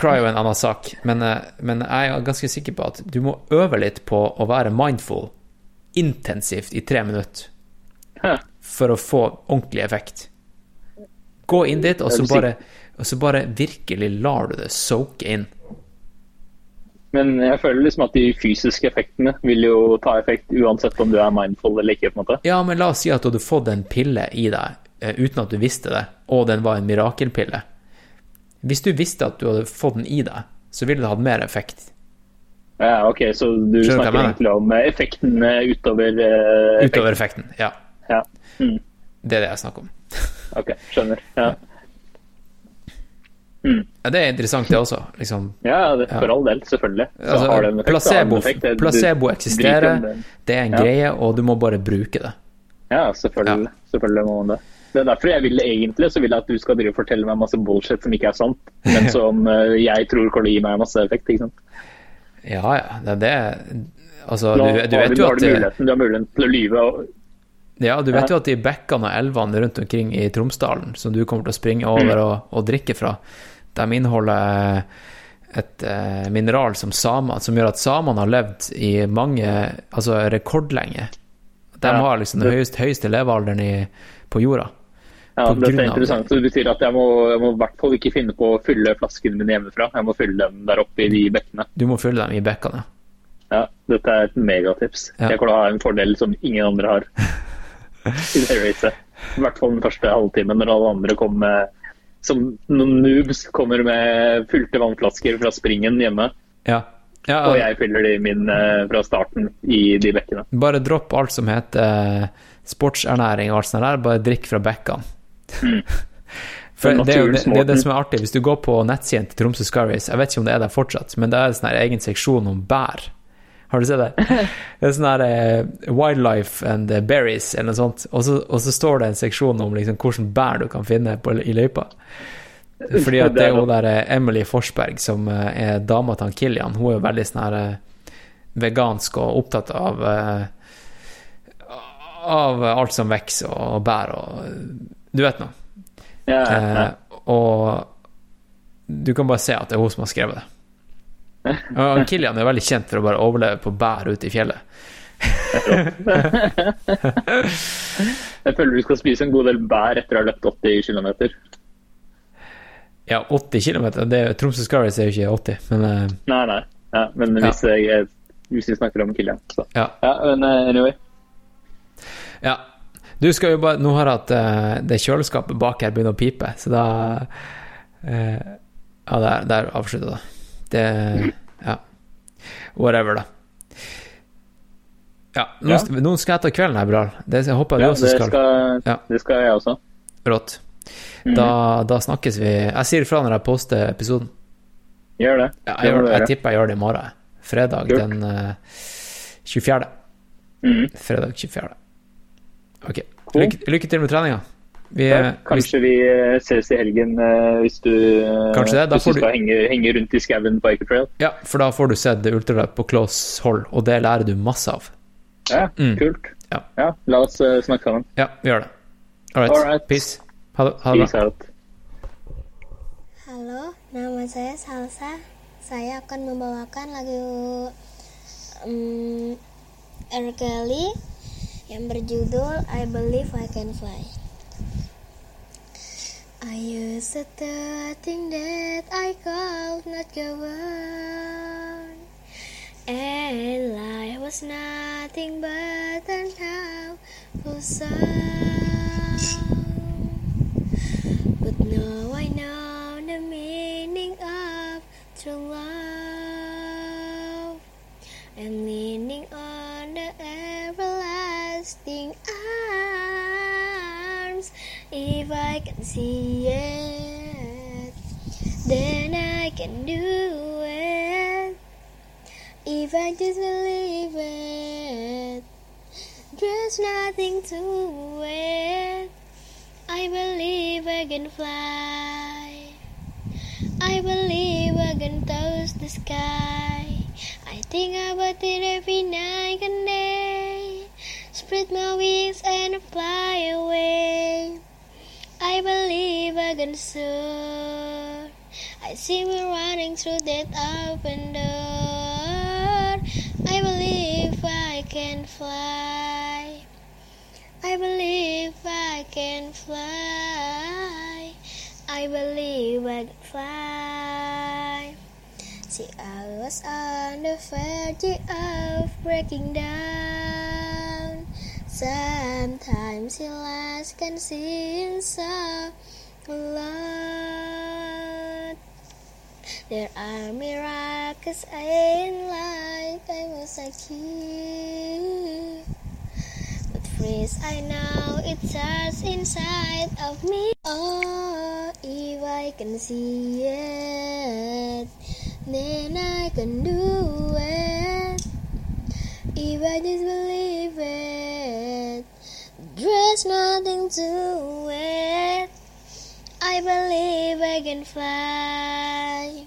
Cryo er en annen sak, men, eh, men jeg er ganske sikker på at du må øve litt på å være mindful intensivt i tre minutter for å få ordentlig effekt. Gå inn dit, og så bare, og så bare virkelig lar du det soake inn. Men jeg føler liksom at de fysiske effektene vil jo ta effekt uansett om du er mindful eller ikke. på en måte. Ja, men la oss si at du hadde fått en pille i deg eh, uten at du visste det, og den var en mirakelpille. Hvis du visste at du hadde fått den i deg, så ville det hatt mer effekt. Ja, ok, Så du Skjønner snakker egentlig om effekten effektene utover eh, effekten. Utover effekten, ja. Ja. Mm. Det er det jeg snakker om. Ok, skjønner. Ja, Ja, det er interessant, det også. Liksom, ja det, for all del, selvfølgelig. Så altså, har det en effekt, placebo. Det- du placebo eksisterer, det. det er en Ja. greie, og du må bare bruke det. Ja, selvfølgelig. selvfølgelig må man det. Det er derfor jeg vil egentlig så vil jeg at du skal fortelle meg masse bullshit som ikke er sant, men (laughs) som eh, jeg tror kommer til å gi meg masse effekt. ikke sant? Ja, ja. Det det Altså, Nå du, du vet jo at du har muligheten til å lyve. Og, Ja, du vet jo at de bekkene og elvene rundt omkring i Tromsdalen, som du kommer til å springe over og, og drikke fra, de inneholder et eh, mineral som samer, som gjør at samene har levd i mange Altså rekordlenge. De Ja, har liksom den det- høyeste, høyeste levealderen i, på jorda. ja, På dette er interessant. Det betyr at jeg må, jeg må i hvert fall ikke finne på å fylle flaskene mine hjemmefra. Jeg må fylle dem der oppe i de bekkene. Du må fylle dem i bekkene. Ja, dette er et megatips. Ja. Jeg kommer til å ha en fordel som ingen andre har (laughs) i det racet. I hvert fall den første halvtimen når alle andre kommer med som noen noobs kommer med fulgte vannflasker fra springen hjemme, Ja. ja og jeg fyller de min eh, fra starten i de bekkene. Bare dropp alt som heter eh, sportsernæring og alt sånt der, bare drikk fra bekkene. Mm. (laughs) For det er det, det, er det som er artig. Hvis du går på nettsiden til Tromsø Skyrace, jeg vet ikke om det er der fortsatt, men det er en sånn egen seksjon om bær. Har du sett det? (laughs) Det er sånn her eh, Wildlife and Berries eller noe sånt. Og så, og så står det en seksjon om liksom hvordan bær du kan finne på, i løypa. Fordi at (laughs) det er jo der eh, Emily Forsberg som eh, er dama til Kilian. Hun er jo veldig sånn her eh, vegansk og opptatt av eh, av alt som vokser og bær og Du vet nå. Ja, ja, ja. Eh, og du kan bare se at det er hun som har skrevet det. Og Kilian er veldig kjent for å bare overleve på bær ute i fjellet. Jeg føler du skal spise en god del bær etter å ha løpt 80 km. Ja, 80 km. Tromsø Scarries er jo ikke 80, men uh... Nei, nei. Ja, men hvis, jeg, hvis vi snakker om Kilian, så ja. Ja, men eh, anyway. ja. Du skal jo bare Nå har jeg hatt uh, det kjøleskapet bak her begynner å pipe, så da uh, Ja, der, der avslutta det. Det Ja. Whatever, da. Ja, nå, Ja. nå skal jeg ta kvelden her, Bral. Det jeg håper jeg Ja, du også det skal. skal, Ja. det skal jeg også. Rått. Mhm. Da, da snakkes vi. Jeg sier ifra når jeg poster episoden. Gjør det. Ja, jeg, gjør, jeg tipper jeg gjør det i morgen. Fredag Kult. den uh, 24. Mm. Fredag 24. Ok. Lykke, lykke til med treninga. Vi, kanskje hvis, vi eh, ses i helgen eh, hvis du, eh, Kanskje det, da hvis får du du- skal henge, henge rundt i skauen på Acre ja, for da får du sett ultraløp på close hold, og det lærer du masse av. Ja, Mm. kult. Ja. la oss eh, snakke sammen. Ja, vi gjør det. All right. Alright. Peace. Ha det, ha det Peace out. Halo, nama saya Salsa. Saya akan membawakan lagu um, R. Kelly yang berjudul I Believe I Can Fly. I used to think that I could not go on, and life was nothing but an awful song. But now I know the meaning of true love. I'm leaning on the everlasting. If I can see it, then I can do it. If I just believe it, there's nothing to it. I believe I can fly. I believe I can touch the sky. I think about it every night and day. Spread my wings and fly away. I believe I can soar. I see me running through that open door. I believe I can fly. I believe I can fly. I believe I can fly. See, I was on the verge of breaking down. Sometimes your eyes can seem so alone. There are miracles in life. I was like you. But freeze, I know it starts inside of me. Oh, if I can see it, then I can do it. If I just believe it, there's nothing to it. I believe I can fly.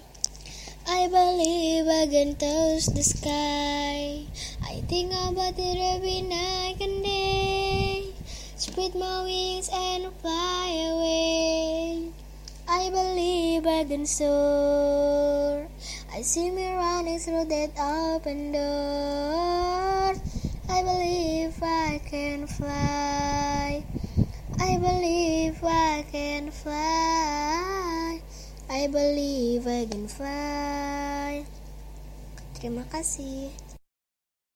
I believe I can touch the sky. I think about it every night and day. Spread my wings and fly away. I believe I can soar. I see me running through that open door. I believe I can fly. I believe I can fly. I believe I can fly. Terima kasih.